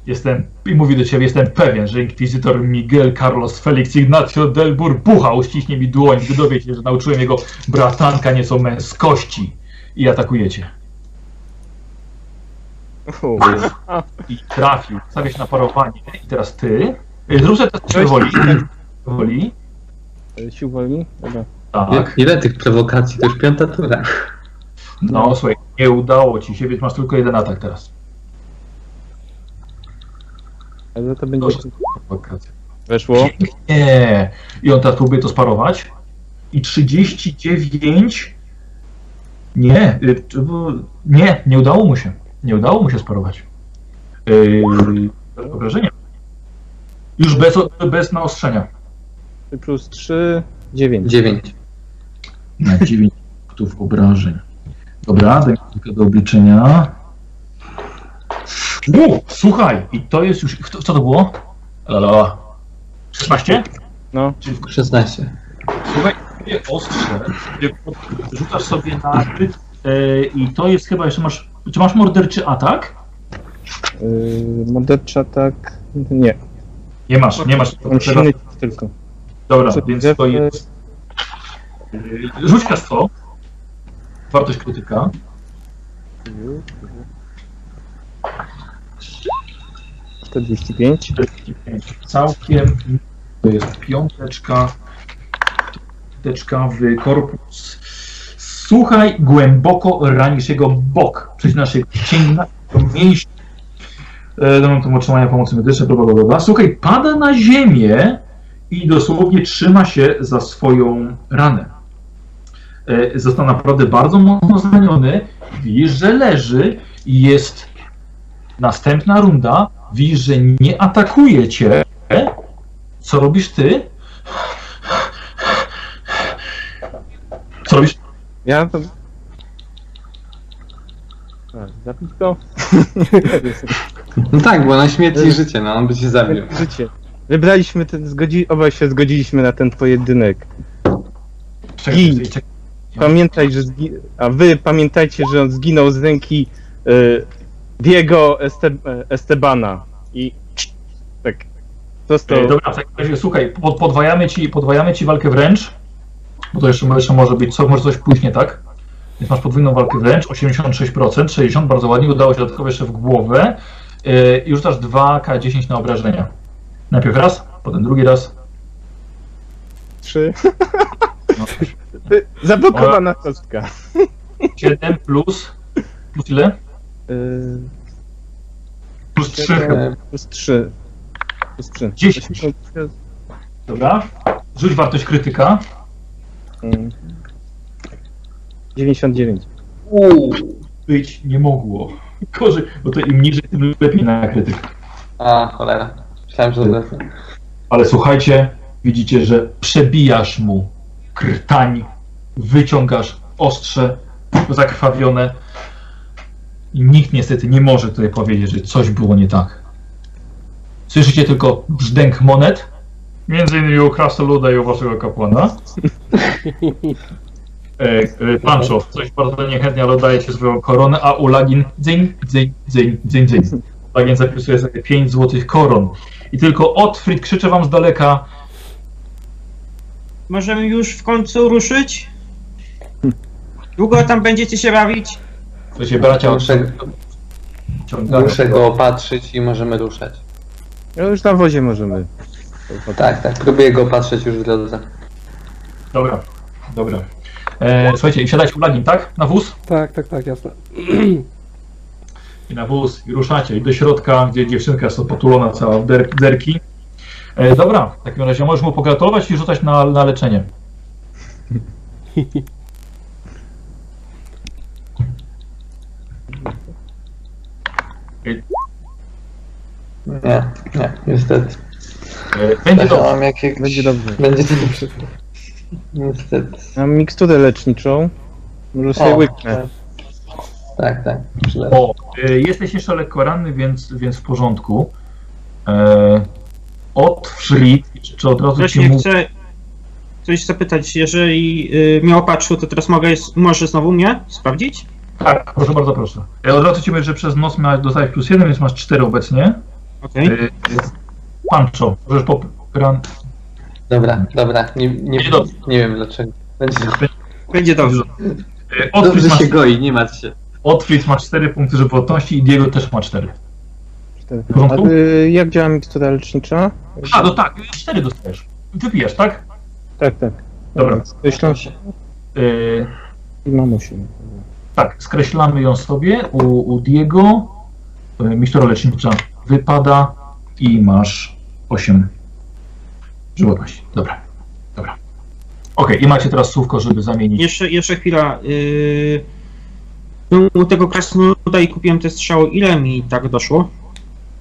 jestem, i mówi do ciebie, jestem pewien, że inkwizytor Miguel Carlos Felix Ignacio del Burbucha uściśnie mi dłoń, gdy dowie się, że nauczyłem jego bratanka nieco męskości. I atakujecie. I trafił. Stawiasz na parowanie. I teraz ty. Y, Zrób sobie test siły woli. Woli. Sił woli? Dobra. Tak. Ile tych prowokacji? To już piąta tura. No słuchaj, nie udało ci się, więc masz tylko jeden atak teraz. Ale to będzie... Weszło. Nie. I on teraz próbuje to sparować. I 39. Nie. y, Nie, nie udało mu się. Nie udało mu się sparować. Yy, obrażenia. Już bez, bez naostrzenia. 3 plus 3, 9. Dziewięć. Na 9 punktów obrażeń. Dobra, daj mi chwilkę do obliczenia. U, słuchaj, i to jest już. Co co to było? Lala. 16? No, Czyli w 16. Słuchaj, twoje ostrze, rzucasz sobie na e, i to jest chyba jeszcze masz. Czy masz morderczy atak? yy, mordercza tak... Nie, Nie masz, nie masz. mam silny tylko. Dobra, Co, więc to jest. Rzuć kastwo. Wartość krytyka. Yy, 45. 45. Całkiem. To jest piąteczka. Piąteczka w korpus. Słuchaj, głęboko ranisz jego bok. Przecinasz jego cięgna mięśnie. Do momentu otrzymania pomocy medycznej, bla, bla, bla. Słuchaj, pada na ziemię i dosłownie trzyma się za swoją ranę. E, Został naprawdę bardzo mocno zraniony. Widzisz, że leży i jest następna runda. Widzisz, że nie atakuje cię. Co robisz ty? Co robisz? Ja to... Zabić go? No tak, bo na śmierć i życie, no on by cię zabił. Życie. Wybraliśmy ten, zgodzi... obaj się zgodziliśmy na ten pojedynek. Gin. czekaj. Pamiętaj, że zgi... a wy pamiętajcie, że on zginął z ręki y, Diego Este... Estebana i tak został E, Dobra, w takim razie, słuchaj, pod, podwajamy, ci, podwajamy ci walkę wręcz, bo to jeszcze, jeszcze może być, co, może coś później, tak? Więc masz podwójną walkę wręcz, 86%, 60, bardzo ładnie, udało się dodatkowo jeszcze w głowę e, i rzucasz 2K10 na obrażenia. Najpierw raz, potem drugi raz. trzy. No, Zablokowana kostka. 7 plus, plus ile? Y, Plus 3 E, plus trzy. Plus trzy. 10. Dobra. Rzuć wartość krytyka. Mm. 99. Uuu. Być nie mogło. Gorzej, bo to im niżej, tym lepiej na krytyk. A, cholera. Myślałem, że odwrotnie. Ale słuchajcie, widzicie, że przebijasz mu krtań, wyciągasz ostrze zakrwawione i nikt niestety nie może tutaj powiedzieć, że coś było nie tak. Słyszycie tylko brzdęk monet, między innymi u krasnoluda i u waszego kapłana. E, e, Pancho, coś bardzo niechętnie, ale oddaje ci swoją koronę, a u Lagin dzyń, dzyń, dzyń, dzyń, dzyń. Lagin zapisuje sobie 5 złotych koron. I tylko Otfrid krzyczy wam z daleka, Możemy już w końcu ruszyć? Długo tam będziecie się bawić? To się bracia Muszę, odciągają. muszę go opatrzyć i możemy ruszać. No już na wozie możemy. Tak, tak. Próbuję go opatrzyć już w drodze. Dobra, dobra. E, słuchajcie, i wsiadać u Lagin, tak? Na wóz? Tak, tak, tak, jasne. I na wóz, i ruszacie, i do środka, gdzie dziewczynka jest potulona cała w der, derki. E, dobra, w takim razie możesz mu pogratulować i rzucać na, na leczenie. Nie, nie, niestety. E, będzie dobrze. mam jakieś... Będzie dobrze. Będzie dobrze. Niestety. Mam miksturę leczniczą. Może sobie łyknę. Tak, tak. Przyleży. O, e, jesteś jeszcze lekko ranny, więc, więc w porządku. E, Otfrid, czy, czy od razu Też ci chcę coś zapytać, jeżeli y, mnie opatrzył, to teraz mogę, może znowu mnie sprawdzić? Tak, proszę bardzo, proszę. E, od razu ci mówię, że przez noc miałeś dostać plus jeden, więc masz cztery obecnie. Okej. E, Pancho, możesz po... Ran... Dobra, dobra. Nie, nie, Będzie dobrze. nie wiem dlaczego. Będzie dobrze. Będzie dobrze. E, Dobrze masz, się goi, nie martw się. Otfrid ma 4 punkty żywotności i Diego też ma 4. Cztery. W porządku? A y, jak działa mikstura lecznicza? A, no tak, 4 dostajesz. Wypijasz, tak? Tak, tak. Dobra. Skreślam się E, i mam osiem. Tak, skreślamy ją sobie u, u Diego. E, Mistura lecznicza wypada i masz 8 żywotności. Dobra, dobra. Okej, i macie teraz słówko, żeby zamienić. Jeszcze, jeszcze chwila. Yy, u tego krasnoluda i kupiłem te strzały. Ile mi tak doszło?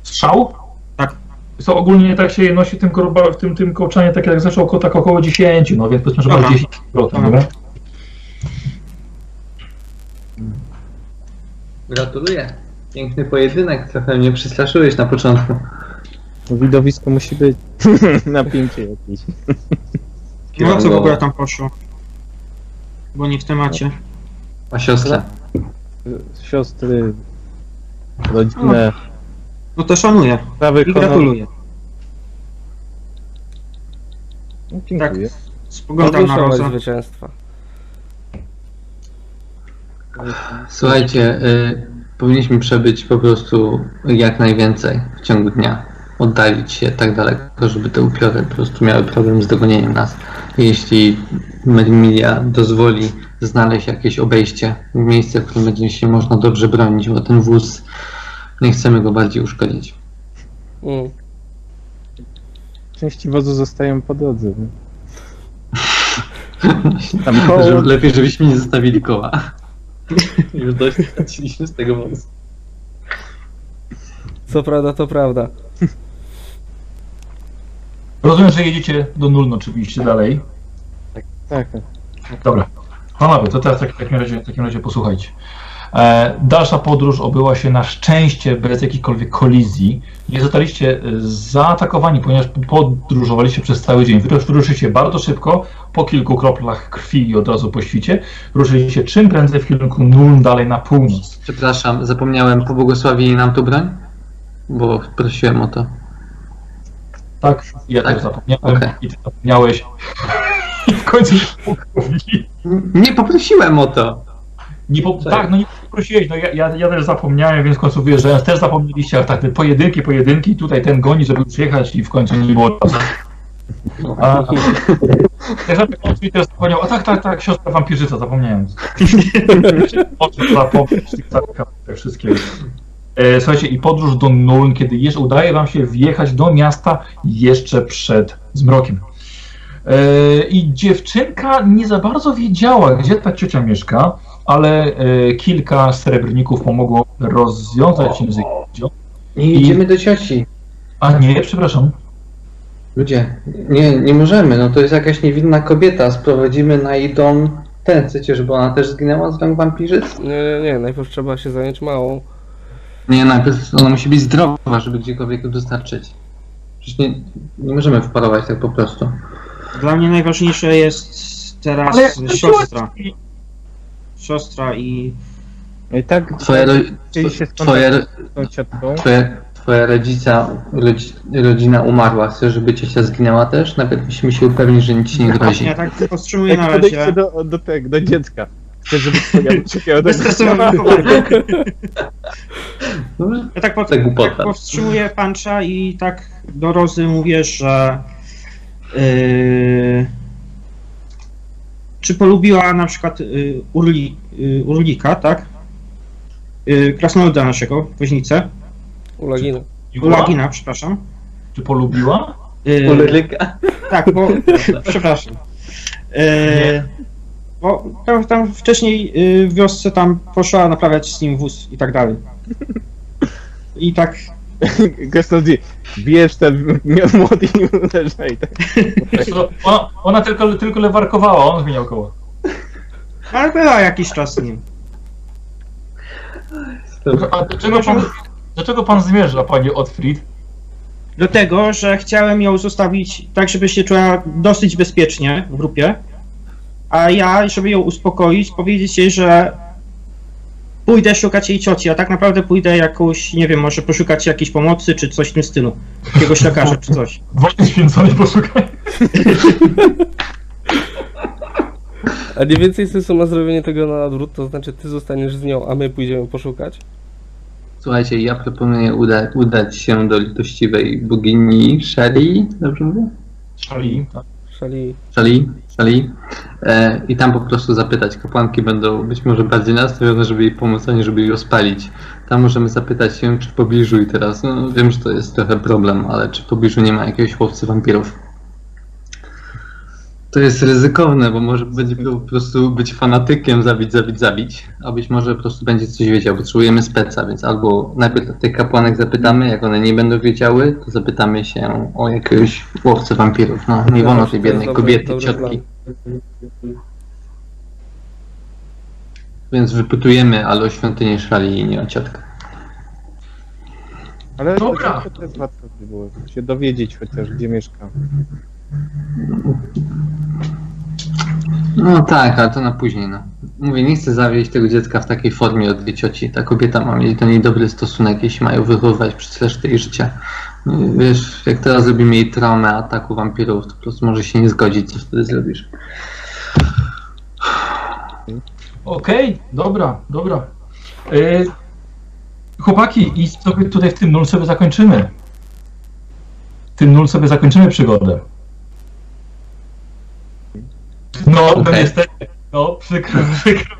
Strzał? Tak. Co ogólnie tak się nosi w tym, korba, w tym, tym kołczanie, tak jak zaczął, tak około 10, no więc powiedzmy, że masz Dobra. 10 Dobra. dobra? Gratuluję. Piękny pojedynek, trochę mnie przestraszyłeś na początku. Widowisko musi być. Napięcie jakieś. No co w ogóle tam poszło? Bo nie w temacie. A siostra? Siostry, rodzinę, No to szanuję sprawy i gratuluję. No, dziękuję. Spoglądam na Rozę. zwycięstwa. Słuchajcie, y, powinniśmy przebyć po prostu jak najwięcej w ciągu dnia. Oddalić się tak daleko, żeby te upiory po prostu miały problem z dogonieniem nas. Jeśli Mermilia dozwoli znaleźć jakieś obejście, miejsce, w którym będzie się można dobrze bronić, bo ten wóz nie chcemy go bardziej uszkodzić. Mm. Części wozu zostają po drodze. Tam koło, lepiej, żebyśmy nie zostawili koła. Już dość straciliśmy z tego wozu. Co prawda, to prawda. Rozumiem, że jedziecie do Nuln oczywiście dalej. tak, Dobra. Panowie, to teraz w takim razie, w takim razie posłuchajcie. E, dalsza podróż obyła się na szczęście bez jakichkolwiek kolizji. Nie zostaliście e, zaatakowani, ponieważ podróżowaliście przez cały dzień. Wy ruszyliście bardzo szybko, po kilku kroplach krwi i od razu po świcie. Ruszyliście czym prędzej w kierunku Nuln dalej na północ. Przepraszam, zapomniałem, pobłogosławili nam tu broń? Bo prosiłem o to. Tak? Ja Tak. też zapomniałem Okej. i ty zapomniałeś. I w końcu się. Nie poprosiłem o to! Nie po, tak, no nie prosiłeś, no ja, ja, ja też zapomniałem, więc w końcu wyjeżdżając też zapomnieliście, ale tak pojedynki, pojedynki, tutaj ten goni, żeby przyjechać i w końcu nie było czasu. A, i teraz zapomniał, a tak, tak, tak, siostra wampirzyca, zapomniałem. Te wszystkie. E, słuchajcie, i podróż do Nuln, kiedy jeszcze udaje wam się wjechać do miasta jeszcze przed zmrokiem. E, I dziewczynka nie za bardzo wiedziała, gdzie ta ciocia mieszka, ale e, kilka srebrników pomogło rozwiązać język. Nie I- idziemy do cioci. A nie, przepraszam. Ludzie, nie, nie możemy, no to jest jakaś niewinna kobieta, sprowadzimy na jej dom ten, chcecie, żeby ona też zginęła z rąk wampirzyc? Nie, nie, nie. Najpierw trzeba się zająć małą. Nie, najpierw ona musi być zdrowa, żeby gdziekolwiek ją dostarczyć. Przecież nie, nie możemy wparować tak po prostu. Dla mnie najważniejsze jest teraz Ale siostra. Siostra i No i tak Twoja, ro, chcieli się twoja, skontaktować z tą ciotką. twoja, twoja rodzica, rodzi, rodzina umarła, chcesz, żeby ciocia zginęła też? Najpierw musimy się upewnić, że nic ci nie grozi. ja tak powstrzymuję na Jak podejście razie. do, do tego, do dziecka. Chcesz, żeby twoja Bezstresowe wychowanie. Dobrze? Ja tak, po, Tak tak powstrzymuję pancza i tak do Rozy mówię, że yy, czy polubiła na przykład yy, Urli, yy, Urlika, tak? Yy, krasnoluda naszego, woźnicę. Ulagina. Ulagina, przepraszam. Czy polubiła? Uleryka. tak, bo przepraszam. Yy, bo tam, tam wcześniej w wiosce tam poszła naprawiać z nim wóz i tak dalej. I tak Krasnodzi, bierz ten młot i uderzaj. Tak. Ona, ona tylko, tylko lewarkowała, on zmieniał koło. Ale była jakiś czas z nim. A do czego pan, do czego pan zmierza, panie Otfried? Dlatego, że chciałem ją zostawić tak, żeby się czuła dosyć bezpiecznie w grupie. A ja, żeby ją uspokoić, powiedzieć jej, że pójdę szukać jej cioci, a tak naprawdę pójdę jakąś, nie wiem, może poszukać jakiejś pomocy, czy coś w tym stylu. Jakiegoś lekarza, czy coś. Wojny święconej poszukaj. A nie więcej sensu ma zrobienie tego na odwrót, to znaczy ty zostaniesz z nią, a my pójdziemy poszukać. Słuchajcie, ja proponuję uda, udać się do litościwej bogini Shali, dobrze mówię? Szali. tak. Szali. Szali, Szali. E, I tam po prostu zapytać. Kapłanki będą być może bardziej nastawione, żeby jej pomóc, a nie żeby ją spalić. Tam możemy zapytać się, czy w pobliżu i teraz, no wiem, że to jest trochę problem, ale czy w pobliżu nie ma jakiegoś łowcy wampirów? To jest ryzykowne, bo może będzie po prostu być fanatykiem, zabić, zabić, zabić, a być może po prostu będzie coś wiedział. Potrzebujemy speca, więc albo najpierw tych kapłanek zapytamy, jak one nie będą wiedziały, to zapytamy się o jakiegoś łowcę wampirów. No, nie wolno tej jest biednej kobiety, dobry ciotki. więc wypytujemy, ale o świątynię szali i nie o ciotkę. Ale Dobra. to też warto by było się dowiedzieć chociaż, gdzie mieszka. No tak, ale to na później, no. Mówię, nie chcę zawieść tego dziecka w takiej formie od cioci. Ta kobieta ma mieć do niej dobry stosunek, jeśli mają wychowywać przez resztę jej życia. Wiesz, jak teraz zrobimy jej traumę ataku wampirów, to po prostu może się nie zgodzić, co wtedy zrobisz. Okej, dobra, dobra. E, chłopaki, i sobie tutaj w tym nul sobie zakończymy. W tym nul sobie zakończymy przygodę. No, no Okej. niestety, no przykro, przykro,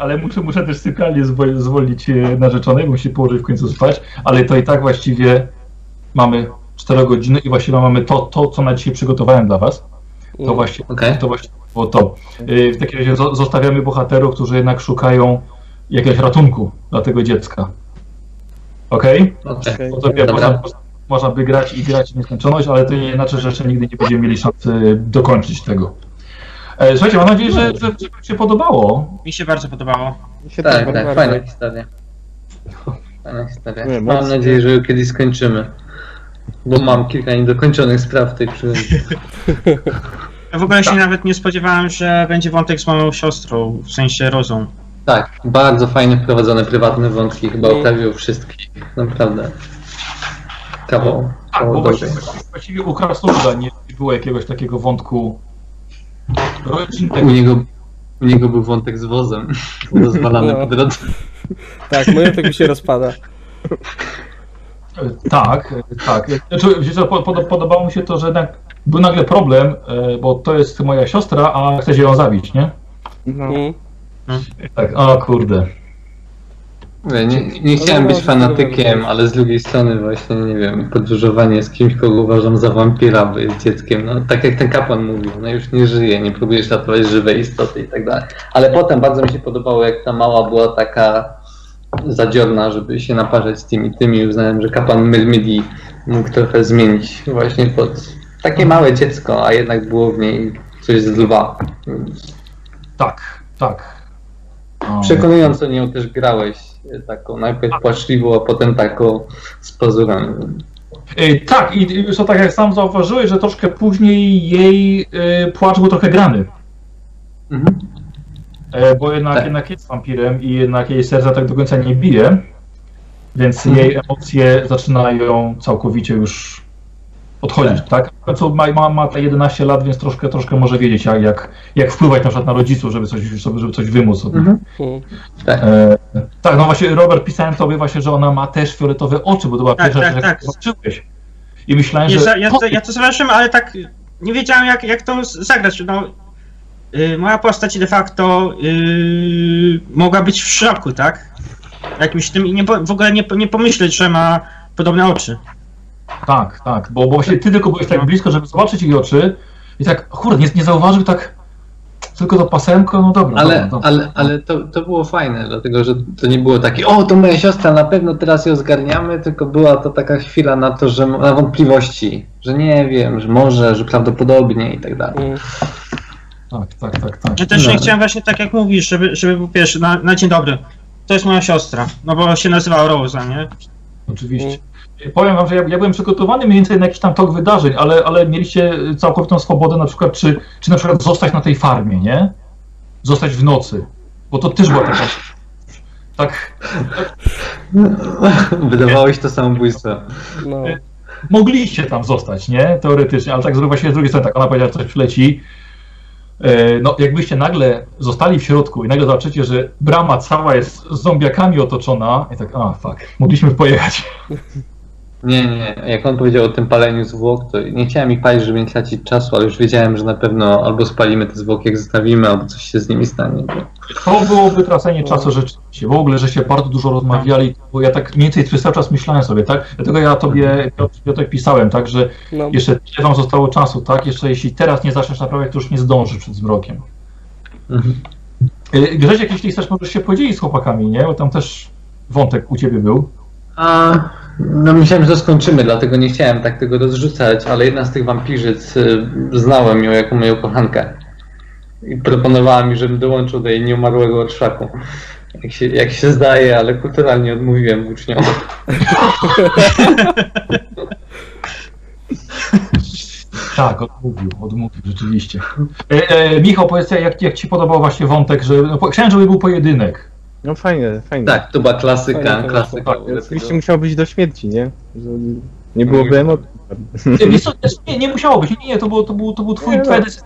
ale muszę, muszę też sypialnie zwol- zwolnić e, narzeczonej, bo musi położyć w końcu spać, ale to i tak właściwie mamy 4 godziny i właściwie mamy to, to co na dzisiaj przygotowałem dla was. To Mm. właśnie, Okej. to właśnie było to. Y, W takim razie zo- zostawiamy bohaterów, którzy jednak szukają jakiegoś ratunku dla tego dziecka. Okej? To wie, Dobra. można, można by grać i grać w nieskończoność, ale to nie znaczy, że jeszcze nigdy nie będziemy mieli szansy dokończyć tego. E, Słuchajcie, mam nadzieję, że, że, że Wam się podobało. Mi się bardzo podobało. Mi się też Tak, bardzo- tak, fajna historia. Fajna historia. Nie, Mam mocno. nadzieję, że ją kiedyś skończymy. Bo mam kilka niedokończonych spraw w tej przygodzie. Ja w ogóle się nawet nie spodziewałem, że będzie wątek z moją siostrą, w sensie Rozą. Tak, bardzo fajnie wprowadzone prywatne wątki, chyba Mm. oprawił wszystkich. Naprawdę. Kawał. Tak, kawał bo dobry. właściwie, właściwie u Krasnoluda nie było jakiegoś takiego wątku U niego, u niego był wątek z wozem. Rozwalany No. po drodze. Tak, majątek mi się rozpada. Tak, tak. Znaczy, pod- podobało mi się to, że jednak był nagle problem, e, bo to jest moja siostra, a chcecie ją zabić, nie? No. Tak, o kurde. Nie, nie, nie chciałem być fanatykiem, ale z drugiej strony właśnie, nie wiem, podróżowanie z kimś, kogo uważam za wampira, bo jest dzieckiem, no tak jak ten kapłan mówił, no już nie żyje, nie próbujesz ratować żywej istoty i tak dalej. Ale potem bardzo mi się podobało, jak ta mała była taka zadziorna, żeby się naparzać z tymi tymi i uznałem, że kapłan Myrmidii mógł trochę zmienić właśnie pod takie małe dziecko, a jednak było w niej coś z lwa. Tak, tak. O. Przekonująco nią też grałeś, taką najpierw płaczliwą, a potem taką z pazurami. E, Tak, i co tak jak sam zauważyłeś, że troszkę później jej e, płacz był trochę grany. Mhm. E, Bo jednak, Tak. jednak jest wampirem i jednak jej serce tak do końca nie bije. Więc Mhm. jej emocje zaczynają całkowicie już odchodzić, tak? W końcu ma, ma, ma te 11 lat, więc troszkę, troszkę może wiedzieć, jak, jak, jak wpływać na przykład na rodziców, żeby coś, żeby, żeby coś wymóc. Mhm. Tak. E, tak, no właśnie, Robert, pisałem tobie właśnie, że ona ma też fioletowe oczy, bo to była Tak, pierwsza tak, rzecz, tak. jak zobaczyłeś. I myślałem, Nie, że... ja, to, ja to zobaczyłem, ale tak nie wiedziałem jak, jak to zagrać. No, y, moja postać de facto y, mogła być w szoku, tak? Jakimś tym i nie, w ogóle nie, nie pomyśleć, że ma podobne oczy. Tak, tak, bo, bo właśnie ty tylko byłeś tak blisko, żeby zobaczyć jej oczy i tak, kurde, nie, nie zauważył tak tylko to pasemko, no dobra, Ale, dobra, dobra. ale, ale to, to było fajne, dlatego że to nie było takie, o to moja siostra, na pewno teraz ją zgarniamy, tylko była to taka chwila na to, że na wątpliwości, że nie wiem, że może, że prawdopodobnie i tak dalej. Mm. Tak, tak, tak, tak. Ja też No. nie chciałem właśnie tak jak mówisz, żeby, żeby po pierwsze, na, na dzień dobry, to jest moja siostra, no bo się nazywa Rosa, nie? Oczywiście. Powiem wam, że ja, ja byłem przygotowany mniej więcej na jakiś tam tok wydarzeń, ale, ale mieliście całkowitą swobodę na przykład, czy, czy na przykład zostać na tej farmie, nie? Zostać w nocy. Bo to też była taka... Tak, Wydawało się to samobójstwo. No. mogliście tam zostać, nie? Teoretycznie, ale tak zrobiła się z drugiej strony, tak ona powiedziała, coś przyleci. E, No, jakbyście nagle zostali w środku i nagle zobaczycie, że brama cała jest z zombiakami otoczona i tak, a fuck, mogliśmy pojechać. Nie, nie, jak on powiedział o tym paleniu zwłok, to nie chciałem ich palić, żeby nie tracić czasu, ale już wiedziałem, że na pewno albo spalimy te zwłoki, jak zostawimy, albo coś się z nimi stanie. To byłoby tracenie czasu rzeczywiście. W ogóle, żeście bardzo dużo rozmawiali, bo ja tak mniej więcej cały czas myślałem sobie, tak? Dlatego ja tobie, Piotr, Piotrek, pisałem, tak, że No. jeszcze tyle wam zostało czasu, tak? Jeszcze jeśli teraz nie zaczniesz naprawiać, to już nie zdążysz przed zmrokiem. Mhm. Y, Grzesiek, jeśli chcesz, możesz się podzielić z chłopakami, nie? Bo tam też wątek u ciebie był. A, no myślałem, że skończymy, dlatego nie chciałem tak tego rozrzucać, ale jedna z tych wampirzyc, y, znałem ją jako moją kochankę. i proponowała mi, żebym dołączył do jej nieumarłego orszaku. Jak się, jak się zdaje, ale kulturalnie odmówiłem uczniom. Tak, odmówił, odmówił, rzeczywiście. E, e, Michał, powiedz, jak, jak ci podobał właśnie wątek, że no, chciałem, żeby był pojedynek. No fajnie, fajnie. Tak, to była klasyka, Fajnie, klasyka. Oczywiście musiało być do śmierci, nie? Że nie byłoby emocji. Wiesz co, nie, nie musiało być, nie, nie, to, było, to, był, to był twój, Nie, no. twoja decyzja.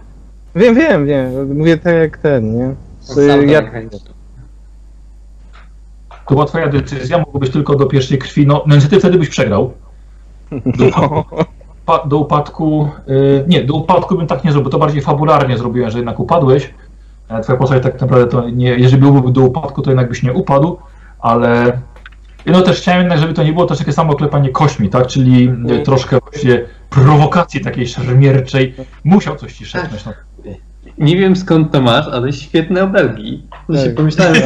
Wiem, wiem, wiem. Mówię tak jak ten, nie? Sam Że ja, tak chętnie. To była twoja decyzja, mogło być tylko do pierwszej krwi, no, no niestety wtedy byś przegrał. Do upadku, pa- do upadku y, nie, do upadku bym tak nie zrobił, to bardziej fabularnie zrobiłem, że jednak upadłeś. E, Twoja postać tak naprawdę to nie, jeżeli byłby do upadku, to jednak byś nie upadł, ale no też chciałem jednak, żeby to nie było też takie samo klepanie kośmi, tak, czyli y, troszkę właśnie prowokacji takiej szermierczej. Musiał coś ci szepnąć. No. Nie wiem skąd to masz, ale świetne obelgi. Ja się Tak. pomyślałem,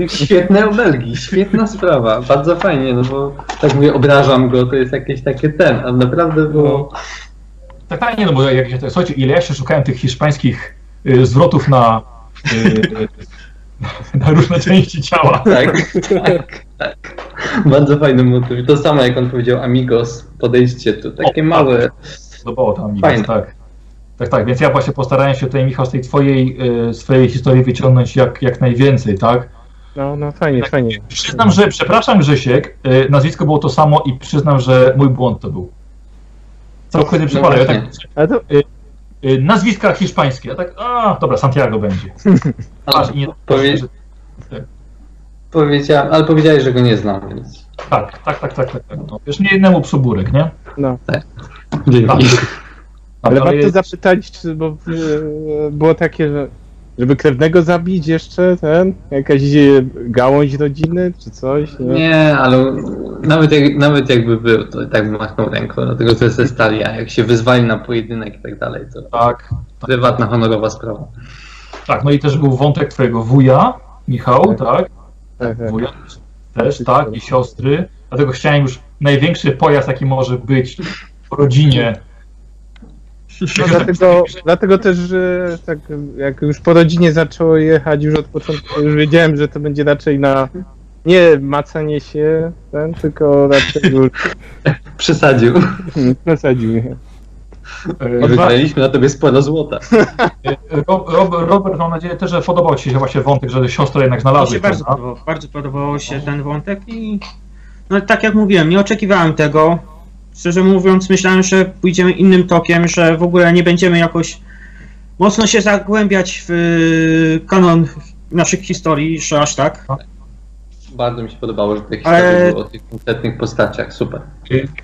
ich, świetne obelgi, świetna sprawa, bardzo fajnie, no bo tak mówię, obrażam go, to jest jakieś takie ten, a naprawdę było... Tak, tak, nie, no bo jak, jak, słuchajcie, ile ja się szukałem tych hiszpańskich y, zwrotów na, na różne części ciała. Tak, tak, tak. Bardzo fajny motyw. To samo jak on powiedział amigos, podejście tu, takie O, małe. Podobało tam mi, Fajne. tak. Tak, tak, więc ja właśnie postarałem się tutaj, Michał, z tej twojej, y, swojej historii wyciągnąć jak, jak najwięcej, tak? no, no fajnie, fajnie. Przyznam, że, przepraszam Grzesiek, y, nazwisko było to samo i przyznam, że mój błąd to był. Całkowicie przypadek. Ja tak. Ale to, y, nazwiska hiszpańskie, ja tak, a, dobra, Santiago będzie. Aż i nie, Powie, że- powiedziałem, ale powiedziałeś, że go nie znam, więc... tak, tak, tak, tak, tak. tak. No, wiesz, nie jednemu psuburek, nie? no. Dzięki. Ale warto jest- zapytać, czy, bo e, było takie, że żeby krewnego zabić jeszcze, ten, jakaś e, gałąź rodziny, czy coś, nie? Nie, ale nawet, jak, nawet jakby był, to i tak bym machnął ręką, dlatego to jest Estalia. Jak się wyzwali na pojedynek i tak dalej, to Tak, prywatna, honorowa sprawa. tak, no i też był wątek twojego wuja, Michał, tak? Tak, tak. Wuja też, tak, i siostry. Dlatego chciałem już największy pojazd, jaki może być w rodzinie. No, dlatego, dlatego też, że tak jak już po rodzinie zaczęło jechać już od początku, już wiedziałem, że to będzie raczej na nie macanie się, ten, tylko raczej już Przesadził. nasadził mnie. E, Wydaliśmy na tobie sporo złota. Ro- Robert, mam nadzieję też, że podobał Ci się właśnie wątek, że siostrę jednak znalazłeś, bardzo prawda? podobało, bardzo podobało się ten wątek i no tak jak mówiłem, nie oczekiwałem tego. Szczerze mówiąc, myślałem, że pójdziemy innym tokiem, że w ogóle nie będziemy jakoś mocno się zagłębiać w y, kanon naszych historii, że aż tak. Bardzo mi się podobało, że te Ale- historie były o tych konkretnych postaciach. Super.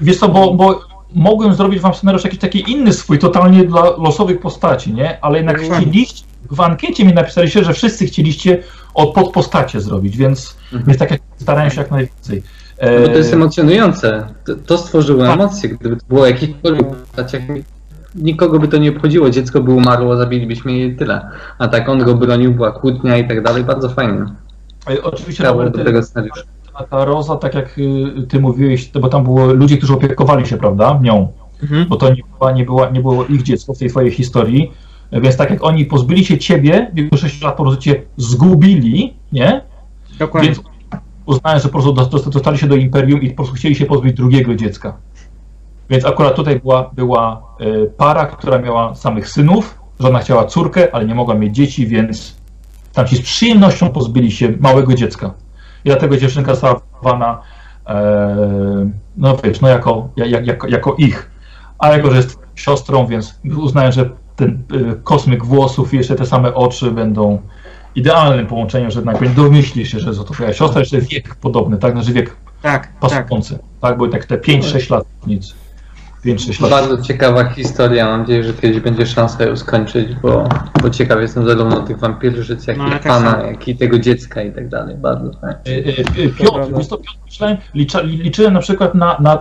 Wiesz co, bo, bo mogłem zrobić Wam scenariusz jakiś taki inny swój, totalnie dla losowych postaci, nie? Ale jednak Mhm. chcieliście, w ankiecie mi napisaliście, że wszyscy chcieliście od podpostacie zrobić, więc, Mhm. więc tak jak starałem się jak najwięcej. No bo to jest E, emocjonujące. To, to stworzyło Tak. emocje. Gdyby to było jakieś postaciach, nikogo by to nie obchodziło. Dziecko by umarło, zabilibyśmy je i tyle. A tak on go bronił, była kłótnia i tak dalej. Bardzo fajnie. e, Oczywiście Robert, do tego scenariusza. ta- ta Roza, tak jak y, Ty mówiłeś, to bo tam było ludzie, którzy opiekowali się, prawda, nią. Mhm. bo to nie, była, nie, była, nie było ich dziecko w tej twojej historii. Więc tak jak oni pozbyli się ciebie, w wieku 6 lat po prostu cię zgubili, nie? Dokładnie. Więc uznałem, że po prostu dost- dostali się do imperium i po prostu chcieli się pozbyć drugiego dziecka. Więc akurat tutaj była, była e, para, która miała samych synów, żona chciała córkę, ale nie mogła mieć dzieci, więc tam ci z przyjemnością pozbyli się małego dziecka. I dlatego dziewczynka została wychowana, e, no wiesz, no jako, jak, jako, jako ich. A jako, że jest siostrą, więc uznałem, że ten e, kosmyk włosów i jeszcze te same oczy będą idealnym połączeniem, że jednak domyślisz się, że to twoja siostra, jeszcze wiek podobny, tak? Znaczy wiek Tak, tak. pasujący, tak? Bo tak te 5-6 lat nic. 5-6 lat. Bardzo ciekawa historia. Mam nadzieję, że kiedyś będzie szansa ją skończyć, bo, bo ciekaw jestem zarówno tych wampirzyc, jak No, i pana, tam- jak i tego dziecka i tak dalej. Bardzo fajnie. E, e, e, Piotr, prawda. wiesz to, Piotr, myślałem, licza, li- liczyłem na przykład na, na e,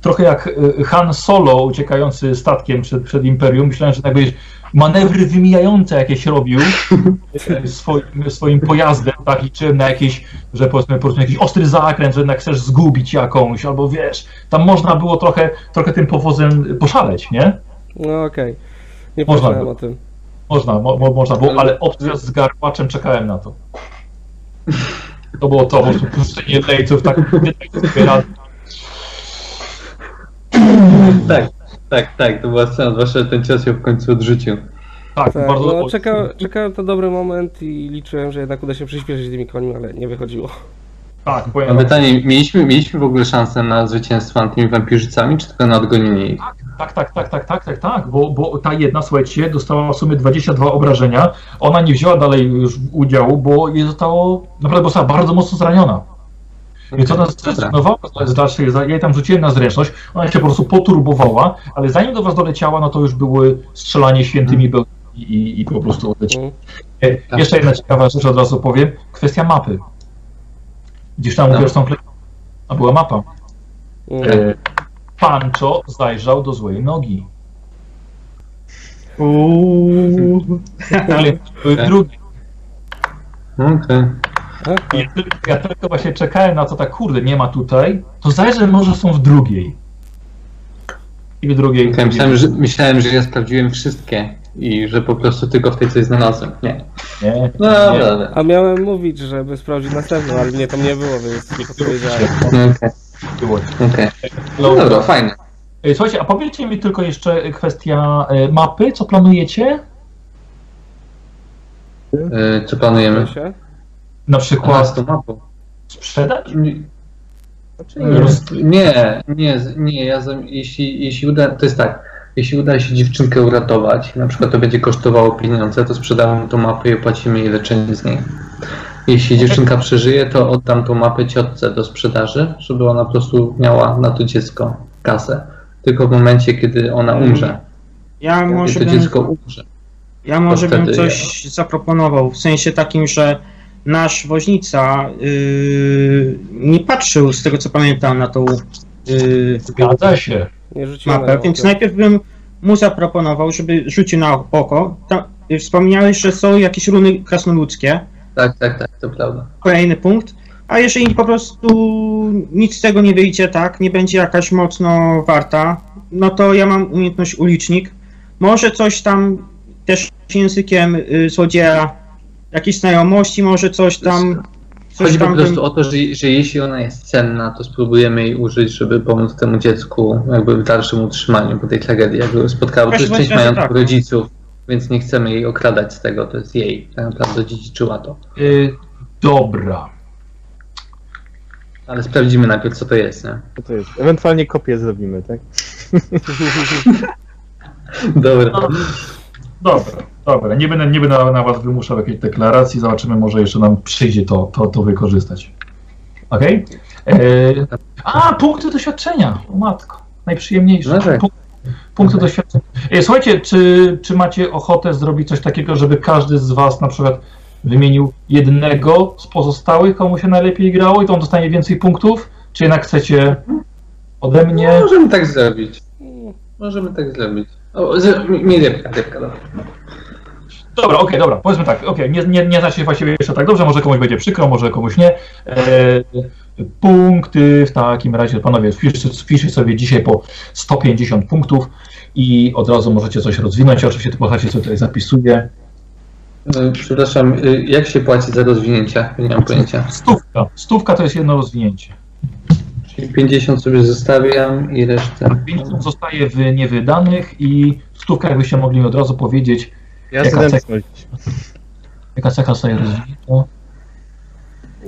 trochę jak Han Solo uciekający statkiem przed, przed Imperium. Myślałem, że tak będziesz manewry wymijające jakieś robił e, swoim, swoim pojazdem, tak? Liczyłem na jakieś, że powiedzmy po prostu jakiś ostry zakręt, że jednak chcesz zgubić jakąś, albo wiesz, tam można było trochę, trochę tym powozem poszaleć, nie? No okej. Nie Można pomyślałem by. o tym. Można, mo, mo, można było, ale opcja z garbaczem czekałem na to. To było to, po prostu puszczenie lejców, tak zbierane. Tak, tak, tak, to była scena, zwłaszcza ten cios ją w końcu odrzucił. Tak, Tak, bardzo no, czeka, czekałem na dobry moment i liczyłem, że jednak uda się przyspieszyć tymi końmi, ale nie wychodziło. Tak, powiem Mam wam, pytanie, mieliśmy, mieliśmy w ogóle szansę na zwycięstwo nad tymi wampirzycami, czy tylko na odgonienie ich? Tak, tak, tak, tak, tak, tak, tak, bo, bo ta jedna, słuchajcie, dostała w sumie 22 obrażenia. Ona nie wzięła dalej już udziału, bo jej zostało, naprawdę została bardzo mocno zraniona. Więc ona Dobra. zrezygnowała z dalszej, ja jej tam rzuciłem na zręczność, ona się po prostu poturbowała, ale zanim do was doleciała, no to już były strzelanie świętymi bełtami i, i po prostu odleciała. Mm. E, Jeszcze jedna ciekawa rzecz od razu powiem, kwestia mapy. Gdzieś tam No. mówię, że tą kle- a była mapa. Mm. E, Pancho zajrzał do złej nogi. Uuu. Ale były Tak. drugie. Tak? I ja tylko- właśnie czekałem na to, tak kurde, nie ma tutaj, to zajrzę może są w drugiej. I w drugiej. Myślałem, że, myślałem, że ja sprawdziłem wszystkie i że po prostu tylko w tej coś znalazłem. Nie. Nie, No nie. dobra, dobra. A miałem mówić, żeby sprawdzić następną, ale mnie tam nie było, więc nie podpowiedziałem. No, Okej, Było. okej. No dobra, fajne. E, Słuchajcie, a powiedzcie mi tylko jeszcze kwestia e, mapy, co planujecie? E, Co planujemy? Na Aha, z przykład tą mapą. sprzedać? Nie, Roz- nie, nie, nie ja za, jeśli, jeśli uda, to jest tak, jeśli uda się dziewczynkę uratować, na przykład to będzie kosztowało pieniądze, to sprzedamy tą mapę i opłacimy jej leczenie z niej. Jeśli dziewczynka przeżyje, to oddam tą mapę ciotce do sprzedaży, żeby ona po prostu miała na to dziecko kasę. Tylko w momencie, kiedy ona umrze, Ja może kiedy to bym, dziecko umrze. ja może bym coś zaproponował, w sensie takim, że nasz woźnica yy, nie patrzył, z tego co pamiętam, na tą yy, Zgadza się. Mapę, więc najpierw bym mu zaproponował, żeby rzucił na oko. Tam, y, wspomniałeś, że są jakieś runy krasnoludzkie, Tak, tak, tak, to prawda. kolejny punkt. A jeżeli po prostu nic z tego nie wyjdzie, tak, nie będzie jakaś mocno warta, no to ja mam umiejętność ulicznik. Może coś tam też językiem y, złodzieja, jakieś znajomości, może coś tam. Coś Chodzi po tam prostu bym, o to, że, że jeśli ona jest cenna, to spróbujemy jej użyć, żeby pomóc temu dziecku jakby w dalszym utrzymaniu po tej tragedii, jakby spotkało. To jest część majątku tak. rodziców, więc nie chcemy jej okradać z tego, to jest jej, tak naprawdę dziedziczyła to. Y, dobra. Ale sprawdzimy najpierw, co to jest, nie? Co to jest? Ewentualnie kopię zrobimy, tak? Dobra. Dobra, dobra. Nie będę, nie będę na was wymuszał jakiejś deklaracji. Zobaczymy, może jeszcze nam przyjdzie to, to, to wykorzystać. Okej? E, A, punkty doświadczenia. O matko. Najprzyjemniejsze. No. Punk- Punkty doświadczenia. E, Słuchajcie, czy, czy macie ochotę zrobić coś takiego, żeby każdy z was na przykład wymienił jednego z pozostałych, komu się najlepiej grało i to on dostanie więcej punktów? Czy jednak chcecie ode mnie? Możemy tak zrobić. Możemy tak zrobić. O, z, mi, mi dobra. Dobra, okej, dobra, powiedzmy tak, okej, nie, nie, nie zna się właściwie jeszcze tak dobrze, może komuś będzie przykro, może komuś nie. E, punkty w takim razie, panowie, wpiszcie, wpiszcie sobie dzisiaj po 150 punktów i od razu możecie coś rozwinąć. Oczywiście to bohacie sobie tutaj zapisuję. Y, Przepraszam, y, jak się płaci za rozwinięcia? Nie mam pojęcia. Stówka, stówka to jest jedno rozwinięcie. Czyli 50 sobie zostawiam i resztę. 50 zostaje w niewydanych i stówka, jakbyście mogli od razu powiedzieć, Ja Jaka zręczność. jaka cecha zostaje rozwinięta.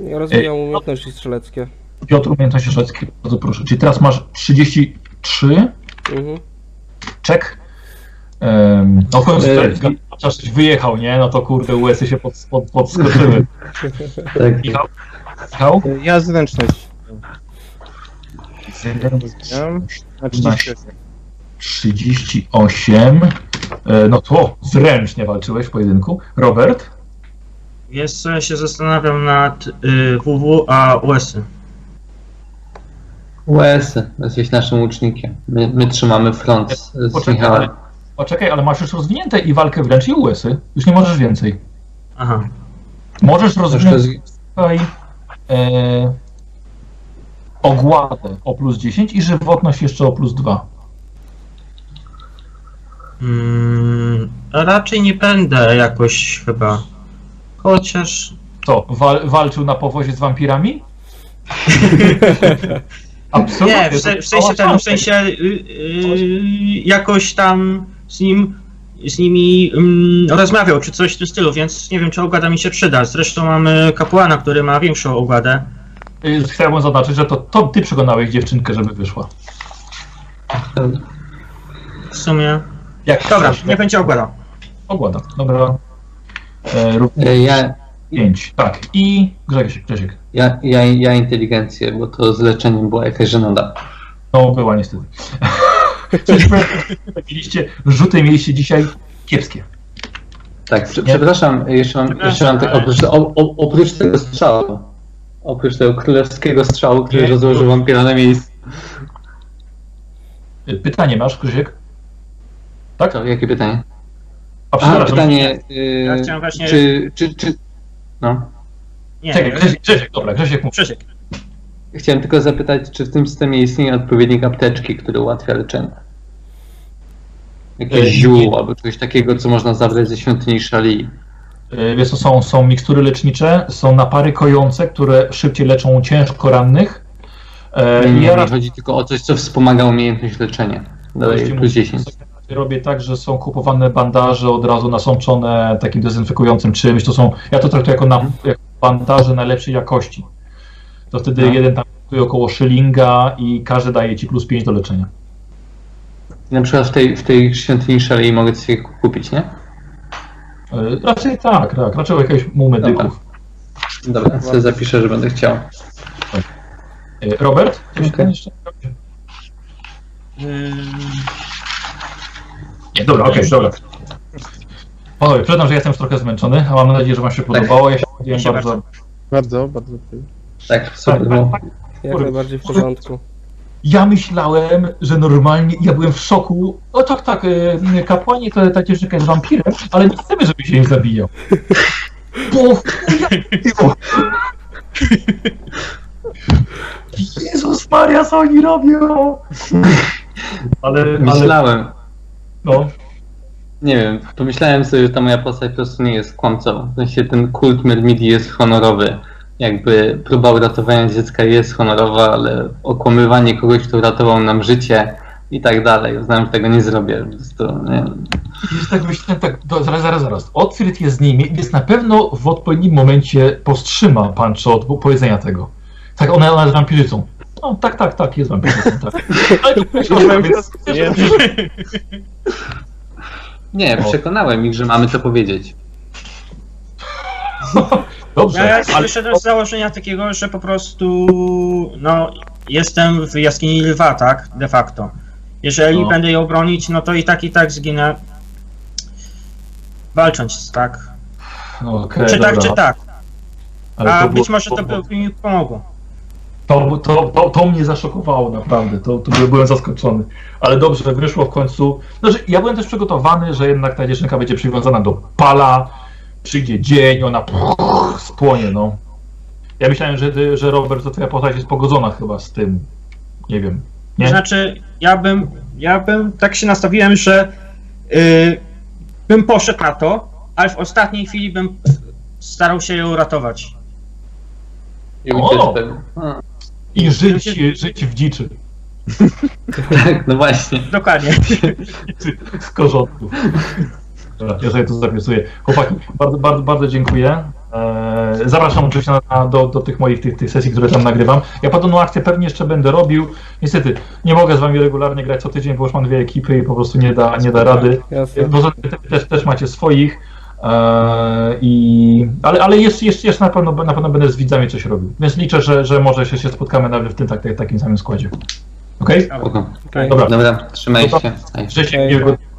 Ja rozwijam umiejętności strzeleckie. Piotr, umiejętności strzeleckie, bardzo proszę. Czyli teraz masz 33, Mhm. Czek. Um, no w końcu E, tutaj zga- chociaż coś wyjechał, nie? No to kurde, łysy się pod, pod, podskoczyły. Tak. Michał? Michał? Ja zręczność. Na 30. 38. E, No to zręcznie walczyłeś w pojedynku. Robert? Ja się zastanawiam nad y, WW a USy. US, jesteś naszym łucznikiem. My, my trzymamy front z, z Poczekaj, Michałem. ale, poczekaj, ale masz już rozwinięte i walkę wręcz i łysy. Już nie możesz więcej. Aha. Możesz rozwinąć roz... tutaj e, ogładę o plus 10 i żywotność jeszcze o plus 2. Mm, raczej nie będę jakoś chyba. Chociaż. Co, wal, walczył na powozie z wampirami? Absolutnie. Nie, w, w sensie ten, w sensie y, y, jakoś tam z nim z nimi mm, rozmawiał, czy coś w tym stylu, więc nie wiem, czy ogłada mi się przyda. Zresztą mamy kapłana, który ma większą ogładę. Y, Chciałbym zaznaczyć, że to, to ty przekonałeś dziewczynkę, żeby wyszła. W sumie. Jak Dobra, chcesz, nie będzie ogłada. Ogłada. Dobra. E, rób E, Ja, pięć. Tak. I Grzesiek, Grzesiek. ja, ja, ja inteligencję, bo to z leczeniem była jakaś żenada. No, była niestety. Coś mieliście, rzuty mieliście dzisiaj kiepskie. Tak, prze, przepraszam, jeszcze mam, jeszcze mam tak, oprócz, o, o, oprócz tego strzału, oprócz tego królewskiego strzału, który rozłożył wampira na miejscu. Y, Pytanie masz, Krzysiek? Tak? To, jakie pytanie? A A, przepraszam. pytanie, y, Ja chciałem właśnie- czy, czy, czy, no, Nie, Czekaj, Grzesiek, Grzesiek, dobra, Grzesiek mów. Krzysiek. chciałem tylko zapytać, czy w tym systemie istnieje odpowiednik apteczki, który ułatwia leczenie? Y, Jakieś nie. ziół albo czegoś takiego, co można zabrać ze świątyni Szali. Y, Wiesz, co, są, są mikstury lecznicze, są napary kojące, które szybciej leczą ciężko rannych. E, Nie, nie, ja nie, chodzi tylko o coś, co wspomaga umiejętność leczenia. Daje plus 10. robię tak, że są kupowane bandaże od razu nasączone takim dezynfekującym czymś. To są, ja to traktuję jako, na, jako bandaże najlepszej jakości. To wtedy No. jeden tam kosztuje około szylinga i każdy daje ci plus 5 do leczenia. Na przykład w tej, w tej świątyni Szali mogę sobie kupić, nie? E, Raczej tak, tak. Raczej u jakiegoś mu medyków. Dobra, sobie zapiszę, że będę chciał. E, Robert? Coś tam jeszcze? Dobra, okej, dobra. Panowie, przyznam, że jestem już trochę zmęczony, a mam nadzieję, że wam się podobało. Ja się się bardzo... bardzo. Bardzo, bardzo. Tak, super. Tak, było. Jak najbardziej w porządku. Ja myślałem, że normalnie, ja byłem w szoku. O tak, tak, e, kapłanie to ta dziewczynka jest wampirem, ale nie chcemy, żeby się jej zabijał. Bo. Jezus Maria, co oni robią? Ale, ale, Myślałem, no, nie wiem, pomyślałem sobie, że ta moja postać po prostu nie jest kłamcą. W sensie ten kult Mermidi jest honorowy. Jakby próba uratowania dziecka jest honorowa, ale okłamywanie kogoś, kto uratował nam życie i tak dalej. Uznałem, że tego nie zrobię. Po prostu, nie. Już tak myślałem, tak, zaraz, zaraz, zaraz. Otwierd jest z nimi, więc na pewno w odpowiednim momencie powstrzyma Pancho od powiedzenia tego. Tak, ona, ona jest wampirzycą. No, tak, tak, tak, jest wampirzycą, tak. Nie. Nie, przekonałem ich, że mamy to powiedzieć. Dobrze, Ja, ja ale wyszedłem z założenia takiego, że po prostu no, jestem w jaskini lwa, tak? De facto. Jeżeli No. będę ją bronić, no to i tak i tak zginę. Walcząc, tak? no, okej, czy tak, dobra. czy tak. Ale A być może to by mi pomogło. To, to, to, to mnie zaszokowało naprawdę, to, to byłem- zaskoczony. Ale dobrze, wyszło w końcu. Znaczy, ja byłem też przygotowany, że jednak ta dziewczynka będzie przywiązana do pala, przyjdzie dzień, ona puch, spłonie, no. Ja myślałem, że, że Robert, to twoja postać jest pogodzona chyba z tym, nie wiem. Nie? znaczy, ja bym, ja bym tak się nastawiłem, że y, bym poszedł na to, ale w ostatniej chwili bym starał się ją ratować. I O! uciec tego. I żyć, żyć w dziczy, Tak, no właśnie. Dokładnie. z korzonków. Dobra, ja sobie to zapisuję. Chłopaki, bardzo, bardzo, bardzo dziękuję. Eee, zapraszam oczywiście na, do, do tych moich tych, tych sesji, które tam nagrywam. Ja podobną akcję pewnie jeszcze będę robił. Niestety, nie mogę z wami regularnie grać co tydzień, bo już mam dwie ekipy i po prostu nie da, nie da rady. Jasne. Poza tym te- też, też macie swoich. Eee, i, ale ale jest, jest, jest na, pewno, na pewno będę z widzami coś robił. Więc liczę, że, że może się, się spotkamy nawet w tym tak, takim samym składzie. Okej? Spoko. Okej. Dobra. Dobra, trzymaj Dobra. się. Okej. miłego.